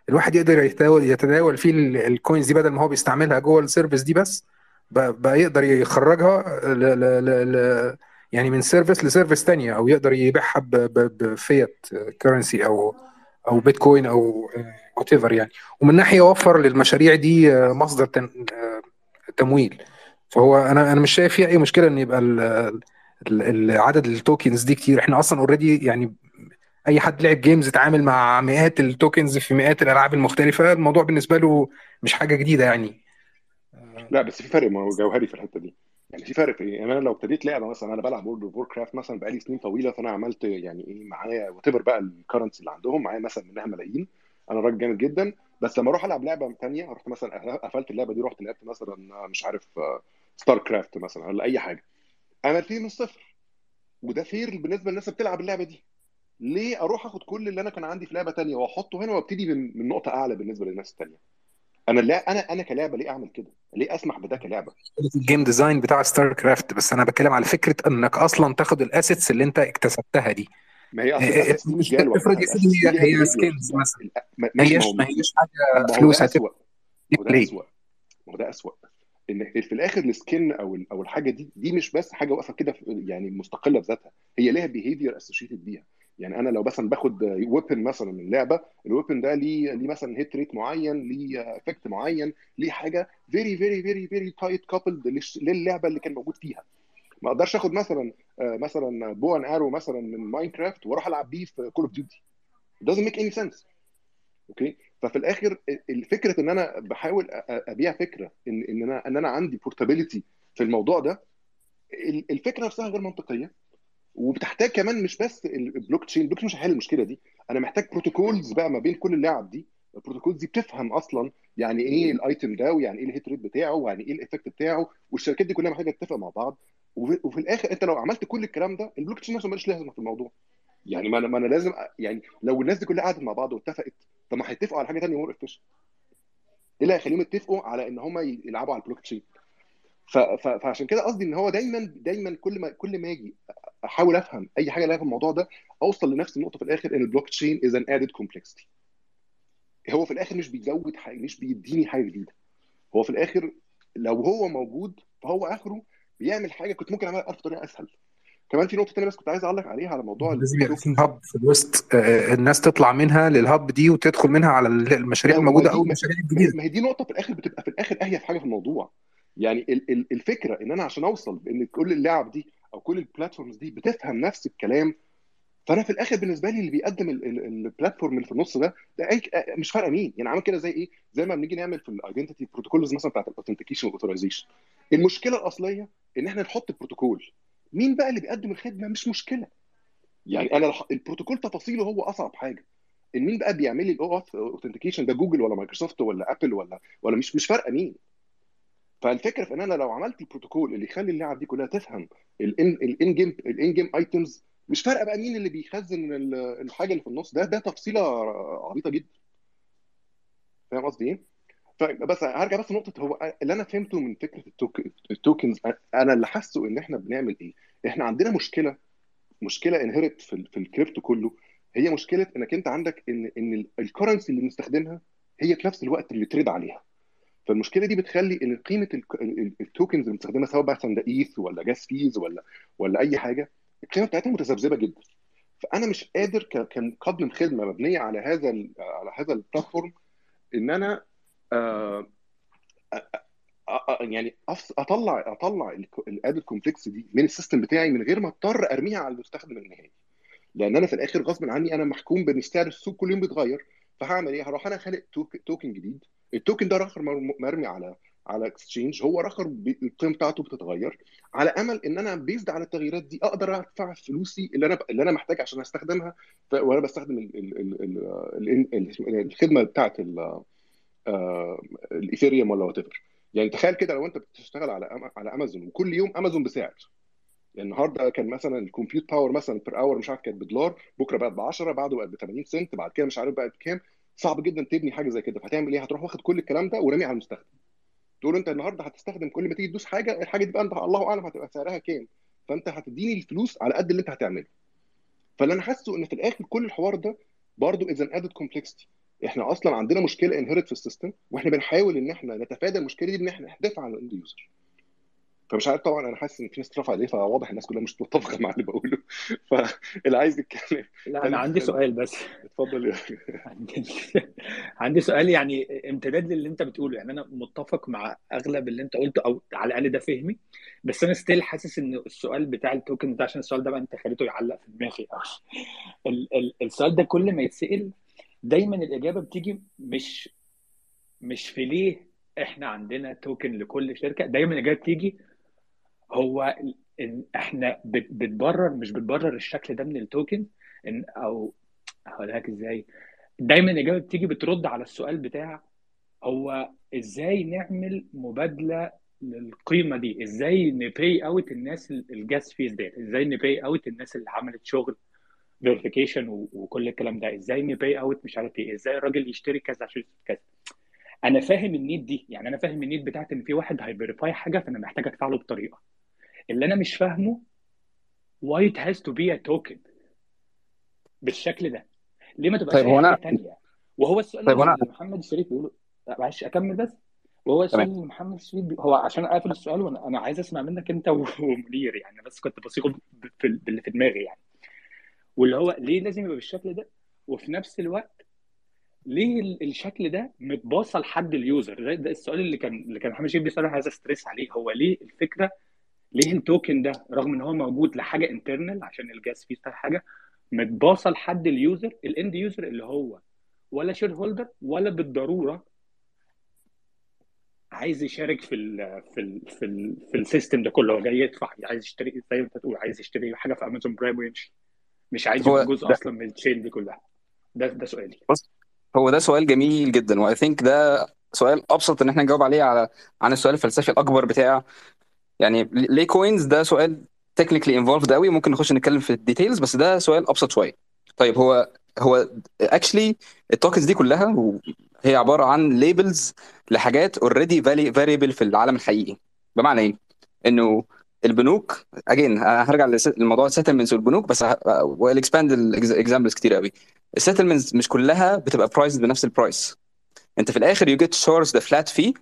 الواحد يقدر يتداول يتداول فيه ال- ال coins دي بدل ما هو بيستعملها جوه ال service دي بس بقى, يقدر يخرجها ل ل ل يعني من service ل service تانية أو يقدر يبيعها ب- ب- ب fiat currency أو أو بيتكوين أو وات يعني. ومن ناحية يوفر للمشاريع دي مصدر تن- آه، تمويل فهو أنا أنا مش شايف فيه أي مشكلة إن يبقى ال- ال- ال- عدد ال tokens دي كتير. إحنا أصلا already يعني أي حد لعب games اتعامل مع مئات ال tokens في مئات الألعاب المختلفة الموضوع بالنسبة له مش حاجة جديدة يعني. لا بس في فرق جوهري في الحتة دي. يعني في فرق إيه؟ يعني أنا لو ابتديت لعبة مثلا أنا بلعب World of Warcraft مثلا بقالي سنين طويلة فأنا عملت يعني إيه معايا وات بقى ال currency اللي عندهم معايا مثلا منها ملايين. أنا راجل جامد جدا. بس لما أروح العب لعبه ثانية رحت مثلا قفلت اللعبه دي رحت لعبت مثلا مش عارف StarCraft مثلا ولا أي حاجة. أنا ابتدي من الصفر وده fair بالنسبة للناس اللي بتلعب اللعبة دي. ليه أروح آخد كل اللي أنا كان عندي في لعبة تانية وأحطه هنا وأبتدي من نقطة أعلى بالنسبة للناس التانية؟ أنا لا أنا أنا كلعبة ليه أعمل كده؟ ليه أسمح بده كلعبة؟ ال game design بتاع StarCraft بس أنا بتكلم على فكرة إنك أصلا تاخد ال assets اللي أنت اكتسبتها دي. ما هي اصل إيه- دي مش افرض يا سيدي دي هي هي skills مثلا. ما- هيش ما هيش حاجة فلوس هتبقى ما هو ده بلاي أسوأ. ما هو ده أسوأ. إن في الآخر ال skin أو أو الحاجة دي دي مش بس حاجة واقفة كده يعني مستقلة بذاتها هي ليها behavior associated بيها. يعني أنا لو مثلا باخد weapon مثلا من لعبة ال weapon ده ليه ليه مثلا hit rate معين ليه effect معين ليه حاجة very very very very tight coupled للعبة اللي كان موجود فيها. ما أقدرش آخد مثلا مثلا bow and arrow مثلا من Minecraft وأروح ألعب بيه في Call of Duty doesn't make any sense. أوكي ففي الآخر الفكرة إن أنا بحاول أبيع فكرة ان إن أنا إن أنا عندي portability في الموضوع ده ال- الفكرة نفسها غير منطقية. وبتحتاج كمان مش بس ال blockchain ال blockchain مش هيحل المشكلة دي. أنا محتاج protocols بقى ما بين كل اللعب دي. ال protocols دي بتفهم أصلا يعني إيه ال item ده ويعني إيه ال hit rate بتاعه ويعني إيه ال effect بتاعه. والشركات دي كلها محتاجة تتفق مع بعض. وفي, وفي الآخر أنت لو عملت كل الكلام ده البلوك تشين نفسه مالوش لازمة في الموضوع. يعني ما أنا ما أنا لازم يعني لو الناس دي كلها قعدت مع بعض واتفقت طب ما هيتفقوا على حاجة ثانية مور efficient. إيه اللي هيخليهم يتفقوا على إن هم يلعبوا على البلوك تشين؟ فعشان كده قصدي إن هو دايما دايما كل ما كل ما أجي أحاول أفهم أي حاجة لها في الموضوع ده أوصل لنفس النقطة في الآخر إن ال blockchain is an added complexity هو في الآخر مش بيزود حاجة مش بيديني حاجة جديدة. هو في الآخر لو هو موجود فهو آخره بيعمل حاجة كنت ممكن أعملها بطريقة أسهل. كمان في نقطة ثانية بس كنت عايز اعلق عليها على موضوع لازم يبقى في هب في الوسط. آه، الناس تطلع منها للهب دي وتدخل منها على المشاريع الموجودة أو المشاريع الجديدة. ما هي دي نقطة في الآخر بتبقى في الآخر اهيف حاجة في الموضوع. يعني ال- ال- الفكرة إن أنا عشان أوصل بان كل اللعب دي أو كل البلاتفورمز دي بتفهم نفس الكلام فأنا في الآخر بالنسبة لي اللي بيقدم ال- ال- البلاتفورم اللي في النص ده ده مش فارقة مين. يعني عامل كده زي إيه؟ زي ما بنيجي نعمل في ال identity protocols مثلا بتاعت ال authentication وال authorization المشكلة الأصلية إن إحنا نحط البروتوكول مين بقى اللي بيقدم الخدمة؟ مش مشكلة. يعني أنا البروتوكول تفاصيله هو أصعب حاجة. مين بقى بيعمل لي ال au- authentication ده جوجل ولا مايكروسوفت ولا أبل ولا ولا مش مش فارقة مين. فالفكرة في إن أنا لو عملت البروتوكول اللي يخلي اللعب دي كلها تفهم ال in-game ال in-game items مش فارقة بقى مين اللي بيخزن ال- الحاجة اللي في النص ده ده تفصيلة عبيطة جدا فاهم قصدي إيه؟ فبس هرجع بس لنقطة هو اللي أنا فهمته من فكرة ال tok... ال tokens أنا اللي حاسه إن إحنا بنعمل إيه؟ إحنا عندنا مشكلة مشكلة inherent في في الكريبتو كله هي مشكلة إنك أنت عندك ان إن ال currency اللي بنستخدمها هي في نفس الوقت اللي trade عليها فالمشكلة دي بتخلي إن قيمة ال tokens اللي بنستخدمها سواء بقى Eth ولا gas fees ولا ولا أي حاجة القيمه بتاعتها متذبذبة جدا. فأنا مش قادر كمقدم خدمه مبنية على هذا على هذا ال platform إن أنا آه، يعني أطلع أطلع ال added complexity دي من ال system بتاعي من غير ما أضطر أرميها على المستخدم النهائي. لأن أنا في الآخر غصب عني أنا محكوم بإن سعر السوق كل يوم بيتغير فهعمل إيه؟ هروح أنا خالق tok- token جديد. ال token ده مر- مرمي على على exchange هو رخر بي- القيمه بتاعته بتتغير. على أمل إن أنا based على التغييرات دي أقدر أدفع فلوسي اللي أنا اللي أنا محتاج عشان أستخدمها وأنا بستخدم ال- ال- ال- ال- ال- الخدمة بتاعت ال- آه، ال Ethereum ولا what يعني تخيل كده لو أنت بتشتغل على على امازون وكل يوم امازون بسعر. يعني النهارده كان مثلا ال compute power مثلا per hour مش عارف كانت بدولار بكرة بقت ب 10 بعده بقت ب 80 سنت بعد كده مش عارف بقت بكام صعب جدا تبني حاجة زي كده. فهتعمل إيه؟ هتروح واخد كل الكلام ده ورامي على المستخدم. تقول له انت النهارده هتستخدم كل ما تيجي تدوس حاجة الحاجة دي بقى انت الله اعلم هتبقى سعرها كام. فانت هتديني الفلوس على قد اللي انت هتعمله. فاللي أنا حاسه ان في الآخر كل الحوار ده برضه is an added complexity إحنا أصلا عندنا مشكلة inherent في ال system وإحنا بنحاول إن إحنا نتفادى المشكلة دي ان إحنا نحدفها على ال end user فمش عارف طبعا أنا حاسس إن في ناس بترفع عليه فواضح الناس كلها مش متفقة مع اللي بقوله. فاللي عايز يتكلم. لا أنا عندي سؤال بس. اتفضل يا عندي سؤال يعني امتداد للي أنت بتقوله. يعني أنا متفق مع أغلب اللي أنت قلته أو على الأقل ده فهمي. بس أنا ستيل حاسس إن السؤال بتاع التوكن ده عشان السؤال ده بقى أنت خليته يعلق في دماغي. قوي ال- ال- السؤال ده كل ما يتسأل دايما الإجابة بتيجي مش مش في ليه إحنا عندنا توكن لكل شركة. دايما الإجابة بتيجي هو إن إحنا بت- بتبرر مش بتبرر الشكل ده من التوكن إن أو هقولها لك إزاي. دايما الإجابة بتيجي بترد على السؤال بتاع هو إزاي نعمل مبادلة للقيمة دي؟ إزاي ن pay out الناس ال gas fees ديت؟ إزاي ن pay out الناس اللي عملت شغل verification وكل الكلام ده؟ إزاي ن pay out مش عارف إيه؟ إزاي الراجل يشتري كذا عشان كذا؟ أنا فاهم ال need دي يعني أنا فاهم ال need بتاعت إن في واحد هي verify حاجة فأنا محتاج أدفع له بطريقة. اللي أنا مش فاهمه why it has to be a token بالشكل ده. ليه ما تبقاش طيب هو أنا تانية؟ وهو السؤال طيب اللي محمد الشريف بيقوله معلش أكمل بس. وهو السؤال اللي محمد الشريف بي... هو عشان أقفل السؤال وأنا أنا عايز أسمع منك أنت ومنير يعني بس كنت بصيغه باللي في دماغي يعني. واللي هو ليه لازم يبقى بالشكل ده؟ وفي نفس الوقت ليه ال- الشكل ده متباصى لحد ال user؟ ده, ده السؤال اللي كان اللي كان محمد شريف بيسأله عايز أ stress عليه. هو ليه الفكرة ليه ال token ده رغم إن هو موجود لحاجة internal عشان ال gas fee حاجة متباصى لحد ال user ال end user اللي هو ولا shareholder ولا بالضرورة عايز يشارك في ال في ال في ال في ال system ده كله. هو جاي يدفع عايز يشتري زي ما انت تقول عايز يشتري حاجة في Amazon Prime ويمشي. مش عايز يبقى جزء ده أصلا من ال chain دي كلها. ده ده سؤالي. بص هو ده سؤال جميل جدا و I think ده سؤال أبسط إن إحنا نجاوب عليه على عن السؤال الفلسفي الأكبر بتاع يعني ليه coins ده سؤال technically involved قوي ممكن نخش نتكلم في ال details بس ده سؤال أبسط شوية. طيب هو هو actually ال tokens دي كلها هي عبارة عن labels لحاجات already variable في العالم الحقيقي. بمعنى إيه؟ إنه البنوك again هرجع لموضوع ال settlements والبنوك بس وال expand ال examples كتير قوي ال settlements مش كلها بتبقى priced بنفس ال price أنت في الآخر you get charged the flat fee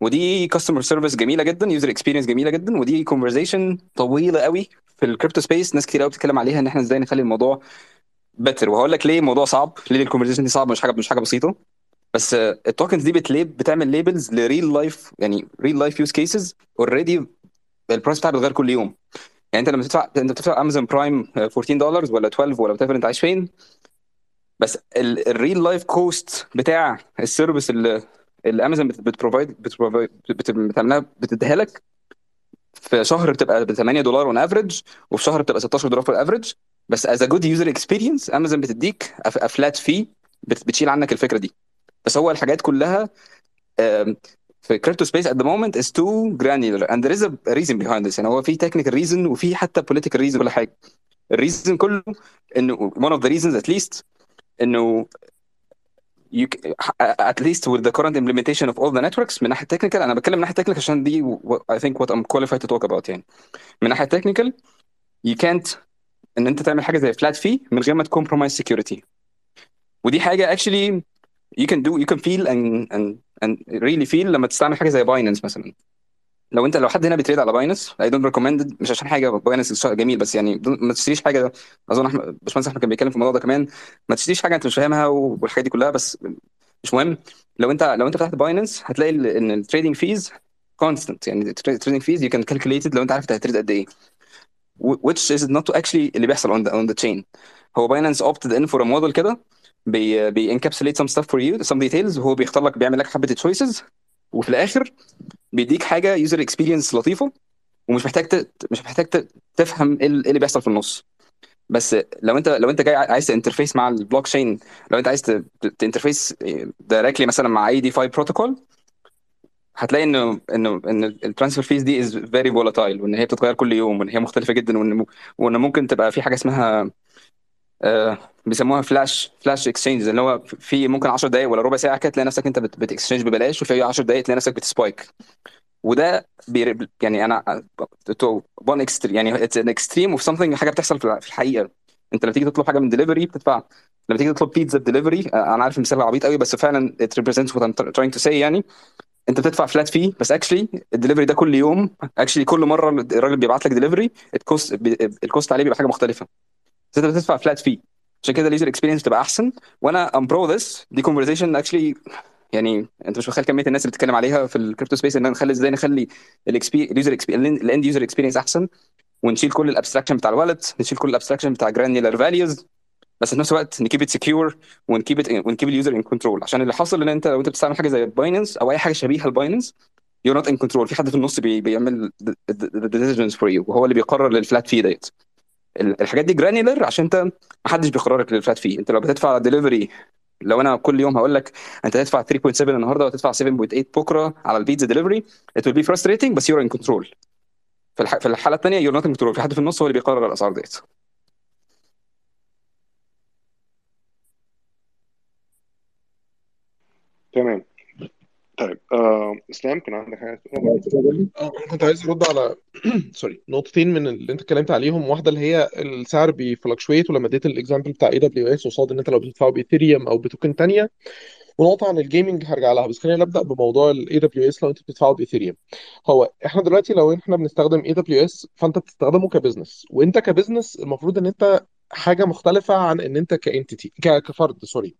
ودي customer service جميلة جدا user experience جميلة جدا ودي conversation طويلة قوي في ال crypto space ناس كتير قوي بتتكلم عليها إن إحنا إزاي نخلي الموضوع better وهقول لك ليه الموضوع صعب ليه ال conversation دي صعبة مش حاجة مش حاجة بسيطة. بس ال tokens دي بتليب بتعمل labels ل real life يعني real life use cases already ال price بتاعها بيتغير كل يوم. يعني أنت لما تدفع أنت بتدفع امازون برايم 14 دولار ولا 12 ولا whatever أنت عايش فين بس ال real life cost بتاع ال service اللي اللي امازون بت provide بتعملها بتديها لك في شهر بتبقى ب 8 دولار on average وفي شهر بتبقى 16 دولار في ال average بس as a good user experience أمازون بتديك a flat fee بتشيل عنك الفكرة دي. بس هو الحاجات كلها في crypto space at the moment is too granular. And there is a reason behind this. يعني هو في technical reason وفي حتى political reason كل حاجة. ال reason كله انه one of the reasons at least إنه you c- at least with the current implementation of all the networks من ناحيه technical انا بتكلم من ناحيه technical عشان دي what- I think what I'm qualified to talk about يعني من ناحيه technical you can't ان انت تعمل حاجه زي flat fee من غير ما تكمبرومايز security ودي حاجه actually you can do you can feel and and and really feel لما تستعمل حاجه زي باينانس مثلا لو انت لو حد هنا بي trade على باينانس I don't recommend مش عشان حاجة باينانس جميل بس يعني ما تشتريش حاجة. أظن أحمد باشمهندس أحمد كان بيتكلم في الموضوع ده كمان. ما تشتريش حاجة أنت مش فاهمها والحاجات دي كلها بس مش مهم. لو انت لو انت فتحت باينانس هتلاقي إن ال trading fees constant يعني ال trading fees you can calculate it لو انت عارف انت هت trade قد إيه. which is not actually اللي بيحصل on the on the chain. هو باينانس opted in for a model كده بي بي encapsulate some stuff for you some details وهو بيختار لك بيعمل لك حبة choices. وفي الآخر بيديك حاجة user experience لطيفة ومش محتاج ت... مش محتاج. تفهم إيه إيه اللي بيحصل في النص بس لو انت لو أنت جاي عايز ت interface مع البلوك تشين لو أنت عايز ت interface directly مثلا مع أي DeFi protocol هتلاقي انه انه إن ال transfer fees دي is very volatile وإن هي بتتغير كل يوم وإن هي مختلفة جدا وان وإن ممكن تبقى في حاجة اسمها بيسموها flash flash exchange اللي هو في ممكن 10 دقائق ولا ربع ساعة كده تلاقي نفسك انت بت- بت exchange ببلاش وفي 10 دقائق تلاقي نفسك بت spike. وده. يعني أنا on extreme يعني it's an extreme of something حاجة بتحصل في الحقيقة. انت لما تيجي تطلب حاجة من دليفري بتدفع. لما تيجي تطلب بيتزا بدليفري أنا عارف المثال عبيط قوي بس فعلا it represents what I'm trying to يعني. انت بتدفع flat fee بس actually ال delivery ده كل يوم actually كل مرة الراجل بيبعت لك delivery ال cost ال cost عليه بيبقى حاجة مختلفة. بس انت بتدفع flat fee عشان كده ال user experience بتبقى أحسن. وأنا I'm pro this دي conversation actually يعني انت مش متخيل كمية الناس اللي بتتكلم عليها في ال crypto space إن نخلي إزاي نخلي ال user ال end user experience أحسن. ونشيل كل ال abstraction بتاع ال wallet نشيل كل ال abstraction بتاع granular values بس في نفس الوقت نكيب ات سكيور ونكيب ات ونكيب اليوزر ان كنترول عشان اللي حاصل إن أنت لو انت بتستعمل حاجة زي باينانس أو أي حاجة شبيهة لباينانس you're not in control في حد في النص بي بيعمل decisions for you وهو اللي بيقرر لل flat fee ديت. الحاجات دي granular عشان انت ما حدش بيقرر لك لل flat fee انت لو بتدفع ديليفري لو أنا كل يوم هقول لك انت هتدفع 3.7 النهارده وهتدفع 7.8 بكرة على البيتزا delivery it will be frustrating بس you're in control. في. في الحالة الثانية you're not in control. في حد في النص هو اللي بيقرر الأسعار ديت. تمام. طيب آه إسلام كان عندك حاجة تقولها؟ آه أنا كنت عايز أرد على sorry نقطتين من اللي أنت اتكلمت عليهم. واحدة اللي هي السعر بي fluctuate ولما اديت ال example بتاع AWS قصاد إن أنت لو بتدفعه بإيثيريوم أو ب token تانية. ونقطة عن ال gaming هرجع لها بس خلينا نبدأ بموضوع ال AWS لو أنت بتدفعه بإيثيريوم. هو إحنا دلوقتي لو إحنا بنستخدم AWS فأنت بتستخدمه ك business. وأنت ك business المفروض إن أنت حاجة مختلفة عن إن أنت ك entity كفرد sorry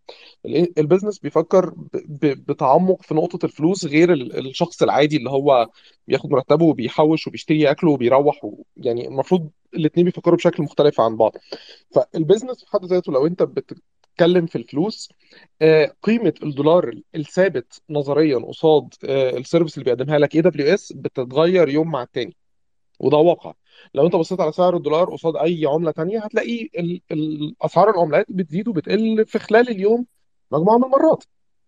ال- ال business بيفكر بتعمق في نقطة الفلوس غير ال- الشخص العادي اللي هو بياخد مرتبه وبيحوش وبيشتري ياكله وبيروح. يعني المفروض الاثنين بيفكروا بشكل مختلف عن بعض فال business في حد ذاته لو أنت بتتكلم في الفلوس آه، قيمة الدولار الثابت نظريا قصاد آه، ال service اللي بيقدمها لك AWS بتتغير يوم مع التاني وده واقع. لو انت بصيت على سعر الدولار قصاد أي عملة تانية هتلاقي اسعار العملات بتزيد وبتقل في خلال اليوم مجموعة من المرات.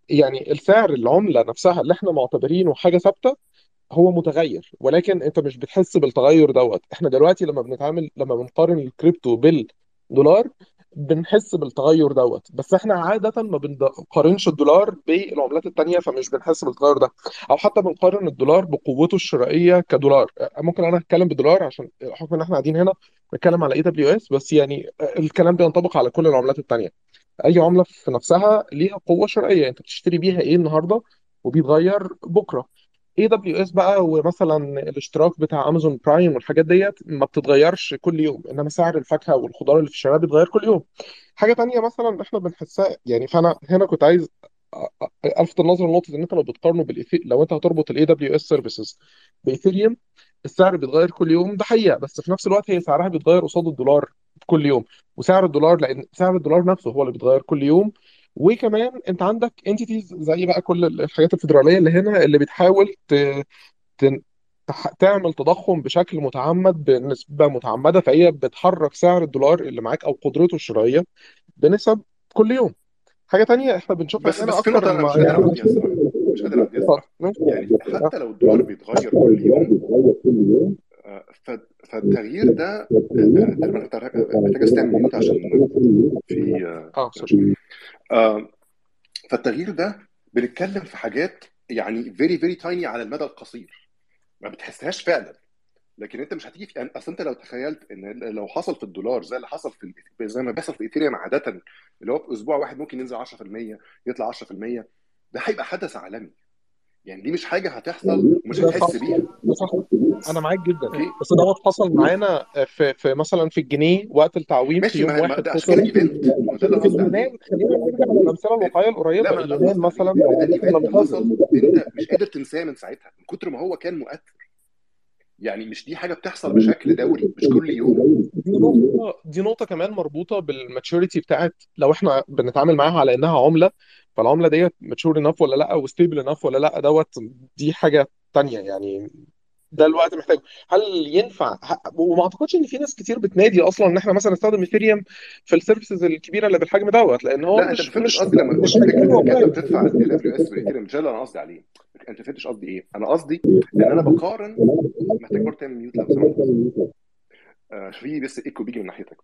يعني السعر العملة نفسها اللي إحنا معتبرينه حاجة ثابتة هو متغير ولكن انت مش بتحس بالتغير دوت. إحنا دلوقتي لما بنتعامل لما بنقارن الكريبتو بالدولار بنحس بالتغير دوت. بس إحنا عادة ما بنقارنش الدولار بالعملات التانية فمش بنحس بالتغير ده. أو حتى بنقارن الدولار بقوته الشرائية كدولار. ممكن أنا أتكلم بالدولار عشان حكم إن إحنا قاعدين هنا نتكلم على AWS بس يعني الكلام ده ينطبق على كل العملات التانية. أي عملة في نفسها ليها قوة شرائية. أنت بتشتري بيها إيه النهاردة؟ وبيتغير بكرة. AWS بقى ومثلا الاشتراك بتاع امازون برايم والحاجات ديت ما بتتغيرش كل يوم إنما سعر الفاكهة والخضار اللي في الشارع بيتغير كل يوم. حاجة تانية مثلا إحنا بنحسها يعني فأنا هنا كنت عايز ألفت النظر لنقطة إن أنت لو بتقارنه بال Ethe لو أنت هتربط ال AWS services بايثيريوم السعر بيتغير كل يوم ده حقيقة بس في نفس الوقت هي سعرها بيتغير قصاد الدولار كل يوم. وسعر الدولار لأن سعر الدولار نفسه هو اللي بيتغير كل يوم وكمان انت عندك انتيتيز زي بقى كل الحاجات الفيدرالية اللي هنا اللي بتحاول ت... ت... تح- تعمل تضخم بشكل متعمد بنسبة متعمدة فهي بتحرك سعر الدولار اللي معاك أو قدرته الشرائية بنسب كل يوم. حاجة تانية إحنا بنشوفها بس هنا بس في أنا ما مش قادر يعني أعديها الصراحة. مش قادر الصراحة. ماشي. يعني حتى لو الدولار بيتغير كل يوم فالتغيير ده آه، محتاج استعمل mute عشان في آه، آه آه، فالتغيير ده بنتكلم في حاجات يعني very very tiny على المدى القصير ما بتحسهاش فعلا. لكن أنت مش هتيجي في يعني أصل أنت لو تخيلت إن لو حصل في الدولار زي اللي حصل في زي ما بيحصل في Ethereum عاده اللي هو في أسبوع واحد ممكن ينزل 10% يطلع 10% ده هيبقى حدث عالمي. يعني دي مش حاجة هتحصل ومش هتحس بيها. أنا معاك جدا. أوكي بس دوت حصل معانا في, في مثلا في الجنيه وقت التعويم في ماشي يوم ما, واحد ده عشان event في اليونان خلينا نرجع للأمثلة الواقعية لا القريبه ما أنا ده اليونان مثلا عليه ان ده لما كنا event بنهزر حصل أنت مش قادر تنساه من ساعتها من كتر ما هو كان مؤثر. يعني مش دي حاجة بتحصل بشكل دوري مش كل يوم. دي نقطة دي نقطة كمان مربوطة بال maturity بتاعت لو إحنا بنتعامل معاها على إنها عملة فالعملة ديت mature enough ولا لأ و stable enough ولا لأ دوت دي حاجة تانية يعني. ده الوقت محتاجه. هل ينفع؟ ه- وما اعتقدش ان في ناس كتير بتنادي أصلا إن إحنا مثلا نستخدم Ethereum في ال services الكبيرة اللي بالحجم دوت لأن هو لا أنت ما مش فهمتش مش قصدي لما مش أنت بتدفع AWS وال Ethereum مش ده اللي أنا قصدي عليه. أنت ما فهمتش قصدي إيه؟ أنا قصدي إن أنا بقارن محتاج برضه تعمل mute لو سمحت. آه في بس ايكو بيجي من ناحيتك.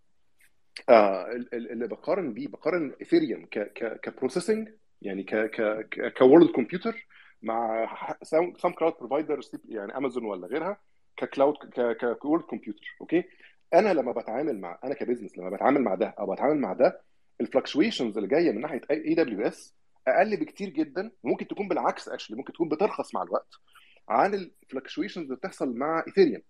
آه ال- ال- اللي بقارن بيه بقارن Ethereum ك ك ك processing يعني ك ك ك ك world computer مع some cloud provider يعني امازون ولا غيرها ك cloud ك ك world computer أوكي أنا لما بتعامل مع أنا ك business لما بتعامل مع ده أو بتعامل مع ده ال fluctuations اللي جاية من ناحية AWS أقل بكتير جدا ممكن تكون بالعكس actually ممكن تكون بترخص مع الوقت عن ال fluctuations اللي بتحصل مع Ethereum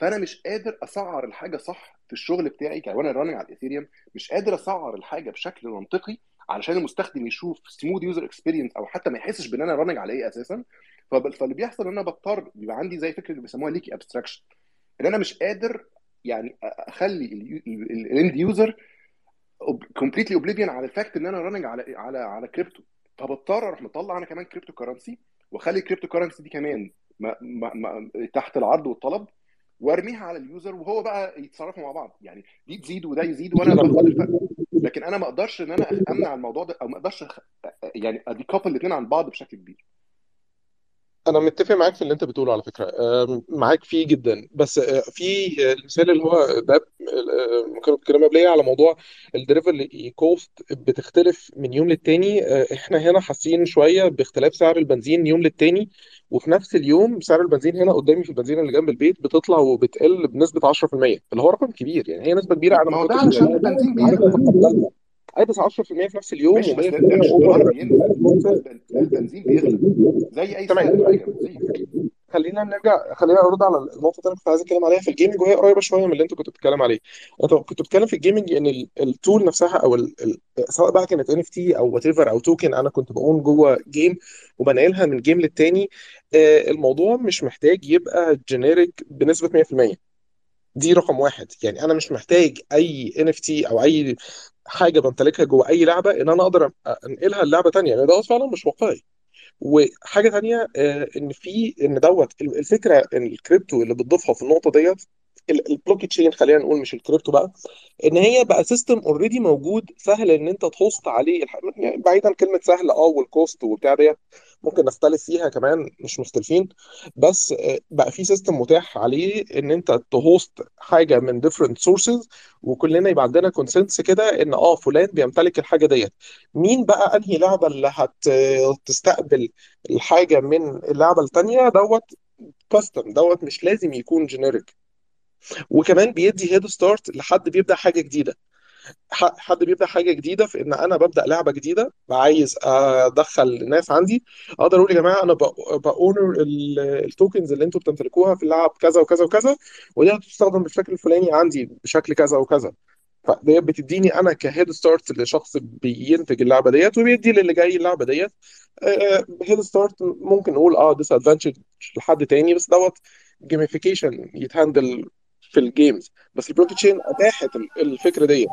فأنا مش قادر أسعر الحاجة صح في الشغل بتاعي وأنا running على ال Ethereum مش قادر أسعر الحاجة بشكل منطقي علشان المستخدم يشوف smooth user experience أو حتى ما يحسش بإن أنا running على إيه أساسا. فاللي بيحصل إن أنا بضطر بيبقى عندي زي فكرة اللي بيسموها leaky abstraction إن أنا مش قادر يعني أخلي ال end user completely oblivious على ال fact إن أنا running على على على كريبتو فبضطر أروح مطلع أنا كمان cryptocurrency وأخلي ال cryptocurrency دي كمان ما ما ما تحت العرض والطلب وأرميها على ال user وهو بقى يتصرفوا مع بعض. يعني دي تزيد وده يزيد وأنا الفرق لكن أنا ما أقدرش ان أنا امنع الموضوع ده أو ما أقدرش يعني a decouple الاثنين عن بعض بشكل كبير أنا متفق معاك في اللي أنت بتقوله على فكرة آم، معاك فيه جدا. بس آه، في آه، المثال اللي هو ده آه، ممكن نتكلم قبليه على موضوع ال delivery cost بتختلف من يوم للتاني. آه، إحنا هنا حاسين شوية باختلاف سعر البنزين يوم للتاني وفي نفس اليوم سعر البنزين هنا قدامي في البنزينه اللي جنب البيت بتطلع وبتقل بنسبة 10% اللي هو رقم كبير يعني هي نسبة كبيرة أنا ما ما هو ده كنتش علشان البنزين بيغلى اي بس 10% في نفس اليوم ماشي بس و100% ده, مش البن- ده البنزين بيغلى زي أي تمام. خلينا نرجع خلينا ارد على النقطة اللي كنت عايز أتكلم عليها في ال gaming وهي قريبة شوية من اللي أنت كنت بتتكلم عليه. أنت كنت بتتكلم في ال gaming إن ال- ال tool نفسها أو ال... ال... سواء بقى كانت NFT أو whatever أو token أنا كنت بقوم جوه game وبنقلها من game للتاني. آه، الموضوع مش محتاج يبقى generic بنسبة 100% دي رقم واحد. يعني أنا مش محتاج أي NFT أو أي حاجة بمتلكها جوه أي لعبة إن أنا أقدر أنقلها للعبة تانية. لأن ده فعلا مش واقعي. وحاجة تانية آه، إن في إن دوت الفكرة إن الكريبتو اللي بتضيفها في النقطة ديت البلوك تشين خلينا نقول مش الكريبتو بقى إن هي بقى system already موجود سهل إن أنت ت host عليه يعني بعيدا عن كلمة سهل آه وال cost وبتاع ديت ممكن نختلف فيها كمان مش مختلفين. بس آه، بقى في system متاح عليه إن أنت ت host حاجة من different sources وكلنا يبقى عندنا consensus كده إن آه فلان بيمتلك الحاجة ديت. مين بقى أنهي لعبه اللي هتستقبل الحاجة من اللعبه التانية دوت؟ custom دوت مش لازم يكون generic وكمان بيدي head start لحد بيبدأ حاجة جديدة. حد بيبدأ حاجة جديدة في إن أنا ببدأ لعبة جديدة عايز أدخل ناس عندي. أقدر أقول يا جماعة أنا ب honor ال tokens اللي أنتوا بتمتلكوها في اللعب كذا وكذا وكذا ودي هتستخدم بالشكل الفلاني عندي بشكل كذا وكذا. فديت بتديني أنا ك head start لشخص بينتج اللعبة ديت وبيدي للي جاي اللعبة ديت. head start ممكن نقول آه disadvantage لحد تاني بس دوت gamification يت handle في ال games بس البلوك تشين أتاحت ال- الفكرة دي.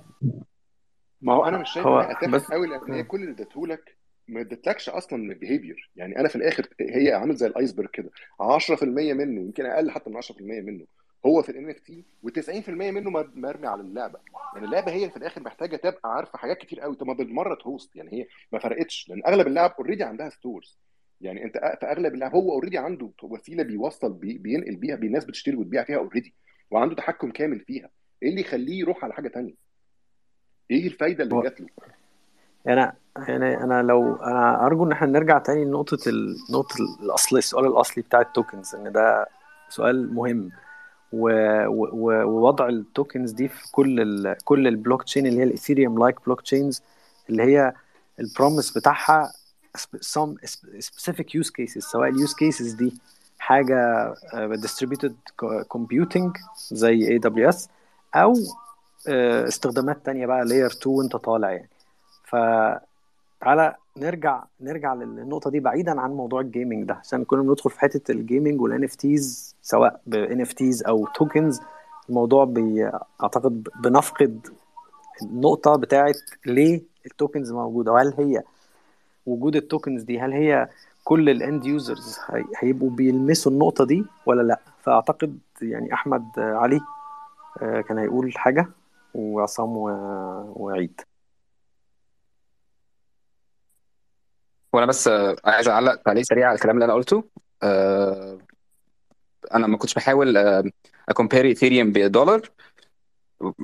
ما هو أنا مش شايف هو أتاحت بس قوي لأن هي كل اللي اديتهولك ما ادتلكش أصلا behavior يعني أنا في الآخر هي عامل زي ال iceberg كده. 10% منه يمكن أقل حتى من 10% منه. هو في ال NFT و90% منه مر- مرمي على اللعبة. يعني اللعبة هي في الآخر محتاجة تبقى عارفة حاجات كتير قوي طب ما بالمرة ت host. يعني هي ما فرقتش. لأن أغلب اللعب already عندها stores يعني أنت في أغلب اللعب هو already عنده وسيلة بيوصل بي بينقل بيها بي الناس بتشتري وتبيع فيها already وعنده تحكم كامل فيها. إيه اللي يخليه يروح على حاجة تانية؟ إيه الفايدة اللي جات له؟ أنا يعني أنا لو أنا أرجو إن إحنا نرجع تاني لنقطة ال- نقطة الاصلي السؤال الأصلي بتاع ال tokens إن ده سؤال مهم. و... و... ووضع ال tokens دي في كل ال... كل البلوك تشين اللي هي ال Ethereum like blockchains اللي هي ال promise بتاعها some specific use cases سواء ال use cases دي حاجة distributed co- computing زي AWS أو uh, استخدامات تانية بقى layer 2 وانت طالع يعني. فتعالى نرجع نرجع للنقطة دي بعيدا عن موضوع ال gaming ده عشان كنا بندخل في حتة ال gaming وال NFTs سواء ب NFTs أو tokens الموضوع بي أعتقد بنفقد النقطة بتاعت ليه ال tokens موجودة وهل هي وجود ال tokens دي هل هي كل ال end users هيبقوا بيلمسوا النقطة دي ولا لأ؟ فأعتقد يعني أحمد علي آه، كان هيقول حاجة وعصام وعيد. وأنا بس آه، عايز أعلق تعليق سريع على الكلام اللي أنا قلته. آه، أنا ما كنتش بحاول ا compare ايثيريوم بدولار.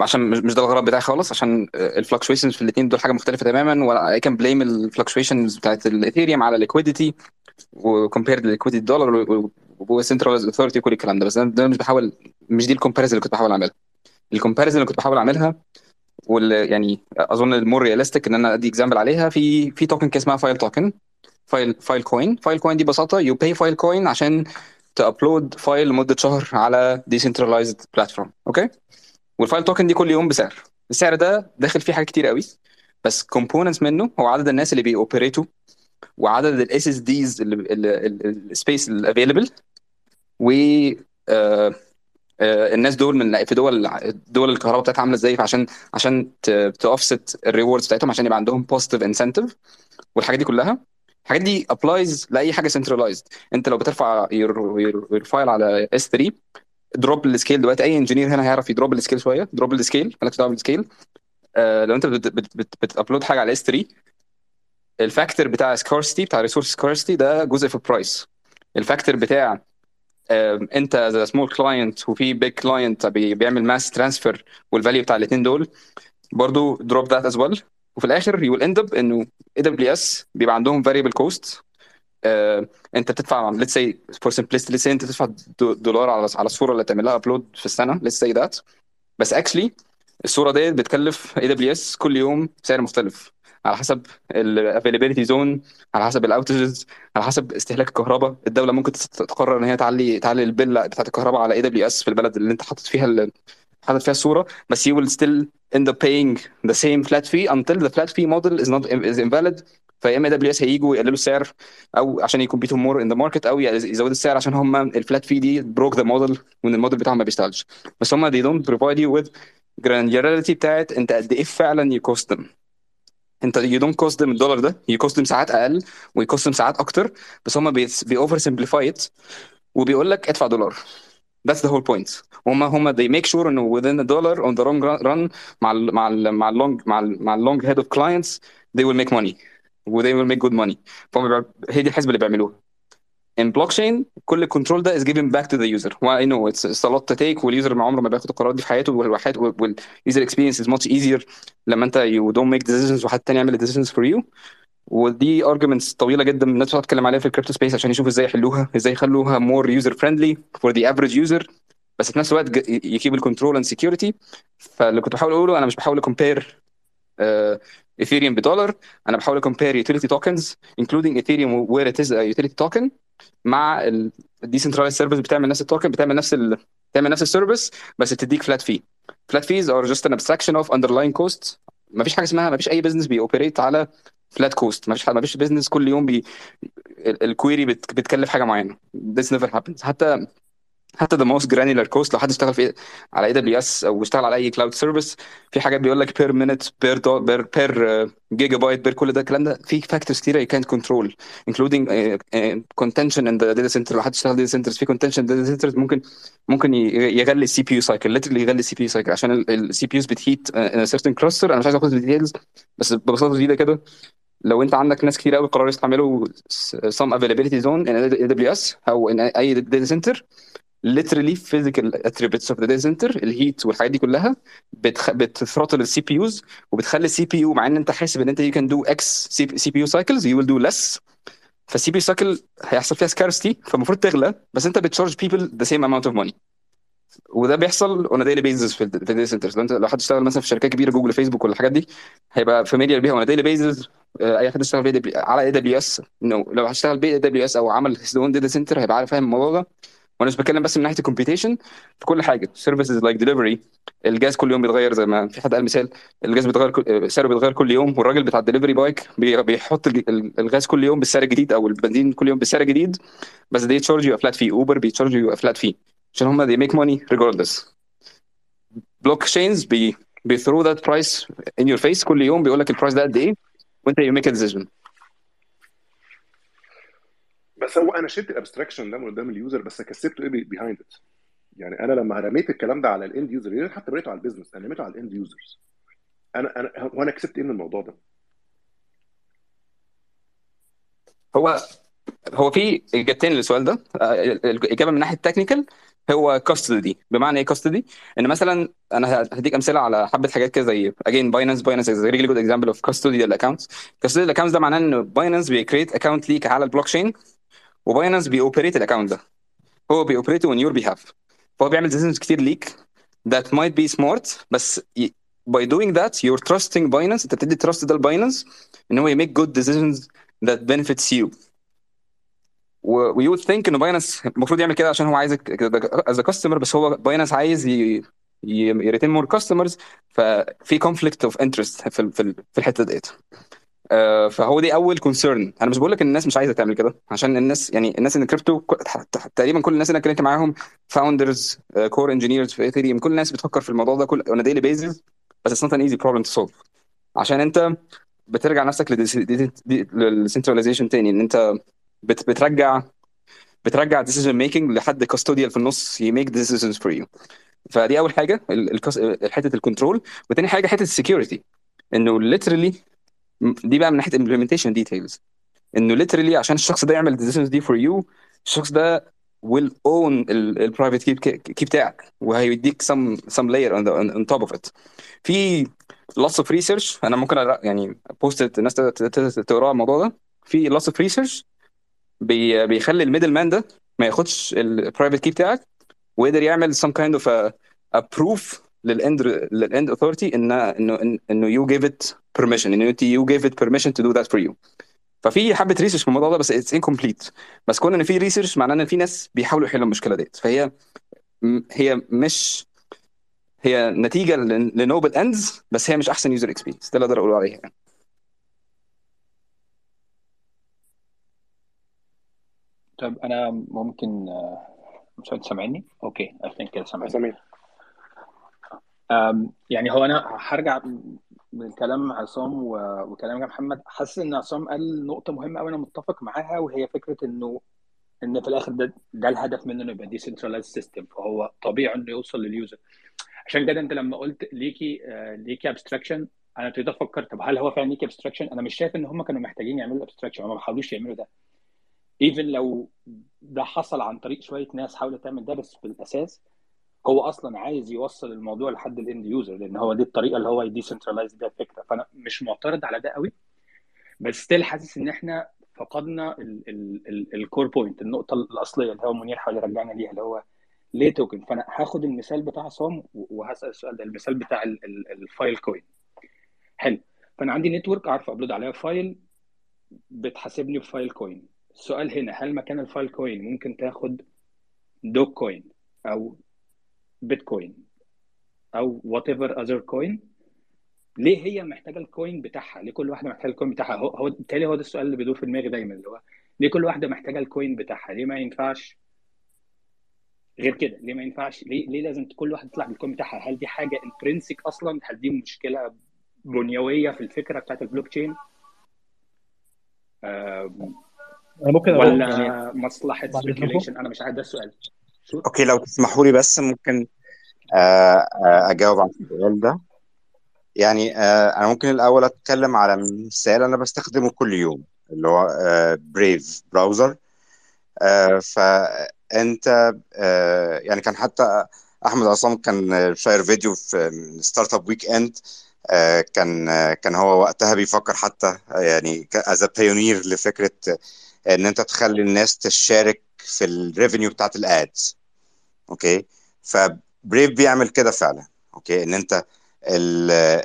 عشان مش ده الغرض بتاعي خالص عشان ال fluctuations في الاثنين دول حاجة مختلفة تماما ولا I can blame ال fluctuations بتاعت الايثيريوم على ال liquidity و compare ال liquidity دولار و central authority وكل الكلام ده. بس أنا مش بحاول مش دي ال comparison اللي كنت بحاول أعملها. ال comparison اللي كنت بحاول أعملها واللي يعني أظن ال more realistic إن أنا أدي example عليها في في token كده اسمها file token file فايل كوين فايل كوين دي ببساطة you buy فايل كوين عشان ت upload file لمدة شهر على decentralized platform okay وال file token دي كل يوم بسعر. السعر ده داخل فيه حاجات كتير قوي بس components منه هو عدد الناس اللي بي operate وا وعدد ال SSDs ال space ال available و آه، آه، الناس دول من في دول دول الكهرباء بتاعتها عاملة إزاي؟ عشان عشان ت offset ال rewards بتاعتهم عشان يبقى عندهم positive incentive والحاجات دي كلها. الحاجات دي applies لأي حاجة centralized أنت لو بترفع your file على S3 drop ال scale دلوقتي. أي engineer هنا هيعرف ي drop ال scale شوية. drop ال scale مالكش دعوة بال scale آه لو أنت بت بت بت بت upload حاجة على S3 ال factor بتاع scarcity بتاع resource scarcity ده جزء في ال price ال factor بتاع آم، أنت as small client وفي big client بيعمل mass transfer وال value بتاع الاثنين دول برضو drop that as well وفي الآخر you end up إنه AWS بيبقى عندهم variable cost انت بتدفع let's say for simplicity let's say انت تدفع دو- دولار على على الصورة اللي تعمل لها upload في السنة let's say that بس actually الصورة ديت بتكلف AWS كل يوم سعر مختلف على حسب ال availability zone على حسب ال outages على حسب استهلاك الكهرباء. الدولة ممكن تقرر إن هي تعلي تعلي ال bill بتاعت الكهرباء على AWS في البلد اللي انت حاطط فيها حاطط فيها الصورة. بس you will still end up paying the same flat fee until the flat fee model is not is invalid. فيا اما AWS هيجوا يقللوا السعر أو عشان ي compete وا more in the market أو يزودوا السعر عشان هم ال flat fee دي broke the model وان الموديل بتاعهم ما بيشتغلش بس هم they don't provide you with granularity بتاعت انت قد إيه فعلا cost them انت you don't cost them الدولار ده cost them ساعات أقل و you cost them ساعات أكتر بس هم بي بي over simplify it وبيقول لك ادفع دولار That's the whole point. هم هم they make sure انه within a dollar on the long run مع ال مع ال مع ال long مع ال مع ال long head of clients they will make money و they will make good money. فهم هي دي الحسبة اللي بيعملوها. In blockchain كل ال control ده back to the user. Well, I know it's, it's a lot to take وال user ما عمره ما بياخد القرارات دي في حياته وال user experience is much easier لما انت you don't make decisions وحد تاني يعمل decisions for you. ودي arguments طويلة جدا الناس بتقعد تتكلم عليها في ال crypto space عشان يشوفوا إزاي يحلوها إزاي يخلوها more user friendly for the average user بس في نفس الوقت ي keep ال control and security فاللي كنت بحاول أقوله أنا مش بحاول ا compare ايثيريوم بدولار أنا بحاول ا compare utility tokens including ايثيريوم where it is utility token مع ال decentralized service بتعمل نفس ال token بتعمل نفس ال... بتعمل نفس ال service بس بتديك flat fee flat fees are just an abstraction of underlying cost ما فيش حاجة اسمها ما فيش أي business بي operate على flat cost ما فيش ما فيش business كل يوم بي ال query بت... بتكلف حاجة معينة. This never happens. حتى حتى the most granular cost لو حد اشتغل في على AWS أو اشتغل على أي cloud service في حاجات بيقول لك per minute per per per gigabyte per كل ده الكلام ده في factors كتيرة including uh, uh, contention in the data center لو حد اشتغل data centers في contention data centers ممكن ممكن يغلي ال CPU cycle literally يغلي ال CPU cycle عشان ال CPUs بت hit a certain cluster. أنا مش عايز أخد details بس ببساطة شديدة كده لو أنت عندك ناس كتير قوي قرروا يستعملوا some availability zone in AWS أو in أي data center literally physical attributes of the data center ال heat والحاجات دي كلها بتخ... بت throttle ال CPUs وبتخلي ال CPU مع إن أنت حاسب إن أنت you can do x CPU cycles you will do less. فال CPU cycle هيحصل فيها scarcity فالمفروض تغلى بس أنت بت charge people the same amount of money. وده بيحصل a daily basis في ال في ال data centers لو انت لو حد اشتغل مثلا في شركات كبيرة جوجل فيسبوك ولا الحاجات دي هيبقى familiar بيها daily basis. آه، أي حد اشتغل على اي دبليو اس لو هشتغل باي دبليو اس أو عمل his own data center هيبقى عارف فاهم الموضوع ده. وأنا مش بتكلم بس من ناحية ال competition في كل حاجة. services like delivery الجاز كل يوم بيتغير زي ما في حد قال مثال. الجاز بيتغير. سعره بيتغير كل يوم والراجل بتاع ال delivery bike بي... بيحط ال- ال- الغاز كل يوم بالسعر الجديد أو البنزين كل يوم بالسعر الجديد. بس charge you a flat fee. اوبر بي charge a flat fee. عشان هم they make money regardless. blockchains بي بي throw that price in your face كل يوم بيقول لك ال price ده قد إيه وانت make a decision. بس هو أنا شلت ال abstraction ده من قدام ال user بس كسبته إيه behind it يعني أنا لما رميت الكلام ده على ال end user يعني حتى رميته على ال business أنا رميته على ال end users. أنا أنا هو أنا كسبت إيه من الموضوع ده؟ هو هو في إجابتين للسؤال ده. آه، الإجابة من ناحية ال technical هو custody بمعنى إيه custody إن مثلا أنا هديك أمثلة على حبة حاجات كده زي again Binance Binance is really good example of custodial accounts custodial accounts ده معناه إن Binance بي create account ليك على ال blockchain و Binance بي operate ال account ده. هو بي operate on your behalf فهو بيعمل decisions كتير ليك that might be smart بس ي- by doing that you're trusting Binance. انت بتدي trust ده ل Binance إن هو ي make good decisions that benefits you. و you think إنه Binance المفروض يعمل كده عشان هو عايزك as customer بس هو Binance عايز ي retain more customers ففي conflict of interest في في ال- في الحتة ديت. فهو دي أول concern أنا مش بقول لك إن الناس مش عايزة تعمل كده عشان الناس يعني الناس اللي كريبتو تقريبا كل الناس اللي أنا اتكلمت معاهم founders core engineers في Ethereum كل الناس بتفكر في الموضوع ده كل on daily basis بس it's not an easy problem to solve عشان أنت بترجع نفسك لل centralization تاني إن أنت بت- بترجع بترجع decision making لحد custodial في النص ي make decisions for you. فدي أول حاجة حتة ال control وتاني حاجة حتة ال security إنه literally دي بقى من ناحية implementation details. إنه literally عشان الشخص ده يعمل decisions دي for you الشخص ده will own ال private key key بتاعك وهيديك some some layer on, the, on, top of it. في lots of research أنا ممكن يعني post الناس تقرأ الموضوع ده. في lots of research بي بيخلي ال middle man ده ما ياخدش ال private key بتاعك ويقدر يعمل some kind of a, a proof لل end لل end authority ان انه إن- إنه you gave it permission. إنه انت you gave it permission to do that for you. ففي حبة research في الموضوع ده بس it's incomplete. بس كون إن في research معناه إن في ناس بيحاولوا يحلوا المشكلة ديت. فهي هي مش هي نتيجة ل noble ends بس هي مش أحسن user experience ده اللي أقدر أقوله عليها يعني. طب أنا ممكن آه، مش سامعني؟ okay I think كده سامعني يعني هو أنا هرجع من كلام عصام و- وكلام محمد. حاسس إن عصام قال نقطة مهمة قوي أنا متفق معاها وهي فكرة إنه إن في الآخر ده ده الهدف منه إنه يبقى decentralized system فهو طبيعي إنه يوصل لل user عشان كده أنت لما قلت leaky آه، leaky abstraction أنا ابتديت أفكر طب هل هو فعلا leaky abstraction أنا مش شايف إن هم كانوا محتاجين يعملوا abstraction هم ما حاولوش يعملوا ده. even لو ده حصل عن طريق شوية ناس حاولت تعمل ده بس في الأساس هو أصلا عايز يوصل الموضوع لحد ال end user لأن هو دي الطريقة اللي هو ي decentralize بيها الفكرة. فأنا مش معترض على ده قوي بس still حاسس إن إحنا فقدنا ال core point النقطة الأصلية اللي هو منير حاول يرجعنا ليها اللي هو ليه token فأنا هاخد المثال بتاع عصام وهسأل السؤال ده المثال بتاع ال- ال- ال Filecoin حلو. فأنا عندي network أعرف upload عليها file بتحاسبني ب Filecoin السؤال هنا هل مكان ال Filecoin ممكن تاخد Dogecoin أو بيتكوين أو whatever other coin ليه هي محتاجة ال coin بتاعها؟ ليه كل واحدة محتاجة ال coin بتاعها؟ هو هو بالتالي هو ده السؤال اللي بيدور في دماغي دايما اللي هو ليه كل واحدة محتاجة ال coin بتاعها؟ ليه ما ينفعش؟ غير كده ليه ما ينفعش؟ ليه ليه لازم كل واحد يطلع بال coin بتاعها؟ هل دي حاجة intrinsic أصلا؟ هل دي مشكلة بنيوية في الفكرة بتاعت البلوك تشين أنا ممكن ولا يعني مصلحة speculation أنا مش عارف ده السؤال. okay لو تسمحوا لي بس ممكن آه، آه، أجاوب على السؤال ده. يعني آه، أنا ممكن الأول أتكلم على مثال أنا بستخدمه كل يوم اللي هو Brave browser فأنت يعني كان حتى أحمد عصام كان share فيديو في Startup Weekend كان كان هو وقتها بيفكر حتى يعني as pioneer لفكرة إن أنت تخلي الناس تشارك في ال revenue بتاعت ال ads. okay؟ ف Brave بيعمل كده فعلا. okay؟ إن أنت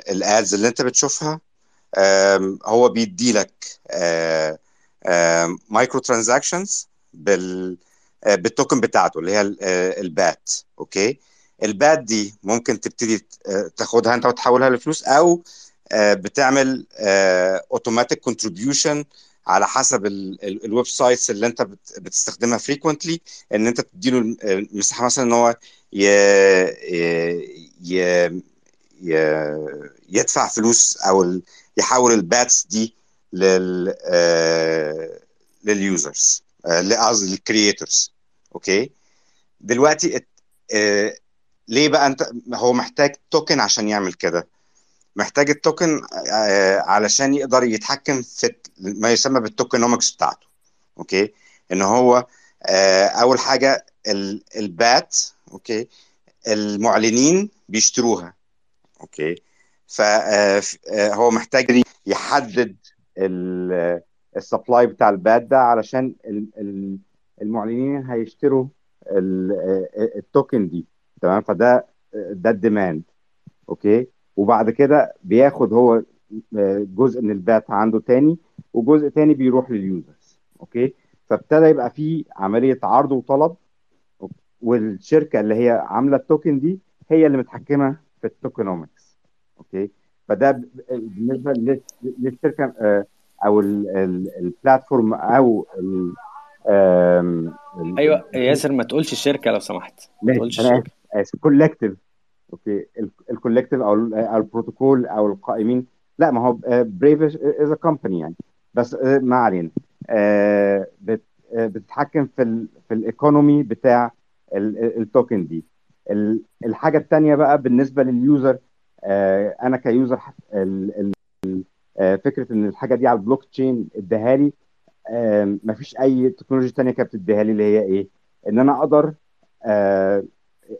ال ads اللي أنت بتشوفها هو بيدي لك micro transactions بال آه، بال token بتاعته اللي هي آه، ال BAT. okay؟ ال BAT دي ممكن تبتدي آه، تاخدها أنت وتحولها لفلوس أو آه، بتعمل automatic contribution على حسب ال- ال- ال websites اللي انت بت- بتستخدمها frequently ان انت تديله الم- المساحة مثلا إن هو ي... ي... ي... يدفع فلوس أو يحول ال BATs دي لل آه، لل users آه، قصدي لل creators okay دلوقتي آه، ليه بقى انت هو محتاج token عشان يعمل كده؟ محتاج ال token آه، علشان يقدر يتحكم في ما يسمى بال tokenomics بتاعته okay؟ إن هو آه، أول حاجة ال- ال BAT okay؟ المعلنين بيشتروها okay؟ فهو محتاج يحدد ال supply بتاع ال BAT ده علشان ال- ال- المعلنين هيشتروا ال- آه، ال token دي تمام؟ فده ده ال demand okay؟ وبعد كده بياخد هو آه، جزء من ال BAT عنده تاني وجزء تاني بيروح لل users okay؟ فابتدى يبقى في عملية عرض وطلب والشركة اللي هي عاملة ال token دي هي اللي متحكمة في ال tokenomics okay؟ فده ب- بالنسبة لل- للشركة آه، أو ال- ال- ال platform أو ال- آم، ال- أيوه ياسر ما تقولش الشركة لو سمحت. ما تقولش الشركة. collective okay. ال collective أو ال- أو البروتوكول أو القائمين. لا ما هو Brave is company يعني. بس آه، ما علينا. آه، آه، بتتحكم في ال في ال economy بتاع ال- ال- ال token دي. ال- الحاجة الثانية بقى بالنسبة لل user أنا ك user فكرة إن الحاجة دي على البلوك تشين اداها لي ما فيش أي تكنولوجيا تانية كانت بتديها لي اللي هي إيه؟ إن أنا أقدر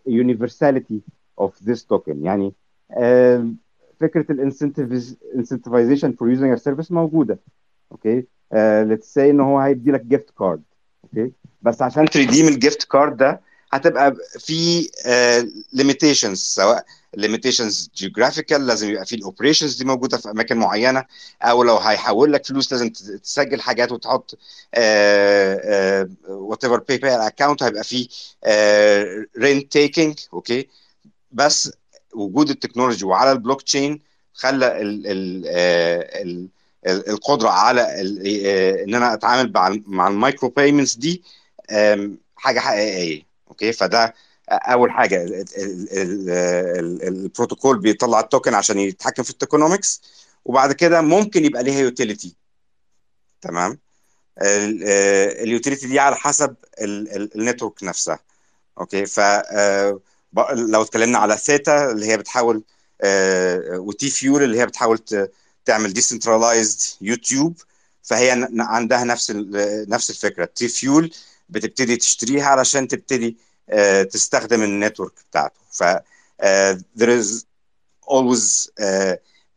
universality of this token. يعني آه، فكرة ال incentivization for using service موجودة. okay let's say إن هو هيدي لك gift card okay بس عشان ت redeem ال gift card ده هتبقى في limitations سواء limitations geographical لازم يبقى في ال operations دي موجودة في أماكن معينة أو لو هيحول لك فلوس لازم تسجل حاجات وتحط whatever PayPal account هيبقى فيه rent taking okay بس وجود ال technology وعلى البلوك تشين خلى ال ال ال ال- القدرة على آه، إن أنا أتعامل مع ال micro payments دي حاجة حقيقية. okay؟ فده أول حاجة. ال- ال- ال- ال- البروتوكول بيطلع ال token عشان يتحكم في ال tokenomics وبعد كده ممكن يبقى ليها utility تمام؟ ال utility دي على حسب ال network نفسها. okay؟ ف آه، لو اتكلمنا على ثيتا اللي هي بتحاول آه، و TFuel اللي هي بتحاول تعمل decentralized YouTube فهي عندها نفس نفس الفكرة. TFuel بتبتدي تشتريها علشان تبتدي آه، تستخدم ال network بتاعته. ف آه، there is always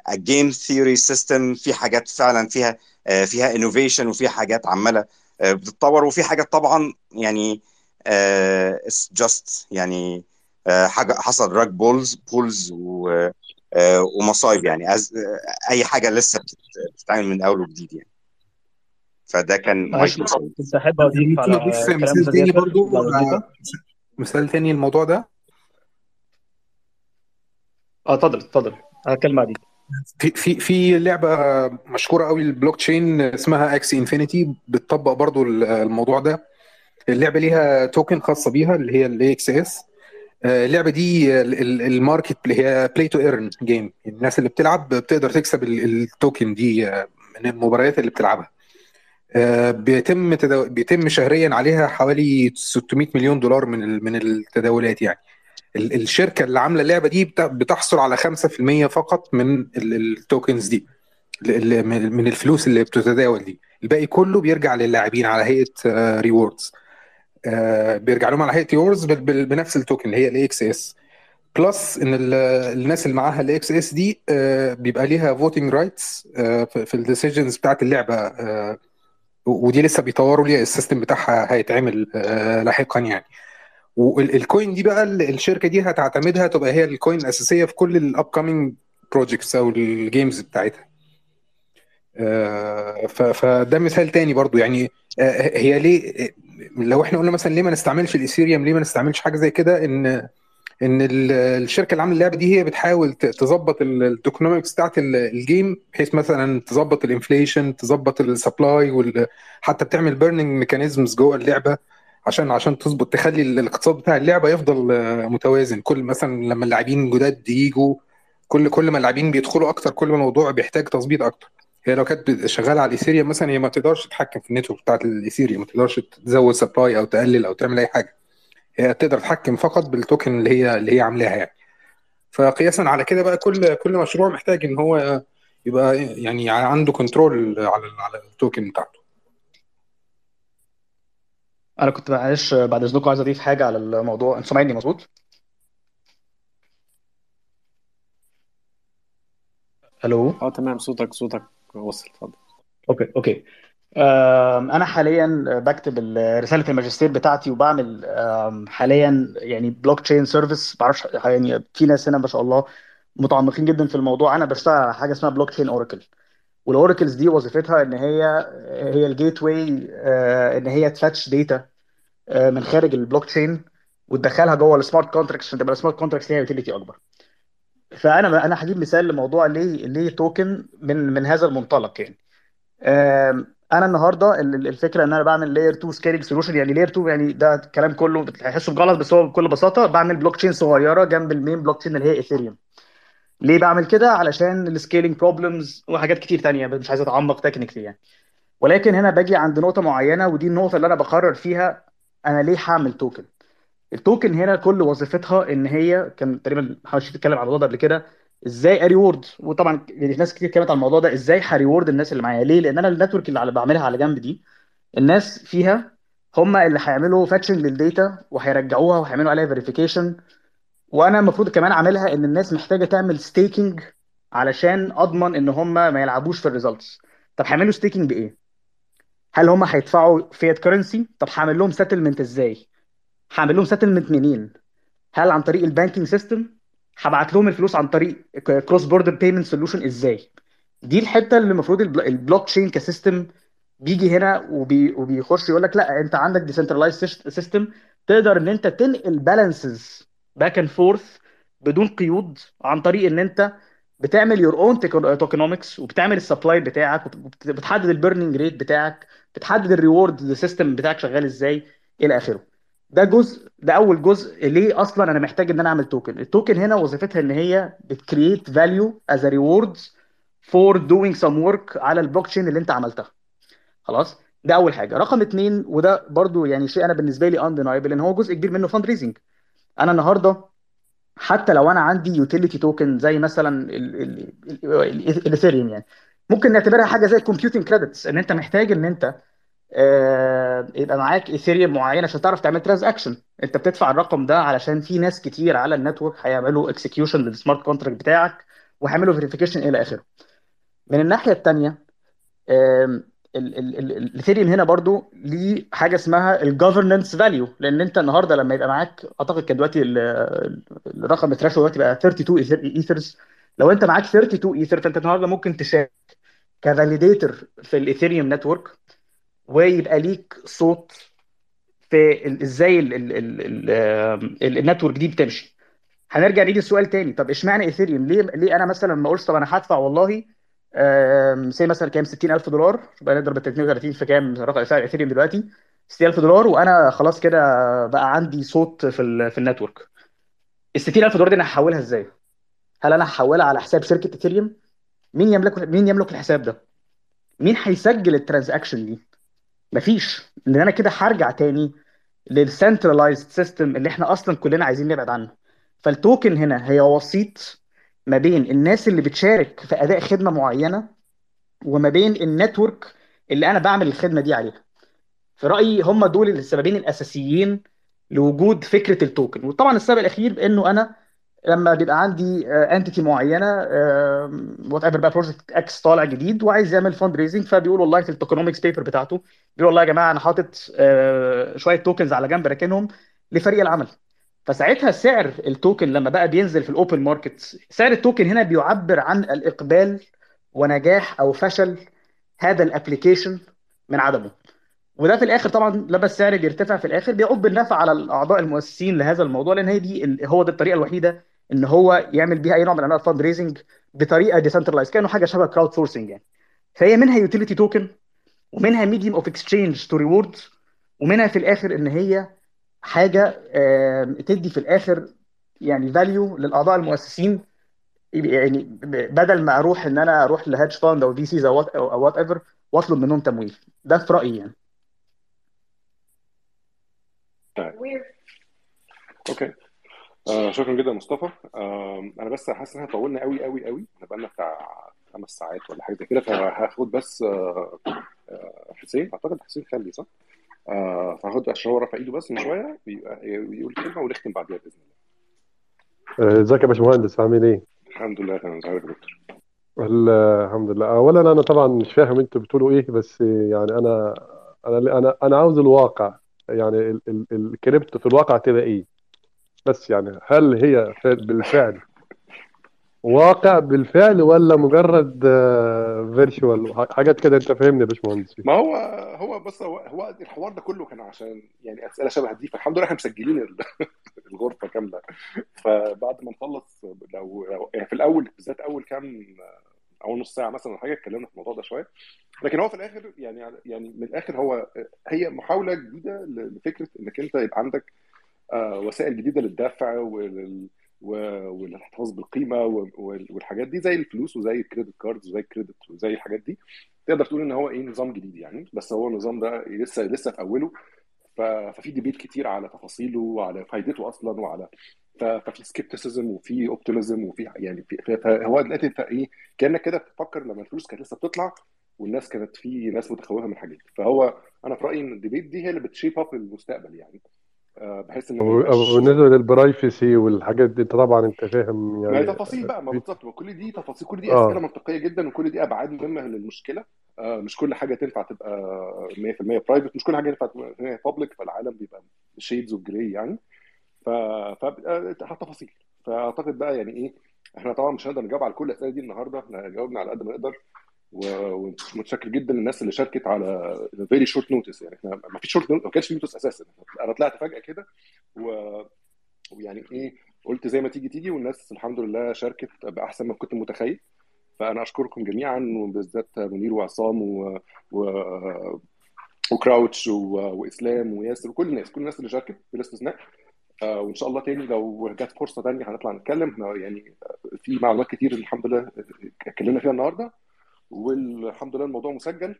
a game theory system في حاجات فعلا فيها فيها innovation وفيها حاجات عمالة uh, بتتطور. وفي حاجات طبعا يعني it's just يعني uh, حاجة حصل rug pulls pulls و uh, ومصايب يعني. as, uh, أي حاجة لسه بتت- بتتعمل من أول وجديد يعني. فده كان مايكرو كنت احب اضيف على ممكن اضيف مثال تاني برضو آه، مثال تاني الموضوع ده. آه اتفضل اتفضل. هتكلم بعدين. في في في لعبة مشهورة قوي البلوك تشين اسمها Axie Infinity بتطبق برضو الموضوع ده. اللعبة ليها token خاصة بيها اللي هي ال AXS اللعبة دي ال- ال- ال market اللي هي play to earn game الناس اللي بتلعب بتقدر تكسب ال- ال token دي آه، من المباريات اللي بتلعبها. آه، بيتم تدو... بيتم شهريا عليها حوالي 600 مليون دولار من. من التداولات يعني. ال- الشركة اللي عاملة اللعبة دي بت- بتحصل على 5% فقط من ال- ال tokens دي من الفلوس اللي بتتداول دي. الباقي كله بيرجع للاعبين على هيئة rewards بيرجع لهم على هيئه rewards بنفس ال token اللي هي ال AXS plus إن ال- الناس اللي معاها ال AXS دي آه، بيبقى ليها voting rights في ال decisions بتاعت اللعبة آه، ودي لسه بيطوروا ليها ال system بتاعها هيتعمل آه، لاحقا يعني. وال coin دي بقى ال- الشركة دي هتعتمدها تبقى هي ال coin الاساسيه في كل ال upcoming projects أو ال games بتاعتها. آه، فده مثال تاني برضو يعني آه، هي ليه لو إحنا قلنا مثلا ليه ما نستعملش ال Ethereum ليه ما نستعملش حاجة زي كده؟ إن إن ال- الشركة اللي عاملة اللعبة دي هي بتحاول تظبط ال tokenomics بتاعت ال- ال game بحيث مثلا تظبط ال inflation تظبط ال supply حتى بتعمل burning mechanisms جوه اللعبة عشان عشان تظبط تخلي ال- الاقتصاد بتاع اللعبة يفضل متوازن. كل مثلا لما اللاعبين جداد يجوا كل كل ما اللاعبين بيدخلوا أكتر كل ما الموضوع بيحتاج تظبيط أكتر. هي لو كانت شغالة على ال Ethereum مثلا هي ما تقدرش تتحكم في ال network بتاعت ال Ethereum ما تقدرش تزود supply أو تقلل أو تعمل أي حاجة. هي تقدر تتحكم فقط بال token اللي هي اللي هي عاملاها يعني. فقياسا على كده بقى كل كل مشروع محتاج إن هو يبقى يعني عنده control على على ال token بتاعته. أنا كنت معلش بعد إذنكم عايز أضيف حاجة على الموضوع. أنتوا سامعيني مظبوط؟ ألو؟ آه تمام. صوتك صوتك. وصل اتفضل. okay okay. أنا حاليا بكتب ال- رسالة الماجستير بتاعتي وبعمل حاليا يعني blockchain service بعرفش يعني في ناس هنا ما شاء الله متعمقين جدا في الموضوع. أنا بشتغل على حاجة اسمها blockchain oracle وال oracles دي وظيفتها إن هي هي ال gateway إن هي ت fetch data من خارج البلوك تشين وتدخلها جوه ال smart contracts عشان تبقى ال smart contracts ليها utility أكبر. فأنا أنا هجيب مثال لموضوع ليه ليه token من من هذا المنطلق يعني. أنا النهارده ال- ال- الفكرة إن أنا بعمل layer 2 scaling solution يعني layer 2 يعني ده الكلام كله هتحسه بغلط بس هو بكل بساطة بعمل بلوك تشين صغيرة جنب ال main blockchain اللي هي Ethereum ليه بعمل كده؟ علشان ال scaling problems وحاجات كتير تانية مش عايز أتعمق technically يعني. ولكن هنا باجي عند نقطة معينة ودي النقطة اللي أنا بقرر فيها أنا ليه هعمل token ال token هنا كل وظيفتها إن هي كان تقريبا شريف اتكلم على الموضوع ده قبل كده إزاي أ reward وطبعا يعني ناس كتير اتكلمت على الموضوع ده إزاي ه reward الناس اللي معايا ليه؟ لأن أنا ال network اللي على بعملها على جنب دي الناس فيها هم اللي هيعملوا fetching لل data وهيرجعوها وهيعملوا عليها verification وأنا المفروض كمان أعملها إن الناس محتاجة تعمل staking علشان أضمن إن هم ما يلعبوش في ال results طب هيعملوا staking بإيه؟ هل هم هيدفعوا fiat currency طب هعمل لهم settlement إزاي؟ هعمل لهم settlement منين؟ هل عن طريق ال banking system هبعت لهم الفلوس عن طريق cross border payment solution إزاي؟ دي الحتة اللي المفروض البل- ال blockchain ك system بيجي هنا وبي وبيخش يقول لك لا أنت عندك decentralized system تقدر إن أنت تنقل balances back and forth بدون قيود عن طريق إن أنت بتعمل your own tokenomics وبتعمل ال supply بتاعك وبتحدد ال burning rate بتاعك بتحدد ال reward system بتاعك شغال إزاي إلى آخره. ده جزء ده أول جزء. ليه أصلا أنا محتاج إن أنا أعمل token ال token هنا وظيفتها إن هي بت create value as rewards for doing some work على البلوك تشين اللي أنت عملتها. خلاص؟ ده أول حاجة. رقم اتنين وده برضو يعني شيء أنا بالنسبة لي undeniable إن هو جزء كبير منه fund raising أنا النهارده حتى لو أنا عندي utility token زي مثلا ال Ethereum يعني ممكن نعتبرها حاجة زي ال computing credits إن أنت محتاج إن أنت يبقى معاك Ethereum معين عشان تعرف تعمل transaction انت بتدفع الرقم ده علشان في ناس كتير على ال network هيعملوا execution لل smart contract بتاعك وهيعملوا verification إلى آخره. من الناحية الثانية ال Ethereum هنا برضو ليه حاجة اسمها ال governance value لأن انت النهارده لما يبقى معاك أعتقد كان دلوقتي ال- الرقم ال threshold دلوقتي بقى 32 Ethers لو انت معاك 32 ايثر فانت النهارده ممكن تشارك ك validator في ال Ethereum network ويبقى ليك صوت في إزاي ال- ال- ال- ال- ال- ال network دي بتمشي هنرجع نيجي السؤال تاني طب اشمعنى Ethereum ليه ليه أنا مثلا لما أقولش طب أنا هدفع والله say مثلا كام 60000 دولار يبقى نضرب ال 32 في كام رقم سعر Ethereum دلوقتي 60000 دولار وأنا خلاص كده بقى عندي صوت في ال في ال network ال 60000 دولار دي أنا هحولها إزاي؟ هل أنا هحولها على حساب شركة Ethereum؟ مين يملك مين يملك الحساب ده؟ مين هيسجل ال transaction دي؟ مفيش. لأن أنا كده هرجع تاني لل centralized system اللي إحنا أصلا كلنا عايزين نبعد عنه. فال token هنا هي وسيط ما بين الناس اللي بتشارك في أداء خدمة معينة وما بين ال network اللي أنا بعمل الخدمة دي عليها. في رأيي هم دول السببين الأساسيين لوجود فكرة ال token. وطبعا السبب الأخير بإنه أنا لما بيبقى عندي entity معينة whatever بقى project X طالع جديد وعايز يعمل fund raising فبيقول والله في ال tokenomics paper بتاعته بيقول والله يا جماعة أنا حاطط آه، شوية tokens على جنب راكنهم لفريق العمل. فساعتها سعر ال token لما بقى بينزل في ال open market سعر ال token هنا بيعبر عن الإقبال ونجاح أو فشل هذا ال application من عدمه. وده في الآخر طبعا لما السعر بيرتفع في الآخر بيعود بالنفع على الأعضاء المؤسسين لهذا الموضوع لأن هي دي هو دي الطريقة الوحيدة إن هو يعمل بيها أي نوع من أنواع ال fund raising بطريقة decentralized كأنه حاجة شبه crowd sourcing يعني. فهي منها utility token ومنها medium of exchange to reward ومنها في الآخر إن هي حاجة تدي في الآخر يعني value للأعضاء المؤسسين يعني بدل ما أروح إن أنا أروح ل hedge fund أو VCs أو whatever وأطلب منهم تمويل. ده في رأيي يعني. طيب. okay آه شكرا جدا مصطفى. آه أنا بس حاسس إن إحنا طولنا قوي قوي قوي. إحنا بقالنا بتاع خمس ساعات ولا حاجة زي كده فهاخد بس آه آه حسين. أعتقد حسين خلي صح؟ آه فهاخد عشان هو رافع إيده بس من شوية يبقى- يقول كلمة ونختم بعديها بإذن الله. آه، إزيك يا باشمهندس؟ عامل إيه؟ الحمد لله تمام. ازيك يا دكتور. ال- الحمد لله. اولا أنا طبعا مش فاهم أنتوا بتقولوا إيه بس يعني أنا أنا أنا أنا عاوز الواقع. يعني ال- ال- الكريبتو في الواقع تبقى إيه؟ بس يعني هل هي بالفعل واقع بالفعل ولا مجرد virtual حاجات كده انت فاهمني يا باشمهندس. ما هو هو بص هو, الحوار ده كله كان عشان يعني أسئلة شبه دي فالحمد لله إحنا مسجلين ال- الغرفة كاملة. فبعد ما نخلص لو يعني في الأول بالذات أول كام أول نص ساعة مثلا حاجة اتكلمنا في الموضوع ده شوية. لكن هو في الآخر يعني يعني من الآخر هو هي محاولة جديدة لفكرة إنك أنت يبقى عندك آه، وسائل جديدة للدفع ولل والاحتفاظ بالقيمة والحاجات دي زي الفلوس وزي الكريدت كاردز وزي الكريدت وزي الحاجات دي. تقدر تقول إن هو إيه نظام جديد يعني بس هو النظام ده لسه لسه في أوله. ففي debate كتير على تفاصيله وعلى فائدته أصلا وعلى ففي skepticism وفي optimism وفي يعني في دلوقتي أنت إيه كأنك كده بتفكر لما الفلوس كانت لسه بتطلع والناس كانت في ناس متخوفة من حاجات فهو أنا في رأيي إن ال debate دي هي اللي بت shape up المستقبل يعني. آه، بحيث ان ما بالنسبة لل privacy والحاجات دي أنت طبعا أنت فاهم ما يعني تفاصيل بقى ما بالظبط ما كل دي تفاصيل كل دي آه. أسئلة منطقية جدا وكل دي أبعاد مهمة للمشكلة. آه، مش كل حاجة تنفع تبقى 100% private مش كل حاجة ينفع تبقى public فالعالم بيبقى shades of grey يعني. ف فبقى تفاصيل. فأعتقد بقى يعني إيه إحنا طبعا مش هنقدر نجاوب على كل الأسئلة دي النهارده إحنا جاوبنا على قد ما نقدر. ومتشكر جدا للناس اللي شاركت على very short notice يعني إحنا ما فيش شورت ما كانش في notice أساسا. أنا طلعت فجأة كده و- ويعني إيه قلت زي ما تيجي تيجي والناس الحمد لله شاركت بأحسن ما كنت متخيل. فأنا أشكركم جميعا وبالذات منير وعصام و... و... وكراوتش و... وإسلام وياسر وكل الناس كل الناس اللي شاركت بلا استثناء. آه، وإن شاء الله تاني لو جت فرصة تانية هنطلع نتكلم. يعني في معلومات كتير الحمد لله اتكلمنا فيها النهارده. والحمد لله الموضوع مسجل.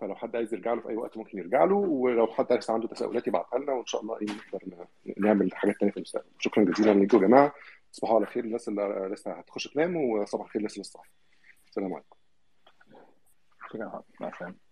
فلو حد عايز يرجع له في أي وقت ممكن يرجع له ولو حد لسه عنده تساؤلات يبعتها لنا وإن شاء الله إيه نقدر نعمل حاجات تانية في المستقبل. شكرا جزيلا لكم يا جماعة. تصبحوا على خير الناس اللي لسه هتخش تنام وصباح الخير الناس اللي لسه السلام عليكم. مع السلامة.